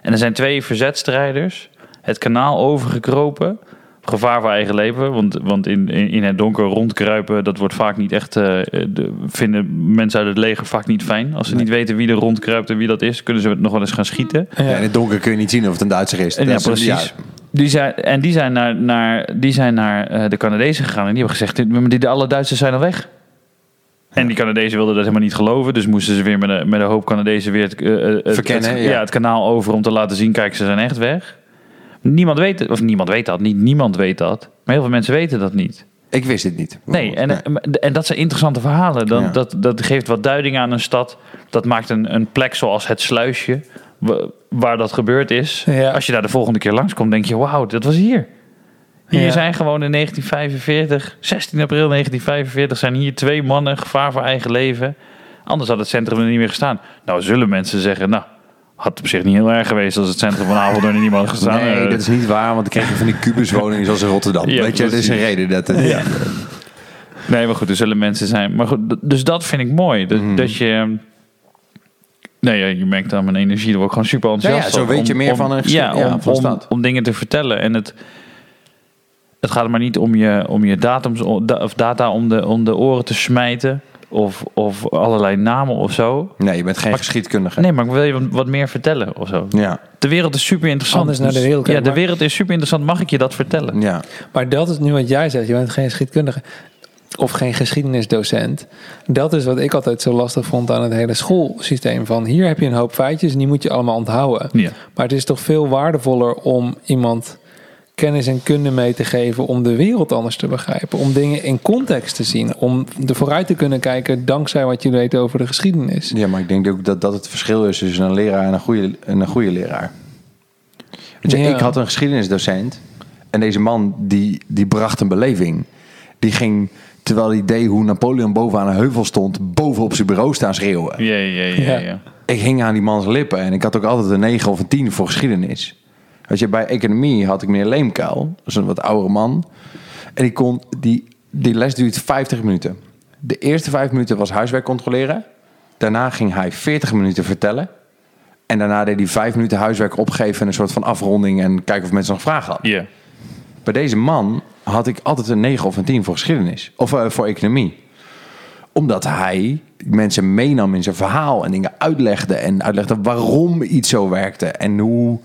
En er zijn twee verzetstrijders het kanaal overgekropen. Op Gevaar voor eigen leven. Want, want in, in, in het donker rondkruipen, dat wordt vaak niet echt. eh, de, vinden mensen uit het leger vaak niet fijn. Als ze niet weten wie er rondkruipt en wie dat is, kunnen ze het nog wel eens gaan schieten.
Ja, in het donker kun je niet zien of het een Duitser is.
En ja,
is-
precies. Die zijn, en die zijn naar, naar, die zijn naar eh, de Canadezen gegaan. En die hebben gezegd, "Maar die, alle Duitsers zijn al weg. En die Canadezen wilden dat helemaal niet geloven. Dus moesten ze weer met een, met een hoop Canadezen weer het, eh, eh, het,
Verkennen,
het-
ja.
ja, het kanaal over om te laten zien, kijk, ze zijn echt weg. Niemand weet het, of niemand weet dat, niet niemand weet dat. Maar heel veel mensen weten dat niet.
Ik wist dit niet.
Nee, en, en dat zijn interessante verhalen. Dan,
Ja.
dat, dat geeft wat duiding aan een stad. Dat maakt een, een plek zoals het sluisje, waar dat gebeurd is.
Ja.
Als je daar de volgende keer langskomt, denk je, wauw, dat was hier. Hier
Ja.
zijn gewoon in 1945, 16 april 1945, zijn hier twee mannen, gevaar voor eigen leven, Anders had het centrum er niet meer gestaan. Nou, zullen mensen zeggen, nou, had op zich niet heel erg geweest als het centrum van Apeldoorn er niet meer had gestaan.
Nee,
Eh,
dat is niet waar, want dan krijg je van die kubuswoningen zoals in Rotterdam.
Ja,
Weet je, er is een reden dat het...
Ja. Nee, maar goed, er zullen mensen zijn. Maar goed, dus dat vind ik mooi. Dat,
Mhm.
dat je... Nee, ja, je merkt aan mijn energie, daar word ik gewoon super enthousiast
Ja, ja, zo weet je meer van een
Ja,
ja,
om,
de
om, om dingen te vertellen. En het, het gaat er maar niet om je, om je datums, of data om de, om de oren te smijten. Of, of allerlei namen of zo.
Nee, je bent geen geschiedkundige.
Nee, maar ik wil je wat, meer vertellen of zo.
Ja,
De wereld is super interessant.
Anders naar de
Dus-
wereld
Ja, de
maar-
wereld is super interessant. Mag ik je dat vertellen?
ja.
Maar dat is nu wat jij zegt. Je bent geen geschiedkundige of geen geschiedenisdocent. Dat is wat ik altijd zo lastig vond aan het hele schoolsysteem. Van hier heb je een hoop feitjes en die moet je allemaal onthouden.
Ja.
Maar het is toch veel waardevoller om iemand kennis en kunde mee te geven om de wereld anders te begrijpen. Om dingen in context te zien. Om er vooruit te kunnen kijken dankzij wat je weet over de geschiedenis.
ja, maar ik denk ook dat dat het verschil is tussen een leraar en een goede, en een goede leraar. Weet je,
Ja.
Ik had een geschiedenisdocent en deze man die, die bracht een beleving. Die ging, terwijl hij deed hoe Napoleon bovenaan een heuvel stond, boven op zijn bureau staan schreeuwen.
Ja, ja, ja. ja,
ik hing aan die man's lippen en ik had ook altijd een 9 of een 10 voor geschiedenis. Weet je, bij economie had ik meneer Leemkuil, dat is een wat oudere man. En die, kon, die, die les duurt 50 minuten. De eerste 5 minuten was huiswerk controleren. Daarna ging hij 40 minuten vertellen. En daarna deed hij 5 minuten huiswerk opgeven en een soort van afronding en kijken of mensen nog vragen hadden.
Ja.
Bij deze man had ik altijd een 9 of een 10 voor geschiedenis. Of eh, voor economie. Omdat hij mensen meenam in zijn verhaal en dingen uitlegde. En uitlegde waarom iets zo werkte. En hoe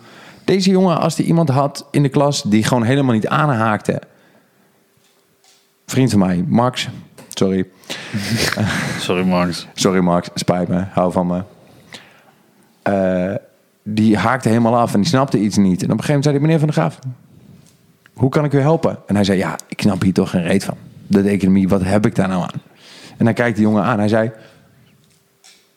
deze jongen, als hij iemand had in de klas die gewoon helemaal niet aanhaakte. Vriend van mij, Max. Sorry.
Sorry, Max.
Sorry Max, spijt me, hou van me. Eh, die haakte helemaal af en die snapte iets niet. En op een gegeven moment zei hij, meneer Van der Graaf, hoe kan ik u helpen? En hij zei, ja, ik snap hier toch geen reet van. De economie, wat heb ik daar nou aan? En dan kijkt die jongen aan, hij zei,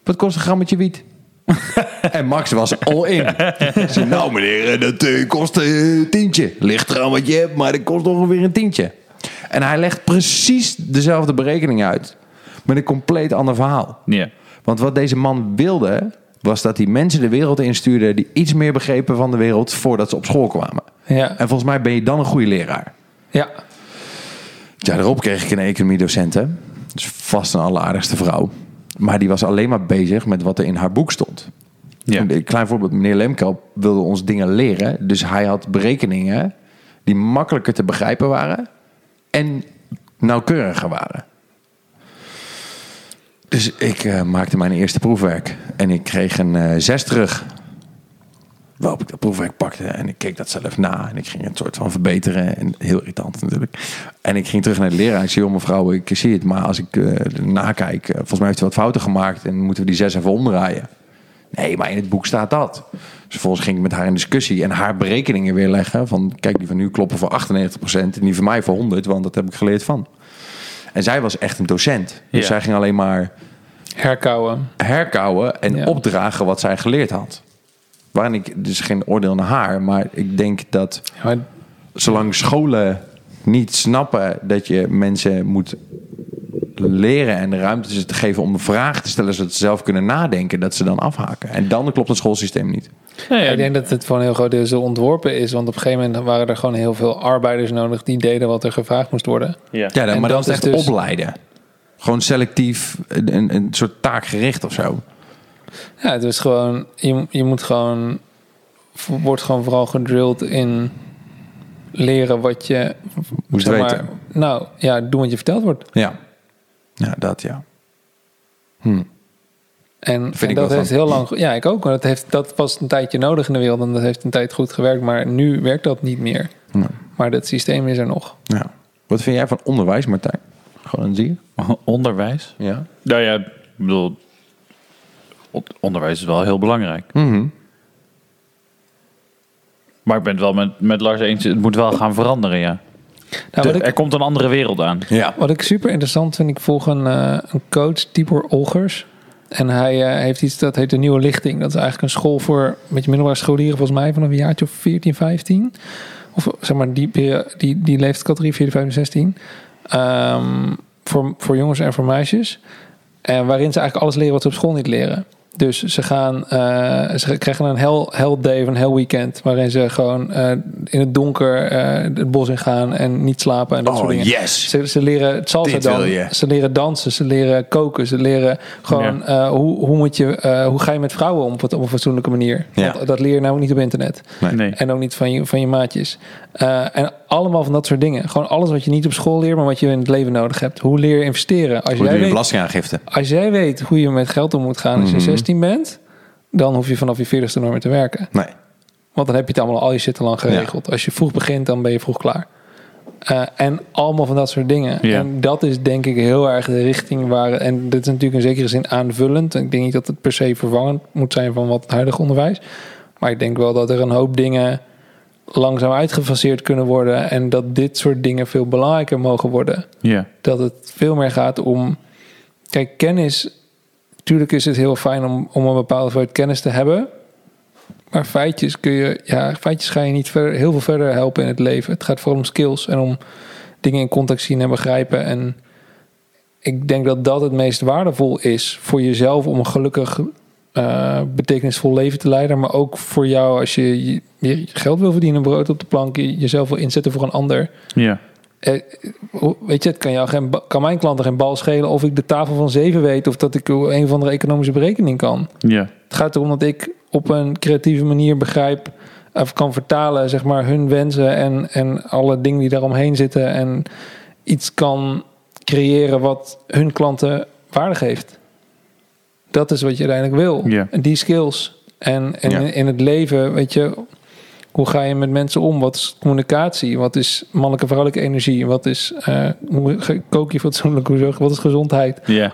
wat kost een grammetje wiet? en Max was all in. Hij zei, nou meneer, dat eh, kost een tientje. Ligt eraan wat je hebt, maar dat kost ongeveer een tientje. En hij legt precies dezelfde berekening uit. Met een compleet ander verhaal.
Ja.
Want wat deze man wilde, was dat hij mensen de wereld instuurde die iets meer begrepen van de wereld voordat ze op school kwamen.
Ja.
En volgens mij ben je dan een goede leraar.
ja.
Ja, daarop kreeg ik een economiedocent. Dus vast een alleraardigste vrouw. Maar die was alleen maar bezig met wat er in haar boek stond.
Ja.
Een klein voorbeeld. Meneer Lemkelp wilde ons dingen leren. Dus hij had berekeningen die makkelijker te begrijpen waren. En nauwkeuriger waren. Dus ik eh, maakte mijn eerste proefwerk. En ik kreeg een eh, zes terug. Waarop ik dat proefwerk pakte en ik keek dat zelf na. En ik ging het soort van verbeteren. En heel irritant natuurlijk. En ik ging terug naar de leraar. Ik zei, joh mevrouw, ik zie het. Maar als ik eh, nakijk, volgens mij heeft u wat fouten gemaakt. En moeten we die zes even omdraaien. Nee, maar in het boek staat dat. Dus vervolgens ging ik met haar in discussie en haar berekeningen weer leggen. Van kijk, die van u kloppen voor 98% en die van mij voor 100, want dat heb ik geleerd van. En zij was echt een docent. Dus
Ja.
zij ging alleen maar
Herkauwen.
herkauwen en
Ja.
opdragen wat zij geleerd had. Waarin ik dus geen oordeel naar haar, maar ik denk dat
maar
zolang scholen niet snappen dat je mensen moet leren en de ruimte te geven om vragen te stellen zodat ze zelf kunnen nadenken, dat ze dan afhaken. En dan klopt het schoolsysteem niet.
Nee, ja,
Ik denk dat het voor een heel groot deel zo ontworpen is. Want op een gegeven moment waren er gewoon heel veel arbeiders nodig die deden wat er gevraagd moest worden.
ja.
Ja, dan, maar dat,
dat
is echt
dus-
opleiden. Gewoon selectief, een, een, soort taakgericht of zo.
Ja, het is gewoon, je, je moet gewoon, wordt gewoon vooral gedrilled in leren wat je
Moest
zeg
weten.
nou ja, doen wat je verteld wordt.
Ja. Ja, dat ja.
En,
Vind
en
ik
dat heeft
van.
heel lang, ja, ik ook. Maar dat, heeft, dat was een tijdje nodig in de wereld en dat heeft een tijd goed gewerkt. Maar nu werkt dat niet meer.
Ja.
Maar dat systeem is er nog.
ja. Wat vind jij van onderwijs, Martijn? Gewoon een zier?
Onderwijs.
Ja.
Nou ja, ik bedoel, on- onderwijs is wel heel belangrijk.
Mhm.
Maar ik ben het wel met, met Lars eens, het moet wel gaan veranderen, ja.
Nou,
De- er komt een andere wereld aan.
Ja.
wat ik super interessant vind, ik volg een, eh, een coach, Tibor Olgers. En hij eh, heeft iets dat heet de Nieuwe Lichting. Dat is eigenlijk een school voor een beetje middelbare scholieren, volgens mij vanaf een jaartje of 14, 15. Of zeg maar die, die, die leeftijdscategorie 14, 15, 16. Ehm, voor, voor jongens en voor meisjes. En waarin ze eigenlijk alles leren wat ze op school niet leren. Dus ze gaan, eh, ze krijgen een hell, hell day of een hell weekend. Waarin ze gewoon eh, in het donker eh, het bos in gaan en niet slapen en dat soort
Oh,
dingen.
yes.
Ze, ze leren salsa dan, ze leren dansen, ze leren koken, ze leren gewoon eh, hoe, hoe, moet je, eh, hoe ga je met vrouwen om op, het- op een fatsoenlijke manier.
Ja.
Want dat leer je namelijk niet op internet.
Nee.
Nee.
En ook niet van je, van je maatjes. Eh, en allemaal van dat soort dingen. Gewoon alles wat je niet op school leert, maar wat je in het leven nodig hebt. Hoe leer je investeren? Als
Hoe doe
jij
je
weet,
belastingaangifte?
als jij weet hoe je met geld om moet gaan als je
Mhm.
16 bent, dan hoef je vanaf je 40ste nooit meer te werken.
Nee.
Want dan heb je het allemaal al je al lang geregeld. Als je vroeg begint, dan ben je vroeg klaar. Eh, en allemaal van dat soort dingen. En dat is denk ik heel erg de richting waar. En dit is natuurlijk in zekere zin aanvullend. Ik denk niet dat het per se vervangend moet zijn van wat het huidige onderwijs. Maar ik denk wel dat er een hoop dingen langzaam uitgefaseerd kunnen worden. En dat dit soort dingen veel belangrijker mogen worden
Ja.
dat het veel meer gaat om. Kijk, kennis. Natuurlijk is het heel fijn om, om een bepaalde hoeveelheid kennis te hebben. Maar feitjes kun je. Ja, feitjes ga je niet verder, heel veel verder helpen in het leven. Het gaat vooral om skills en om dingen in context zien en begrijpen. En ik denk dat dat het meest waardevol is voor jezelf om een gelukkig, eh, betekenisvol leven te leiden. Maar ook voor jou als je, je, je geld wil verdienen, brood op de plank, je jezelf wil inzetten voor een ander.
Ja.
Eh, weet je, het kan, jou geen, kan mijn klanten geen bal schelen of ik de tafel van zeven weet of dat ik een of andere economische berekening kan.
Ja.
Het gaat erom dat ik op een creatieve manier begrijp of kan vertalen, zeg maar, hun wensen en, en alle dingen die daaromheen zitten en iets kan creëren wat hun klanten waardig heeft. Dat is wat je uiteindelijk wil.
Ja.
En die skills. En, en
Ja.
in, in het leven, weet je, hoe ga je met mensen om? Wat is communicatie? Wat is mannelijke vrouwelijke energie? Wat is eh, hoe kook je fatsoenlijk? Hoe zorg je- Wat is gezondheid?
Ja.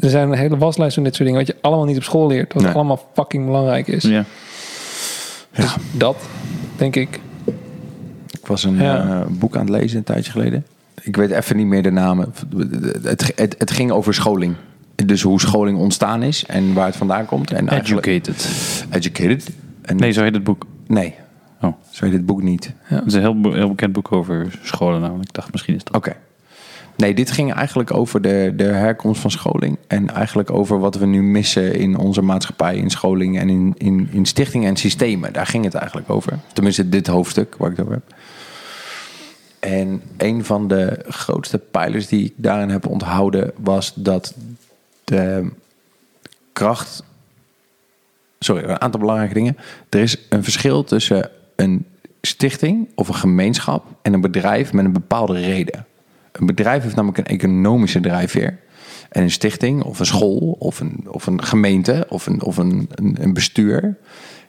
Er zijn een hele waslijst van dit soort dingen wat je allemaal niet op school leert. Wat
Nee.
allemaal fucking belangrijk is.
Ja.
Dus dat, denk ik.
Ik was een
Ja.
eh, boek aan het lezen een tijdje geleden. Ik weet even niet meer de namen. Het, het, het ging over scholing. Dus hoe scholing ontstaan is en waar het vandaan komt. En
Educated.
Educated. En,
Nee, zo heet het boek.
nee,
Oh.
zo heet het boek niet.
Het is een heel, heel bekend boek over scholen namelijk. Ik dacht misschien is het
Oké. Nee, dit ging eigenlijk over de, de herkomst van scholing. En eigenlijk over wat we nu missen in onze maatschappij, in scholing en in, in, in stichtingen en systemen. Daar ging het eigenlijk over. Tenminste, dit hoofdstuk waar ik het over heb. En een van de grootste pijlers die ik daarin heb onthouden was dat de kracht. Sorry, een aantal belangrijke dingen. Er is een verschil tussen een stichting of een gemeenschap en een bedrijf met een bepaalde reden. Een bedrijf heeft namelijk een economische drijfveer. En een stichting of een school of een, of een gemeente of, een, of een, een, een bestuur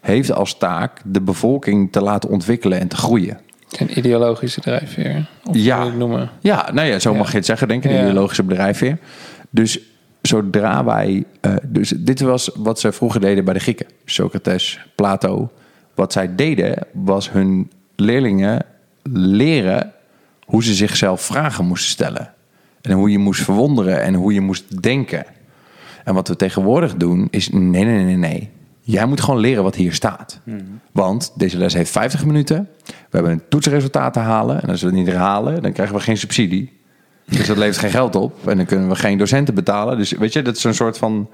heeft als taak de bevolking te laten ontwikkelen en te groeien.
Een ideologische drijfveer. Of
Ja.
het noemen.
Ja, nou ja, zo
Ja.
mag je het zeggen, denk ik, een
Ja.
ideologische bedrijfveer. Dus zodra wij... eh, dus dit was wat ze vroeger deden bij de Grieken. Socrates, Plato. Wat zij deden, was hun leerlingen leren... hoe ze zichzelf vragen moesten stellen. En hoe je moest verwonderen en hoe je moest denken. En wat we tegenwoordig doen is... nee, nee, nee, nee. Jij moet gewoon leren wat hier staat. Want deze les heeft 50 minuten. We hebben een toetsresultaat te halen. En als we het niet halen, dan krijgen we geen subsidie. Dus dat levert geen geld op. En dan kunnen we geen docenten betalen. Dus weet je, dat is een soort van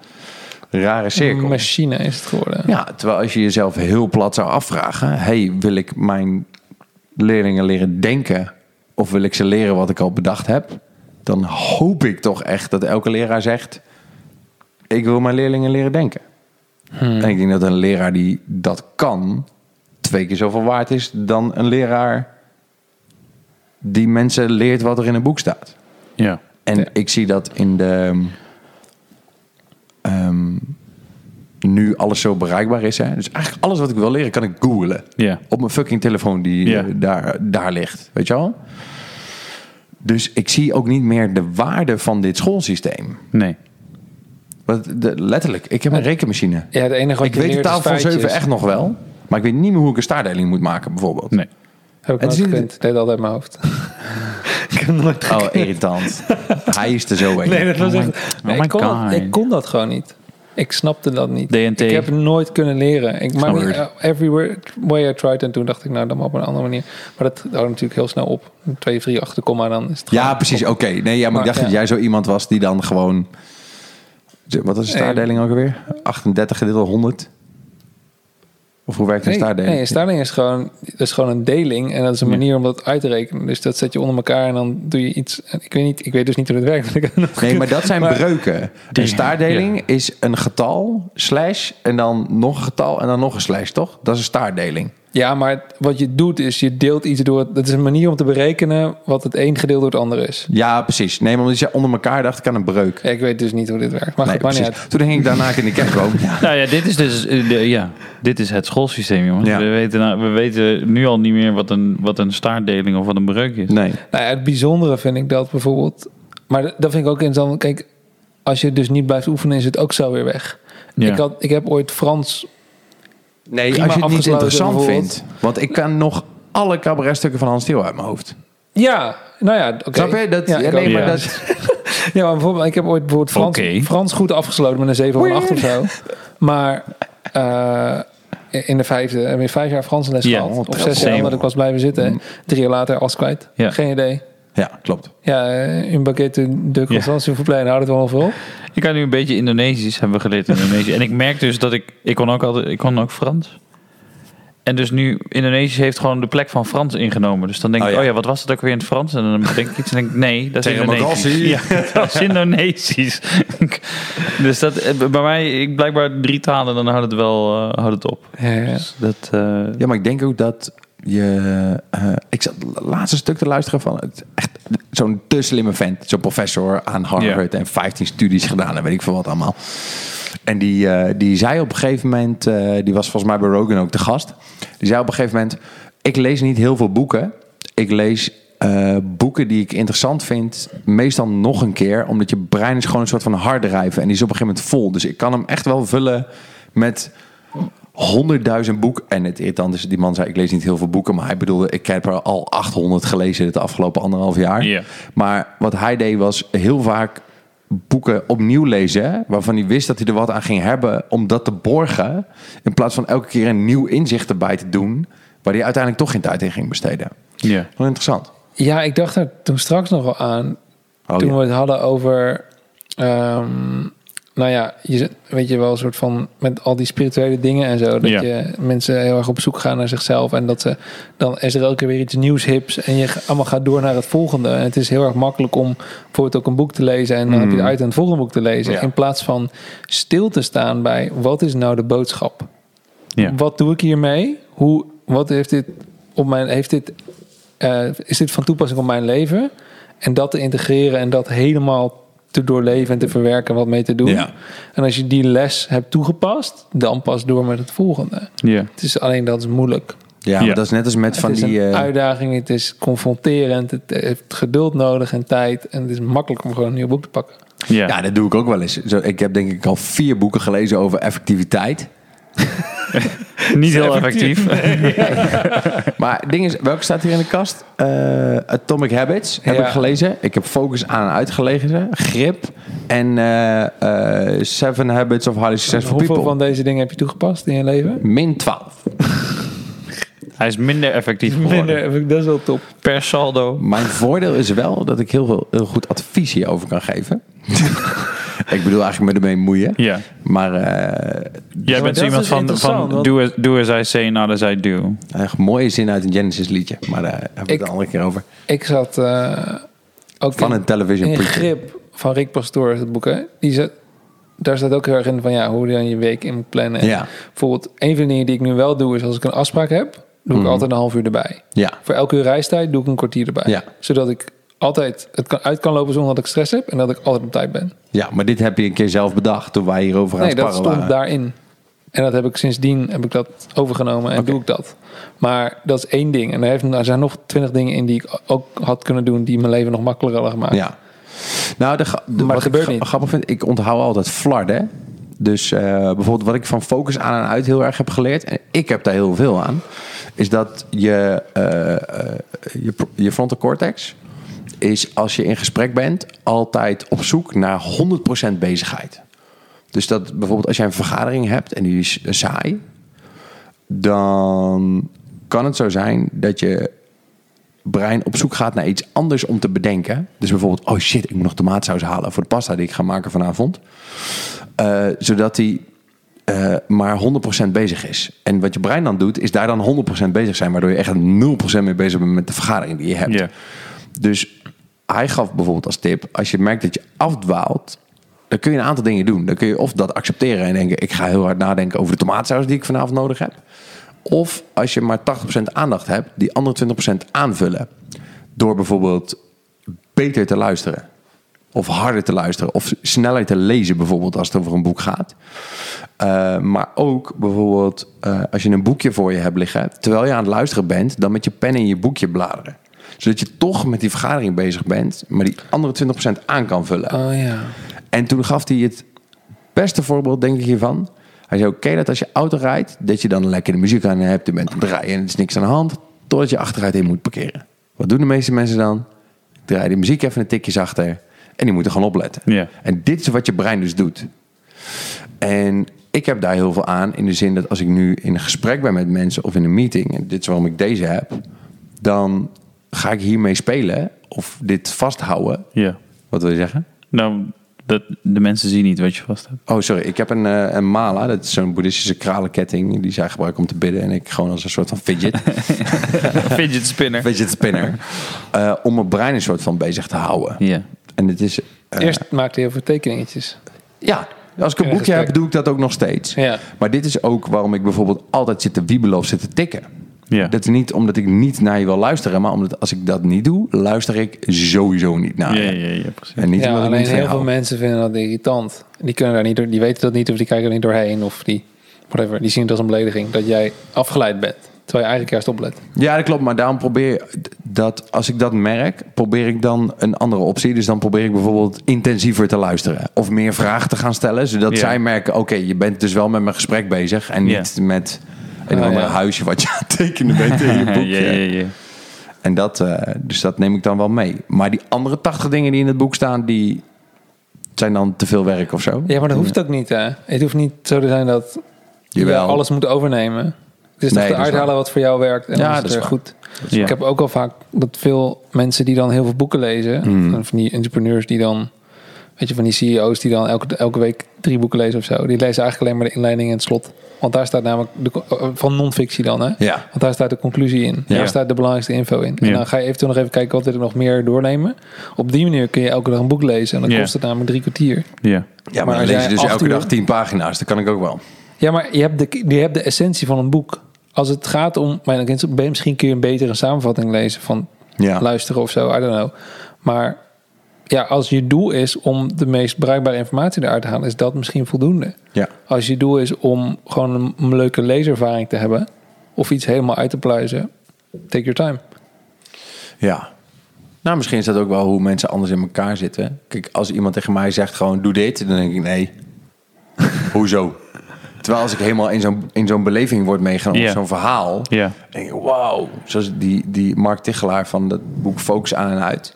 rare cirkel.
Een machine is het geworden.
Ja, terwijl als je jezelf heel plat zou afvragen... hey, wil ik mijn leerlingen leren denken... of wil ik ze leren wat ik al bedacht heb... dan hoop ik toch echt dat elke leraar zegt... ik wil mijn leerlingen leren denken. En ik denk dat een leraar die dat kan... twee keer zoveel waard is dan een leraar... die mensen leert wat er in een boek staat.
Ja.
En
Ja.
ik zie dat in de. ehm, nu alles zo bereikbaar is. Hè? Dus eigenlijk alles wat ik wil leren, kan ik googlen.
Ja.
Op mijn fucking telefoon die
Ja.
eh, daar, daar ligt. Weet je wel? Dus ik zie ook niet meer de waarde van dit schoolsysteem.
Nee.
Want de, letterlijk, ik heb een rekenmachine.
Ja, het enige wat
Ik
je
weet de taal van
feitjes.
7 echt nog wel. Maar ik weet niet meer hoe ik een staardeling moet maken, bijvoorbeeld.
Nee.
Heb ik
Het
nooit gekund. Deed altijd uit mijn hoofd. ik heb nooit
Oh, irritant. Hij is er zo een.
Nee, dat was
Oh my-
echt...
oh
ik, kon dat, ik kon dat gewoon niet. Ik snapte dat niet.
DNT.
Ik heb het nooit kunnen leren. Ik maak
het.
uh, every way I tried. En toen dacht ik, nou, dan maar op een andere manier. Maar dat houdt natuurlijk heel snel op. Twee, drie achter de komma, dan is het
Ja, precies. Oké. Nee, ja, maar,
Maar,
ik dacht
ja.
dat jij zo iemand was die dan gewoon Wat is de staardeling ook alweer? 38 gedeeld door 100? Of hoe werkt een
Nee,
staardeling?
nee, een staardeling is gewoon, dat is gewoon een deling. En dat is een manier om dat uit te rekenen. Dus dat zet je onder elkaar en dan doe je iets. Ik weet, niet, ik weet dus niet hoe het werkt.
Nee, maar dat zijn
Maar-
breuken. Een staardeling is een getal, slash, en dan nog een getal en dan nog een slash, toch? Dat is een staardeling.
Ja, maar wat je doet is je deelt iets door. Dat is een manier om te berekenen wat het een gedeeld door het ander is.
Ja, precies. Nee, maar omdat je onder elkaar dacht ik aan een breuk.
Ja, ik weet dus niet hoe dit werkt. Maar
Nee,
goed, niet uit.
Toen ging ik daarna in de kerk ook. Ja.
Nou ja, dit is dus eh, de- ja, dit is het schoolsysteem, jongens.
Ja.
We, weten, nou- we weten nu al niet meer wat een, wat een staartdeling of wat een breuk is.
Nee.
Nou ja, het bijzondere vind ik dat bijvoorbeeld. Maar dat vind ik ook interessant. Kijk, als je dus niet blijft oefenen, is het ook zo weer weg.
Ja.
Ik, had, ik heb ooit Frans.
Nee,
Prima
als je het niet interessant vindt. Want ik kan nog alle cabaretstukken van Hans Theo uit mijn hoofd.
Ja, nou ja, oké.
Snap je? Dat,
ja,
ja, nee, maar
Ja.
dat...
Ja, maar bijvoorbeeld, ik heb ooit bijvoorbeeld Frans. Frans goed afgesloten met een 7 of een 8 of zo. Maar eh, in de vijfde heb ik vijf jaar Frans les
Ja,
gehad. Of zes jaar, omdat ik was blijven zitten. Drie jaar later alles kwijt.
Ja.
Geen idee.
Ja, klopt.
Ja, eh, een baguette de constance verplein houdt het wel veel.
Ik kan nu een beetje Indonesisch, hebben we geleerd in Indonesië. En ik merk dus dat ik, ik kon ook altijd, ik kon ook Frans. En dus nu, Indonesisch heeft gewoon de plek van Frans ingenomen. Dus dan denk
Oh,
ik,
ja.
oh ja, wat was het ook weer in het Frans? En dan denk ik iets en denk ik, nee, dat is Indonesisch. Ja, dat is Indonesisch. dus dat, eh, bij mij, ik blijkbaar drie talen, dan houdt het wel eh, houdt het op.
Ja, ja.
Dus dat, eh,
Ja, maar ik denk ook dat je... eh, ik zat het laatste stuk te luisteren van... Het, echt zo'n te slimme vent. Zo'n professor aan Harvard en 15 studies gedaan en weet ik veel wat allemaal. En die, eh, die zei op een gegeven moment... eh, die was volgens mij bij Rogan ook de gast. Die zei op een gegeven moment... Ik lees niet heel veel boeken. Ik lees eh, boeken die ik interessant vind... meestal nog een keer. Omdat je brein is gewoon een soort van harddrijven. En die is op een gegeven moment vol. Dus ik kan hem echt wel vullen met honderdduizend boeken. En het irritant is, die man zei, ik lees niet heel veel boeken. Maar hij bedoelde, ik heb er al 800 gelezen het afgelopen anderhalf jaar.
Ja.
Maar wat hij deed was heel vaak boeken opnieuw lezen. Waarvan hij wist dat hij er wat aan ging hebben om dat te borgen. In plaats van elke keer een nieuw inzicht erbij te doen. Waar hij uiteindelijk toch geen tijd in ging besteden.
ja.
Wel interessant.
Ja, ik dacht er toen straks nog wel aan.
Oh,
toen
ja.
we het hadden over. ehm, nou ja, je, weet je wel, een soort van. met al die spirituele dingen en zo. Dat
Ja.
je mensen heel erg op zoek gaan naar zichzelf. En dat ze. dan is er elke keer weer iets nieuws, hips. En je allemaal gaat door naar het volgende. En het is heel erg makkelijk om bijvoorbeeld ook een boek te lezen. En dan heb je uit een volgende boek te lezen.
Ja.
In plaats van stil te staan bij. wat is nou de boodschap?
Ja.
Wat doe ik hiermee? Hoe, wat heeft dit op mijn. Heeft dit, eh, is dit van toepassing op mijn leven? En dat te integreren en dat helemaal te doorleven en te verwerken, wat mee te doen.
Ja.
En als je die les hebt toegepast, dan pas door met het volgende.
Ja.
Het is alleen dat is moeilijk.
Ja,
Ja.
maar dat is net als met van
het
die...
een
eh,
uitdaging, het is confronterend, het heeft geduld nodig en tijd. En het is makkelijk om gewoon een nieuw boek te pakken.
Ja.
ja, dat doe ik ook wel eens. Zo, ik heb denk ik al vier boeken gelezen over effectiviteit.
Niet heel effectief.
Maar het ding is, welke staat hier in de kast? Eh, Atomic Habits heb
Ja.
ik gelezen. Ik heb Focus aan en uitgelezen. Grip. En eh, eh, Seven Habits of Highly Successful
Hoeveel
People.
van deze dingen heb je toegepast in je leven?
Min 12.
Hij is minder effectief geworden.
Minder, dat is wel top.
Per saldo.
Mijn voordeel is wel dat ik heel, veel, heel goed advies hierover kan geven. ik bedoel eigenlijk met ermee moeien.
Ja.
Maar eh
Jij bent iemand van, van do, as, do as I say, not as I do.
echt mooie zin uit een Genesis liedje. Maar daar hebben we het
Ik-
een andere keer over.
Ik zat eh, ook
Van
in-
een television
in
preacher.
Grip van Rick Pastoor, het boek. Hè? Die zet, daar staat ook heel erg in van ja, hoe je dan je week in moet plannen. En
Ja.
Bijvoorbeeld, een van de dingen die ik nu wel doe, is als ik een afspraak heb, doe ik altijd een half uur erbij.
Ja.
Voor elke uur reistijd doe ik een kwartier erbij.
Ja.
Zodat ik altijd het kan, uit kan lopen zonder dat ik stress heb en dat ik altijd op tijd ben.
ja, maar dit heb je een keer zelf bedacht toen wij hierover aan
Nee,
het
dat
sparren
stond
waren.
daarin. En dat heb ik sindsdien heb ik dat overgenomen en doe ik dat. Maar dat is één ding. En er, heeft, er zijn nog twintig dingen in die ik ook had kunnen doen die mijn leven nog makkelijker hadden gemaakt.
Ja. Nou, de, de-
Maar
wat
gebeurt
ik
niet.
grappig vind, ik onthoud altijd flarden. Dus eh, bijvoorbeeld wat ik van focus aan en uit heel erg heb geleerd, en ik heb daar heel veel aan, is dat je, eh, eh, je, je frontal cortex is als je in gesprek bent altijd op zoek naar 100% bezigheid. Dus dat bijvoorbeeld als jij een vergadering hebt en die is saai, dan kan het zo zijn dat je brein op zoek gaat naar iets anders om te bedenken. Dus bijvoorbeeld, oh shit, ik moet nog tomaatsaus halen voor de pasta die ik ga maken vanavond. Eh, zodat hij eh, maar 100% bezig is. En wat je brein dan doet, is daar dan 100% bezig zijn, waardoor je echt 0% mee bezig bent met de vergadering die je hebt. Dus hij gaf bijvoorbeeld als tip: als je merkt dat je afdwaalt, dan kun je een aantal dingen doen. Dan kun je of dat accepteren en denken: ik ga heel hard nadenken over de tomaatsaus die ik vanavond nodig heb. Of als je maar 80% aandacht hebt, die andere 20% aanvullen. Door bijvoorbeeld beter te luisteren. Of harder te luisteren. Of sneller te lezen, bijvoorbeeld, als het over een boek gaat. Uh, maar ook bijvoorbeeld uh, als je een boekje voor je hebt liggen. terwijl je aan het luisteren bent, dan met je pen in je boekje bladeren. Zodat je toch met die vergadering bezig bent, maar die andere 20% aan kan vullen.
Oh ja.
En toen gaf hij het beste voorbeeld, denk ik, hiervan. Hij zei: Oké, dat als je auto rijdt, dat je dan lekker de muziek aan hebt. Je bent aan het rijden en er is niks aan de hand. Totdat je achteruit in moet parkeren. Wat doen de meeste mensen dan? Draai de muziek even een tikje zachter. En die moeten gewoon opletten.
Ja.
En dit is wat je brein dus doet. En ik heb daar heel veel aan. In de zin dat als ik nu in een gesprek ben met mensen of in een meeting. En dit is waarom ik deze heb. Dan ga ik hiermee spelen. Of dit vasthouden.
Ja.
Wat wil je zeggen?
Nou, dat, de mensen zien niet wat je vast hebt.
Oh, sorry. Ik heb een, eh, een mala. Dat is zo'n boeddhistische kralenketting die zij gebruiken om te bidden. En ik gewoon als een soort van fidget.
Fidget spinner.
fidget spinner. Eh, om mijn brein een soort van bezig te houden.
Ja.
En het is... eh,
Eerst maakte hij heel veel tekeningetjes.
Ja, als ik een boekje heb, doe ik dat ook nog steeds.
Ja.
Maar dit is ook waarom ik bijvoorbeeld altijd zit te wiebelen of zit te tikken.
Ja.
Dat is niet omdat ik niet naar je wil luisteren, maar omdat als ik dat niet doe, luister ik sowieso niet naar
Ja,
je.
ja, ja, precies.
En niet
Ja, alleen heel veel
hou.
mensen vinden dat irritant. Die kunnen daar niet door, die weten dat niet of die kijken er niet doorheen of die whatever. Die zien het als een belediging dat jij afgeleid bent. Terwijl je eigenlijk juist oplet.
Ja, dat klopt. Maar daarom probeer dat, als ik dat merk, probeer ik dan een andere optie. Dus dan probeer ik bijvoorbeeld intensiever te luisteren. Of meer vragen te gaan stellen. Zodat
Ja.
zij merken, oké, je bent dus wel met mijn gesprek bezig. En niet
Ja.
met een of
Ah,
ander
ja.
huisje wat je aan het tekenen bent in je
ja,
boekje.
ja, ja.
En dat, eh, dus dat neem ik dan wel mee. Maar die andere 80 dingen die in het boek staan, die zijn dan te veel werk of zo.
Ja, maar dat hoeft ook niet. Hè? Het hoeft niet zo te zijn dat je alles moet overnemen. Het is
Nee,
toch te uithalen wat voor jou werkt. En
Ja,
dan is
dat
het
is
goed.
Ja.
Ik heb ook al vaak dat veel mensen die dan heel veel boeken lezen.
Hmm.
Van die entrepreneurs die dan... Weet je, van die CEO's die dan elke, elke week drie boeken lezen of zo. Die lezen eigenlijk alleen maar de inleiding en het slot. Want daar staat namelijk... De, co- van non-fictie dan, hè?
Ja.
Want daar staat de conclusie in.
Ja.
Daar staat de belangrijkste info in. En
Ja.
dan ga je eventueel nog even kijken wat wil ik nog meer doornemen. Op die manier kun je elke dag een boek lezen. En dan
Ja.
kost het namelijk drie kwartier.
Ja.
Ja, maar,
Maar
dan lees je dus elke
uur-
dag 10 pagina's. Dat kan ik ook wel.
Ja, maar je hebt de, je hebt de essentie van een boek. Als het gaat om... Misschien kun je een betere samenvatting lezen van
Ja.
luisteren of zo. I don't know. Maar ja, als je doel is om de meest bruikbare informatie eruit te halen... is dat misschien voldoende.
Ja.
Als je doel is om gewoon een, een leuke leeservaring te hebben... of iets helemaal uit te pluizen... take your time.
Ja. Nou, misschien is dat ook wel hoe mensen anders in elkaar zitten. Kijk, als iemand tegen mij zegt gewoon doe dit, dan denk ik nee. Hoezo? Terwijl als ik helemaal in zo'n, in zo'n beleving word meegenomen, of zo'n verhaal, denk ik wauw. Zoals die, die Mark Tichelaar van het boek Focus aan en uit.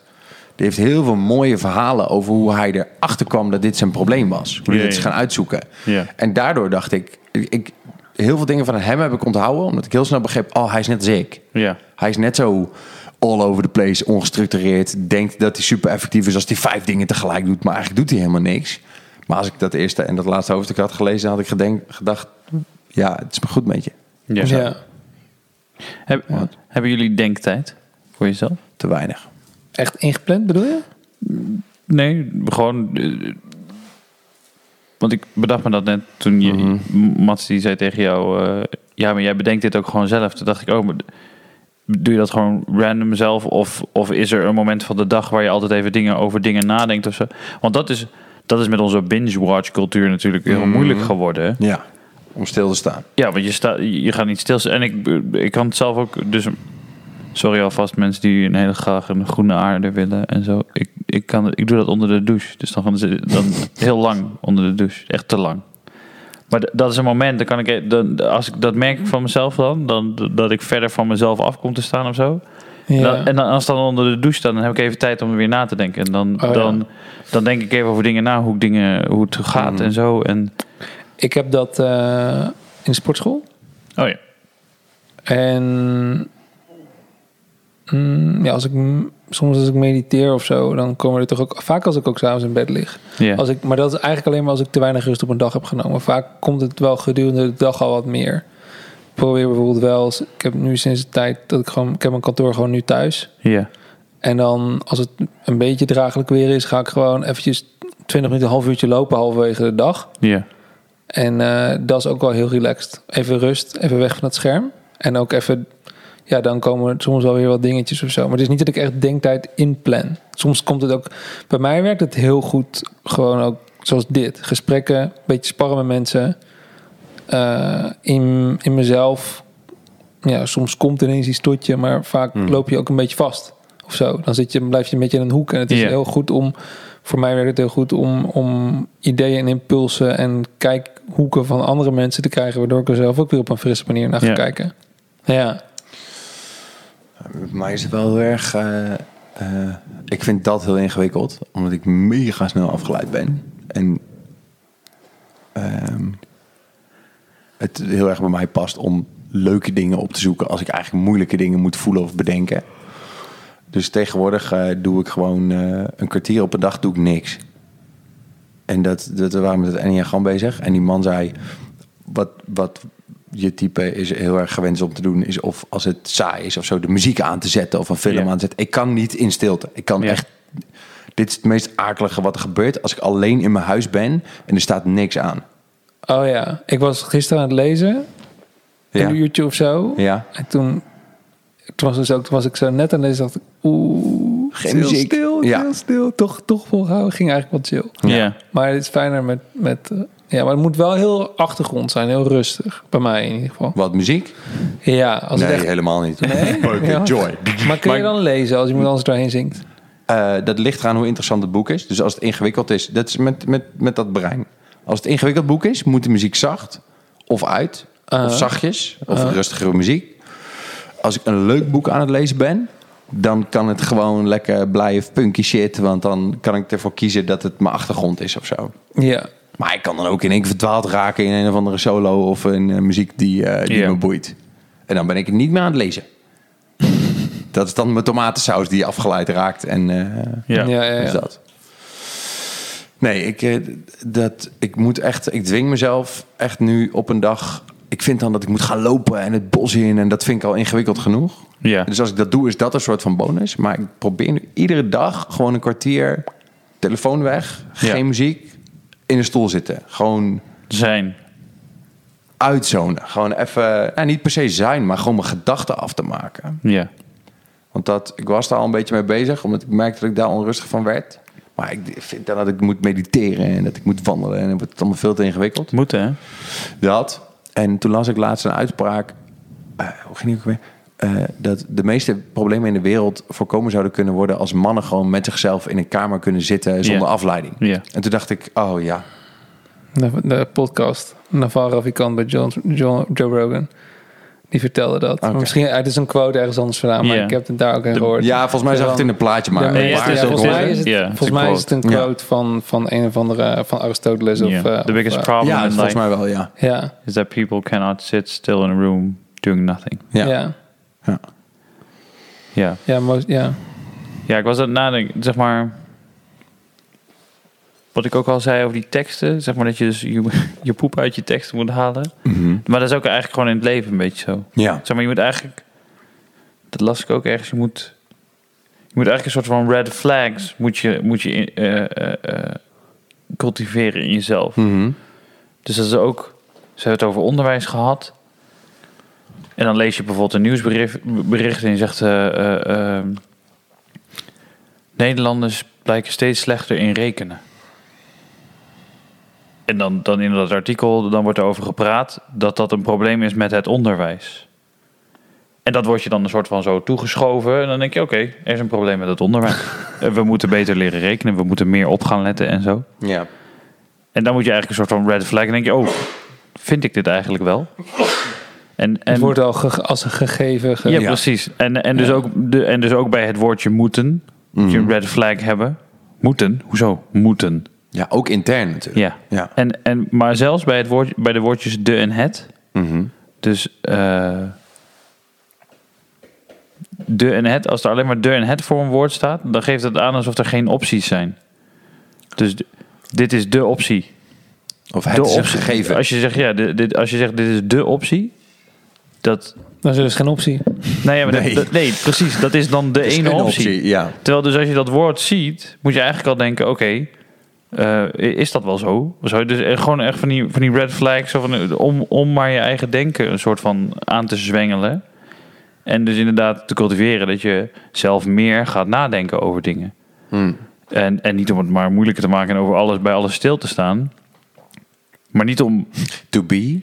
Die heeft heel veel mooie verhalen over hoe hij erachter kwam dat dit zijn probleem was. Hoe hij dit is gaan uitzoeken.
Ja.
En daardoor dacht ik, ik, heel veel dingen van hem heb ik onthouden, omdat ik heel snel begreep, oh, hij is net als ik.
Ja.
Hij is net zo all over the place, ongestructureerd. Denkt dat hij super effectief is als hij vijf dingen tegelijk doet. Maar eigenlijk doet hij helemaal niks. Maar als ik dat eerste en dat laatste hoofdstuk had gelezen, had ik gedenk, gedacht... Ja, het is maar goed met je.
Ja.
Ja.
Heb- hebben jullie denktijd voor jezelf?
Te weinig.
Echt ingepland bedoel je?
Nee, gewoon. eh, want ik bedacht me dat net toen je,
Mhm.
Mats die zei tegen jou: eh, Ja, maar jij bedenkt dit ook gewoon zelf. Toen dacht ik: Oh, maar doe je dat gewoon random zelf? Of, of is er een moment van de dag waar je altijd even dingen over dingen nadenkt of zo? Want dat is, dat is met onze binge-watch cultuur natuurlijk heel
Mhm.
moeilijk geworden. hè?
Ja, om stil te staan.
Ja, want je, staat, je gaat niet stil. En ik, ik kan het zelf ook. Dus sorry alvast mensen die een hele graag een groene aarde willen en zo. Ik, ik, kan, ik doe dat onder de douche. Dus dan gaan ze dan heel lang onder de douche. Echt te lang. Maar dat is een moment, dan kan ik, e- dan, als ik dat merk ik van mezelf dan, dan dat ik verder van mezelf af kom te staan of zo.
Ja.
Dan- en dan, als dan onder de douche staat, dan heb ik even tijd om er weer na te denken. En dan,
Oh, ja.
dan, dan denk ik even over dingen na, hoe, dingen, hoe het gaat en zo. En,
Ik heb dat eh, in de sportschool.
oh ja.
En Mm, ja, als ik soms als ik mediteer of zo, dan komen er toch ook vaak als ik ook s'avonds in bed lig. Als ik, maar dat is eigenlijk alleen maar als ik te weinig rust op een dag heb genomen. Vaak komt het wel gedurende de dag al wat meer. Ik probeer bijvoorbeeld wel, eens- ik heb nu sinds de tijd dat ik gewoon, ik heb mijn kantoor gewoon nu thuis.
ja.
En dan als het een beetje draaglijk weer is, ga ik gewoon eventjes 20 minuten, een half uurtje lopen halverwege de dag.
Ja.
En eh, dat is ook wel heel relaxed. Even rust, even weg van het scherm. En ook even, ja, dan komen er soms wel weer wat dingetjes of zo. Maar het is niet dat ik echt denktijd inplan. Soms komt het ook, bij mij werkt het heel goed, gewoon ook zoals dit. Gesprekken, een beetje sparren met mensen. Eh, in, in mezelf, ja, soms komt ineens iets tot je, maar vaak loop je ook een beetje vast. Of zo. Dan zit je, blijf je een beetje in een hoek. En het is heel goed om, voor mij werkt het heel goed om, om ideeën en impulsen en kijkhoeken van andere mensen te krijgen, waardoor ik er zelf ook weer op een frisse manier naar ga kijken. Ja,
Mij is het wel heel erg... eh, eh, ik vind dat heel ingewikkeld. Omdat ik mega snel afgeleid ben. En ehm, het heel erg bij mij past om leuke dingen op te zoeken... als ik eigenlijk moeilijke dingen moet voelen of bedenken. Dus tegenwoordig eh, doe ik gewoon een kwartier op een dag doe ik niks. En dat, dat we waren met het Enneagram bezig. En die man zei, wat, wat je type is heel erg gewend om te doen... is of als het saai is of zo, de muziek aan te zetten... of een film
Ja.
aan te zetten. Ik kan niet in stilte. Ik kan
Ja.
echt... Dit is het meest akelige wat er gebeurt als ik alleen in mijn huis ben... en er staat niks aan.
oh ja. Ik was gisteren aan het lezen,
Ja,
een uurtje of zo.
ja.
En toen, toen, was dus ook, toen was ik zo net aan het lezen, dacht ik, oeh,
Geen muziek.
stil,
Ja.
heel stil. Toch, toch volhouden, ging eigenlijk wat chill.
Ja.
Maar het is fijner met, met eh, ja, maar het moet wel heel achtergrond zijn, heel rustig. Bij mij in ieder geval.
Wat, muziek?
Ja, als
nee,
het echt...
helemaal niet.
Nee?
Oké,
Ja.
joy.
Maar kun je dan lezen als iemand anders doorheen zingt?
Eh, dat ligt eraan hoe interessant het boek is. Dus als het ingewikkeld is, dat is met, met, met dat brein. Als het ingewikkeld boek is, moet de muziek zacht of uit.
Uh.
of zachtjes, of rustigere muziek. Als ik een leuk boek aan het lezen ben, dan kan het gewoon lekker blije funky shit. Want dan kan ik ervoor kiezen dat het mijn achtergrond is of zo.
Ja.
Maar ik kan dan ook in één keer verdwaald raken in een of andere solo of een eh, muziek die, eh, die
Ja.
me boeit. En dan ben ik niet meer aan het lezen. dat is dan mijn tomatensaus die afgeleid raakt. En eh,
Ja.
Ja, ja, ja.
dat. Nee, ik, eh, dat, ik moet echt, ik dwing mezelf echt nu op een dag. Ik vind dan dat ik moet gaan lopen en het bos in. En dat vind ik al ingewikkeld genoeg.
Ja.
Dus als ik dat doe, is dat een soort van bonus. Maar ik probeer nu iedere dag gewoon een kwartier telefoon weg, geen
Ja.
muziek, in een stoel zitten. Gewoon
Zijn.
uitzonen. Gewoon even, ja, niet per se zijn, maar gewoon mijn gedachten af te maken.
Ja.
Want dat, ik was daar al een beetje mee bezig, omdat ik merkte dat ik daar onrustig van werd. Maar ik vind dan dat ik moet mediteren en dat ik moet wandelen en dan wordt het allemaal veel te ingewikkeld.
Moeten, hè?
Dat. En toen las ik laatst een uitspraak. eh, hoe ging ook weer? Eh, dat de meeste problemen in de wereld voorkomen zouden kunnen worden als mannen gewoon met zichzelf in een kamer kunnen zitten zonder afleiding.
Ja.
En toen dacht ik, oh ja,
De, de podcast Naval Ravikant bij John, John, Joe Rogan. Die vertelde dat.
Oké.
misschien, het is een quote ergens anders vandaan, maar ik heb het daar ook in gehoord.
ja, volgens mij zag het in een plaatje, maar
is
is
ja, volgens mij is het,
is
volgens
een
mij is het een
quote.
van, van een of andere van Aristoteles. Of,
Ja.
eh,
The
of,
biggest
eh,
problem
Ja,
in
volgens mij wel, ja.
Ja,
is that people cannot sit still in a room doing nothing.
Ja.
Ja.
ja.
Ja.
Ja, most, ja.
Ja, ik was aan het nadenken, zeg maar... Wat ik ook al zei over die teksten, zeg maar dat je dus je, je poep uit je teksten moet halen. Maar dat is ook eigenlijk gewoon in het leven een beetje zo.
Ja.
Zeg maar, je moet eigenlijk... Dat las ik ook ergens. Je moet, je moet eigenlijk een soort van red flags moet je, moet je eh, eh, eh, cultiveren in jezelf.
Mhm.
Dus dat is ook... Ze hebben het over onderwijs gehad. En dan lees je bijvoorbeeld een nieuwsbericht bericht en je zegt... eh, eh, eh, Nederlanders blijken steeds slechter in rekenen. En dan, dan in dat artikel dan wordt er over gepraat dat dat een probleem is met het onderwijs. En dat wordt je dan een soort van zo toegeschoven. En dan denk je, oké, er is een probleem met het onderwijs. Eh, we moeten beter leren rekenen, we moeten meer op gaan letten en zo.
Ja.
En dan moet je eigenlijk een soort van red flag. En denk je, oh, vind ik dit eigenlijk wel? En, en,
Het wordt al ge- als een gegeven. ge-
ja,
Ja.
precies. En, en, dus ook, de, en dus ook bij het woordje moeten, moet je een red flag hebben. Moeten? Hoezo? Moeten.
ja, ook intern natuurlijk.
Ja.
Ja.
En, en, maar zelfs bij, het woord, bij de woordjes de en het.
Mhm.
Dus eh, de en het, als er alleen maar de en het voor een woord staat, dan geeft het aan alsof er geen opties zijn. Dus dit is de optie.
Of het
de
is een
optie.
gegeven.
Als je zegt, ja, dit, dit- als je zegt dit is de optie, dat.
Dan is er dus geen optie.
Nou ja, maar
Nee.
dat- dat- nee, precies. Dat is dan de ene optie.
Ja.
Terwijl dus als je dat woord ziet, moet je eigenlijk al denken, oké, eh, is dat wel zo? zo? Dus eh, gewoon echt van die, van die red flags, van, eh, om, om maar je eigen denken een soort van aan te zwengelen. En dus inderdaad te cultiveren dat je zelf meer gaat nadenken over dingen.
Hmm.
En, en niet om het maar moeilijker te maken en over alles bij alles stil te staan. Maar niet om.
To be.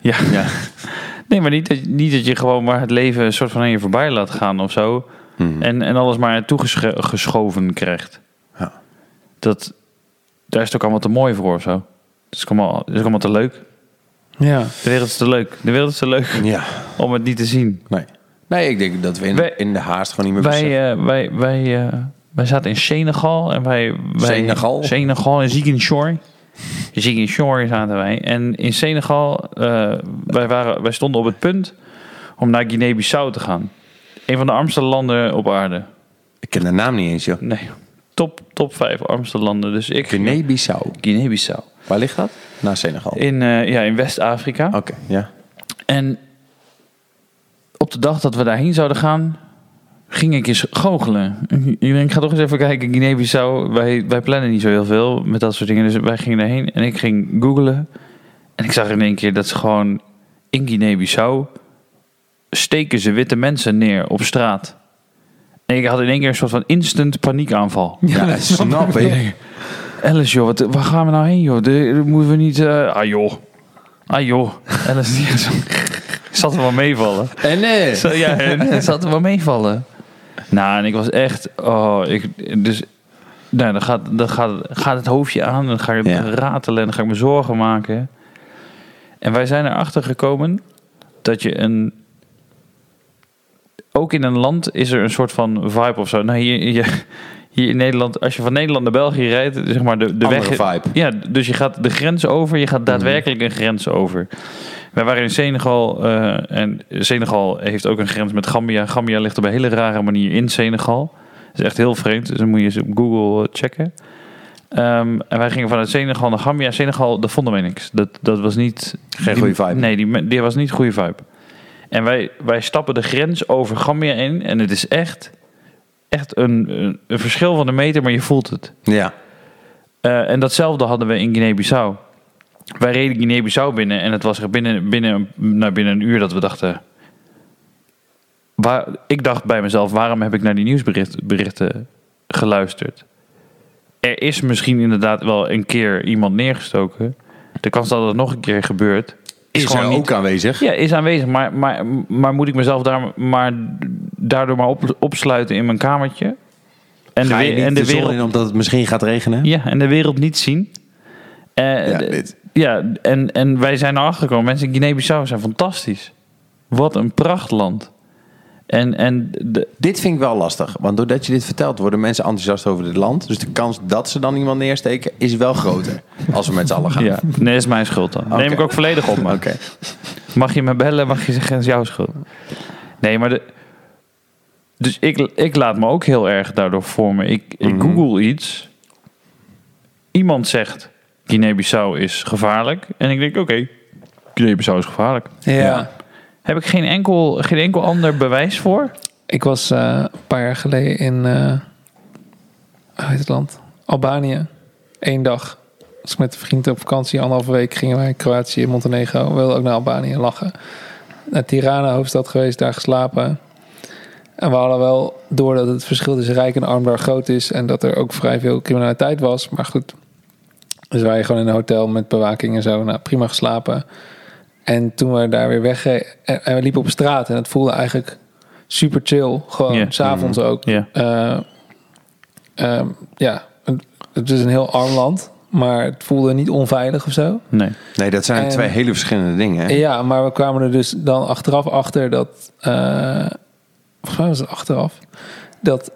Ja,
Ja.
nee, maar niet, dat- niet dat je gewoon maar het leven een soort van aan je voorbij laat gaan of zo.
Hmm.
En, en alles maar toegeschoven krijgt.
Ja.
Dat, daar is het ook allemaal te mooi voor of zo. Het is ook allemaal, het is allemaal te leuk.
Ja.
De wereld is te leuk. De wereld is te leuk
Ja.
om het niet te zien.
Nee. Nee, ik denk dat we in,
Wij-
in de haast gewoon niet meer.
Wij, eh, wij, wij, eh, wij zaten in Senegal. En wij, wij,
Senegal?
Senegal en Ziguinchor. Ziguinchor zaten wij. En in Senegal, eh, wij, waren, wij stonden op het punt om naar Guinea-Bissau te gaan. Een van de armste landen op aarde.
Ik ken de naam niet eens, joh.
Nee, top, top 5 armste landen. Dus ik...
Guinea-Bissau.
Guinea-Bissau.
Waar ligt dat? Na Senegal. Oké,
In, eh, ja, in West-Afrika.
ja.
En op de dag dat we daarheen zouden gaan, ging ik eens goochelen. Ik denk, ik ga toch eens even kijken, Guinea-Bissau. Wij, wij plannen niet zo heel veel met dat soort dingen. Dus wij gingen daarheen en ik ging googlen. En ik zag in één keer dat ze gewoon in Guinea-Bissau steken ze witte mensen neer op straat. En ik had in één keer een soort van instant paniekaanval.
Ja, dat snap ik.
Alice, joh, wat, waar gaan we nou heen, joh? De, de- moeten we niet... eh, ah, joh. Ah, joh. Alice, zat er wel meevallen.
En nee.
Zo, ja, het zat er wel meevallen. Nou, en ik was echt... Oh, ik, dus... Nou, dan gaat, dan gaat, gaat het hoofdje aan. Dan ga ik
Ja.
ratelen en dan ga ik me zorgen maken. En wij zijn erachter gekomen dat je een... Ook in een land is er een soort van vibe of zo. Nou, hier, hier, hier in Nederland, als je van Nederland naar België rijdt, zeg maar de, de
Andere
weg...
vibe.
Ja, dus je gaat de grens over, je gaat daadwerkelijk een grens over. Wij waren in Senegal eh, en Senegal heeft ook een grens met Gambia. Gambia ligt op een hele rare manier in Senegal. Dat is echt heel vreemd, dus dan moet je eens op Google eh, checken. Ehm, en wij gingen vanuit Senegal naar Gambia. Senegal, daar vonden wij niks. Dat, dat was niet...
Geen goede vibe.
Nee, die, die was niet goede vibe. En wij, wij stappen de grens over Gambia in en het is echt, echt een, een, een verschil van een meter, maar je voelt het.
Ja.
Eh, en datzelfde hadden we in Guinea-Bissau. Wij reden Guinea-Bissau binnen en het was er binnen, binnen, nou, binnen een uur dat we dachten... Waar, ik dacht bij mezelf, waarom heb ik naar die nieuwsberichten berichten geluisterd? Er is misschien inderdaad wel een keer iemand neergestoken. De kans dat het nog een keer gebeurt...
Is,
gewoon
er
niet-
ook aanwezig?
Ja, is aanwezig. Maar, maar, maar moet ik mezelf daar maar, daardoor maar op, opsluiten in mijn kamertje? En
niet
en
de,
de wereld,
in omdat het misschien gaat regenen?
ja, en de wereld niet zien. Eh,
Ja, dit.
ja en, en wij zijn erachter gekomen. Mensen in Guinea-Bissau zijn fantastisch. Wat een prachtland. En, en de,
Dit vind ik wel lastig. Want doordat je dit vertelt, worden mensen enthousiast over dit land. Dus de kans dat ze dan iemand neersteken, is wel groter. Als we met z'n allen gaan.
ja, nee, is mijn schuld dan. Neem ik ook volledig op me. Mag je me bellen, mag je zeggen, het is jouw schuld. Nee, maar de... Dus ik, ik laat me ook heel erg daardoor vormen. Ik, ik
Mhm.
google iets. Iemand zegt, Guinea-Bissau is gevaarlijk. En ik denk, oké, Guinea-Bissau is gevaarlijk.
Ja.
Heb ik geen enkel, geen enkel ander bewijs voor?
Ik was eh, een paar jaar geleden in eh hoe heet het land? Albanië. Eén dag. Was ik met een vriend op vakantie. Anderhalve week gingen wij Kroatië, Montenegro. We wilden ook naar Albanië lachen. Naar Tirana, hoofdstad geweest, daar geslapen. En we hadden wel door dat het verschil tussen rijk en arm daar groot is. En dat er ook vrij veel criminaliteit was. Maar goed. Dus wij gewoon in een hotel met bewaking en zo. Nou, prima geslapen. En toen we daar weer wegreden. En, en we liepen op straat. En het voelde eigenlijk super chill. Gewoon,
Ja.
s'avonds ook.
Ja.
Eh, ehm, ja, het- het is een heel arm land. Maar het voelde niet onveilig of zo.
Nee.
Nee, dat zijn
En-
twee hele verschillende dingen. Hè?
Ja, maar we kwamen er dus dan achteraf achter dat... eh, volgens mij was het achteraf. Dat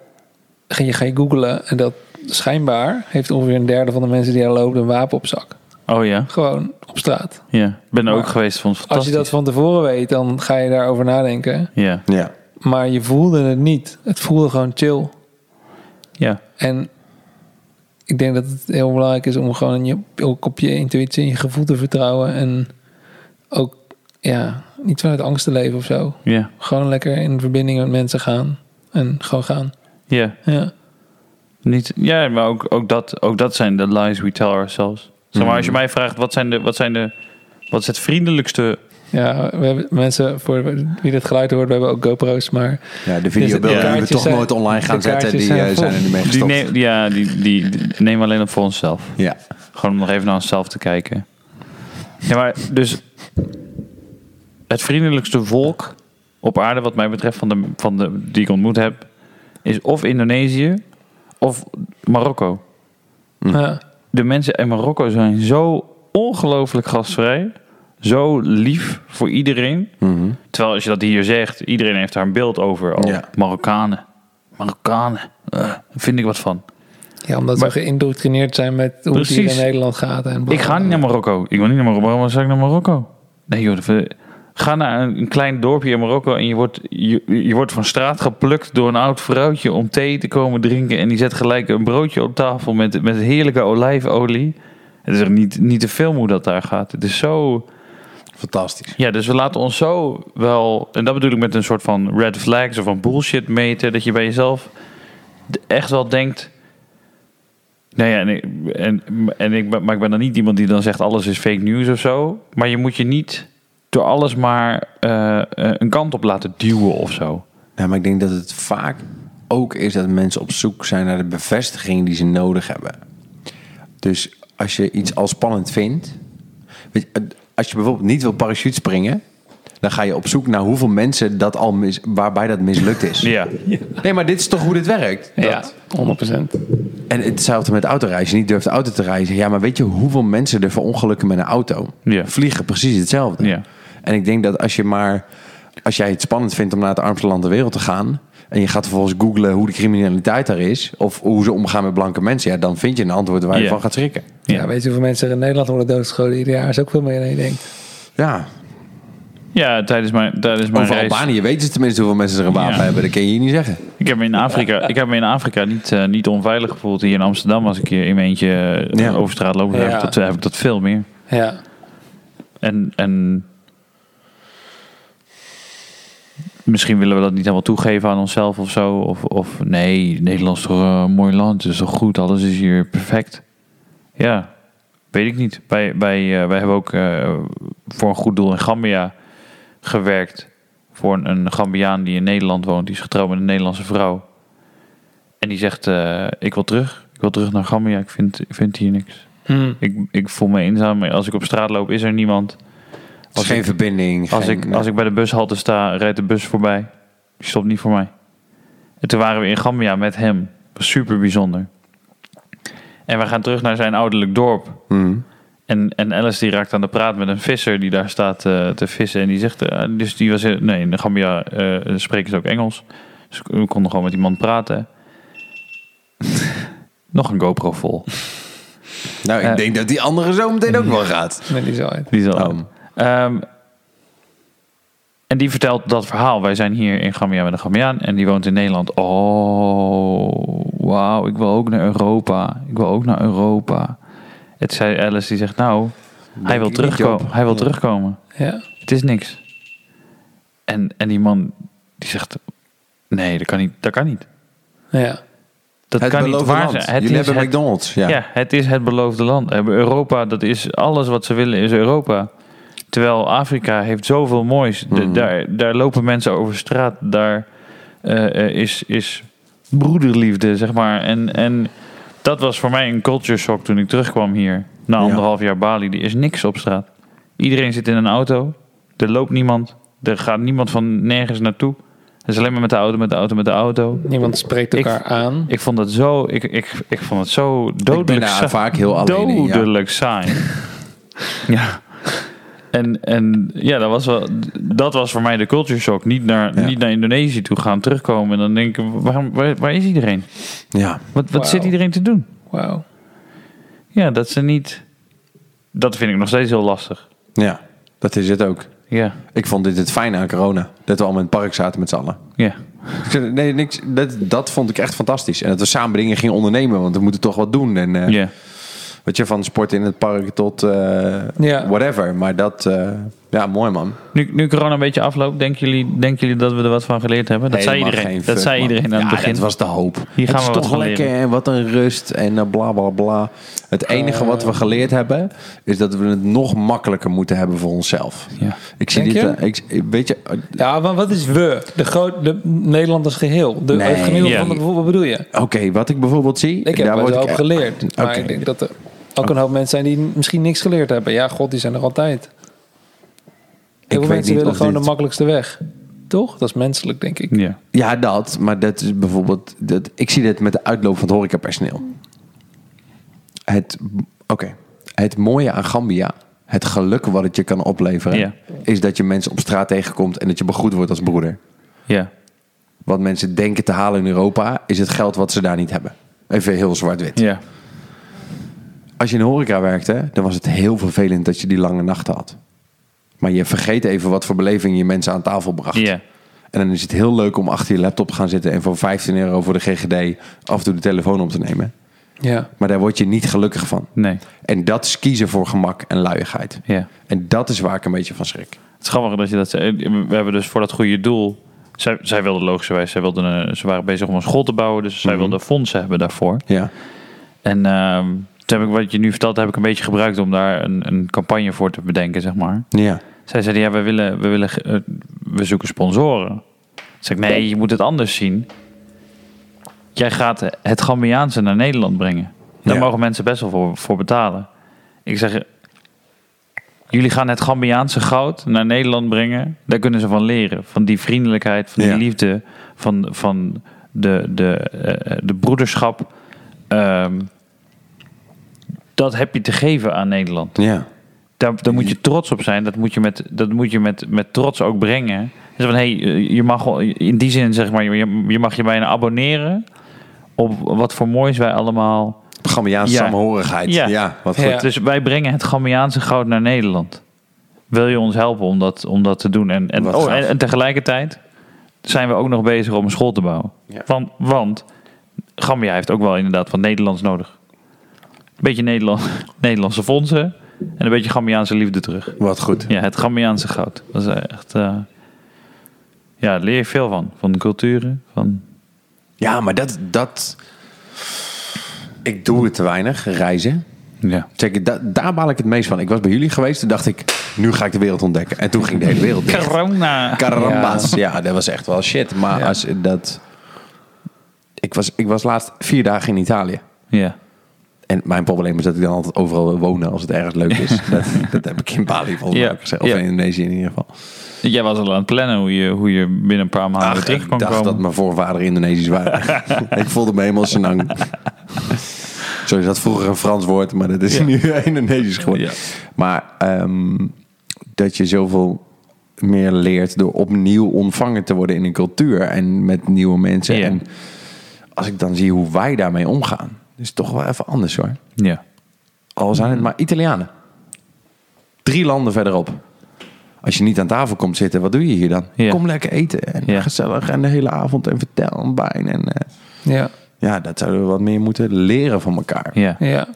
ging je, ga je googlen en dat schijnbaar heeft ongeveer een derde van de mensen die daar lopen een wapen op zak.
Oh ja?
Gewoon op straat.
Ja. Ik ben er ook geweest, vond het
Als je dat van tevoren weet, dan ga je daarover nadenken.
Ja.
Ja.
maar je voelde het niet. Het voelde gewoon chill.
Ja.
En ik denk dat het heel belangrijk is om gewoon je, ook op je intuïtie en je gevoel te vertrouwen. En ook ja, niet vanuit angst te leven of zo.
Ja.
Gewoon lekker in verbinding met mensen gaan. En gewoon gaan.
Ja.
Ja.
Niet, ja, maar ook, ook, dat, ook dat zijn de lies we tell ourselves. Zeg maar, als je mij vraagt, wat, zijn de, wat, zijn de, wat is het vriendelijkste...
Ja, we hebben mensen, voor wie dit geluid hoort, we hebben ook GoPro's, maar
Ja, de
Dus
videobeelden
de
die we toch
zijn-
nooit online gaan zetten, die
zijn
eh,
vol.
zijn er niet mee
Die
gestopt.
neem, ja, die, die, die nemen we alleen op voor onszelf.
Ja.
Gewoon om nog even naar onszelf te kijken. Ja, maar dus... Het vriendelijkste volk op aarde, wat mij betreft, van de, van de, die ik ontmoet heb... is of Indonesië of Marokko.
ja,
de mensen in Marokko zijn zo ongelooflijk gastvrij. Zo lief voor iedereen.
Mhm.
Terwijl als je dat hier zegt, iedereen heeft daar een beeld over. Oh,
Ja.
Marokkanen. Marokkanen. Daar vind ik wat van.
ja, omdat
Maar-
ze geïndoctrineerd zijn met hoe het hier in Nederland gaat. En
Ik ga niet naar Marokko. Ik wil niet naar Marokko. Waarom zou ik naar Marokko? Nee joh. Ga naar een, klein dorpje in Marokko en je wordt, je, je wordt van straat geplukt door een oud vrouwtje om thee te komen drinken. En die zet gelijk een broodje op tafel met, met heerlijke olijfolie. Het is er niet, niet te film hoe dat daar gaat. Het is zo...
Fantastisch.
Ja, dus we laten ons zo wel, en dat bedoel ik met een soort van red flags of van bullshit meten, dat je bij jezelf echt wel denkt. Nou ja, en, ik- en, en ik, maar ik ben dan niet iemand die dan zegt alles is fake news of zo. Maar je moet je niet door alles maar eh, eh, een kant op laten duwen of zo.
Ja, maar ik denk dat het vaak ook is dat mensen op zoek zijn naar de bevestiging die ze nodig hebben. Dus als je iets al spannend vindt, weet je, als je bijvoorbeeld niet wil parachute springen, dan ga je op zoek naar hoeveel mensen dat al mis, waarbij dat mislukt is.
Ja,
Nee, maar dit is toch hoe dit werkt?
Ja, 100%.
En hetzelfde met autoreizen. Niet durft auto te rijden. Ja, maar weet je hoeveel mensen er verongelukken met een auto?
Ja.
Vliegen precies hetzelfde.
Ja.
En ik denk dat als je maar... Als jij het spannend vindt om naar het armste land ter wereld te gaan... en je gaat vervolgens googlen hoe de criminaliteit daar is... of hoe ze omgaan met blanke mensen... ja, dan vind je een antwoord waar je van gaat schrikken.
Ja.
Ja.
weet je hoeveel mensen er in Nederland worden doodgeschoten ieder jaar? is ook veel meer dan je denkt.
Ja,
ja tijdens mijn, tijdens mijn
over
reis.
Albanië weten ze tenminste hoeveel mensen er een wapen
Ja.
hebben. Dat kan je hier niet zeggen.
Ik heb me in Afrika, ik heb me in Afrika niet, eh, niet onveilig gevoeld. Hier in Amsterdam, als ik hier in mijn eentje eh,
Ja.
over straat loop, heb,
Ja.
ik dat, heb ik dat veel meer.
Ja,
En, en misschien willen we dat niet helemaal toegeven aan onszelf of zo. Of, of nee, Nederland is toch een mooi land, het is toch goed, alles is hier perfect. Ja, weet ik niet. Wij, wij, eh, wij hebben ook eh, voor een goed doel in Gambia gewerkt. Voor een, een Gambiaan die in Nederland woont, die is getrouwd met een Nederlandse vrouw. En die zegt, eh, ik wil terug. Ik wil terug naar Gambia, ik vind, ik vind hier niks.
Hm.
Ik, ik voel me eenzaam. Als ik op straat loop, is er niemand.
Geen verbinding.
Als,
geen,
ik, als ik bij de bushalte sta, rijdt de bus voorbij. Die stopt niet voor mij. En toen waren we in Gambia met hem. Was super bijzonder. En we gaan terug naar zijn ouderlijk dorp.
Mhm.
En, en Alice die raakt aan de praat met een visser die daar staat eh, te vissen. En die zegt, eh, dus die was, nee, in de Gambia eh, spreken ze ook Engels. Dus we konden gewoon met die man praten. Nog een GoPro vol.
Nou, ik denk dat die andere zo meteen ook wel gaat.
Nee, die zo uit.
Die zal
Oh.
Ehm, en die vertelt dat verhaal. Wij zijn hier in Gambia met een Gambiaan en die woont in Nederland. Oh, wauw, ik wil ook naar Europa. Ik wil ook naar Europa. Het zei Alice, die zegt nou, hij wil terugkomen. Hij wil
Ja.
terugkomen.
Ja.
Het is niks. En, en die man, die zegt, nee, dat kan niet. Dat kan niet.
Ja.
Dat
het
kan niet
beloofde
waar
land.
zijn. Het
Jullie
is
hebben
het-
McDonald's. Ja.
ja. het is het beloofde land. We hebben Europa, dat is alles wat ze willen, is Europa. Terwijl Afrika heeft zoveel moois. De-
Mhm.
daar, daar lopen mensen over straat. Daar eh, eh, is, is broederliefde, zeg maar. En, en dat was voor mij een culture shock toen ik terugkwam hier. Na
Ja.
anderhalf jaar Bali. Er is niks op straat. Iedereen zit in een auto. Er loopt niemand. Er gaat niemand van nergens naartoe. Het is alleen maar met de auto, met de auto, met de auto.
Niemand spreekt
Ik-
elkaar aan.
Ik vond het zo, ik, ik, ik vond het zo
Ik ben
dodelijk
daar
saai.
vaak heel alleen in. Ja.
Dodelijk saai. ja. En, en ja, dat was, wel, dat was voor mij de culture shock. Niet naar,
Ja.
niet naar Indonesië toe gaan, terugkomen. En dan denken, waarom, waar, waar is iedereen?
ja.
Wat, wat zit iedereen te doen?
Wauw.
Ja, dat ze niet... Dat vind ik nog steeds heel lastig.
Ja, dat is het ook.
Ja.
Ik vond dit het fijne aan corona. Dat we allemaal in het park zaten met z'n allen.
Ja.
Ik Nee, niks, dat, dat vond ik echt fantastisch. En dat we samen dingen gingen ondernemen, want we moeten toch wat doen. En eh,
Ja.
Weet je, van sport in het park tot eh,
Ja.
whatever. Maar dat, eh, ja, mooi man.
Nu, nu corona een beetje afloopt, denken jullie, denken jullie dat we er wat van geleerd hebben? Dat zei iedereen.
geen
Dat zei
man.
iedereen aan
ja,
het begin.
dat was de hoop.
Hier gaan
het
we
is
wat
toch lekker
leren.
en wat een rust en uh, bla bla bla. Het enige wat we geleerd hebben, is dat we het nog makkelijker moeten hebben voor onszelf.
Ja.
Ik zie
Denk
dit,
je?
eh, ik, weet je, eh,
Ja, maar wat is we? De, groot, de Nederland als geheel. De,
Nee.
het gemiddelde
Ja.
van de, wat bedoel je?
oké, wat ik bijvoorbeeld zie,
Ik heb
daar
wel
word ik
geleerd. Maar
Oké.
ik denk dat er ook een hoop mensen zijn die misschien niks geleerd hebben. Ja, god, die zijn er altijd. Heel veel
weet
mensen
niet
willen gewoon
dit-
de makkelijkste weg. Toch? Dat is menselijk, denk ik.
Ja.
Ja, dat. Maar dat is bijvoorbeeld... Dat, ik zie dit met de uitloop van het horecapersoneel. Het, oké. Het mooie aan Gambia, het geluk wat het je kan opleveren...
Ja.
is dat je mensen op straat tegenkomt en dat je begroet wordt als broeder.
Ja.
Wat mensen denken te halen in Europa, is het geld wat ze daar niet hebben. Even heel zwart-wit.
Ja.
Als je in de horeca werkte, dan was het heel vervelend dat je die lange nachten had. Maar je vergeet even wat voor beleving je mensen aan tafel bracht.
Ja.
En dan is het heel leuk om achter je laptop te gaan zitten en voor 15 euro voor de GGD af en toe de telefoon op te nemen.
Ja.
Maar daar word je niet gelukkig van.
Nee.
En dat is kiezen voor gemak en luiigheid.
Ja.
En dat is waar ik een beetje van schrik.
Het is grappig dat je dat zei. We hebben dus voor dat goede doel. Zij, zij wilden logischerwijs, zij wilden een, ze waren bezig om een school te bouwen. Dus zij
Mhm.
wilden fondsen hebben daarvoor.
Ja.
En ehm, heb ik wat je nu vertelt, heb ik een beetje gebruikt om daar een, een campagne voor te bedenken, zeg maar.
Ja.
Zij zeiden, ja, we willen, we willen, eh, we zoeken sponsoren. Zei ik, nee, je moet het anders zien. Jij gaat het Gambiaanse naar Nederland brengen. Daar
Ja.
mogen mensen best wel voor, voor betalen. Ik zeg, jullie gaan het Gambiaanse goud naar Nederland brengen. Daar kunnen ze van leren. Van die vriendelijkheid, van die
Ja.
liefde, van, van de, de, eh, de broederschap. Ehm, dat heb je te geven aan Nederland.
Ja.
Daar, daar moet je trots op zijn. Dat moet je met, dat moet je met, met trots ook brengen. Dus van, hey, je mag in die zin zeg maar, je, je mag je bijna abonneren op wat voor moois wij allemaal.
Gambiaanse
Ja.
samenhorigheid. Ja.
Ja.
wat goed.
Ja.
Dus wij brengen het Gambiaanse goud naar Nederland. Wil je ons helpen om dat, om dat te doen? En, en, oh, en, en tegelijkertijd zijn we ook nog bezig om een school te bouwen. Want, want Gambia heeft ook wel inderdaad wat Nederlands nodig. Een beetje Nederland, Nederlandse fondsen en een beetje Gambiaanse liefde terug.
Wat goed.
Ja, het Gambiaanse goud. Dat is echt... eh, ja, daar leer je veel van. Van de culturen. Van,
Ja, maar dat, dat... Ik doe het te weinig, reizen.
ja.
Zeker, da- daar baal ik het meest van. Ik was bij jullie geweest, toen dacht ik, nu ga ik de wereld ontdekken. En toen ging de hele wereld dicht.
Corona.
Carambas. Ja. dat was echt wel shit. Maar
Ja.
als dat... Ik was, ik was laatst vier dagen in Italië.
Ja.
En mijn probleem is dat ik dan altijd overal wil wonen als het ergens leuk is. dat, dat heb ik in Bali volgens mij
Ja.
Of
Ja.
in Indonesië in ieder geval.
Jij was al aan het plannen hoe je, hoe je binnen een paar maanden
Ach,
terug
ik
kon
dacht
komen.
dat mijn voorvader Indonesisch waren. ik voelde me helemaal senang. Zo is dat vroeger een Frans woord, maar dat is
Ja.
nu Indonesisch geworden. Maar ehm, dat je zoveel meer leert door opnieuw ontvangen te worden in een cultuur en met nieuwe mensen. En als ik dan zie hoe wij daarmee omgaan, is het toch wel even anders hoor.
Ja.
Al zijn het maar Italianen. Drie landen verderop. Als je niet aan tafel komt zitten, wat doe je hier dan?
Ja.
Kom lekker eten en
Ja.
gezellig en de hele avond en vertel en wijn. En, eh,
Ja.
ja, dat zouden we wat meer moeten leren van elkaar.
Ja.
Ja.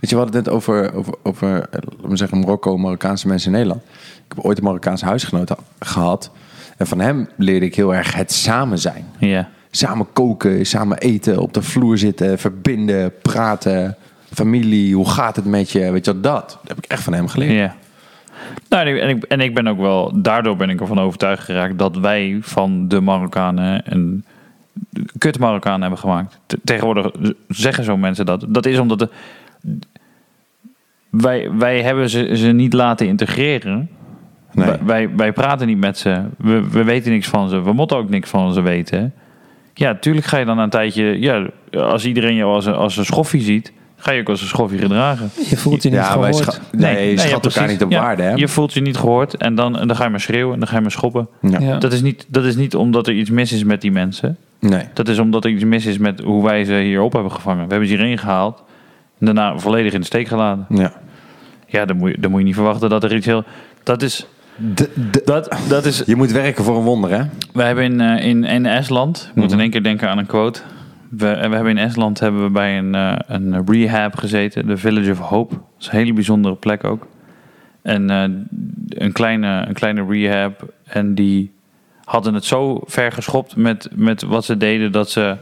Weet je, we hadden het net over, over, over eh, laten we zeggen, Marokko, Marokkaanse mensen in Nederland. Ik heb ooit een Marokkaanse huisgenoot ha- gehad. En van hem leerde ik heel erg het samen zijn.
Ja.
Samen koken, samen eten, op de vloer zitten, verbinden, praten. Familie, hoe gaat het met je? Weet je, dat. Dat heb ik echt van hem geleerd.
Ja. Nou, en ik, en, ik, en ik ben ook wel, daardoor ben ik ervan overtuigd geraakt dat wij van de Marokkanen een kut Marokkaan hebben gemaakt. Te- Tegenwoordig zeggen zo mensen dat. Dat is omdat de, wij, wij hebben ze, ze niet laten integreren.
Nee.
Wij, wij, wij praten niet met ze. We, we weten niks van ze. We moeten ook niks van ze weten. Ja, tuurlijk ga je dan een tijdje... Ja, als iedereen jou als een, als een schoffie ziet... ga je ook als een schoffie gedragen.
Je voelt je niet
Ja, wij
gehoord.
scha- nee, je schat
ja,
elkaar niet op
Ja,
waarde. Hè?
Je voelt je niet gehoord en dan, en dan ga je maar schreeuwen en dan ga je maar schoppen.
Ja.
Ja.
Dat, is niet, dat is niet omdat er iets mis is met die mensen.
Nee.
Dat is omdat er iets mis is met hoe wij ze hier op hebben gevangen. We hebben ze hierheen gehaald en daarna volledig in de steek gelaten.
Ja.
Ja, dan moet je, dan moet je niet verwachten dat er iets heel... Dat is...
De- de-
Dat, dat is,
je moet werken voor een wonder, hè?
we hebben in, eh, in, in Estland, ik moet
Mhm.
in één keer denken aan een quote. We, we hebben in Estland hebben we bij een, eh, een rehab gezeten, de Village of Hope. Dat is een hele bijzondere plek ook. En eh, een, kleine, een kleine rehab. En die hadden het zo ver geschopt met, met wat ze deden dat ze,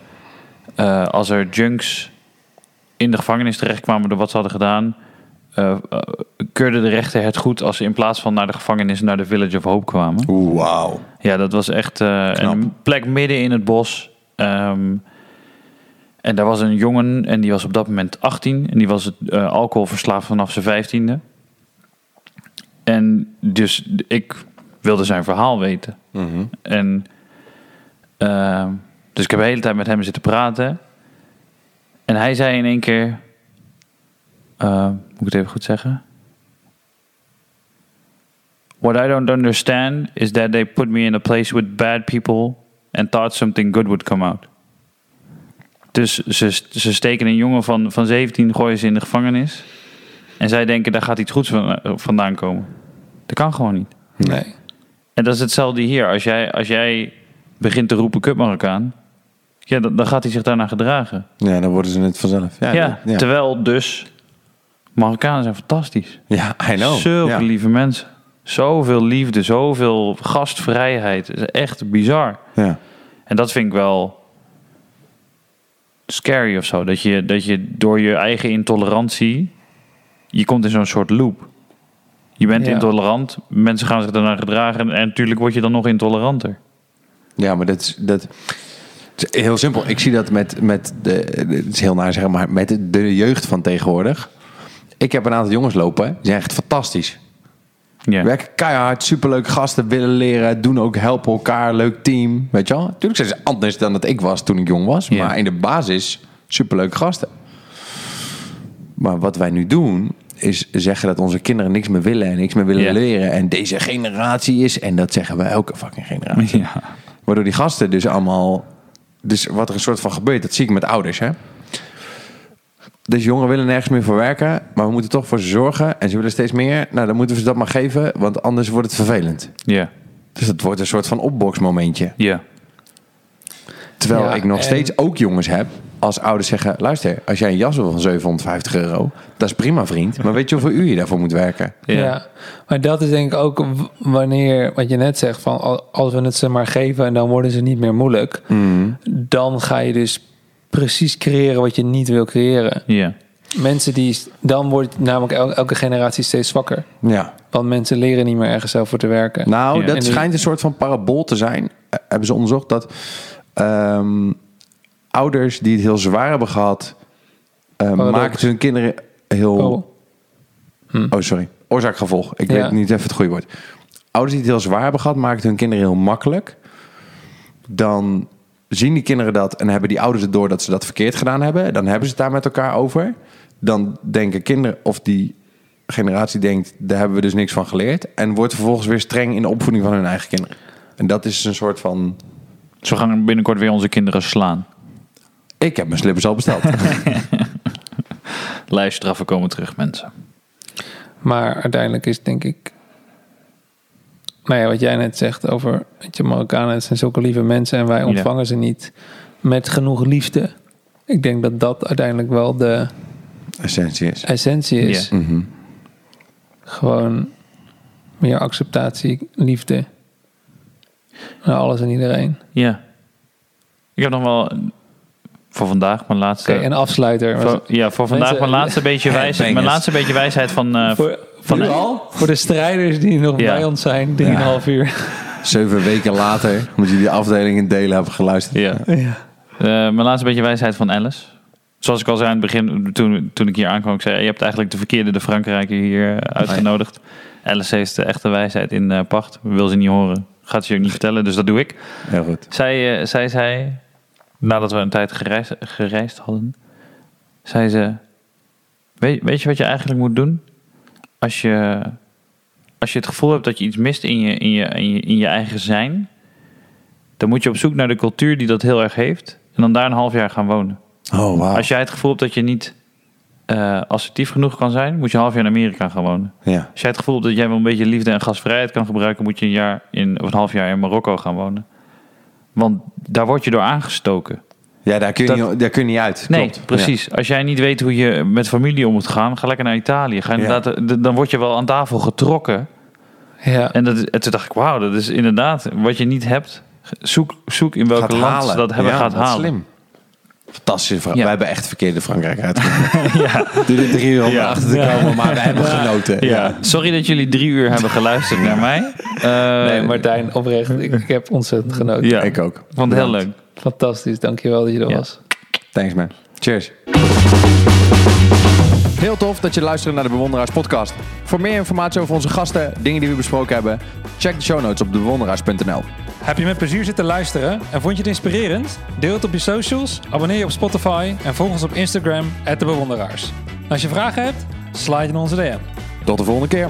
eh, als er junks in de gevangenis terechtkwamen door wat ze hadden gedaan, eh eh, keurde de rechter het goed als ze in plaats van naar de gevangenis naar de Village of Hope kwamen.
Wauw.
Ja, dat was echt eh, een plek midden in het bos. Ehm, en daar was een jongen en die was op dat moment 18 en die was eh, alcoholverslaafd vanaf zijn vijftiende. En dus ik wilde zijn verhaal weten.
Mhm.
En ehm, dus ik heb de hele tijd met hem zitten praten. En hij zei in één keer, moet ik het even goed zeggen? What I don't understand is that they put me in a place with bad people and thought something good would come out. Dus ze, ze steken een jongen van, van 17, gooien ze in de gevangenis. En zij denken, daar gaat iets goeds van, vandaan komen. Dat kan gewoon niet.
Nee.
En dat is hetzelfde hier. Als jij, als jij begint te roepen kut Marokkaan, ja, dan, dan gaat hij zich daarna gedragen.
Ja, dan worden ze het vanzelf. Ja,
Ja,
ja.
terwijl dus Marokkanen zijn fantastisch.
ja I know.
Zulke
Ja.
lieve mensen. Zoveel liefde, zoveel gastvrijheid. Het is echt bizar.
Ja.
En dat vind ik wel scary of zo. Dat je, dat je door je eigen intolerantie, je komt in zo'n soort loop. Je bent
Ja.
intolerant, mensen gaan zich daarna gedragen en natuurlijk word je dan nog intoleranter.
Ja, maar dat is, dat heel simpel. Ik zie dat met, met de, het is heel naar zeg maar, met de jeugd van tegenwoordig. Ik heb een aantal jongens lopen, die zijn echt fantastisch.
Ja.
Werken keihard, superleuk gasten, willen leren, doen ook, helpen elkaar, leuk team. Weet je wel? Natuurlijk zijn ze anders dan dat ik was toen ik jong was, maar in de basis superleuke gasten. Maar wat wij nu doen, is zeggen dat onze kinderen niks meer willen en niks meer willen leren. En deze generatie is, en dat zeggen we elke fucking generatie.
Ja.
Waardoor die gasten dus allemaal... Dus wat er een soort van gebeurt, dat zie ik met ouders, hè. Dus jongeren willen nergens meer voor werken, maar we moeten toch voor ze zorgen. En ze willen steeds meer. Nou, dan moeten we ze dat maar geven, want anders wordt het vervelend.
Ja.
Dus dat wordt een soort van opboxmomentje.
Ja.
Terwijl
Ja,
ik nog
en-
steeds ook jongens heb, als ouders zeggen... luister, als jij een jas wil van 750 euro, dat is prima vriend. Maar weet je hoeveel uur je daarvoor moet werken?
Ja.
Ja.
maar dat is denk ik ook wanneer, wat je net zegt, van al- als we het ze maar geven en dan worden ze niet meer moeilijk,
Mm.
dan ga je dus precies creëren wat je niet wil creëren.
Ja.
Mensen die, dan wordt namelijk el- elke generatie steeds zwakker.
Ja.
Want mensen leren niet meer ergens zelf voor te werken.
Nou,
Ja.
dat
En
schijnt een soort van parabool te zijn. Eh, hebben ze onderzocht dat ehm, ouders die het heel zwaar hebben gehad, eh,
Paradox.
maken hun kinderen heel.
Oh.
Oh, sorry. Oorzaak-gevolg. Ik
Ja.
weet niet even het goede woord. Ouders die het heel zwaar hebben gehad, maken hun kinderen heel makkelijk. Dan zien die kinderen dat en hebben die ouders het door dat ze dat verkeerd gedaan hebben. Dan hebben ze het daar met elkaar over. Dan denken kinderen, of die generatie denkt, daar hebben we dus niks van geleerd. En wordt vervolgens weer streng in de opvoeding van hun eigen kinderen. En dat is een soort van.
Dus we gaan binnenkort weer onze kinderen slaan.
Ik heb mijn slippers al besteld.
Lijfstraffen komen terug, mensen.
Maar uiteindelijk is denk ik. Nou ja, wat jij net zegt over. Weet je, Marokkanen het zijn zulke lieve mensen en wij ontvangen ze niet met genoeg liefde. Ik denk dat dat uiteindelijk wel de
Essentie is.
essentie is.
Ja.
Mhm.
Gewoon meer acceptatie, liefde. Naar alles en iedereen.
Ja. Ik heb nog wel voor vandaag mijn laatste...
Oké, en afsluiter.
voor, ja, voor vandaag
Mensen-
mijn laatste beetje wijsheid. Mijn laatste beetje wijsheid van... eh,
voor,
van
voor, voor de strijders die nog
Ja.
bij ons zijn, 3,5 uur.
Zeven weken later, omdat jullie de afdeling in delen hebben geluisterd.
ja.
Ja.
Eh, mijn laatste beetje wijsheid van Alice. Zoals ik al zei aan het begin, toen, toen ik hier aankwam, ik zei: Je hebt eigenlijk de verkeerde de Frankrijker hier eh, uitgenodigd. Alice heeft de echte wijsheid in eh, pacht. Wil ze niet horen. Gaat ze je ook niet vertellen, dus dat doe ik.
Heel goed.
Zij, zij zei, nadat we een tijd gereisd, gereisd hadden, zei ze: weet, weet je wat je eigenlijk moet doen? Als je, als je het gevoel hebt dat je iets mist in je, in, je, in, je, in je eigen zijn, dan moet je op zoek naar de cultuur die dat heel erg heeft. En dan daar een half jaar gaan wonen.
Oh, wauw.
Als jij het gevoel hebt dat je niet eh, assertief genoeg kan zijn, moet je een half jaar in Amerika gaan wonen.
Ja.
Als jij het gevoel hebt dat jij wel een beetje liefde en gastvrijheid kan gebruiken, moet je een jaar in, of een half jaar in Marokko gaan wonen. Want daar word je door aangestoken.
Ja, daar kun je,
Dat-
niet, daar kun je niet uit.
Nee,
Klopt.
precies. Als jij niet weet hoe je met familie om moet gaan, ga lekker naar Italië. Ga
Ja.
inderdaad, d- Dan word je wel aan tafel getrokken.
Ja.
En, dat, en toen dacht ik, wauw, dat is inderdaad wat je niet hebt. Zoek, zoek in
Ja.
welk
Gaat
land
halen.
ze dat hebben
Ja,
gaat halen.
Slim. Fantastisch. Fra-
Ja.
We hebben echt verkeerde Frankrijk uitgekomen.
Ja.
Doe er drie uur om
Ja.
achter te komen, maar we hebben genoten.
Ja. Sorry dat jullie drie uur hebben geluisterd naar mij. Eh,
Nee, Martijn, oprecht. Ik, ik heb ontzettend genoten.
Ja.
Ik ook.
vond het heel leuk.
Fantastisch, dankjewel dat je er
Ja.
was.
Thanks man. Cheers. Heel tof dat je luistert naar de Bewonderaars podcast. Voor meer informatie over onze gasten, dingen die we besproken hebben, check de show notes op bewonderaars.nl.
Heb je met plezier zitten luisteren en vond je het inspirerend? Deel het op je socials, abonneer je op Spotify en volg ons op Instagram, @debewonderaars. Als je vragen hebt, slide in onze DM.
Tot de volgende keer.